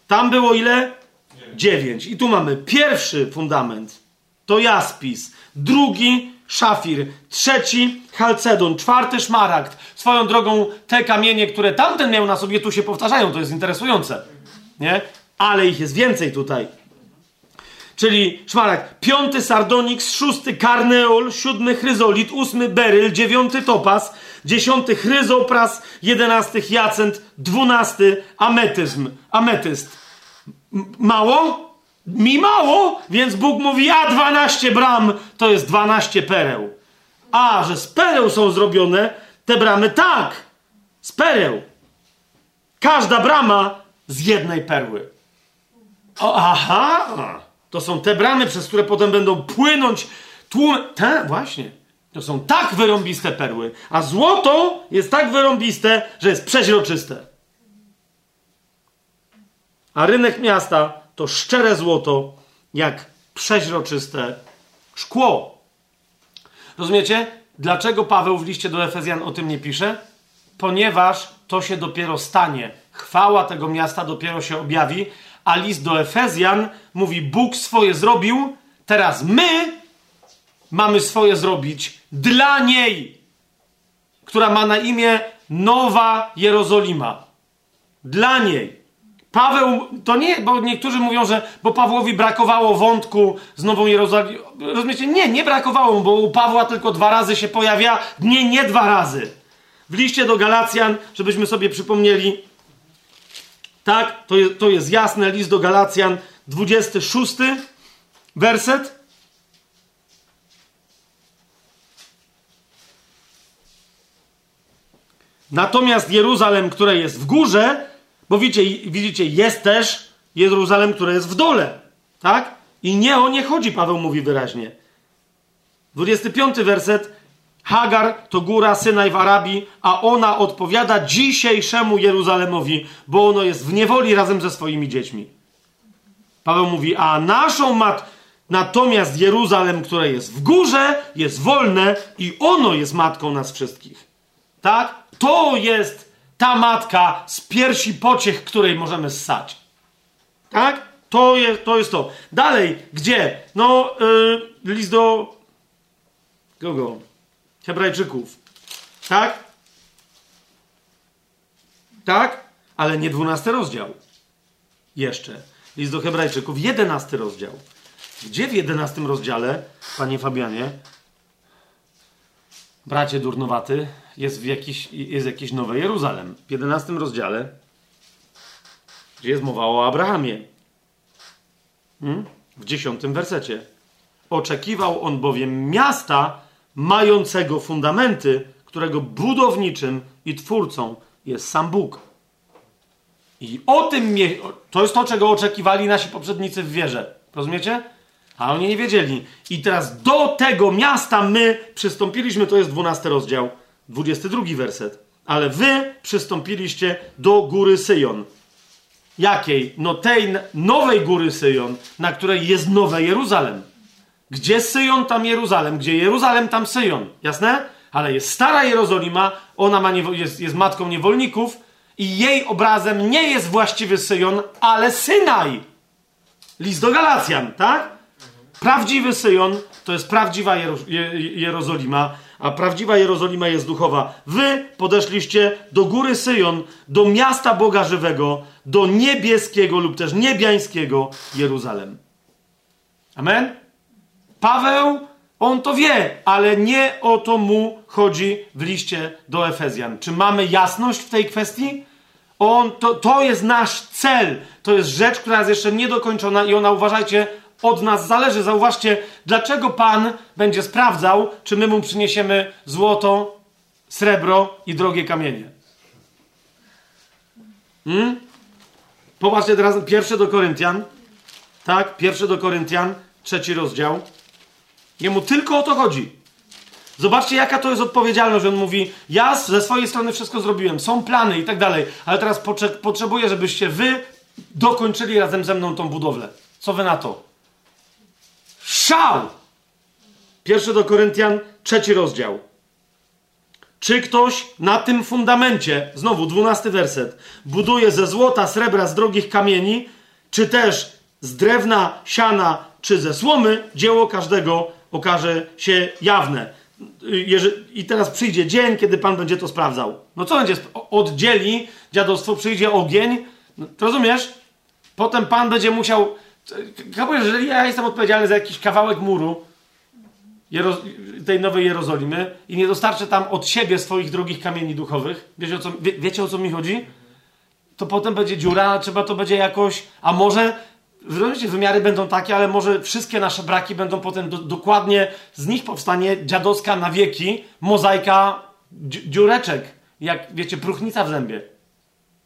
Tam było ile? Dziewięć. I tu mamy pierwszy fundament, to jaspis, drugi szafir, trzeci chalcedon, czwarty szmaragd. Swoją drogą te kamienie, które tamten miał na sobie, tu się powtarzają, to jest interesujące nie? Ale ich jest więcej tutaj. Czyli szmaragd, piąty sardoniks, szósty karneol, siódmy chryzolit, ósmy beryl, dziewiąty topas, dziesiąty chryzopras, jedenasty hiacent, dwunasty ametyzm, ametyst. mało? Mi mało, więc Bóg mówi, a dwanaście bram to jest dwanaście pereł. A, że z pereł są zrobione te bramy, tak, z pereł. Każda brama z jednej perły. O, aha! To są te bramy, przez które potem będą płynąć tłumy. Te, właśnie. To są tak wyrąbiste perły. A złoto jest tak wyrąbiste, że jest przeźroczyste. A rynek miasta to szczere złoto, jak przeźroczyste szkło. Rozumiecie? Dlaczego Paweł w liście do Efezjan o tym nie pisze? Ponieważ to się dopiero stanie chwała tego miasta dopiero się objawi, a list do Efezjan mówi: Bóg swoje zrobił, teraz my mamy swoje zrobić dla niej, która ma na imię Nowa Jerozolima. Dla niej. Paweł, to nie, bo niektórzy mówią, że bo Pawłowi brakowało wątku z Nową Jerozolimą. Rozumiecie? Nie, nie brakowało, bo u Pawła tylko dwa razy się pojawia. Nie, nie dwa razy. W liście do Galacjan, żebyśmy sobie przypomnieli, tak, to jest, to jest jasne. List do Galacjan, 26 werset. Natomiast Jeruzalem, które jest w górze, bo widzicie, widzicie, jest też Jeruzalem, które jest w dole. Tak? I nie o nie chodzi, Paweł mówi wyraźnie. 25 werset. Hagar to góra Synaj w Arabii, a ona odpowiada dzisiejszemu Jeruzalemowi, bo ono jest w niewoli razem ze swoimi dziećmi. Paweł mówi, a naszą mat, natomiast Jeruzalem, które jest w górze, jest wolne i ono jest matką nas wszystkich. Tak? To jest ta matka z piersi pociech, której możemy ssać. Tak? To jest to. Jest to. Dalej, gdzie? No, yy, list do kogo? Hebrajczyków. Tak? Tak? Ale nie dwunasty rozdział. Jeszcze. List do Hebrajczyków, jedenasty rozdział. Gdzie w jedenastym rozdziale, panie Fabianie, bracie durnowaty, jest, w jakiś, jest jakiś Nowe Jeruzalem? W jedenastym rozdziale, gdzie jest mowa o Abrahamie. Hmm? W dziesiątym wersecie. Oczekiwał on bowiem miasta mającego fundamenty, którego budowniczym i twórcą jest sam Bóg. I o tym to jest to, czego oczekiwali nasi poprzednicy w wierze. Rozumiecie? A oni nie wiedzieli. I teraz do tego miasta my przystąpiliśmy, to jest 12 rozdział, 22 werset. Ale wy przystąpiliście do góry Syjon. Jakiej? No tej nowej góry Syjon, na której jest nowe Jeruzalem. Gdzie Syjon, tam Jeruzalem. Gdzie Jeruzalem, tam Syjon. Jasne? Ale jest stara Jerozolima, ona ma jest, jest matką niewolników i jej obrazem nie jest właściwy Syjon, ale Synaj. List do Galacjan, tak? Prawdziwy Syjon to jest prawdziwa Jero Jerozolima, a prawdziwa Jerozolima jest duchowa. Wy podeszliście do góry Syjon, do miasta Boga żywego, do niebieskiego lub też niebiańskiego Jeruzalem. Amen? Paweł, on to wie, ale nie o to mu chodzi w liście do Efezjan. Czy mamy jasność w tej kwestii? On, to, to jest nasz cel. To jest rzecz, która jest jeszcze niedokończona i ona, uważajcie, od nas zależy. Zauważcie, dlaczego Pan będzie sprawdzał, czy my mu przyniesiemy złoto, srebro i drogie kamienie. Hmm? Popatrzcie teraz, pierwszy do Koryntian. Tak, pierwszy do Koryntian, trzeci rozdział. Jemu tylko o to chodzi. Zobaczcie, jaka to jest odpowiedzialność. On mówi: Ja ze swojej strony wszystko zrobiłem, są plany i tak dalej, ale teraz potrze potrzebuję, żebyście wy dokończyli razem ze mną tą budowlę. Co wy na to? Szał! Pierwszy do Koryntian, trzeci rozdział. Czy ktoś na tym fundamencie, znowu dwunasty werset, buduje ze złota, srebra, z drogich kamieni, czy też z drewna, siana, czy ze słomy, dzieło każdego okaże się jawne. I teraz przyjdzie dzień, kiedy Pan będzie to sprawdzał. No co będzie? Oddzieli dziadostwo, przyjdzie ogień. No, rozumiesz? Potem Pan będzie musiał. Kapujesz, jeżeli ja jestem odpowiedzialny za jakiś kawałek muru tej nowej Jerozolimy i nie dostarczę tam od siebie swoich drogich kamieni duchowych, wiecie o co, wie, wiecie o co mi chodzi? To potem będzie dziura, trzeba to będzie jakoś. A może Rozumiecie, wymiary będą takie, ale może wszystkie nasze braki będą potem do, dokładnie, z nich powstanie dziadowska na wieki mozaika dziureczek, jak wiecie, próchnica w zębie.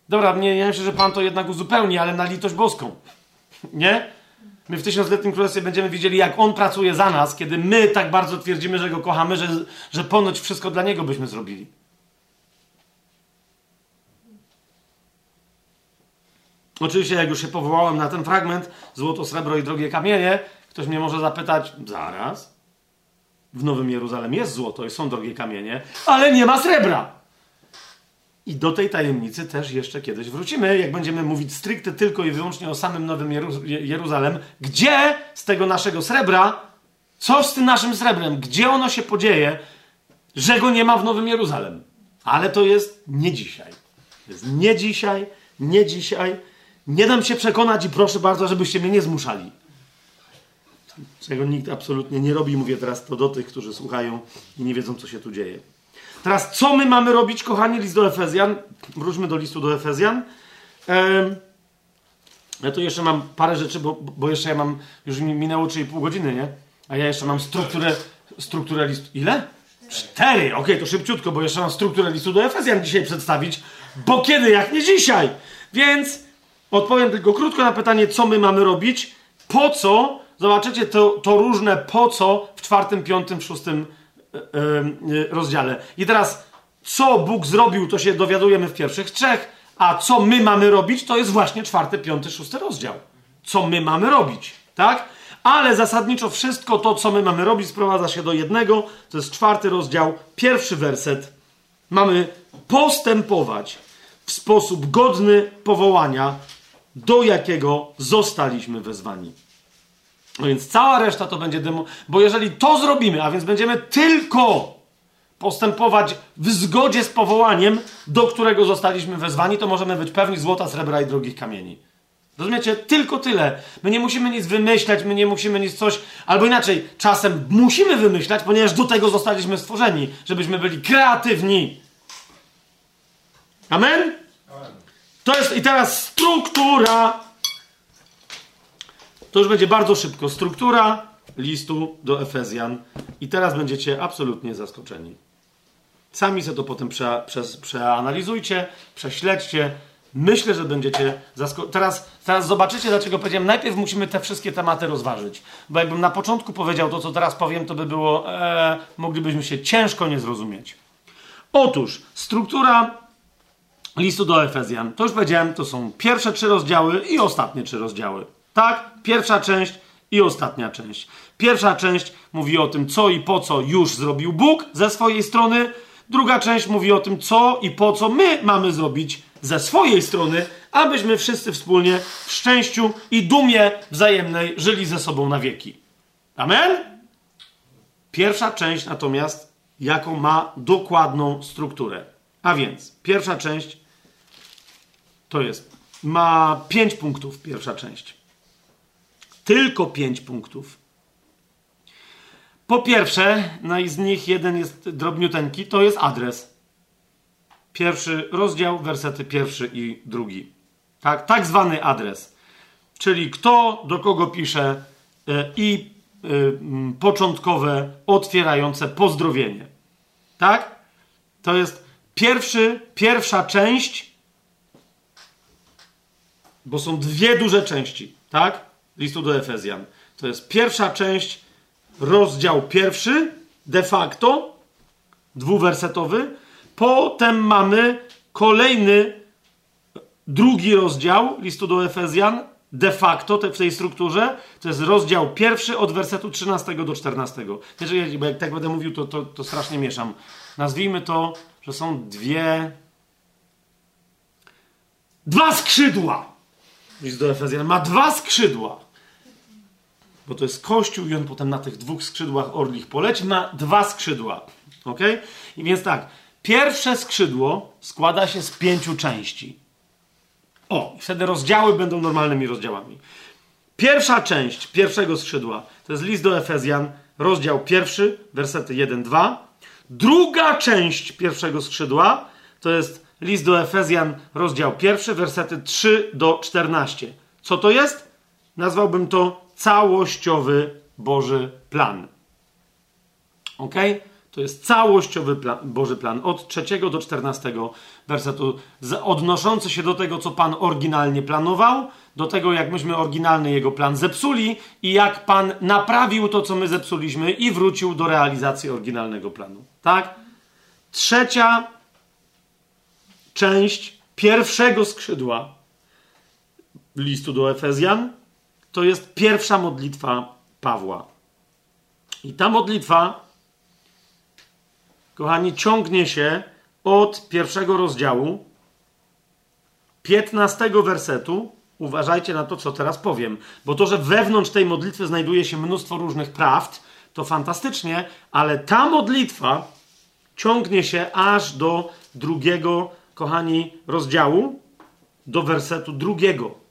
Dobra, nie, nie myślę, że Pan to jednak uzupełni, ale na litość boską. Nie? My w tysiącletnim królestwie będziemy widzieli, jak On pracuje za nas, kiedy my tak bardzo twierdzimy, że Go kochamy, że, że ponoć wszystko dla Niego byśmy zrobili. Oczywiście, jak już się powołałem na ten fragment, złoto, srebro i drogie kamienie, ktoś mnie może zapytać, zaraz, w Nowym Jeruzalem jest złoto i są drogie kamienie, ale nie ma srebra. I do tej tajemnicy też jeszcze kiedyś wrócimy, jak będziemy mówić stricte tylko i wyłącznie o samym Nowym Jeruzalem. Gdzie z tego naszego srebra, co z tym naszym srebrem, gdzie ono się podzieje, że go nie ma w Nowym Jeruzalem? Ale to jest nie dzisiaj. To jest nie dzisiaj, nie dzisiaj. Nie dam się przekonać i proszę bardzo, żebyście mnie nie zmuszali. Czego nikt absolutnie nie robi. Mówię teraz to do tych, którzy słuchają i nie wiedzą, co się tu dzieje. Teraz, co my mamy robić, kochani? List do Efezjan. Wróćmy do listu do Efezjan. Ja tu jeszcze mam parę rzeczy, bo, bo jeszcze ja mam, już mi minęło 3,5 godziny, nie? A ja jeszcze mam strukturę, strukturę listu. Ile? Cztery! Okej, okay, to szybciutko, bo jeszcze mam strukturę listu do Efezjan dzisiaj przedstawić, bo kiedy, jak nie dzisiaj? Więc Odpowiem tylko krótko na pytanie, co my mamy robić. Po co? Zobaczycie to, to różne po co w czwartym, piątym, szóstym rozdziale. I teraz, co Bóg zrobił, to się dowiadujemy w pierwszych trzech, a co my mamy robić, to jest właśnie czwarty, piąty, szósty rozdział. Co my mamy robić, tak? Ale zasadniczo wszystko to, co my mamy robić, sprowadza się do jednego. To jest czwarty rozdział, pierwszy werset. Mamy postępować w sposób godny powołania, do jakiego zostaliśmy wezwani. No więc cała reszta to będzie demo, bo jeżeli to zrobimy, a więc będziemy tylko postępować w zgodzie z powołaniem, do którego zostaliśmy wezwani, to możemy być pewni złota, srebra i drogich kamieni. Rozumiecie? Tylko tyle. My nie musimy nic wymyślać, my nie musimy nic coś, albo inaczej, czasem musimy wymyślać, ponieważ do tego zostaliśmy stworzeni, żebyśmy byli kreatywni. Amen? To jest i teraz struktura. To już będzie bardzo szybko. Struktura listu do Efezjan. I teraz będziecie absolutnie zaskoczeni. Sami sobie to potem prze, prze, przeanalizujcie, prześledźcie. Myślę, że będziecie zaskoczeni. Teraz, teraz zobaczycie, dlaczego powiedziałem. Najpierw musimy te wszystkie tematy rozważyć. Bo jakbym na początku powiedział to, co teraz powiem, to by było. E, moglibyśmy się ciężko nie zrozumieć. Otóż struktura listu do Efezjan. To już powiedziałem, to są pierwsze trzy rozdziały i ostatnie trzy rozdziały. Tak? Pierwsza część i ostatnia część. Pierwsza część mówi o tym, co i po co już zrobił Bóg ze swojej strony. Druga część mówi o tym, co i po co my mamy zrobić ze swojej strony, abyśmy wszyscy wspólnie w szczęściu i dumie wzajemnej żyli ze sobą na wieki. Amen? Pierwsza część natomiast, jaką ma dokładną strukturę. A więc, pierwsza część to jest, ma pięć punktów, pierwsza część. Tylko pięć punktów. Po pierwsze, no i z nich jeden jest drobniuteńki, to jest adres. Pierwszy rozdział, wersety pierwszy i drugi. Tak, tak zwany adres. Czyli kto do kogo pisze e, i e, początkowe, otwierające pozdrowienie. Tak? To jest pierwszy, pierwsza część, bo są dwie duże części, tak? Listu do Efezjan. To jest pierwsza część rozdział pierwszy, de facto, dwuwersetowy. Potem mamy kolejny, drugi rozdział listu do Efezjan, de facto te, w tej strukturze. To jest rozdział pierwszy od wersetu 13 do 14. Wiecie, bo jak tak będę mówił, to, to, to strasznie mieszam. Nazwijmy to, że są dwie. Dwa skrzydła! List do Efezjan ma dwa skrzydła bo to jest kościół i on potem na tych dwóch skrzydłach orlich poleci, ma dwa skrzydła. Ok? I więc tak, pierwsze skrzydło składa się z pięciu części. O, i wtedy rozdziały będą normalnymi rozdziałami. Pierwsza część pierwszego skrzydła to jest list do Efezjan, rozdział pierwszy, wersety 1-2. Druga część pierwszego skrzydła to jest list do Efezjan, rozdział pierwszy, wersety 3 do 14. Co to jest? Nazwałbym to całościowy Boży plan. Ok? To jest całościowy plan, Boży plan. Od trzeciego do czternastego wersetu, odnoszący się do tego, co Pan oryginalnie planował, do tego, jak myśmy oryginalny jego plan zepsuli i jak Pan naprawił to, co my zepsuliśmy i wrócił do realizacji oryginalnego planu. Tak? Trzecia część pierwszego skrzydła listu do Efezjan to jest pierwsza modlitwa Pawła. I ta modlitwa, kochani, ciągnie się od pierwszego rozdziału, 15 wersetu. Uważajcie na to, co teraz powiem, bo to, że wewnątrz tej modlitwy znajduje się mnóstwo różnych prawd, to fantastycznie, ale ta modlitwa ciągnie się aż do drugiego, kochani, rozdziału, do wersetu drugiego.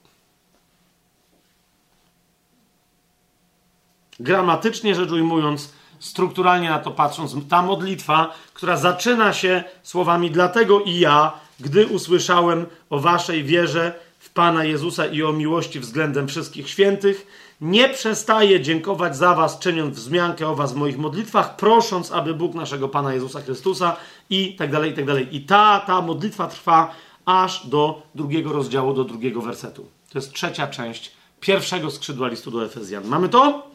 gramatycznie rzecz ujmując, strukturalnie na to patrząc, ta modlitwa, która zaczyna się słowami dlatego i ja, gdy usłyszałem o waszej wierze w Pana Jezusa i o miłości względem wszystkich świętych, nie przestaję dziękować za was, czyniąc wzmiankę o was w moich modlitwach, prosząc, aby Bóg naszego Pana Jezusa Chrystusa i tak dalej, i tak dalej. I ta, ta modlitwa trwa aż do drugiego rozdziału, do drugiego wersetu. To jest trzecia część pierwszego skrzydła listu do Efezjan. Mamy to?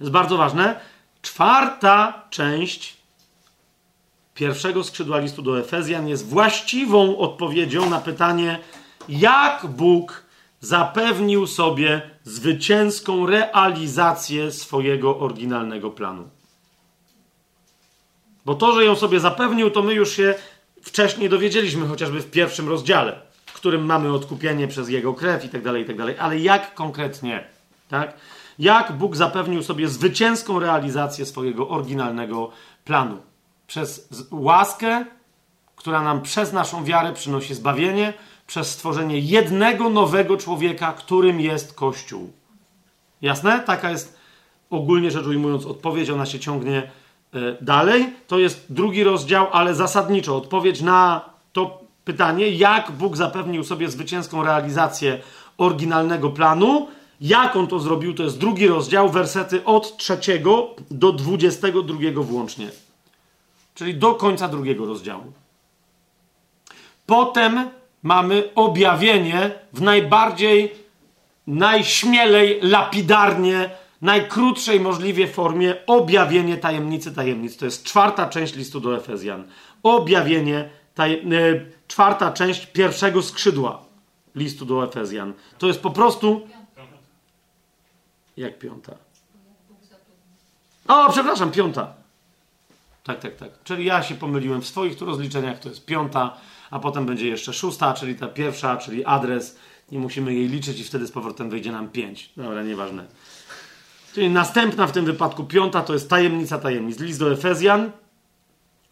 jest bardzo ważne. czwarta część pierwszego skrzydła listu do Efezjan jest właściwą odpowiedzią na pytanie, jak Bóg zapewnił sobie zwycięską realizację swojego oryginalnego planu. Bo to, że ją sobie zapewnił, to my już się wcześniej dowiedzieliśmy, chociażby w pierwszym rozdziale, w którym mamy odkupienie przez Jego krew i tak dalej, i tak dalej. Ale jak konkretnie, tak? Jak Bóg zapewnił sobie zwycięską realizację swojego oryginalnego planu? Przez łaskę, która nam przez naszą wiarę przynosi zbawienie, przez stworzenie jednego nowego człowieka, którym jest Kościół. Jasne? Taka jest ogólnie rzecz ujmując odpowiedź, ona się ciągnie e, dalej. To jest drugi rozdział, ale zasadniczo odpowiedź na to pytanie, jak Bóg zapewnił sobie zwycięską realizację oryginalnego planu. Jak on to zrobił, to jest drugi rozdział, wersety od trzeciego do dwudziestego drugiego włącznie. Czyli do końca drugiego rozdziału. Potem mamy objawienie w najbardziej, najśmielej, lapidarnie, najkrótszej możliwie formie objawienie tajemnicy tajemnic. To jest czwarta część listu do Efezjan. Objawienie. E, czwarta część pierwszego skrzydła listu do Efezjan. To jest po prostu. Jak piąta? O, przepraszam, piąta. Tak, tak, tak. Czyli ja się pomyliłem w swoich tu rozliczeniach, to jest piąta a potem będzie jeszcze szósta, czyli ta pierwsza, czyli adres. Nie musimy jej liczyć i wtedy z powrotem wyjdzie nam pięć. Dobra, nieważne. Czyli następna w tym wypadku piąta to jest tajemnica tajemnic. List do Efezjan,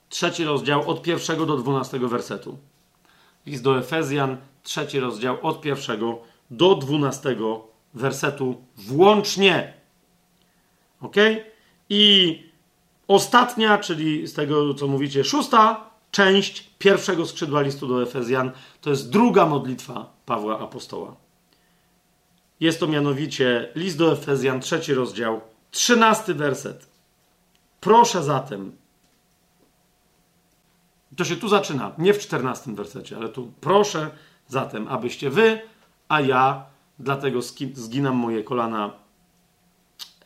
trzeci rozdział od pierwszego do dwunastego wersetu. List do Efezjan, trzeci rozdział od pierwszego do dwunastego wersetu włącznie. Ok? I ostatnia, czyli z tego co mówicie, szósta część pierwszego skrzydła listu do Efezjan to jest druga modlitwa Pawła Apostoła. Jest to mianowicie list do Efezjan, trzeci rozdział, trzynasty werset. Proszę zatem, to się tu zaczyna, nie w czternastym wersecie, ale tu proszę zatem, abyście wy, a ja, dlatego zginam moje kolana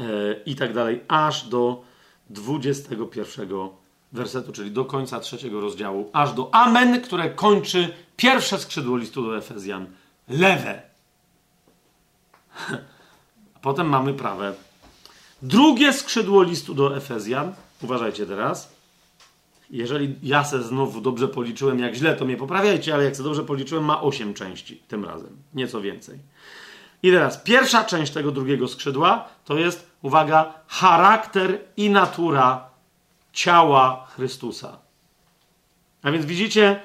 e, i tak dalej, aż do 21 wersetu, czyli do końca trzeciego rozdziału, aż do Amen, które kończy pierwsze skrzydło listu do Efezjan. Lewe. A potem mamy prawe. Drugie skrzydło listu do Efezjan, uważajcie teraz. Jeżeli ja se znowu dobrze policzyłem, jak źle, to mnie poprawiajcie, ale jak se dobrze policzyłem, ma osiem części tym razem. Nieco więcej. I teraz pierwsza część tego drugiego skrzydła to jest, uwaga, charakter i natura ciała Chrystusa. A więc widzicie,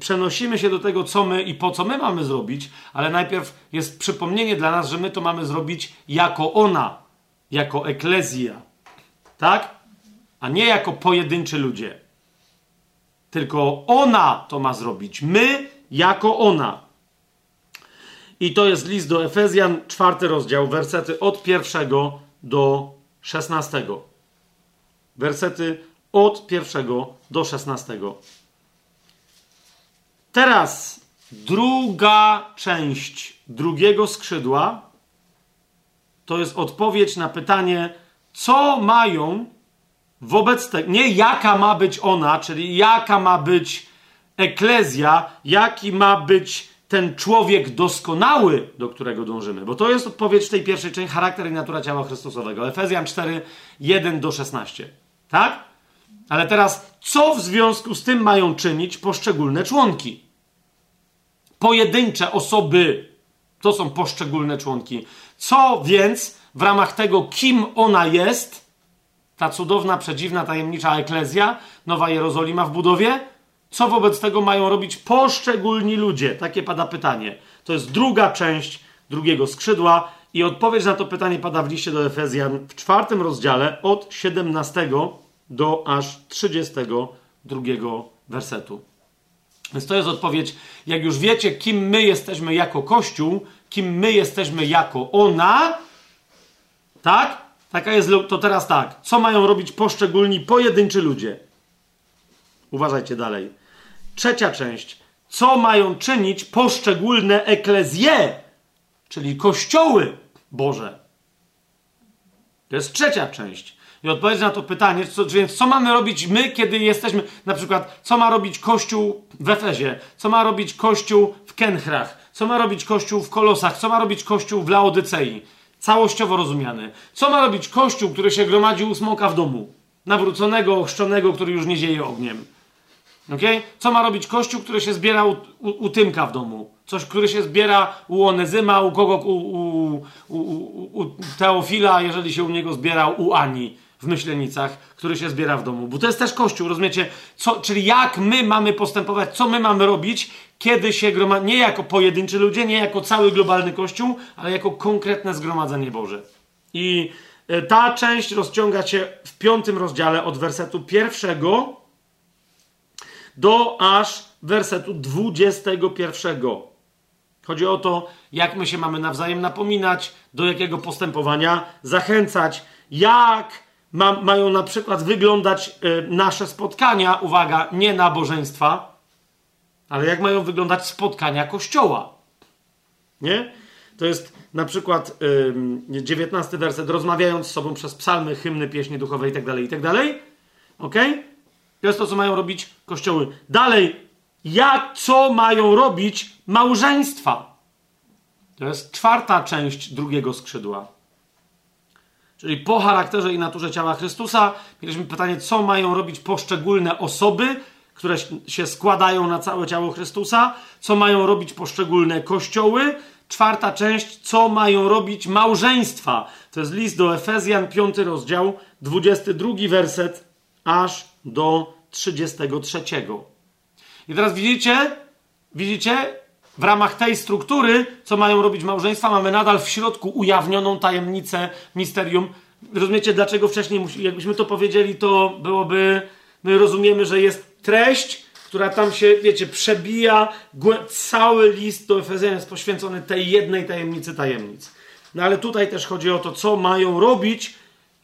przenosimy się do tego, co my i po co my mamy zrobić, ale najpierw jest przypomnienie dla nas, że my to mamy zrobić jako ona, jako eklezja. Tak? A nie jako pojedynczy ludzie. Tylko ona to ma zrobić. My jako ona. I to jest list do Efezjan, czwarty rozdział, wersety od pierwszego do szesnastego wersety od pierwszego do szesnastego. Teraz druga część drugiego skrzydła to jest odpowiedź na pytanie, co mają wobec tego, nie jaka ma być ona, czyli jaka ma być eklezja, jaki ma być ten człowiek doskonały, do którego dążymy. Bo to jest odpowiedź w tej pierwszej części, charakter i natura ciała Chrystusowego. Efezjan 4, 1 do 16. Tak? Ale teraz, co w związku z tym mają czynić poszczególne członki? Pojedyncze osoby to są poszczególne członki. Co więc w ramach tego, kim ona jest, ta cudowna, przedziwna, tajemnicza eklezja, Nowa Jerozolima w budowie, co wobec tego mają robić poszczególni ludzie? Takie pada pytanie. To jest druga część drugiego skrzydła i odpowiedź na to pytanie pada w liście do Efezjan w czwartym rozdziale od 17 do aż 32 wersetu. Więc to jest odpowiedź. Jak już wiecie, kim my jesteśmy jako Kościół, kim my jesteśmy jako ona, tak? Taka jest, to teraz tak. Co mają robić poszczególni, pojedynczy ludzie? Uważajcie dalej. Trzecia część. Co mają czynić poszczególne eklezje, czyli kościoły Boże? To jest trzecia część. I odpowiedź na to pytanie, co, więc co mamy robić my, kiedy jesteśmy, na przykład, co ma robić Kościół w Efezie, co ma robić Kościół w Kenchrach, co ma robić Kościół w Kolosach, co ma robić Kościół w Laodycei, całościowo rozumiany. Co ma robić Kościół, który się gromadził u smoka w domu, nawróconego, ochrzczonego, który już nie zieje ogniem. Okay? Co ma robić Kościół, który się zbiera u, u, u Tymka w domu? Coś, który się zbiera u Onezyma, u kogo, u, u, u, Teofila, jeżeli się u niego zbierał, u Ani w Myślenicach, który się zbiera w domu. Bo to jest też Kościół, rozumiecie? Co, czyli jak my mamy postępować, co my mamy robić, kiedy się gromadzi, nie jako pojedynczy ludzie, nie jako cały globalny Kościół, ale jako konkretne zgromadzenie Boże. I e, ta część rozciąga się w piątym rozdziale od wersetu pierwszego do aż wersetu 21. Chodzi o to, jak my się mamy nawzajem napominać, do jakiego postępowania zachęcać, jak ma, mają na przykład wyglądać y, nasze spotkania, uwaga, nie nabożeństwa, ale jak mają wyglądać spotkania kościoła. Nie? To jest na przykład y, 19 werset, rozmawiając z sobą przez psalmy, hymny, pieśni duchowe itd., itd. Ok? To jest to, co mają robić kościoły. Dalej, jak, co mają robić małżeństwa? To jest czwarta część drugiego skrzydła. Czyli po charakterze i naturze ciała Chrystusa mieliśmy pytanie, co mają robić poszczególne osoby, które się składają na całe ciało Chrystusa, co mają robić poszczególne kościoły. Czwarta część, co mają robić małżeństwa. To jest list do Efezjan, piąty rozdział, 22 werset, aż do 33. I teraz widzicie, widzicie, w ramach tej struktury, co mają robić małżeństwa, mamy nadal w środku ujawnioną tajemnicę, misterium. Rozumiecie, dlaczego wcześniej, jakbyśmy to powiedzieli, to byłoby, my rozumiemy, że jest treść, która tam się, wiecie, przebija, cały list do Efezjan jest poświęcony tej jednej tajemnicy tajemnic. No ale tutaj też chodzi o to, co mają robić,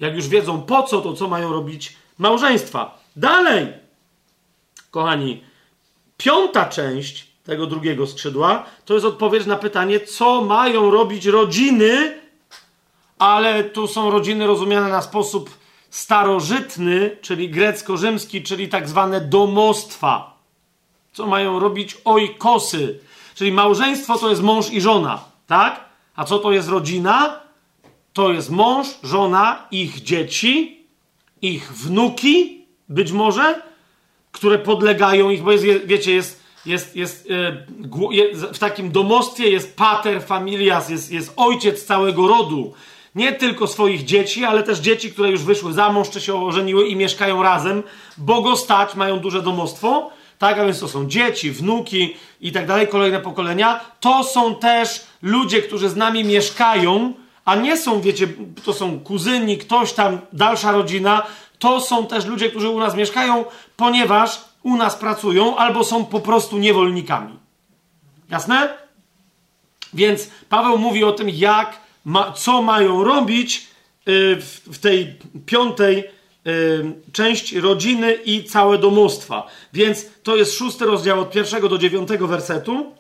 jak już wiedzą po co, to co mają robić małżeństwa. Dalej, kochani, piąta część tego drugiego skrzydła to jest odpowiedź na pytanie, co mają robić rodziny, ale tu są rodziny rozumiane na sposób starożytny, czyli grecko-rzymski, czyli tak zwane domostwa. Co mają robić ojkosy, czyli małżeństwo to jest mąż i żona, tak? A co to jest rodzina? To jest mąż, żona, ich dzieci, ich wnuki, być może, które podlegają ich, bo jest, wiecie, jest, jest, jest, e, w takim domostwie jest pater familias, jest, jest ojciec całego rodu. Nie tylko swoich dzieci, ale też dzieci, które już wyszły za mąż, czy się ożeniły i mieszkają razem, bo go stać, mają duże domostwo. Tak, a więc to są dzieci, wnuki i tak dalej, kolejne pokolenia. To są też ludzie, którzy z nami mieszkają, a nie są, wiecie, to są kuzyni, ktoś tam, dalsza rodzina, to są też ludzie, którzy u nas mieszkają, ponieważ u nas pracują albo są po prostu niewolnikami. Jasne? Więc Paweł mówi o tym, jak, ma, co mają robić yy, w, w, tej piątej yy, części rodziny i całe domostwa. Więc to jest szósty rozdział od pierwszego do dziewiątego wersetu.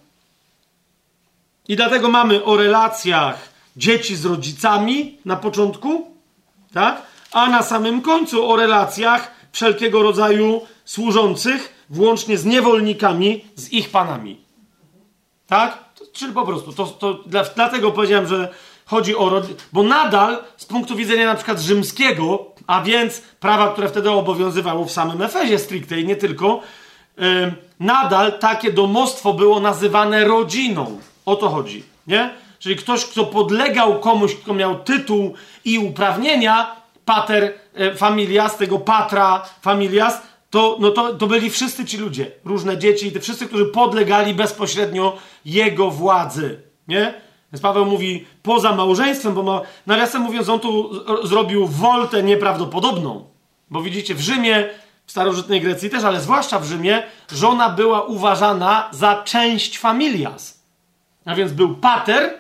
I dlatego mamy o relacjach dzieci z rodzicami na początku, tak? a na samym końcu o relacjach wszelkiego rodzaju służących, włącznie z niewolnikami, z ich panami. Tak? Czyli po prostu, to, to dlatego powiedziałem, że chodzi o. Bo nadal z punktu widzenia na przykład rzymskiego, a więc prawa, które wtedy obowiązywało w samym Efezie stricte i nie tylko, yy, nadal takie domostwo było nazywane rodziną. O to chodzi, nie? Czyli ktoś, kto podlegał komuś, kto miał tytuł i uprawnienia, pater e, familias, tego patra familias, to, no to, to byli wszyscy ci ludzie, różne dzieci te wszyscy, którzy podlegali bezpośrednio jego władzy, nie? Więc Paweł mówi, poza małżeństwem, bo ma, nawiasem mówiąc, on tu zrobił woltę nieprawdopodobną. Bo widzicie, w Rzymie, w starożytnej Grecji też, ale zwłaszcza w Rzymie, żona była uważana za część familias. A więc był pater,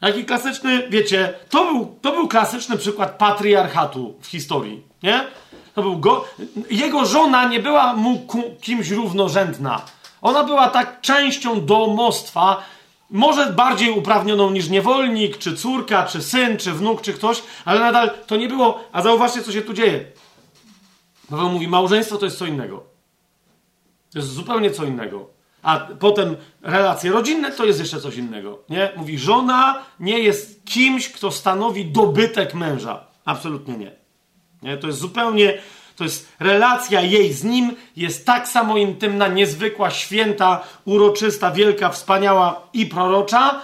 Taki klasyczny, wiecie, to był, to był klasyczny przykład patriarchatu w historii, nie? To był go, jego żona nie była mu kimś równorzędna. Ona była tak częścią domostwa, może bardziej uprawnioną niż niewolnik, czy córka, czy syn, czy wnuk, czy ktoś, ale nadal to nie było. A zauważcie, co się tu dzieje. Paweł mówi, małżeństwo to jest co innego. To jest zupełnie co innego. A potem relacje rodzinne to jest jeszcze coś innego. Nie? Mówi, żona nie jest kimś, kto stanowi dobytek męża. Absolutnie nie. Nie? To jest zupełnie, to jest relacja jej z nim, jest tak samo intymna, niezwykła, święta, uroczysta, wielka, wspaniała i prorocza.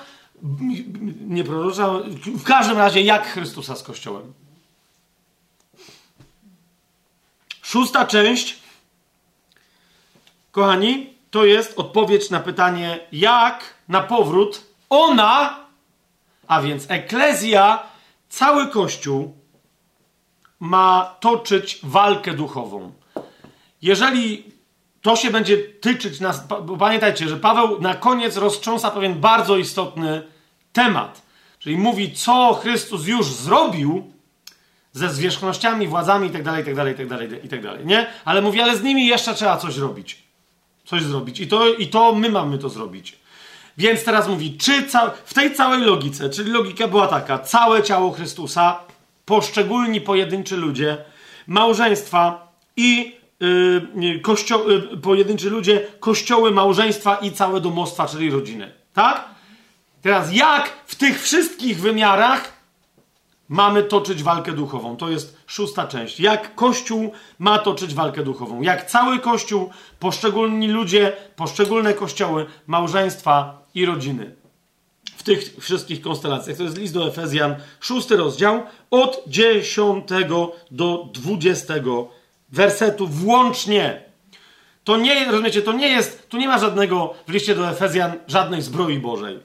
Nie prorocza, w każdym razie jak Chrystusa z Kościołem. Szósta część, kochani, to jest odpowiedź na pytanie, jak na powrót ona, a więc Eklezja, cały Kościół, ma toczyć walkę duchową. Jeżeli to się będzie tyczyć nas, bo pamiętajcie, że Paweł na koniec roztrząsa pewien bardzo istotny temat. Czyli mówi, co Chrystus już zrobił ze zwierzchnościami, władzami itd., itd., itd., itd., nie? Ale mówi, ale z nimi jeszcze trzeba coś robić. Coś zrobić. I to, i to my mamy to zrobić. Więc teraz mówi, czy w tej całej logice, czyli logika była taka, całe ciało Chrystusa poszczególni pojedynczy ludzie, małżeństwa i yy, kościo- yy, pojedynczy ludzie, kościoły, małżeństwa i całe domostwa, czyli rodziny. Tak? Teraz jak w tych wszystkich wymiarach mamy toczyć walkę duchową? To jest szósta część. Jak Kościół ma toczyć walkę duchową? Jak cały Kościół, poszczególni ludzie, poszczególne kościoły, małżeństwa i rodziny tych wszystkich konstelacjach. To jest list do Efezjan, szósty rozdział, od 10 do 20 wersetu włącznie. To nie, rozumiecie, to nie jest, tu nie ma żadnego w liście do Efezjan żadnej zbroi Bożej.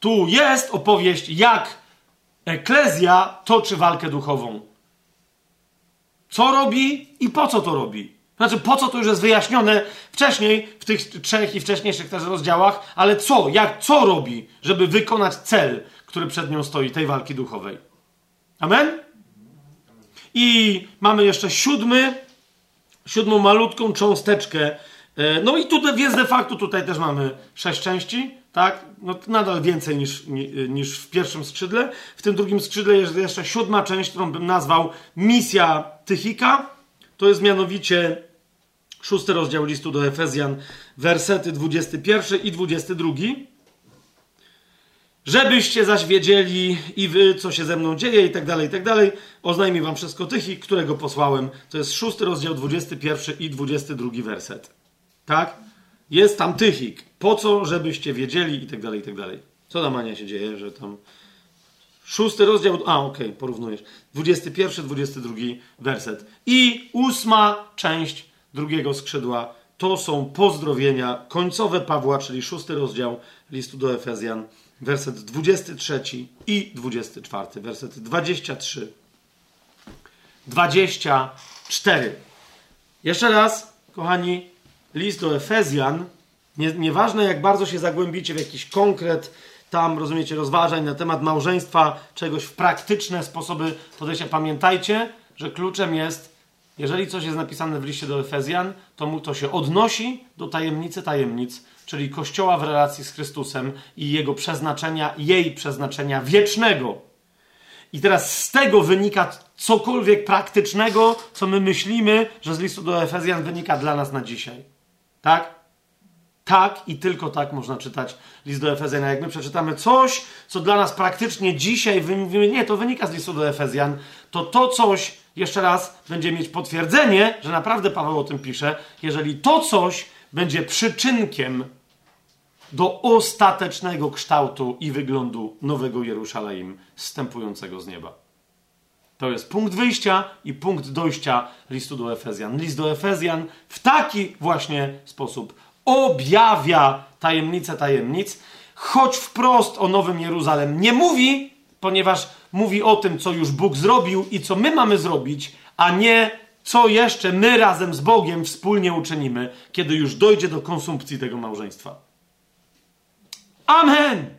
Tu jest opowieść, jak Eklezja toczy walkę duchową. Co robi i po co to robi. Znaczy, po co to już jest wyjaśnione wcześniej, w tych trzech i wcześniejszych też rozdziałach, ale co, jak, co robi, żeby wykonać cel, który przed nią stoi, tej walki duchowej. Amen? I mamy jeszcze siódmy, siódmą malutką cząsteczkę. E, no i tutaj, więc de facto tutaj też mamy sześć części, tak? No nadal więcej niż, niż w pierwszym skrzydle. W tym drugim skrzydle jest jeszcze siódma część, którą bym nazwał misja Tychika. To jest mianowicie szósty rozdział listu do Efezjan, wersety 21 i 22. Żebyście zaś wiedzieli i wy, co się ze mną dzieje i tak dalej, i tak dalej, oznajmię wam wszystko tych, którego posłałem. To jest szósty rozdział, 21 i 22 werset. Tak? Jest tam Tychik. Po co, żebyście wiedzieli i tak dalej, i tak dalej. Co tam, Ania, się dzieje, że tam... Szósty rozdział, a okej, okay, porównujesz. 21, 22 werset. I ósma część drugiego skrzydła. To są pozdrowienia końcowe Pawła, czyli szósty rozdział listu do Efezjan, werset 23 i 24, werset 23, 24. Jeszcze raz, kochani, list do Efezjan, nie, nieważne jak bardzo się zagłębicie w jakiś konkret tam, rozumiecie, rozważań na temat małżeństwa, czegoś w praktyczne sposoby podejścia, pamiętajcie, że kluczem jest jeżeli coś jest napisane w liście do Efezjan, to mu to się odnosi do tajemnicy tajemnic, czyli Kościoła w relacji z Chrystusem i jego przeznaczenia, jej przeznaczenia wiecznego. I teraz z tego wynika cokolwiek praktycznego, co my myślimy, że z listu do Efezjan wynika dla nas na dzisiaj. Tak? Tak i tylko tak można czytać list do Efezjan. A jak my przeczytamy coś, co dla nas praktycznie dzisiaj, mówimy, nie, to wynika z listu do Efezjan, to to coś jeszcze raz będzie mieć potwierdzenie, że naprawdę Paweł o tym pisze, jeżeli to coś będzie przyczynkiem do ostatecznego kształtu i wyglądu nowego Jerusalem wstępującego z nieba. To jest punkt wyjścia i punkt dojścia listu do Efezjan. List do Efezjan w taki właśnie sposób objawia tajemnicę tajemnic, choć wprost o Nowym Jeruzalem nie mówi, ponieważ mówi o tym, co już Bóg zrobił i co my mamy zrobić, a nie co jeszcze my razem z Bogiem wspólnie uczynimy, kiedy już dojdzie do konsumpcji tego małżeństwa. Amen!